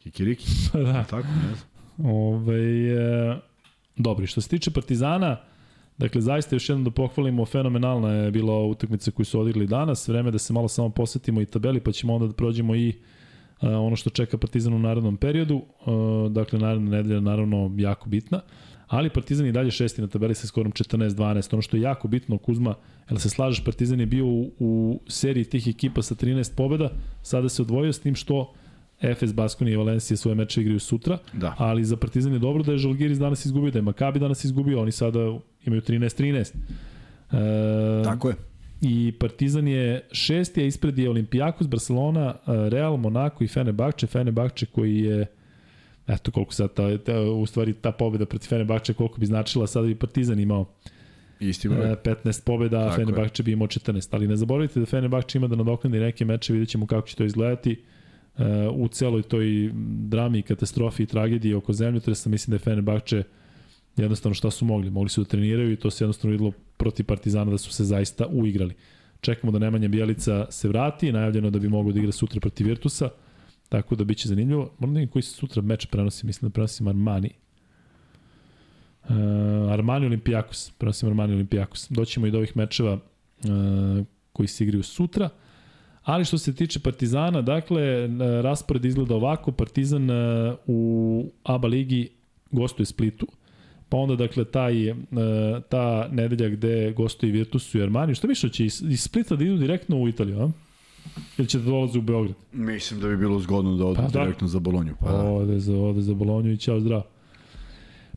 Speaker 1: Kikiriki,
Speaker 2: da.
Speaker 1: tako, ne znam.
Speaker 2: Ove, e, dobri, što se tiče Partizana, dakle, zaista još jednom da pohvalimo, fenomenalna je bila utakmica koju su odigrali danas, vreme da se malo samo posetimo i tabeli, pa ćemo onda da prođemo i e, ono što čeka Partizan u narednom periodu, e, dakle, naredna nedelja naravno jako bitna, ali Partizan je dalje šesti na tabeli sa skorom 14-12, ono što je jako bitno, Kuzma, jel se slažeš, Partizan je bio u, u seriji tih ekipa sa 13 pobeda, sada se odvojio s tim što Efes, Baskoni i Valencija svoje meče igraju sutra,
Speaker 1: Da.
Speaker 2: ali za Partizan je dobro da je Žalgiris danas izgubio, da je Makabi danas izgubio, oni sada imaju 13-13. E,
Speaker 1: Tako je.
Speaker 2: I Partizan je šesti, a ispred je Olimpijakos, Barcelona, e, Real, Monako i Fenerbahče. Fenerbahče koji je Eto koliko sad ta, ta, u stvari ta pobjeda protiv Fenerbahče koliko bi značila, sada bi Partizan imao
Speaker 1: Isti broj.
Speaker 2: e, 15 pobjeda, a
Speaker 1: je.
Speaker 2: Fenerbahče bi imao 14. Ali ne zaboravite da Fenerbahče ima da nadoknadi neke meče, vidjet ćemo kako će to izgledati u celoj toj drami, katastrofi i tragediji oko zemljotresa. Mislim da je Fenerbahče jednostavno šta su mogli. Mogli su da treniraju i to se jednostavno videlo protiv Partizana da su se zaista uigrali. Čekamo da Nemanja Bjelica se vrati, najavljeno da bi mogao da igra sutra protiv Virtusa, tako da biće zanimljivo. Moram da koji se sutra meč prenosi, mislim da prenosi Armani. Uh, Armani Olimpijakos, prenosim Armani Olimpijakos. Doćemo i do ovih mečeva uh, koji se igraju sutra. Ali što se tiče Partizana, dakle, e, raspored izgleda ovako. Partizan e, u ABA ligi gostuje Splitu. Pa onda, dakle, taj, e, ta nedelja gde gostuje Virtus i Armani. Što mišljamo, će iz, Splita da idu direktno u Italiju, a? Ili će da dolaze u Beograd?
Speaker 1: Mislim da bi bilo zgodno da odu
Speaker 2: Pa da.
Speaker 1: direktno za Bolonju. Pa da.
Speaker 2: Ode za, ode za Bolonju i ćao zdrav.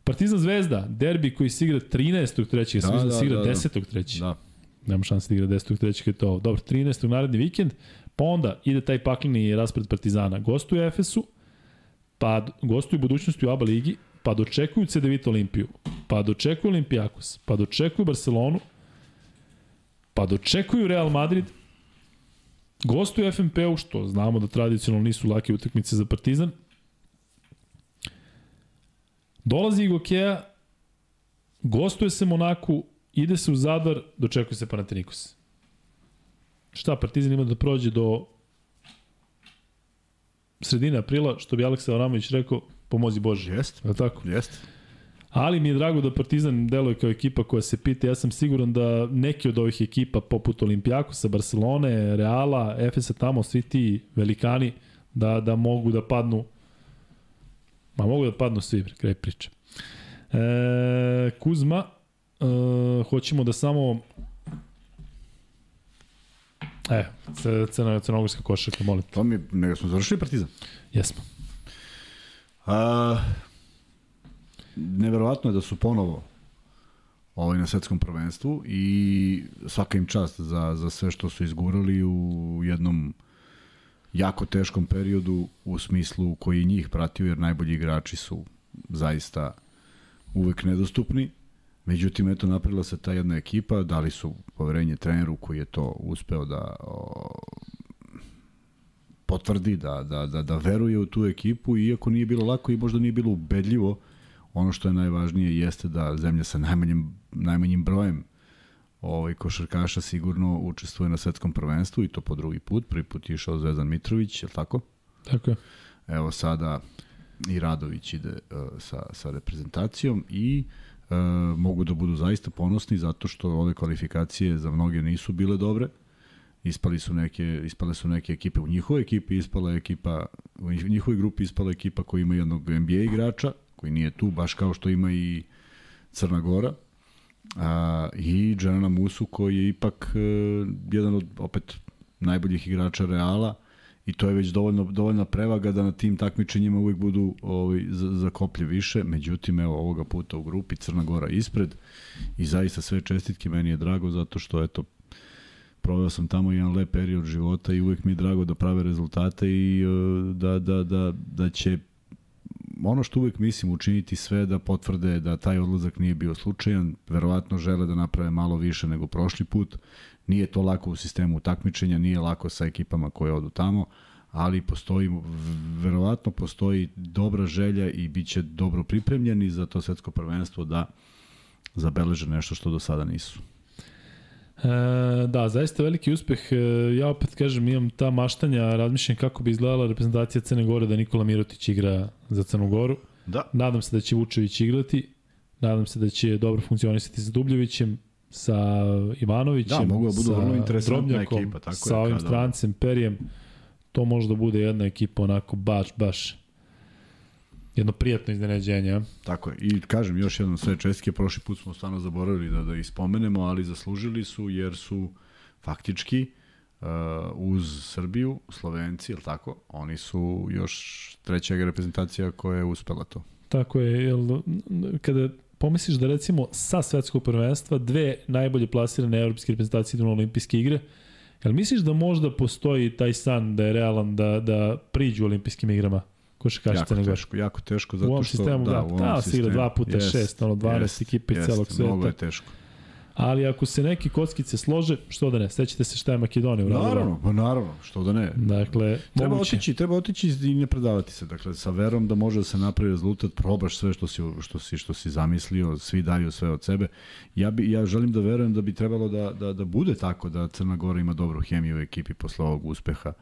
Speaker 2: Partizan Zvezda, derbi koji se igra 13. trećeg, da,
Speaker 1: Da,
Speaker 2: da,
Speaker 1: da,
Speaker 2: igra
Speaker 1: da, da.
Speaker 2: 10. trećeg.
Speaker 1: Da.
Speaker 2: Nema šanse da igra 10. trećeg je to. Dobro, 13. naredni vikend, Pa onda ide taj pakleni raspred Partizana. Gostuje Efesu, pa gostuju budućnosti u ABA ligi, pa dočekuju CDVita Olimpiju, pa dočekuju Olimpijakos, pa dočekuju Barcelonu, pa dočekuju Real Madrid, gostuju FNP-u, što znamo da tradicionalno nisu lake utakmice za Partizan, dolazi Igokeja, gostuje se Monaku, ide se u Zadar, dočekuje se Panathinaikos. Šta Partizan ima da prođe do sredine aprila, što bi Aleksa Avramović rekao, pomozi Bože.
Speaker 1: Jest,
Speaker 2: Je tako?
Speaker 1: jest.
Speaker 2: Ali mi je drago da Partizan deluje kao ekipa koja se pita. Ja sam siguran da neki od ovih ekipa, poput Olimpijakosa, Barcelone, Reala, Efesa tamo, svi ti velikani, da, da mogu da padnu Ma mogu da padnu svi, kraj priče. E, Kuzma, e, hoćemo da samo E, crna, crnogorska košarka, molim te.
Speaker 1: To mi nego smo završili Partizan.
Speaker 2: Jesmo.
Speaker 1: A, neverovatno je da su ponovo ovaj na svetskom prvenstvu i svaka im čast za, za sve što su izgurali u jednom jako teškom periodu u smislu koji njih pratio jer najbolji igrači su zaista uvek nedostupni. Međutim, eto, napravila se ta jedna ekipa, dali su poverenje treneru koji je to uspeo da o, potvrdi, da, da, da, da veruje u tu ekipu, iako nije bilo lako i možda nije bilo ubedljivo, ono što je najvažnije jeste da zemlja sa najmanjim, najmanjim brojem ovaj, košarkaša sigurno učestvuje na svetskom prvenstvu i to po drugi put. Prvi put je išao Zvezdan Mitrović, je li tako?
Speaker 2: Tako je.
Speaker 1: Evo sada i Radović ide uh, sa, sa reprezentacijom i uh, mogu da budu zaista ponosni zato što ove kvalifikacije za mnoge nisu bile dobre. Ispali su neke, ispale su neke ekipe. U njihovoj ekipi ispala je ekipa, u njihovoj grupi ispala ekipa koja ima jednog NBA igrača, koji nije tu, baš kao što ima i Crna Gora. A, I Džanana Musu koji je ipak uh, jedan od opet najboljih igrača Reala i to je već dovoljno, dovoljna prevaga da na tim takmičenjima uvek budu ovaj, za, za koplje više. Međutim, evo ovoga puta u grupi Crna Gora ispred i zaista sve čestitke meni je drago zato što eto proveo sam tamo jedan lep period života i uvek mi je drago da prave rezultate i uh, da, da, da, da će ono što uvek mislim učiniti sve da potvrde da taj odlazak nije bio slučajan, verovatno žele da naprave malo više nego prošli put. Nije to lako u sistemu takmičenja, nije lako sa ekipama koje odu tamo, ali postoji, verovatno postoji dobra želja i bit će dobro pripremljeni za to svetsko prvenstvo da zabeleže nešto što do sada nisu.
Speaker 2: E, da, zaista veliki uspeh. E, ja opet kažem, imam ta maštanja, razmišljam kako bi izgledala reprezentacija Crne Gore da Nikola Mirotić igra za Crnu Goru.
Speaker 1: Da.
Speaker 2: Nadam se da će Vučević igrati. Nadam se da će dobro funkcionisati sa Dubljevićem, sa Ivanovićem,
Speaker 1: Da, mogu da budu
Speaker 2: sa
Speaker 1: vrlo interesantna
Speaker 2: Drobnjakom,
Speaker 1: ekipa, tako je,
Speaker 2: sa ovim
Speaker 1: kada-
Speaker 2: strancem, Perijem. To može da bude jedna ekipa onako baš, baš jedno prijatno iznenađenje.
Speaker 1: Tako je. I kažem još jednom sve čestike, prošli put smo stvarno zaboravili da, da ih spomenemo, ali zaslužili su jer su faktički uh, uz Srbiju, Slovenci, ili tako, oni su još treća reprezentacija koja je uspela to.
Speaker 2: Tako je, jel, kada pomisliš da recimo sa svetskog prvenstva dve najbolje plasirane evropske reprezentacije idu na olimpijske igre, jel misliš da možda postoji taj san da je realan da, da priđu olimpijskim igrama košarkaši
Speaker 1: Jako
Speaker 2: Crne Gore?
Speaker 1: teško, jako teško, zato
Speaker 2: U ovom
Speaker 1: što...
Speaker 2: sistemu, da,
Speaker 1: u ovom
Speaker 2: da, se igra dva puta
Speaker 1: Jest,
Speaker 2: šest, ono, 12
Speaker 1: jest,
Speaker 2: ekipa iz celog
Speaker 1: Mnogo je
Speaker 2: sveta.
Speaker 1: teško.
Speaker 2: Ali ako se neke kockice slože, što da ne, sećate se šta je Makedonija uradila.
Speaker 1: Naravno, pa naravno, što da ne.
Speaker 2: Dakle,
Speaker 1: Treba
Speaker 2: moguće.
Speaker 1: otići, treba otići i ne predavati se. Dakle, sa verom da može da se napravi rezultat, probaš sve što si, što si, što si zamislio, svi daju sve od sebe. Ja, bi, ja želim da verujem da bi trebalo da, da, da bude tako da Crna Gora ima dobru hemiju u ekipi posle ovog uspeha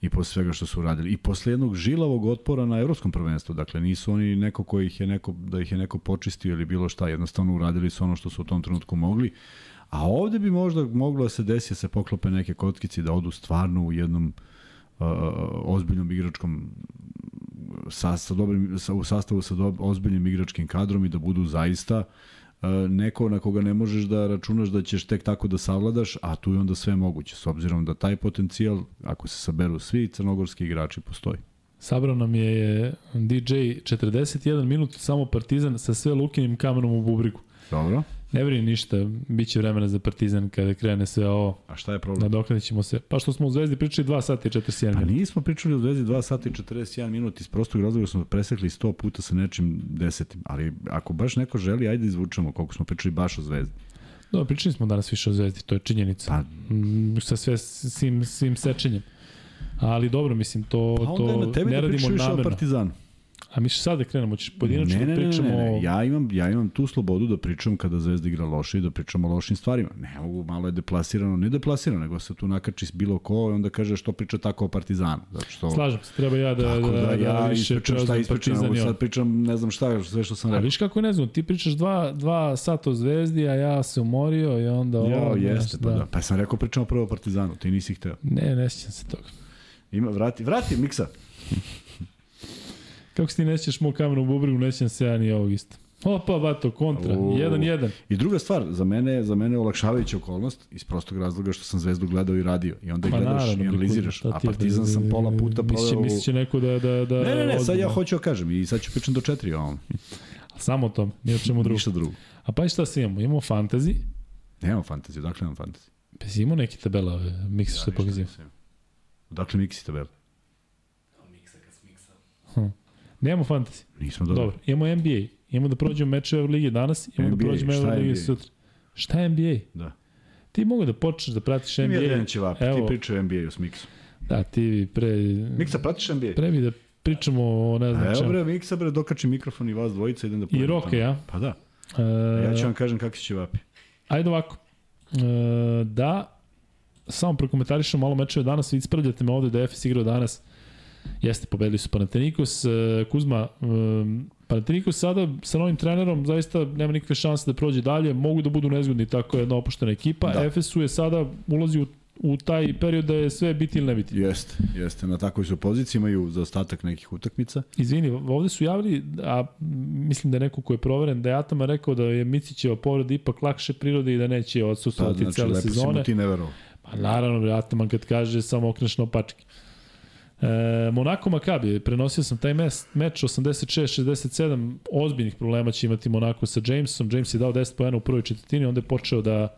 Speaker 1: i posle svega što su uradili. I posle jednog žilavog otpora na evropskom prvenstvu. Dakle, nisu oni neko koji ih je neko, da ih je neko počistio ili bilo šta. Jednostavno uradili su ono što su u tom trenutku mogli. A ovde bi možda moglo da se desi da se poklope neke kockice i da odu stvarno u jednom uh, ozbiljnom igračkom sa, sa dobrim, sa, u sastavu sa dob, ozbiljnim igračkim kadrom i da budu zaista uh, neko na koga ne možeš da računaš da ćeš tek tako da savladaš, a tu je onda sve moguće, s obzirom da taj potencijal, ako se saberu svi crnogorski igrači, postoji.
Speaker 2: Sabrao nam je DJ 41 minut samo Partizan sa sve Lukinim kamenom u bubrigu.
Speaker 1: Dobro.
Speaker 2: Ne brini ništa, bit će vremena za Partizan kada krene sve ovo.
Speaker 1: A šta je problem?
Speaker 2: Nadoknadit ćemo se. Pa što smo u Zvezdi pričali 2 sata i 41
Speaker 1: Pa
Speaker 2: minuta.
Speaker 1: nismo pričali o Zvezdi 2 sata i 41 minut iz prostog razloga smo presekli 100 puta sa nečim desetim. Ali ako baš neko želi, ajde izvučemo koliko smo pričali baš o Zvezdi.
Speaker 2: Dobro, pričali smo danas više o Zvezdi, to je činjenica.
Speaker 1: Pa,
Speaker 2: Mm, sa sve svim, svim sečenjem. Ali dobro, mislim, to,
Speaker 1: pa onda je
Speaker 2: to
Speaker 1: na tebi
Speaker 2: ne
Speaker 1: da
Speaker 2: radimo
Speaker 1: pričaš više o
Speaker 2: namerno.
Speaker 1: Partizanu.
Speaker 2: A mi sad da krenemo, ćeš pojedinačno
Speaker 1: ne,
Speaker 2: da
Speaker 1: ne, ne,
Speaker 2: pričamo
Speaker 1: ne, ne,
Speaker 2: o...
Speaker 1: Ja, imam, ja imam tu slobodu da pričam kada Zvezda igra loše i da pričam o lošim stvarima. Ne mogu, malo je deplasirano, ne deplasirano, nego se tu nakači bilo ko i onda kaže što priča tako o Partizanu. Zato što...
Speaker 2: Slažem se, treba ja da,
Speaker 1: Tako
Speaker 2: da,
Speaker 1: da, ja
Speaker 2: više
Speaker 1: ispričam šta ispričam,
Speaker 2: on.
Speaker 1: sad pričam ne znam šta, sve što sam
Speaker 2: A
Speaker 1: rekao.
Speaker 2: viš kako ne znam, ti pričaš dva, dva sata o Zvezdi, a ja se umorio i onda ovo...
Speaker 1: Ja, jeste,
Speaker 2: znaš,
Speaker 1: pa da. Pa sam rekao pričamo prvo o Partizanu, ti nisi hteo.
Speaker 2: Ne, ne sjećam se toga.
Speaker 1: Ima, vrati, vrati, miksa.
Speaker 2: Kako se ti ne sjećaš mog kameru u bubrigu, ne sjećam se ja ni ovog isto. Opa, bato, kontra,
Speaker 1: U.
Speaker 2: 1-1.
Speaker 1: I druga stvar, za mene, za mene je olakšavajuća okolnost iz prostog razloga što sam Zvezdu gledao i radio. I onda
Speaker 2: Pa
Speaker 1: gledaš
Speaker 2: naravno,
Speaker 1: i analiziraš. A Partizan sam pola puta proveo... u-
Speaker 2: Misliće neko da... da, da
Speaker 1: Ne, ne, ne, sad ja hoću da kažem i sad ću pričam do četiri o ovom.
Speaker 2: Samo o tom, nije o čemu drugo.
Speaker 1: Ništa drugo.
Speaker 2: A pa i šta se imamo? Imamo fantasy,
Speaker 1: Nemam fantaziju, dakle nemam fantaziju.
Speaker 2: pa si imao neki tabela, ove, miksa što je pokazio.
Speaker 1: Dakle, Miksi tabela.
Speaker 3: Evo miksa kad smiksa.
Speaker 2: Nemamo fantasy.
Speaker 1: Nismo dobri.
Speaker 2: Dobro, imamo NBA. Imamo da prođemo meče Euroligi danas, imamo
Speaker 1: NBA,
Speaker 2: da prođemo Euroligi
Speaker 1: NBA?
Speaker 2: sutra. Šta je NBA?
Speaker 1: Da.
Speaker 2: Ti mogu da počneš da pratiš
Speaker 1: Ima
Speaker 2: NBA.
Speaker 1: jedan ćevap, ti
Speaker 2: Evo,
Speaker 1: pričaj o NBA-u s Miksom.
Speaker 2: da, ti pre...
Speaker 1: Miksa, pratiš NBA?
Speaker 2: Pre bi da pričamo o ne znam
Speaker 1: evo
Speaker 2: čemu.
Speaker 1: bre, Miksa bre, dokači mikrofon i vas dvojica, idem da
Speaker 2: I Roke,
Speaker 1: tamo.
Speaker 2: ja?
Speaker 1: Pa da.
Speaker 2: E,
Speaker 1: Ja ću vam kažem kakvi će vapi.
Speaker 2: Ajde ovako. E, da, samo prokomentarišem malo mečeve danas, vi ispravljate me ovde da je Efes igrao danas. Jeste, pobedili su Panathinaikos. E, Kuzma, e, Panathinaikos sada sa novim trenerom zaista nema nikakve šanse da prođe dalje, mogu da budu nezgodni, tako je jedna opuštena ekipa.
Speaker 1: Da.
Speaker 2: Efesu je sada ulazi u, u taj period da je sve biti ili ne biti.
Speaker 1: Jeste, jeste. Na takvoj su poziciji, imaju za ostatak nekih utakmica.
Speaker 2: Izvini, ovde su javili, a mislim da je neko ko je proveren, da je Atama rekao da je Micićeva povreda ipak lakše prirode i da neće
Speaker 1: Pa,
Speaker 2: odsustovati
Speaker 1: znači,
Speaker 2: cele
Speaker 1: lepo si
Speaker 2: sezone.
Speaker 1: mu ti ne verovao.
Speaker 2: Pa naravno, Ataman kad kaže samo okreneš na opačke. E, Monako Makabi, prenosio sam taj mes, meč 86-67, ozbiljnih problema će imati Monako sa Jamesom. James je dao 10 pojena u prvoj četvrtini, onda je počeo da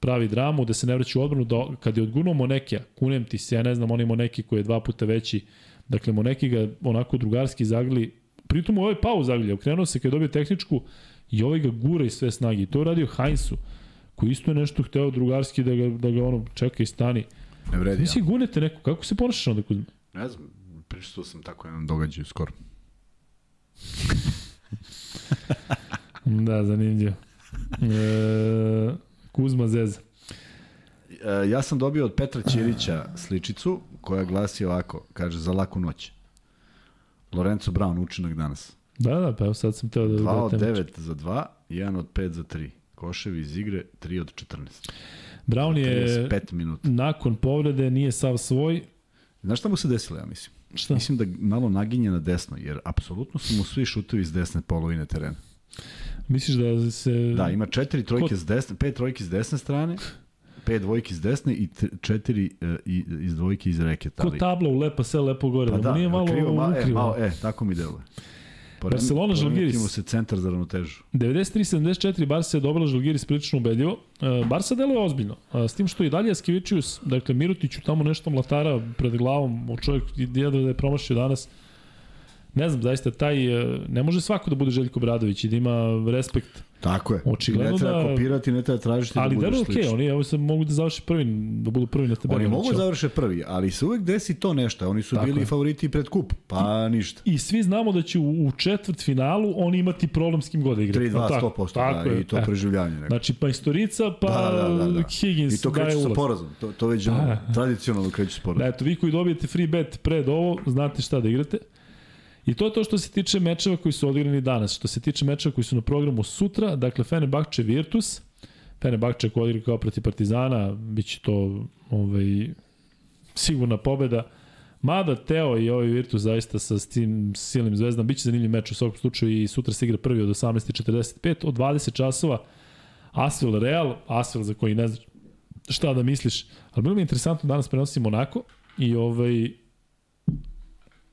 Speaker 2: pravi dramu, da se ne vraća u odbranu, da kad je odgurnuo Monekija, kunem ti se, ja ne znam, on ima neki koji je dva puta veći, dakle Moneki ga onako drugarski zagrli, pritom u ovaj pau zagrlja, okrenuo se kad je dobio tehničku i ovaj ga gura iz sve snage. I to je radio Heinzu, koji isto je nešto hteo drugarski da ga, da ga ono čeka i stani.
Speaker 1: Ne vredi.
Speaker 2: Vi si gunete neko, kako se ponašaš onda Kuzma?
Speaker 1: Ne znam, prišao sam tako jedan događaj skoro.
Speaker 2: Da, zanimljivo. E, Kuzma Zeza.
Speaker 1: E, ja sam dobio od Petra Ćirića sličicu koja glasi ovako, kaže za laku noć. Lorenzo Brown, učinak danas.
Speaker 2: Da, da, pa evo sad sam teo da...
Speaker 1: 2 od
Speaker 2: da
Speaker 1: 9 za 2, 1 od 5 za 3. Koševi iz igre, 3 od 14.
Speaker 2: Brown je
Speaker 1: 35 minuta.
Speaker 2: nakon povrede nije sav svoj.
Speaker 1: Znaš šta mu se desilo, ja mislim?
Speaker 2: Šta?
Speaker 1: Mislim da malo naginje na desno, jer apsolutno su mu svi šutovi iz desne polovine terena.
Speaker 2: Misliš da se...
Speaker 1: Da, ima četiri trojke
Speaker 2: Ko-
Speaker 1: s desne, pet trojki s desne strane, pet dvojki s desne i četiri uh, i, iz dvojke iz reketa.
Speaker 2: Ko tabla u lepa sve lepo gore,
Speaker 1: Pa
Speaker 2: da,
Speaker 1: da,
Speaker 2: mu nije malo
Speaker 1: krivo, ma, e,
Speaker 2: ukrivo.
Speaker 1: malo, e, tako mi deluje.
Speaker 2: Barcelona, Žalgiris.
Speaker 1: mu se centar za ravnotežu.
Speaker 2: 93-74 Barca je dobila Žalgiris prilično ubedljivo. E, Barca deluje ozbiljno. E, S tim što i dalje Jaskevičius, dakle Mirotiću tamo nešto mlatara pred glavom, čovjek jedva da je promašio danas. Ne znam, zaista taj, e, ne može svako da bude Željko Bradović i da ima respekt.
Speaker 1: Tako je.
Speaker 2: Očigledno
Speaker 1: ne treba
Speaker 2: da-
Speaker 1: kopirati, ne treba tražiti
Speaker 2: Ali
Speaker 1: da budeš
Speaker 2: okej,
Speaker 1: sličan.
Speaker 2: oni evo sad mogu da završe prvi, da budu prvi na tabeli.
Speaker 1: Oni mogu
Speaker 2: Znači,
Speaker 1: da završe prvi, ali se uvek desi to nešto. Oni su
Speaker 2: Tako
Speaker 1: bili
Speaker 2: je.
Speaker 1: favoriti pred kup, pa ništa.
Speaker 2: I svi znamo da će u, u četvrt finalu oni imati problem s kim god da igra.
Speaker 1: 3-2,
Speaker 2: Tako,
Speaker 1: 100%,
Speaker 2: tako
Speaker 1: da,
Speaker 2: je.
Speaker 1: i to
Speaker 2: E,
Speaker 1: preživljavanje. Neko.
Speaker 2: Znači, pa Istorica, pa
Speaker 1: Da, da, da, da.
Speaker 2: Higgins
Speaker 1: I to kreću sa porazom. To, to već ono, tradicionalno kreću sa
Speaker 2: Da,
Speaker 1: porazom.
Speaker 2: eto, vi koji dobijete free bet pred ovo, znate šta da igrate. I to je to što se tiče mečeva koji su odigrani danas. Što se tiče mečeva koji su na programu sutra, dakle Fenerbahče Virtus, Fenerbahče ko odigra kao protiv Partizana, bit će to ovaj, sigurna pobeda. Mada Teo i ovaj Virtus zaista sa tim silnim zvezdama, bit će zanimljiv meč u svakom slučaju i sutra se igra prvi od 18.45, od 20 časova Asvel Real, Asvel za koji ne znaš šta da misliš, ali bilo mi je interesantno danas prenosi Monako i ovaj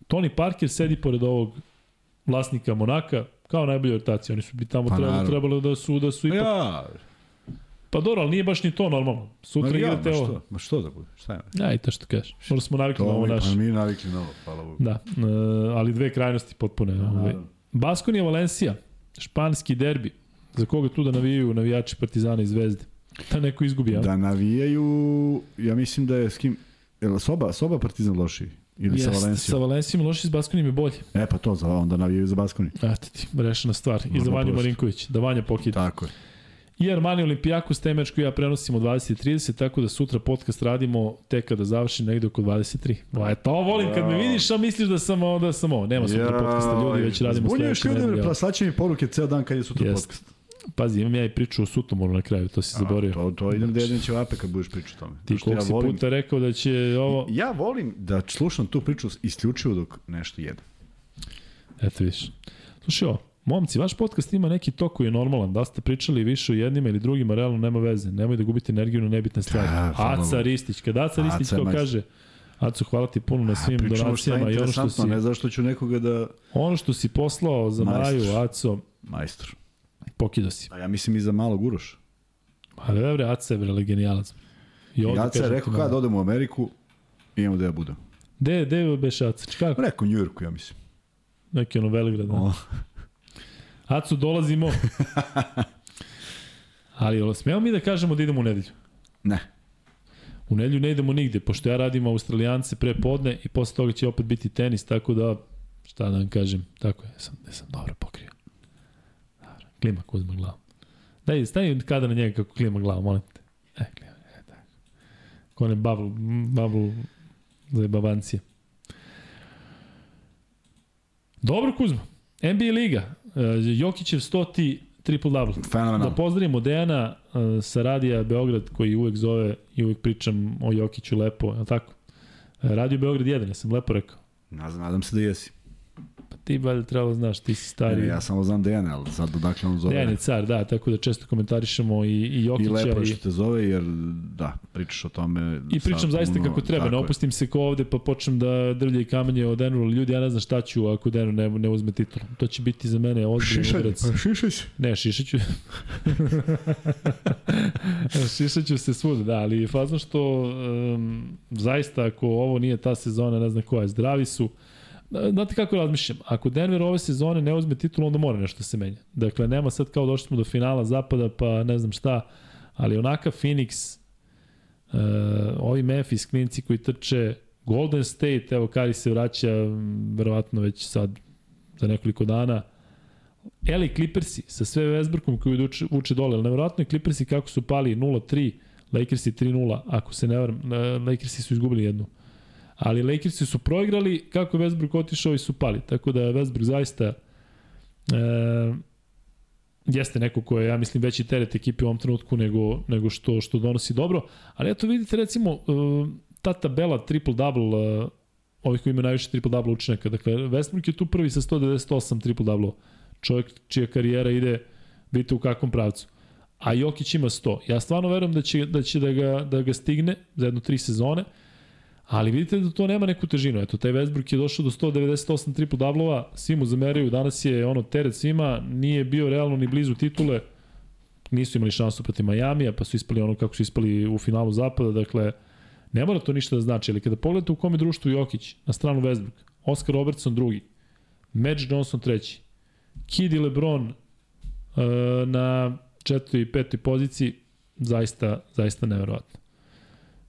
Speaker 2: Tony Parker sedi pored ovog vlasnika Monaka, kao najbolja rotacija. Oni su bi tamo
Speaker 1: Pa
Speaker 2: trebalo, trebalo da su, da su ipak...
Speaker 1: Ja,
Speaker 2: Pa dobro, ali nije baš ni to normalno. Sutra
Speaker 1: ja,
Speaker 2: igrate ovo.
Speaker 1: ma što da bude, šta je?
Speaker 2: Ja, i to što kažeš. Možda smo navikli na ovo naše.
Speaker 1: pa mi navikli na ovo, hvala Bogu.
Speaker 2: Da, e, ali dve krajnosti potpune. Ovaj.
Speaker 1: naravno.
Speaker 2: Baskonija Valencija, španski derbi. Za koga tu da navijaju navijači Partizana i Zvezde? Da neko izgubi, ja?
Speaker 1: Da navijaju, ja mislim da je s kim, jel Soba, Soba Partizan lošiji? Ili sa
Speaker 2: Sa
Speaker 1: Valencijom?
Speaker 2: Valencijom loši s Baskonijom je bolji.
Speaker 1: E pa to, za, onda navijaju za Baskoni.
Speaker 2: Eto ti, rešena stvar. I za Vanju. Marinković, da Vanja pokida.
Speaker 1: Tako je.
Speaker 2: I Armani Olimpijakos, taj meč koji ja prenosim u 20.30, tako da sutra podcast radimo tek kada završi negde oko 23. O, e, to volim kad me vidiš, a misliš da sam ovo, da sam ovo. Nema sutra podcasta, ljudi, već radimo
Speaker 1: Zbunjuješ
Speaker 2: sledeće
Speaker 1: ljude,
Speaker 2: nedelje.
Speaker 1: pa slaće mi poruke ceo dan kad je sutra
Speaker 2: Jest.
Speaker 1: podcast.
Speaker 2: Pazi, imam ja i priču o Sutomoru na kraju, to si zaborio.
Speaker 1: To, to idem da jedem ćevape kad budeš pričao tome.
Speaker 2: Ti koliko si
Speaker 1: volim,
Speaker 2: puta rekao da će ovo...
Speaker 1: Ja volim da slušam tu priču isključivo dok nešto jedem.
Speaker 2: Eto viš. Slušaj ovo, momci, vaš podcast ima neki tok koji je normalan. Da ste pričali više o jednima ili drugima, realno nema veze. Nemoj da gubite energiju na nebitne stvari.
Speaker 1: Da,
Speaker 2: Aca. Ristić, kada Aca Ristić
Speaker 1: Aca
Speaker 2: to kaže, Aco, hvala ti puno na svim
Speaker 1: je
Speaker 2: donacijama i ono što
Speaker 1: interesantno,
Speaker 2: si,
Speaker 1: ne zašto ću nekoga da...
Speaker 2: ono što si poslao za
Speaker 1: Majstor.
Speaker 2: Maju, Aco,
Speaker 1: Majstor.
Speaker 2: Pokido si.
Speaker 1: A ja mislim i za malog Uroša.
Speaker 2: Ali bre, Aca je bre genijalac. I
Speaker 1: Ja se
Speaker 2: kažem
Speaker 1: rekao
Speaker 2: ti,
Speaker 1: kad odem u Ameriku, imamo da ja budem.
Speaker 2: Gde, gde je beš Aca? Kako?
Speaker 1: Rekao u Njujorku, ja mislim.
Speaker 2: Neki ono Veligrad. Da.
Speaker 1: O,
Speaker 2: Aco, dolazimo. Ali, jel smijemo mi da kažemo da idemo u nedelju?
Speaker 1: ne.
Speaker 2: U nedelju ne idemo nigde, pošto ja radim Australijance pre podne i posle toga će opet biti tenis, tako da, šta da vam kažem, tako je, sam, ne sam dobro pokrio. Klima Kuzma glavom. Daj, stavi kada na njega kako klima glavom, molim te. E, klima, e, tako. Ko ne bubble, bubble za babancije. Dobro, Kuzma. NBA Liga. Uh, Jokićev 100 triple double. Da
Speaker 1: Fenomenalno.
Speaker 2: pozdravimo Dejana uh, sa Radija Beograd koji uvek zove i uvek pričam o Jokiću lepo, je tako? Uh, Radio Beograd 1, ja sam lepo rekao.
Speaker 1: Nadam, nadam se da jesi.
Speaker 2: Ti valjda trebalo znaš, ti si stari.
Speaker 1: Ne, ja samo znam Dejana, ali sad odakle on zove.
Speaker 2: Dejan je car, da, tako da često komentarišemo i, i
Speaker 1: I
Speaker 2: Jokića.
Speaker 1: lepo je
Speaker 2: i,
Speaker 1: što te zove, jer da, pričaš o tome.
Speaker 2: I pričam
Speaker 1: sa
Speaker 2: zaista kako treba, ne opustim se ko ovde pa počnem da drlje i kamenje o Denveru, ljudi, ja ne znam šta ću ako Denver ne, ne uzme titul. To će biti za mene ozbiljan
Speaker 1: Šišaj,
Speaker 2: udarac.
Speaker 1: pa šišaj se.
Speaker 2: Ne, šišaću. šišaću se svuda, da, ali je fazno što um, zaista ako ovo nije ta sezona, ne znam koja zdravi su. Znate kako razmišljam? Ako Denver ove sezone ne uzme titul, onda mora nešto da se menja. Dakle, nema sad kao došli smo do finala zapada, pa ne znam šta, ali onaka Phoenix, uh, ovi Memphis klinci koji trče, Golden State, evo Kari se vraća, verovatno već sad za nekoliko dana, LA Clippersi sa sve Westbrookom koji uče, uče dole, ali nevjerojatno je Clippersi kako su pali 0-3, Lakersi 3-0, ako se ne varam, e, Lakersi su izgubili jednu. Ali Lakersi su proigrali, kako je Westbrook otišao i su pali. Tako da Westbrook zaista e, jeste neko ko je, ja mislim, veći teret ekipi u ovom trenutku nego, nego što, što donosi dobro. Ali eto vidite, recimo, e, ta tabela triple-double, e, ovih koji imaju najviše triple-double učinaka. Dakle, Westbrook je tu prvi sa 198 triple-double čovjek čija karijera ide, vidite u kakvom pravcu. A Jokić ima 100. Ja stvarno verujem da će, da, će da, ga, da ga stigne za jedno tri sezone, ali vidite da to nema neku težinu. Eto, taj Westbrook je došao do 198 triple dablova, svi mu zameraju, danas je ono teret svima, nije bio realno ni blizu titule, nisu imali šansu protiv Majamija, pa su ispali ono kako su ispali u finalu zapada, dakle, ne mora to ništa da znači, ali kada pogledate u kome društvu Jokić, na stranu Westbrook, Oscar Robertson drugi, Magic Johnson treći, Kid i LeBron uh, na četvrtoj i petoj poziciji, zaista, zaista neverovatno.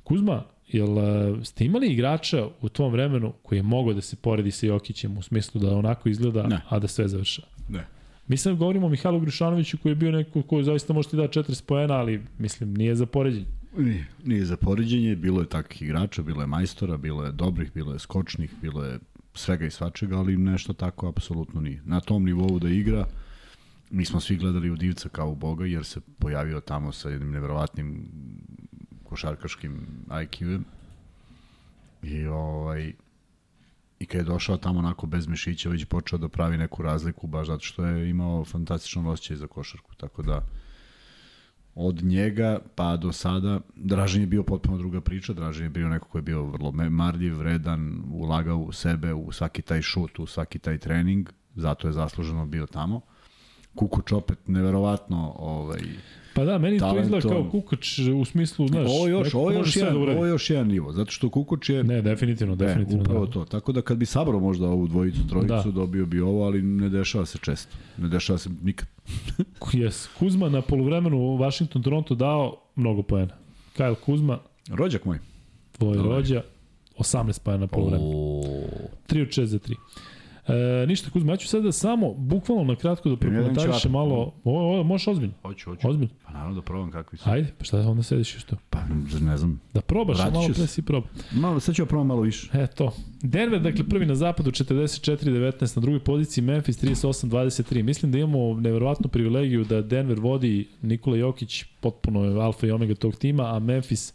Speaker 2: Kuzma, jel uh, ste imali igrača u tom vremenu koji je mogao da se poredi sa Jokićem u smislu da onako izgleda,
Speaker 1: Ne.
Speaker 2: a da sve završa?
Speaker 1: Ne.
Speaker 2: Mislim, govorimo o Mihajlu Grušanoviću koji je bio neko ko zaista može ti da 40 poena, ali mislim, nije za poređenje.
Speaker 1: Nije, nije za poređenje, bilo je takvih igrača, bilo je majstora, bilo je dobrih, bilo je skočnih, bilo je svega i svačega, ali nešto tako apsolutno nije. Na tom nivou da igra, mi smo svi gledali u divca kao u Boga, jer se pojavio tamo sa jednim neverovatnim košarkaškim IQ-em. I ovaj i kad je došao tamo onako bez mišića, već počeo da pravi neku razliku, baš zato što je imao fantastičan osjećaj za košarku. Tako da, od njega pa do sada Dražen je bio potpuno druga priča, Dražen je bio neko ko je bio vrlo marljiv, vredan, ulagao u sebe, u svaki taj šut, u svaki taj trening zato je zasluženo bio tamo. Kukoč opet neverovatno ovaj,
Speaker 2: Pa da, meni to
Speaker 1: Talentom.
Speaker 2: izgleda kao Kukač u smislu, znaš,
Speaker 1: Ovo još, ovo
Speaker 2: može
Speaker 1: još, jedan,
Speaker 2: da
Speaker 1: ovo još jedan nivo, zato što Kukoč je
Speaker 2: Ne, definitivno, definitivno.
Speaker 1: E, upravo
Speaker 2: da.
Speaker 1: to. Tako da kad bi sabrao možda ovu dvojicu, trojicu,
Speaker 2: Da.
Speaker 1: da. dobio bi ovo, ali ne dešava se često. Ne dešava se nikad.
Speaker 2: Jes, Kuzma na polovremenu Washington Toronto dao mnogo poena. Kyle Kuzma,
Speaker 1: Rođak moj.
Speaker 2: tvoj rođa, 18 poena na polovremenu. 3 od 6 za 3. E, ništa Kuzma, ja ću sada samo, bukvalno na kratko da prokomentariše malo, ovo, ovo, možeš ozbiljno,
Speaker 1: Hoću, hoću.
Speaker 2: ozbiljno.
Speaker 1: Pa naravno da probam kakvi su.
Speaker 2: Ajde, pa šta onda sediš još tu?
Speaker 1: Pa ne znam.
Speaker 2: Da probaš,
Speaker 1: Vratit
Speaker 2: malo pre si probao.
Speaker 1: Malo, sad ću ja probam malo više.
Speaker 2: Eto. Denver, dakle, prvi na zapadu 44-19, na drugoj poziciji Memphis 38-23. Mislim da imamo neverovatnu privilegiju da Denver vodi Nikola Jokić, potpuno je alfa i omega tog tima, a Memphis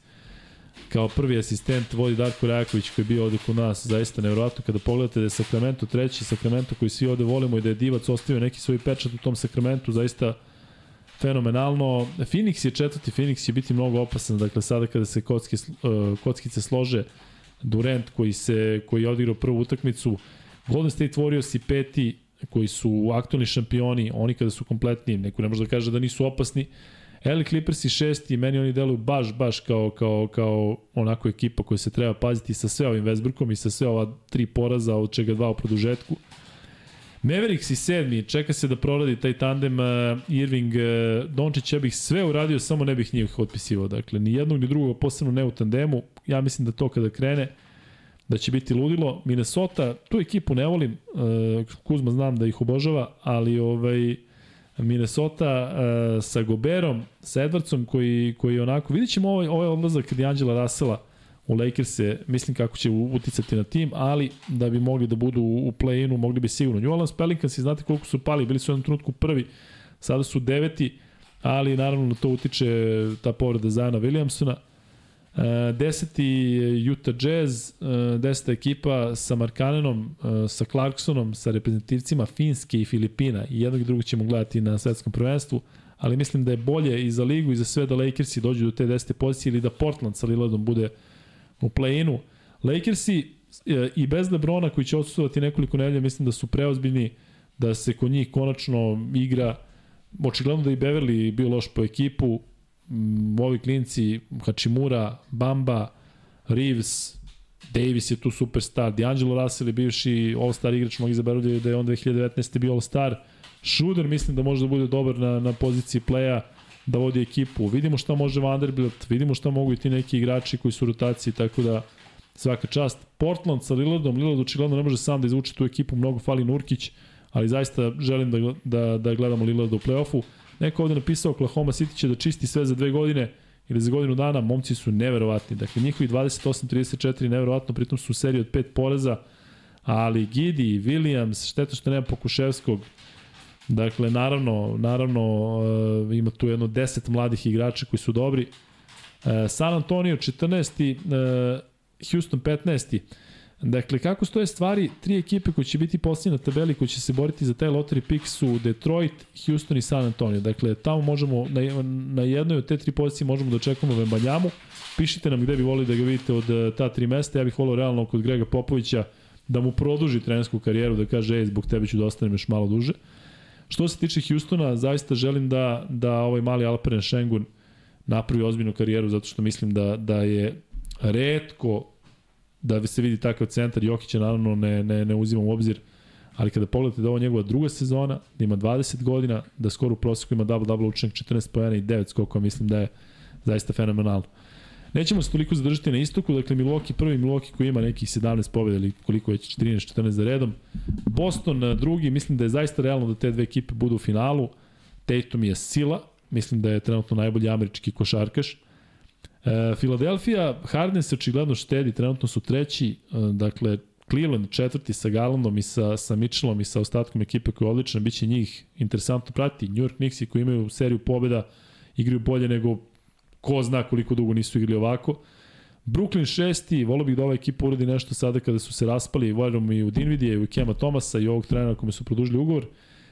Speaker 2: kao prvi asistent vodi Darko Rajaković koji je bio ovde kod nas, zaista neverovatno kada pogledate da je Sacramento treći, Sacramento koji svi ovde volimo i da je Divac ostavio neki svoj pečat u tom Sacramentu, zaista fenomenalno. Phoenix je četvrti, Phoenix će biti mnogo opasan, dakle sada kada se kocke, uh, kockice slože, Durant koji se koji je odigrao prvu utakmicu, Golden State Warriors i peti koji su aktualni šampioni, oni kada su kompletni, neko ne može da kaže da nisu opasni. LA Clippers i šesti, meni oni deluju baš, baš kao, kao, kao onako ekipa koja se treba paziti sa sve ovim Westbrookom i sa sve ova tri poraza, od čega dva u produžetku. Mavericks i sedmi, čeka se da proradi taj tandem uh, Irving uh, Dončić, ja bih sve uradio, samo ne bih njih otpisivao. Dakle, ni jednog ni drugog, posebno ne u tandemu. Ja mislim da to kada krene, da će biti ludilo. Minnesota, tu ekipu ne volim, uh, Kuzma znam da ih obožava, ali ovaj Minnesota uh, sa Goberom, sa Edwardsom koji, koji je onako, vidjet ćemo ovaj, ovaj odlazak D'Angela Russella u Lakers-e, mislim kako će uticati na tim, ali da bi mogli da budu u play-inu, mogli bi sigurno. New Orleans Pelicans, znate koliko su pali, bili su u jednom trenutku prvi, sada su deveti, ali naravno na to utiče ta povreda Zajana Williamsona. Uh, deseti je Utah Jazz, uh, deseta ekipa sa Markanenom, uh, sa Clarksonom, sa reprezentativcima Finske i Filipina. I jednog i drugog ćemo gledati na svetskom prvenstvu, ali mislim da je bolje i za ligu i za sve da Lakersi dođu do te desete pozicije ili da Portland sa Lillardom bude u play-inu. Lakersi i bez Lebrona koji će odsustovati nekoliko nedelja, mislim da su preozbiljni da se kod njih konačno igra očigledno da i Beverly bio loš po ekipu ovi klinci Hachimura, Bamba Reeves Davis je tu superstar, D'Angelo Russell je bivši all-star igrač, mogu izaberuljaju da je on 2019. bio all-star Šuder mislim da može da bude dobar na, na poziciji playa da vodi ekipu. Vidimo šta može Vanderbilt, vidimo šta mogu i ti neki igrači koji su u rotaciji, tako da svaka čast. Portland sa Lillardom, Lillard očigledno ne može sam da izvuče tu ekipu, mnogo fali Nurkić, ali zaista želim da, da, da gledamo Lillarda u play-offu. Neko ovde napisao Oklahoma City će da čisti sve za dve godine ili za godinu dana, momci su neverovatni. Dakle, njihovi 28-34 neverovatno, pritom su u seriji od pet poreza, ali Gidi, Williams, šteta što nema Pokuševskog, Dakle, naravno, naravno uh, ima tu jedno 10 mladih igrača koji su dobri. Uh, San Antonio 14. Uh, Houston 15. Dakle, kako stoje stvari, tri ekipe koje će biti posljednje na tabeli, koji će se boriti za taj lottery pick su Detroit, Houston i San Antonio. Dakle, tamo možemo, na, na jednoj od te tri pozicije možemo da očekujemo Vembanjamu. Pišite nam gde bi volili da ga vidite od uh, ta tri mesta. Ja bih volio realno kod Grega Popovića da mu produži trenersku karijeru, da kaže, ej, zbog tebe ću da ostanem još malo duže. Što se tiče Houstona, zaista želim da, da ovaj mali Alperen Šengun napravi ozbiljnu karijeru, zato što mislim da, da je redko da se vidi takav centar. Jokića naravno ne, ne, ne uzimam u obzir, ali kada pogledate da ovo je njegova druga sezona, da ima 20 godina, da skoro u prosjeku ima double-double učinak 14 pojena i 9 skokova, mislim da je zaista fenomenalno. Nećemo se toliko zadržati na istoku, dakle Milwaukee prvi Milwaukee koji ima nekih 17 pobjeda ili koliko je 13-14 za redom. Boston drugi, mislim da je zaista realno da te dve ekipe budu u finalu. Tatum je sila, mislim da je trenutno najbolji američki košarkaš. E, Philadelphia, Harden se očigledno štedi, trenutno su treći, e, dakle Cleveland četvrti sa Garlandom i sa, sa Mitchellom i sa ostatkom ekipe koja je odlična, bit će njih interesantno prati. New York Knicks koji imaju seriju pobjeda, igraju bolje nego ko zna koliko dugo nisu igrali ovako. Brooklyn šesti, volio bih da ova ekipa uradi nešto sada kada su se raspali, volim i u Dinvidija i u Kema Tomasa i ovog trenera kome su produžili ugovor.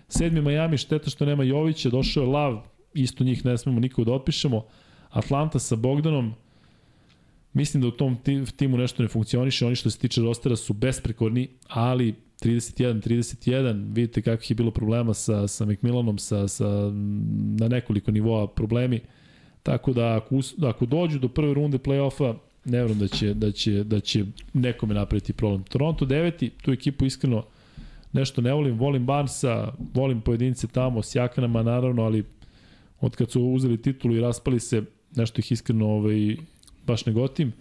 Speaker 2: Sedmi Miami, šteta što nema Jovića, došao je Lav, isto njih ne smemo nikog da otpišemo. Atlanta sa Bogdanom, mislim da u tom timu nešto ne funkcioniše, oni što se tiče rostera su besprekorni, ali 31-31, vidite kakvih je bilo problema sa, sa McMillanom, sa, sa, na nekoliko nivoa problemi. Tako da ako, ako dođu do prve runde play-offa, ne vjerujem da će, da, će, da će nekome napraviti problem. Toronto 9. tu ekipu iskreno nešto ne volim, volim Barnsa, volim pojedince tamo, s Jakanama naravno, ali od kad su uzeli titulu i raspali se, nešto ih iskreno ovaj, baš ne gotim.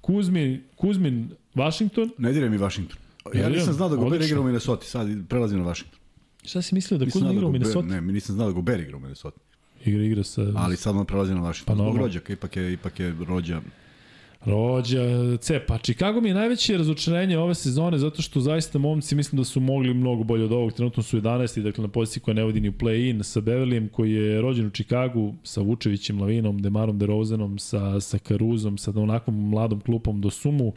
Speaker 2: Kuzmin, Kuzmin Washington,
Speaker 1: Ne diraj mi Washington.
Speaker 2: Ne
Speaker 1: Ja
Speaker 2: diram,
Speaker 1: nisam znao da Gober igra u Minnesota, sad prelazim na Washington.
Speaker 2: šta si mislio da
Speaker 1: Nisam
Speaker 2: Kuzmin igra u
Speaker 1: Gobert-
Speaker 2: Minnesota?
Speaker 1: Ne, mi nisam znao da Gober igra u Minnesota.
Speaker 2: Igra, igra sa...
Speaker 1: Ali sad on prelazi na Washington.
Speaker 2: Pa
Speaker 1: Zbog rođaka, ipak je, ipak je rođa.
Speaker 2: Rođa, cepa. Chicago mi je najveće razočarenje ove sezone zato što zaista momci mislim da su mogli mnogo bolje od ovog. Trenutno su 11. dakle na poziciji koja ne vodi ni u play-in sa Beverlyjem koji je rođen u Chicagu sa Vučevićem, Lavinom, Demarom DeRozanom, sa, sa Karuzom, sa onakvom mladom klupom do Sumu.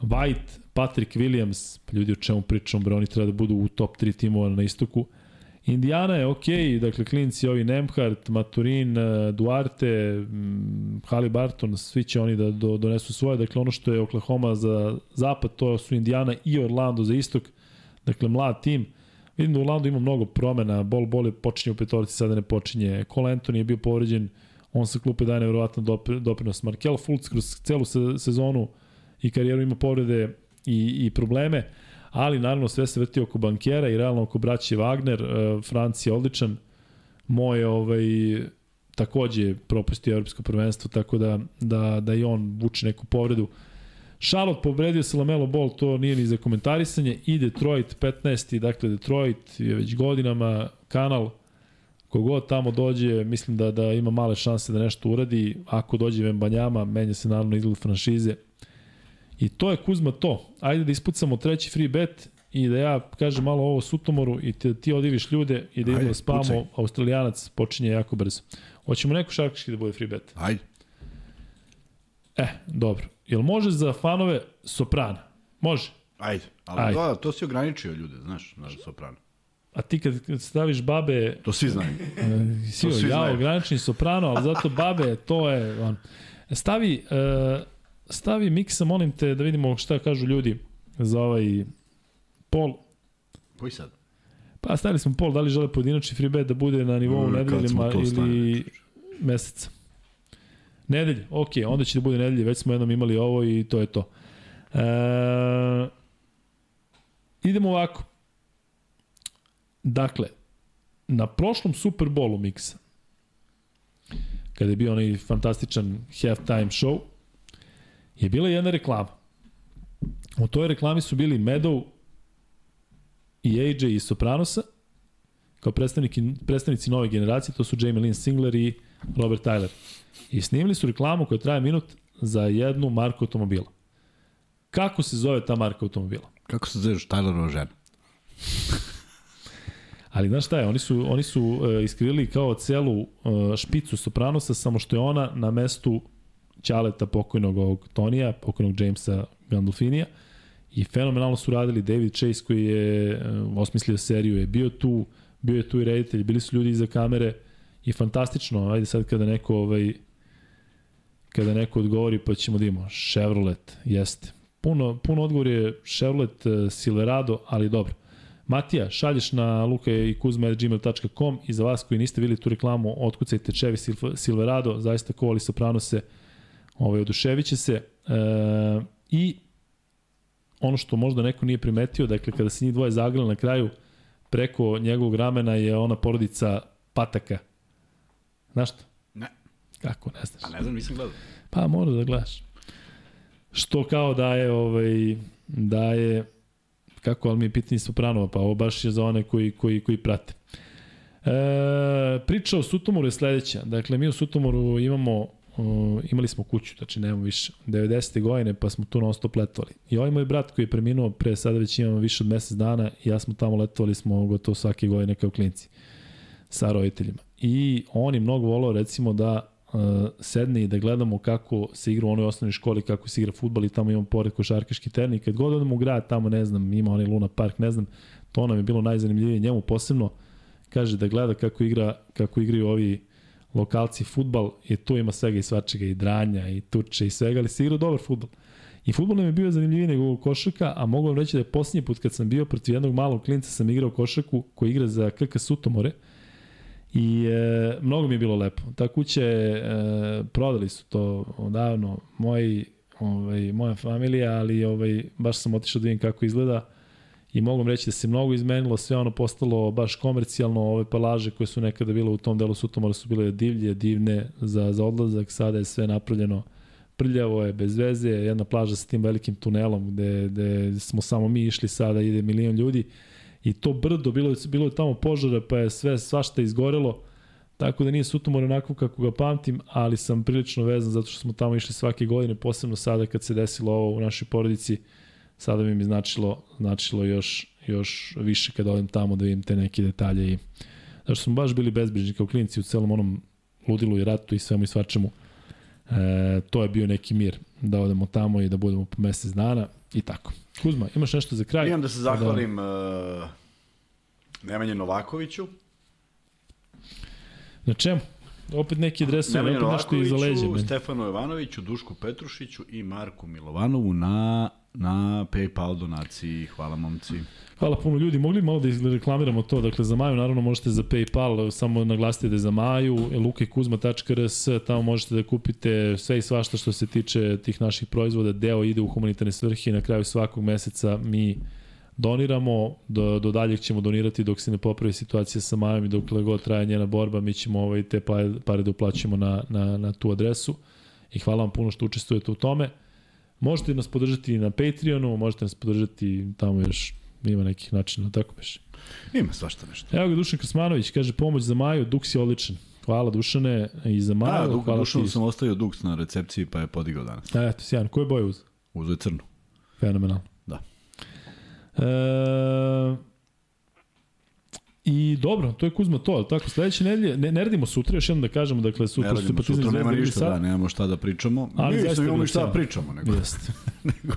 Speaker 2: White, Patrick Williams, pa ljudi o čemu pričam, bre, oni treba da budu u top 3 timova na istoku. Indiana je okay, dakle klinci ovi Nemhart, Maturin, eh, Duarte, mm, Halibarton, svi će oni da do, donesu svoje. Dakle ono što je Oklahoma za zapad, to su Indiana i Orlando za istok. Dakle mlad tim. Vidim da Orlando ima mnogo promena, Bol Bol je počinje u petorici, sada ne počinje. Cole Anthony je bio povređen, on sa klupe daje nevjerovatno dopri- doprinos. Markel Fultz kroz celu se, sezonu i karijeru ima povrede i, i probleme ali naravno sve se vrti oko bankera i realno oko braće Wagner, uh, Franci je odličan, moj ovaj, takođe propustio evropsko prvenstvo, tako da, da, da i on vuče neku povredu. Charlotte povredio se Lamelo Ball, to nije ni za komentarisanje, i Detroit 15. Dakle, Detroit je već godinama kanal, kogod tamo dođe, mislim da da ima male šanse da nešto uradi. Ako dođe Vembanjama, menja se naravno izgled franšize. I to je Kuzma to. Ajde da ispucamo treći free bet i da ja kažem malo ovo Sutomoru i te, ti odiviš ljude i da idemo da spavamo.
Speaker 1: pucaj.
Speaker 2: Australijanac počinje jako brzo. Hoćemo neko šarkaški da bude free bet?
Speaker 1: Ajde.
Speaker 2: E, dobro. Jel može za fanove Soprana? Može.
Speaker 1: Ajde. Ali
Speaker 2: Ajde.
Speaker 1: Da, to si ograničio ljude, znaš, znaš soprano.
Speaker 2: A ti kad, staviš babe,
Speaker 1: To svi znaju.
Speaker 2: si
Speaker 1: To svi
Speaker 2: ja
Speaker 1: znaju.
Speaker 2: ograničeni soprano, ali zato babe, to je... On. Stavi, e, stavi miksa, molim te, da vidimo šta kažu ljudi za ovaj pol.
Speaker 1: Koji sad?
Speaker 2: Pa stavili smo pol, da li žele pojedinačni free bet da bude na nivou
Speaker 1: Mm,
Speaker 2: nedeljima ili meseca. Nedelje, ok, onda će da bude nedelje, već smo jednom imali ovo i to je to. E, idemo ovako. Dakle, na prošlom Super Bowlu miksa, kada je bio onaj fantastičan halftime show, je bila jedna reklama. U toj reklami su bili Meadow i AJ iz Sopranosa, kao predstavnici, predstavnici nove generacije, to su Jamie Lynn Singler i Robert Tyler. I snimili su reklamu koja traje minut za jednu marku automobila. Kako se zove ta marka automobila?
Speaker 1: Kako se zoveš Tylerova žena?
Speaker 2: Ali znaš šta je, oni su, oni su uh, iskrili kao celu uh, špicu Sopranosa, samo što je ona na mestu Ćaleta pokojnog ovog Tonija, pokojnog Jamesa Gandolfinija i fenomenalno su radili David Chase koji je uh, osmislio seriju, je bio tu, bio je tu i reditelj, bili su ljudi iza kamere i fantastično, ajde sad kada neko ovaj, kada neko odgovori pa ćemo da imamo Chevrolet, jeste. Puno, puno odgovor je Chevrolet uh, Silverado, ali dobro. Matija, šalješ na luka i za vas koji niste videli tu reklamu, otkucajte Chevy Sil- Silverado, zaista kovali soprano se, ovaj, oduševit će se. E, I ono što možda neko nije primetio, dakle kada se njih dvoje zagrali na kraju, preko njegovog ramena je ona porodica Pataka. Znaš to?
Speaker 1: Ne.
Speaker 2: Kako, ne znaš?
Speaker 1: Pa ne znam, nisam gledao.
Speaker 2: Pa mora da gledaš. Što kao da je, ovaj, da je, kako, ali mi je pitanje Sopranova, pa ovo baš je za one koji, koji, koji prate. E, priča o Sutomoru je sledeća. Dakle, mi u Sutomoru imamo, uh, imali smo kuću, znači nemamo više, 90. godine, pa smo tu non stop letovali. I ovaj moj brat koji je preminuo pre sada već imamo više od mesec dana ja smo tamo letovali smo gotovo svake godine kao klinci sa roditeljima. I on je mnogo volao recimo da uh, sedne i da gledamo kako se igra u onoj osnovnoj školi, kako se igra futbal i tamo imamo pored košarkaški teren i kad god odemo u grad, tamo ne znam, ima onaj Luna Park, ne znam, to nam je bilo najzanimljivije njemu posebno, kaže da gleda kako igra kako igraju ovi lokalci futbal i tu ima svega i svačega i dranja i tuče i svega, ali se igra dobar futbal. I futbol nam je bio zanimljiviji nego košarka, a mogu vam reći da je posljednji put kad sam bio protiv jednog malog klinca sam igrao košarku koji igra za KK Sutomore i e, mnogo mi je bilo lepo. Ta kuća je, e, prodali su to odavno, moji, ovaj, moja familija, ali ovaj, baš sam otišao da vidim kako izgleda i mogu reći da se mnogo izmenilo, sve ono postalo baš komercijalno, ove palaže koje su nekada bile u tom delu Sutomora su bile divlje, divne za, za odlazak, sada je sve napravljeno prljavo je, bez veze, jedna plaža sa tim velikim tunelom gde, gde smo samo mi išli sada, ide milion ljudi. I to brdo, bilo je, bilo je tamo požara pa je sve svašta izgorelo, tako da nije Sutomor onako kako ga pamtim, ali sam prilično vezan zato što smo tamo išli svake godine, posebno sada kad se desilo ovo u našoj porodici, sada bi mi značilo, značilo još, još više kad odem tamo da vidim te neke detalje i zašto smo baš bili bezbrižni kao klinci u celom onom ludilu i ratu i svemu i svačemu. E, to je bio neki mir da odemo tamo i da budemo po mesec dana i tako. Kuzma, imaš nešto za kraj?
Speaker 1: Imam da se zahvalim da... uh, Nemanju Novakoviću.
Speaker 2: Na čemu? Opet neki dresovi, opet nešto iza leđa.
Speaker 1: Stefanu Jovanoviću, Dušku Petrušiću i Marku Milovanovu na, na PayPal donaciji. Hvala momci.
Speaker 2: Hvala puno ljudi. Mogli malo da reklamiramo to? Dakle, za Maju naravno možete za PayPal, samo naglasite da je za Maju, lukekuzma.rs, tamo možete da kupite sve i svašta što se tiče tih naših proizvoda. Deo ide u humanitarne svrhe i na kraju svakog meseca mi doniramo, do, do daljeg ćemo donirati dok se ne popravi situacija sa Majom i dok god traje njena borba, mi ćemo ovaj, te pare, pare da uplaćamo na, na, na tu adresu i hvala vam puno što učestvujete u tome. Možete nas podržati na Patreonu, možete nas podržati tamo još ima nekih načina, tako biš.
Speaker 1: Ima svašta nešto.
Speaker 2: Evo ga Dušan Krasmanović, kaže pomoć za Maju, Duks je odličan. Hvala Dušane i za Maju.
Speaker 1: Da,
Speaker 2: Duk, hvala
Speaker 1: Dušanu sam ostavio Duks na recepciji pa je podigao danas.
Speaker 2: E, eto, sjajno. Koje boje uz?
Speaker 1: Uzo je crnu.
Speaker 2: Fenomenalno.
Speaker 1: Da.
Speaker 2: E, I dobro, to je Kuzma to, tako sledeće nedelje, ne, ne radimo sutra, još jednom da kažemo, dakle sutra
Speaker 1: ne
Speaker 2: su
Speaker 1: sutra, nema ništa, sad. da, nemamo šta da pričamo.
Speaker 2: Ali
Speaker 1: Mi
Speaker 2: zaista
Speaker 1: imamo šta da pričamo, nego,
Speaker 2: Jeste.
Speaker 1: nego,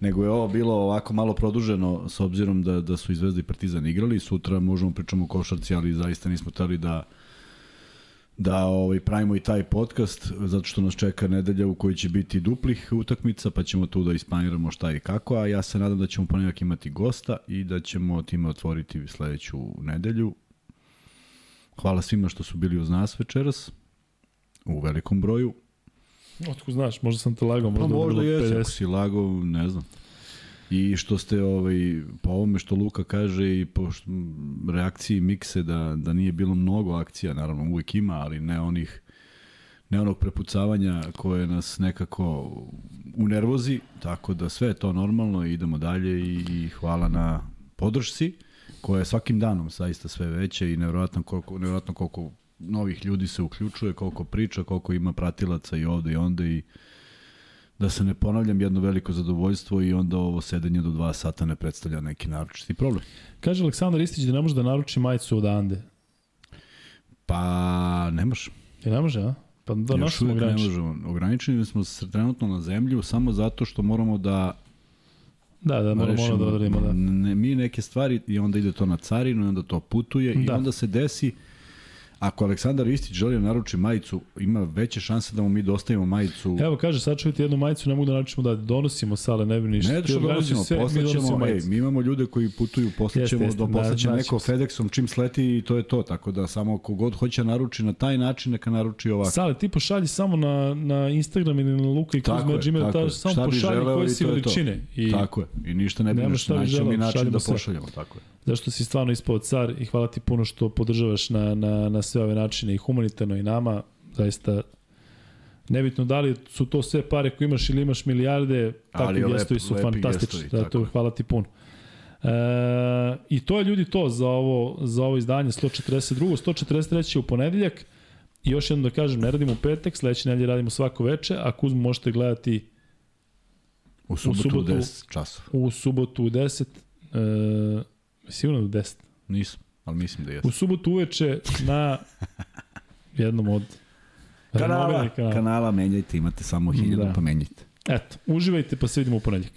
Speaker 1: nego je ovo bilo ovako malo produženo s obzirom da, da su i Zvezda i Partizan igrali. Sutra možemo pričamo o košarci, ali zaista nismo tali da da ovaj, pravimo i taj podcast, zato što nas čeka nedelja u kojoj će biti duplih utakmica, pa ćemo tu da isplaniramo šta i kako, a ja se nadam da ćemo ponedjak imati gosta i da ćemo time otvoriti sledeću nedelju. Hvala svima što su bili uz nas večeras, u velikom broju.
Speaker 2: Otko znaš, možda sam te lagao,
Speaker 1: možda,
Speaker 2: pa
Speaker 1: možda jesi, ako si lagao, ne znam. I što ste ovaj, po ovome što Luka kaže i po reakciji Mikse da, da nije bilo mnogo akcija, naravno uvek ima, ali ne onih ne onog prepucavanja koje nas nekako unervozi, tako da sve je to normalno i idemo dalje i, i hvala na podršci koja je svakim danom saista sve veća i nevjerojatno koliko, nevjerojatno koliko novih ljudi se uključuje, koliko priča, koliko ima pratilaca i ovde i onda i da se ne ponavljam, jedno veliko zadovoljstvo i onda ovo sedenje do dva sata ne predstavlja neki naročiti problem.
Speaker 2: Kaže Aleksandar Istić da ne može da naruči majicu od Ande.
Speaker 1: Pa, ne može.
Speaker 2: I ne može, a? Pa da
Speaker 1: Još smo ograničeni. Ne možemo. Ograničeni smo se trenutno na zemlju samo zato što moramo da
Speaker 2: Da, da, moramo rešimo, da odradimo, da.
Speaker 1: Ne, mi neke stvari i onda ide to na carinu i onda to putuje da. i onda se desi Ako Aleksandar Istić želi da naruči majicu, ima veće šanse da mu mi dostavimo majicu.
Speaker 2: Evo kaže, sad čujete jednu majicu, ne mogu da naručimo da donosimo sale, ne bi ništa.
Speaker 1: Ne, što donosimo, sve, poslaćemo, mi, ej, mi imamo ljude koji putuju, poslaćemo, jeste, jeste, da, poslaće da, neko znači, FedExom čim sleti i to je to, tako da samo kogod hoće da naruči na taj način, neka naruči ovako.
Speaker 2: Sale, ti pošalji samo na, na Instagram ili na Luka i Kuzma Gmail, ta, samo pošalji koje si veličine.
Speaker 1: I tako je, i ništa ne bi nešto, naćemo mi način da pošaljemo, tako je
Speaker 2: zašto si stvarno ispao car i hvala ti puno što podržavaš na, na, na sve ove načine i humanitarno i nama, zaista nebitno da li su to sve pare koje imaš ili imaš milijarde, takvi gestovi su fantastični, zato hvala ti puno. E, I to je ljudi to za ovo, za ovo izdanje 142. 143. u ponedeljak i još jednom da kažem, ne radimo u petak, sledeće nedelje radimo svako veče, a Kuzmu možete gledati
Speaker 1: u subotu, u subotu u 10 časova.
Speaker 2: U subotu u 10. E, Sigurno do 10.
Speaker 1: Nisam, ali mislim da jesam.
Speaker 2: U subotu uveče na jednom od
Speaker 1: kanala, kanala. kanala menjajte, imate samo hiljadu, da. pa menjajte.
Speaker 2: Eto, uživajte pa se vidimo u ponedljak.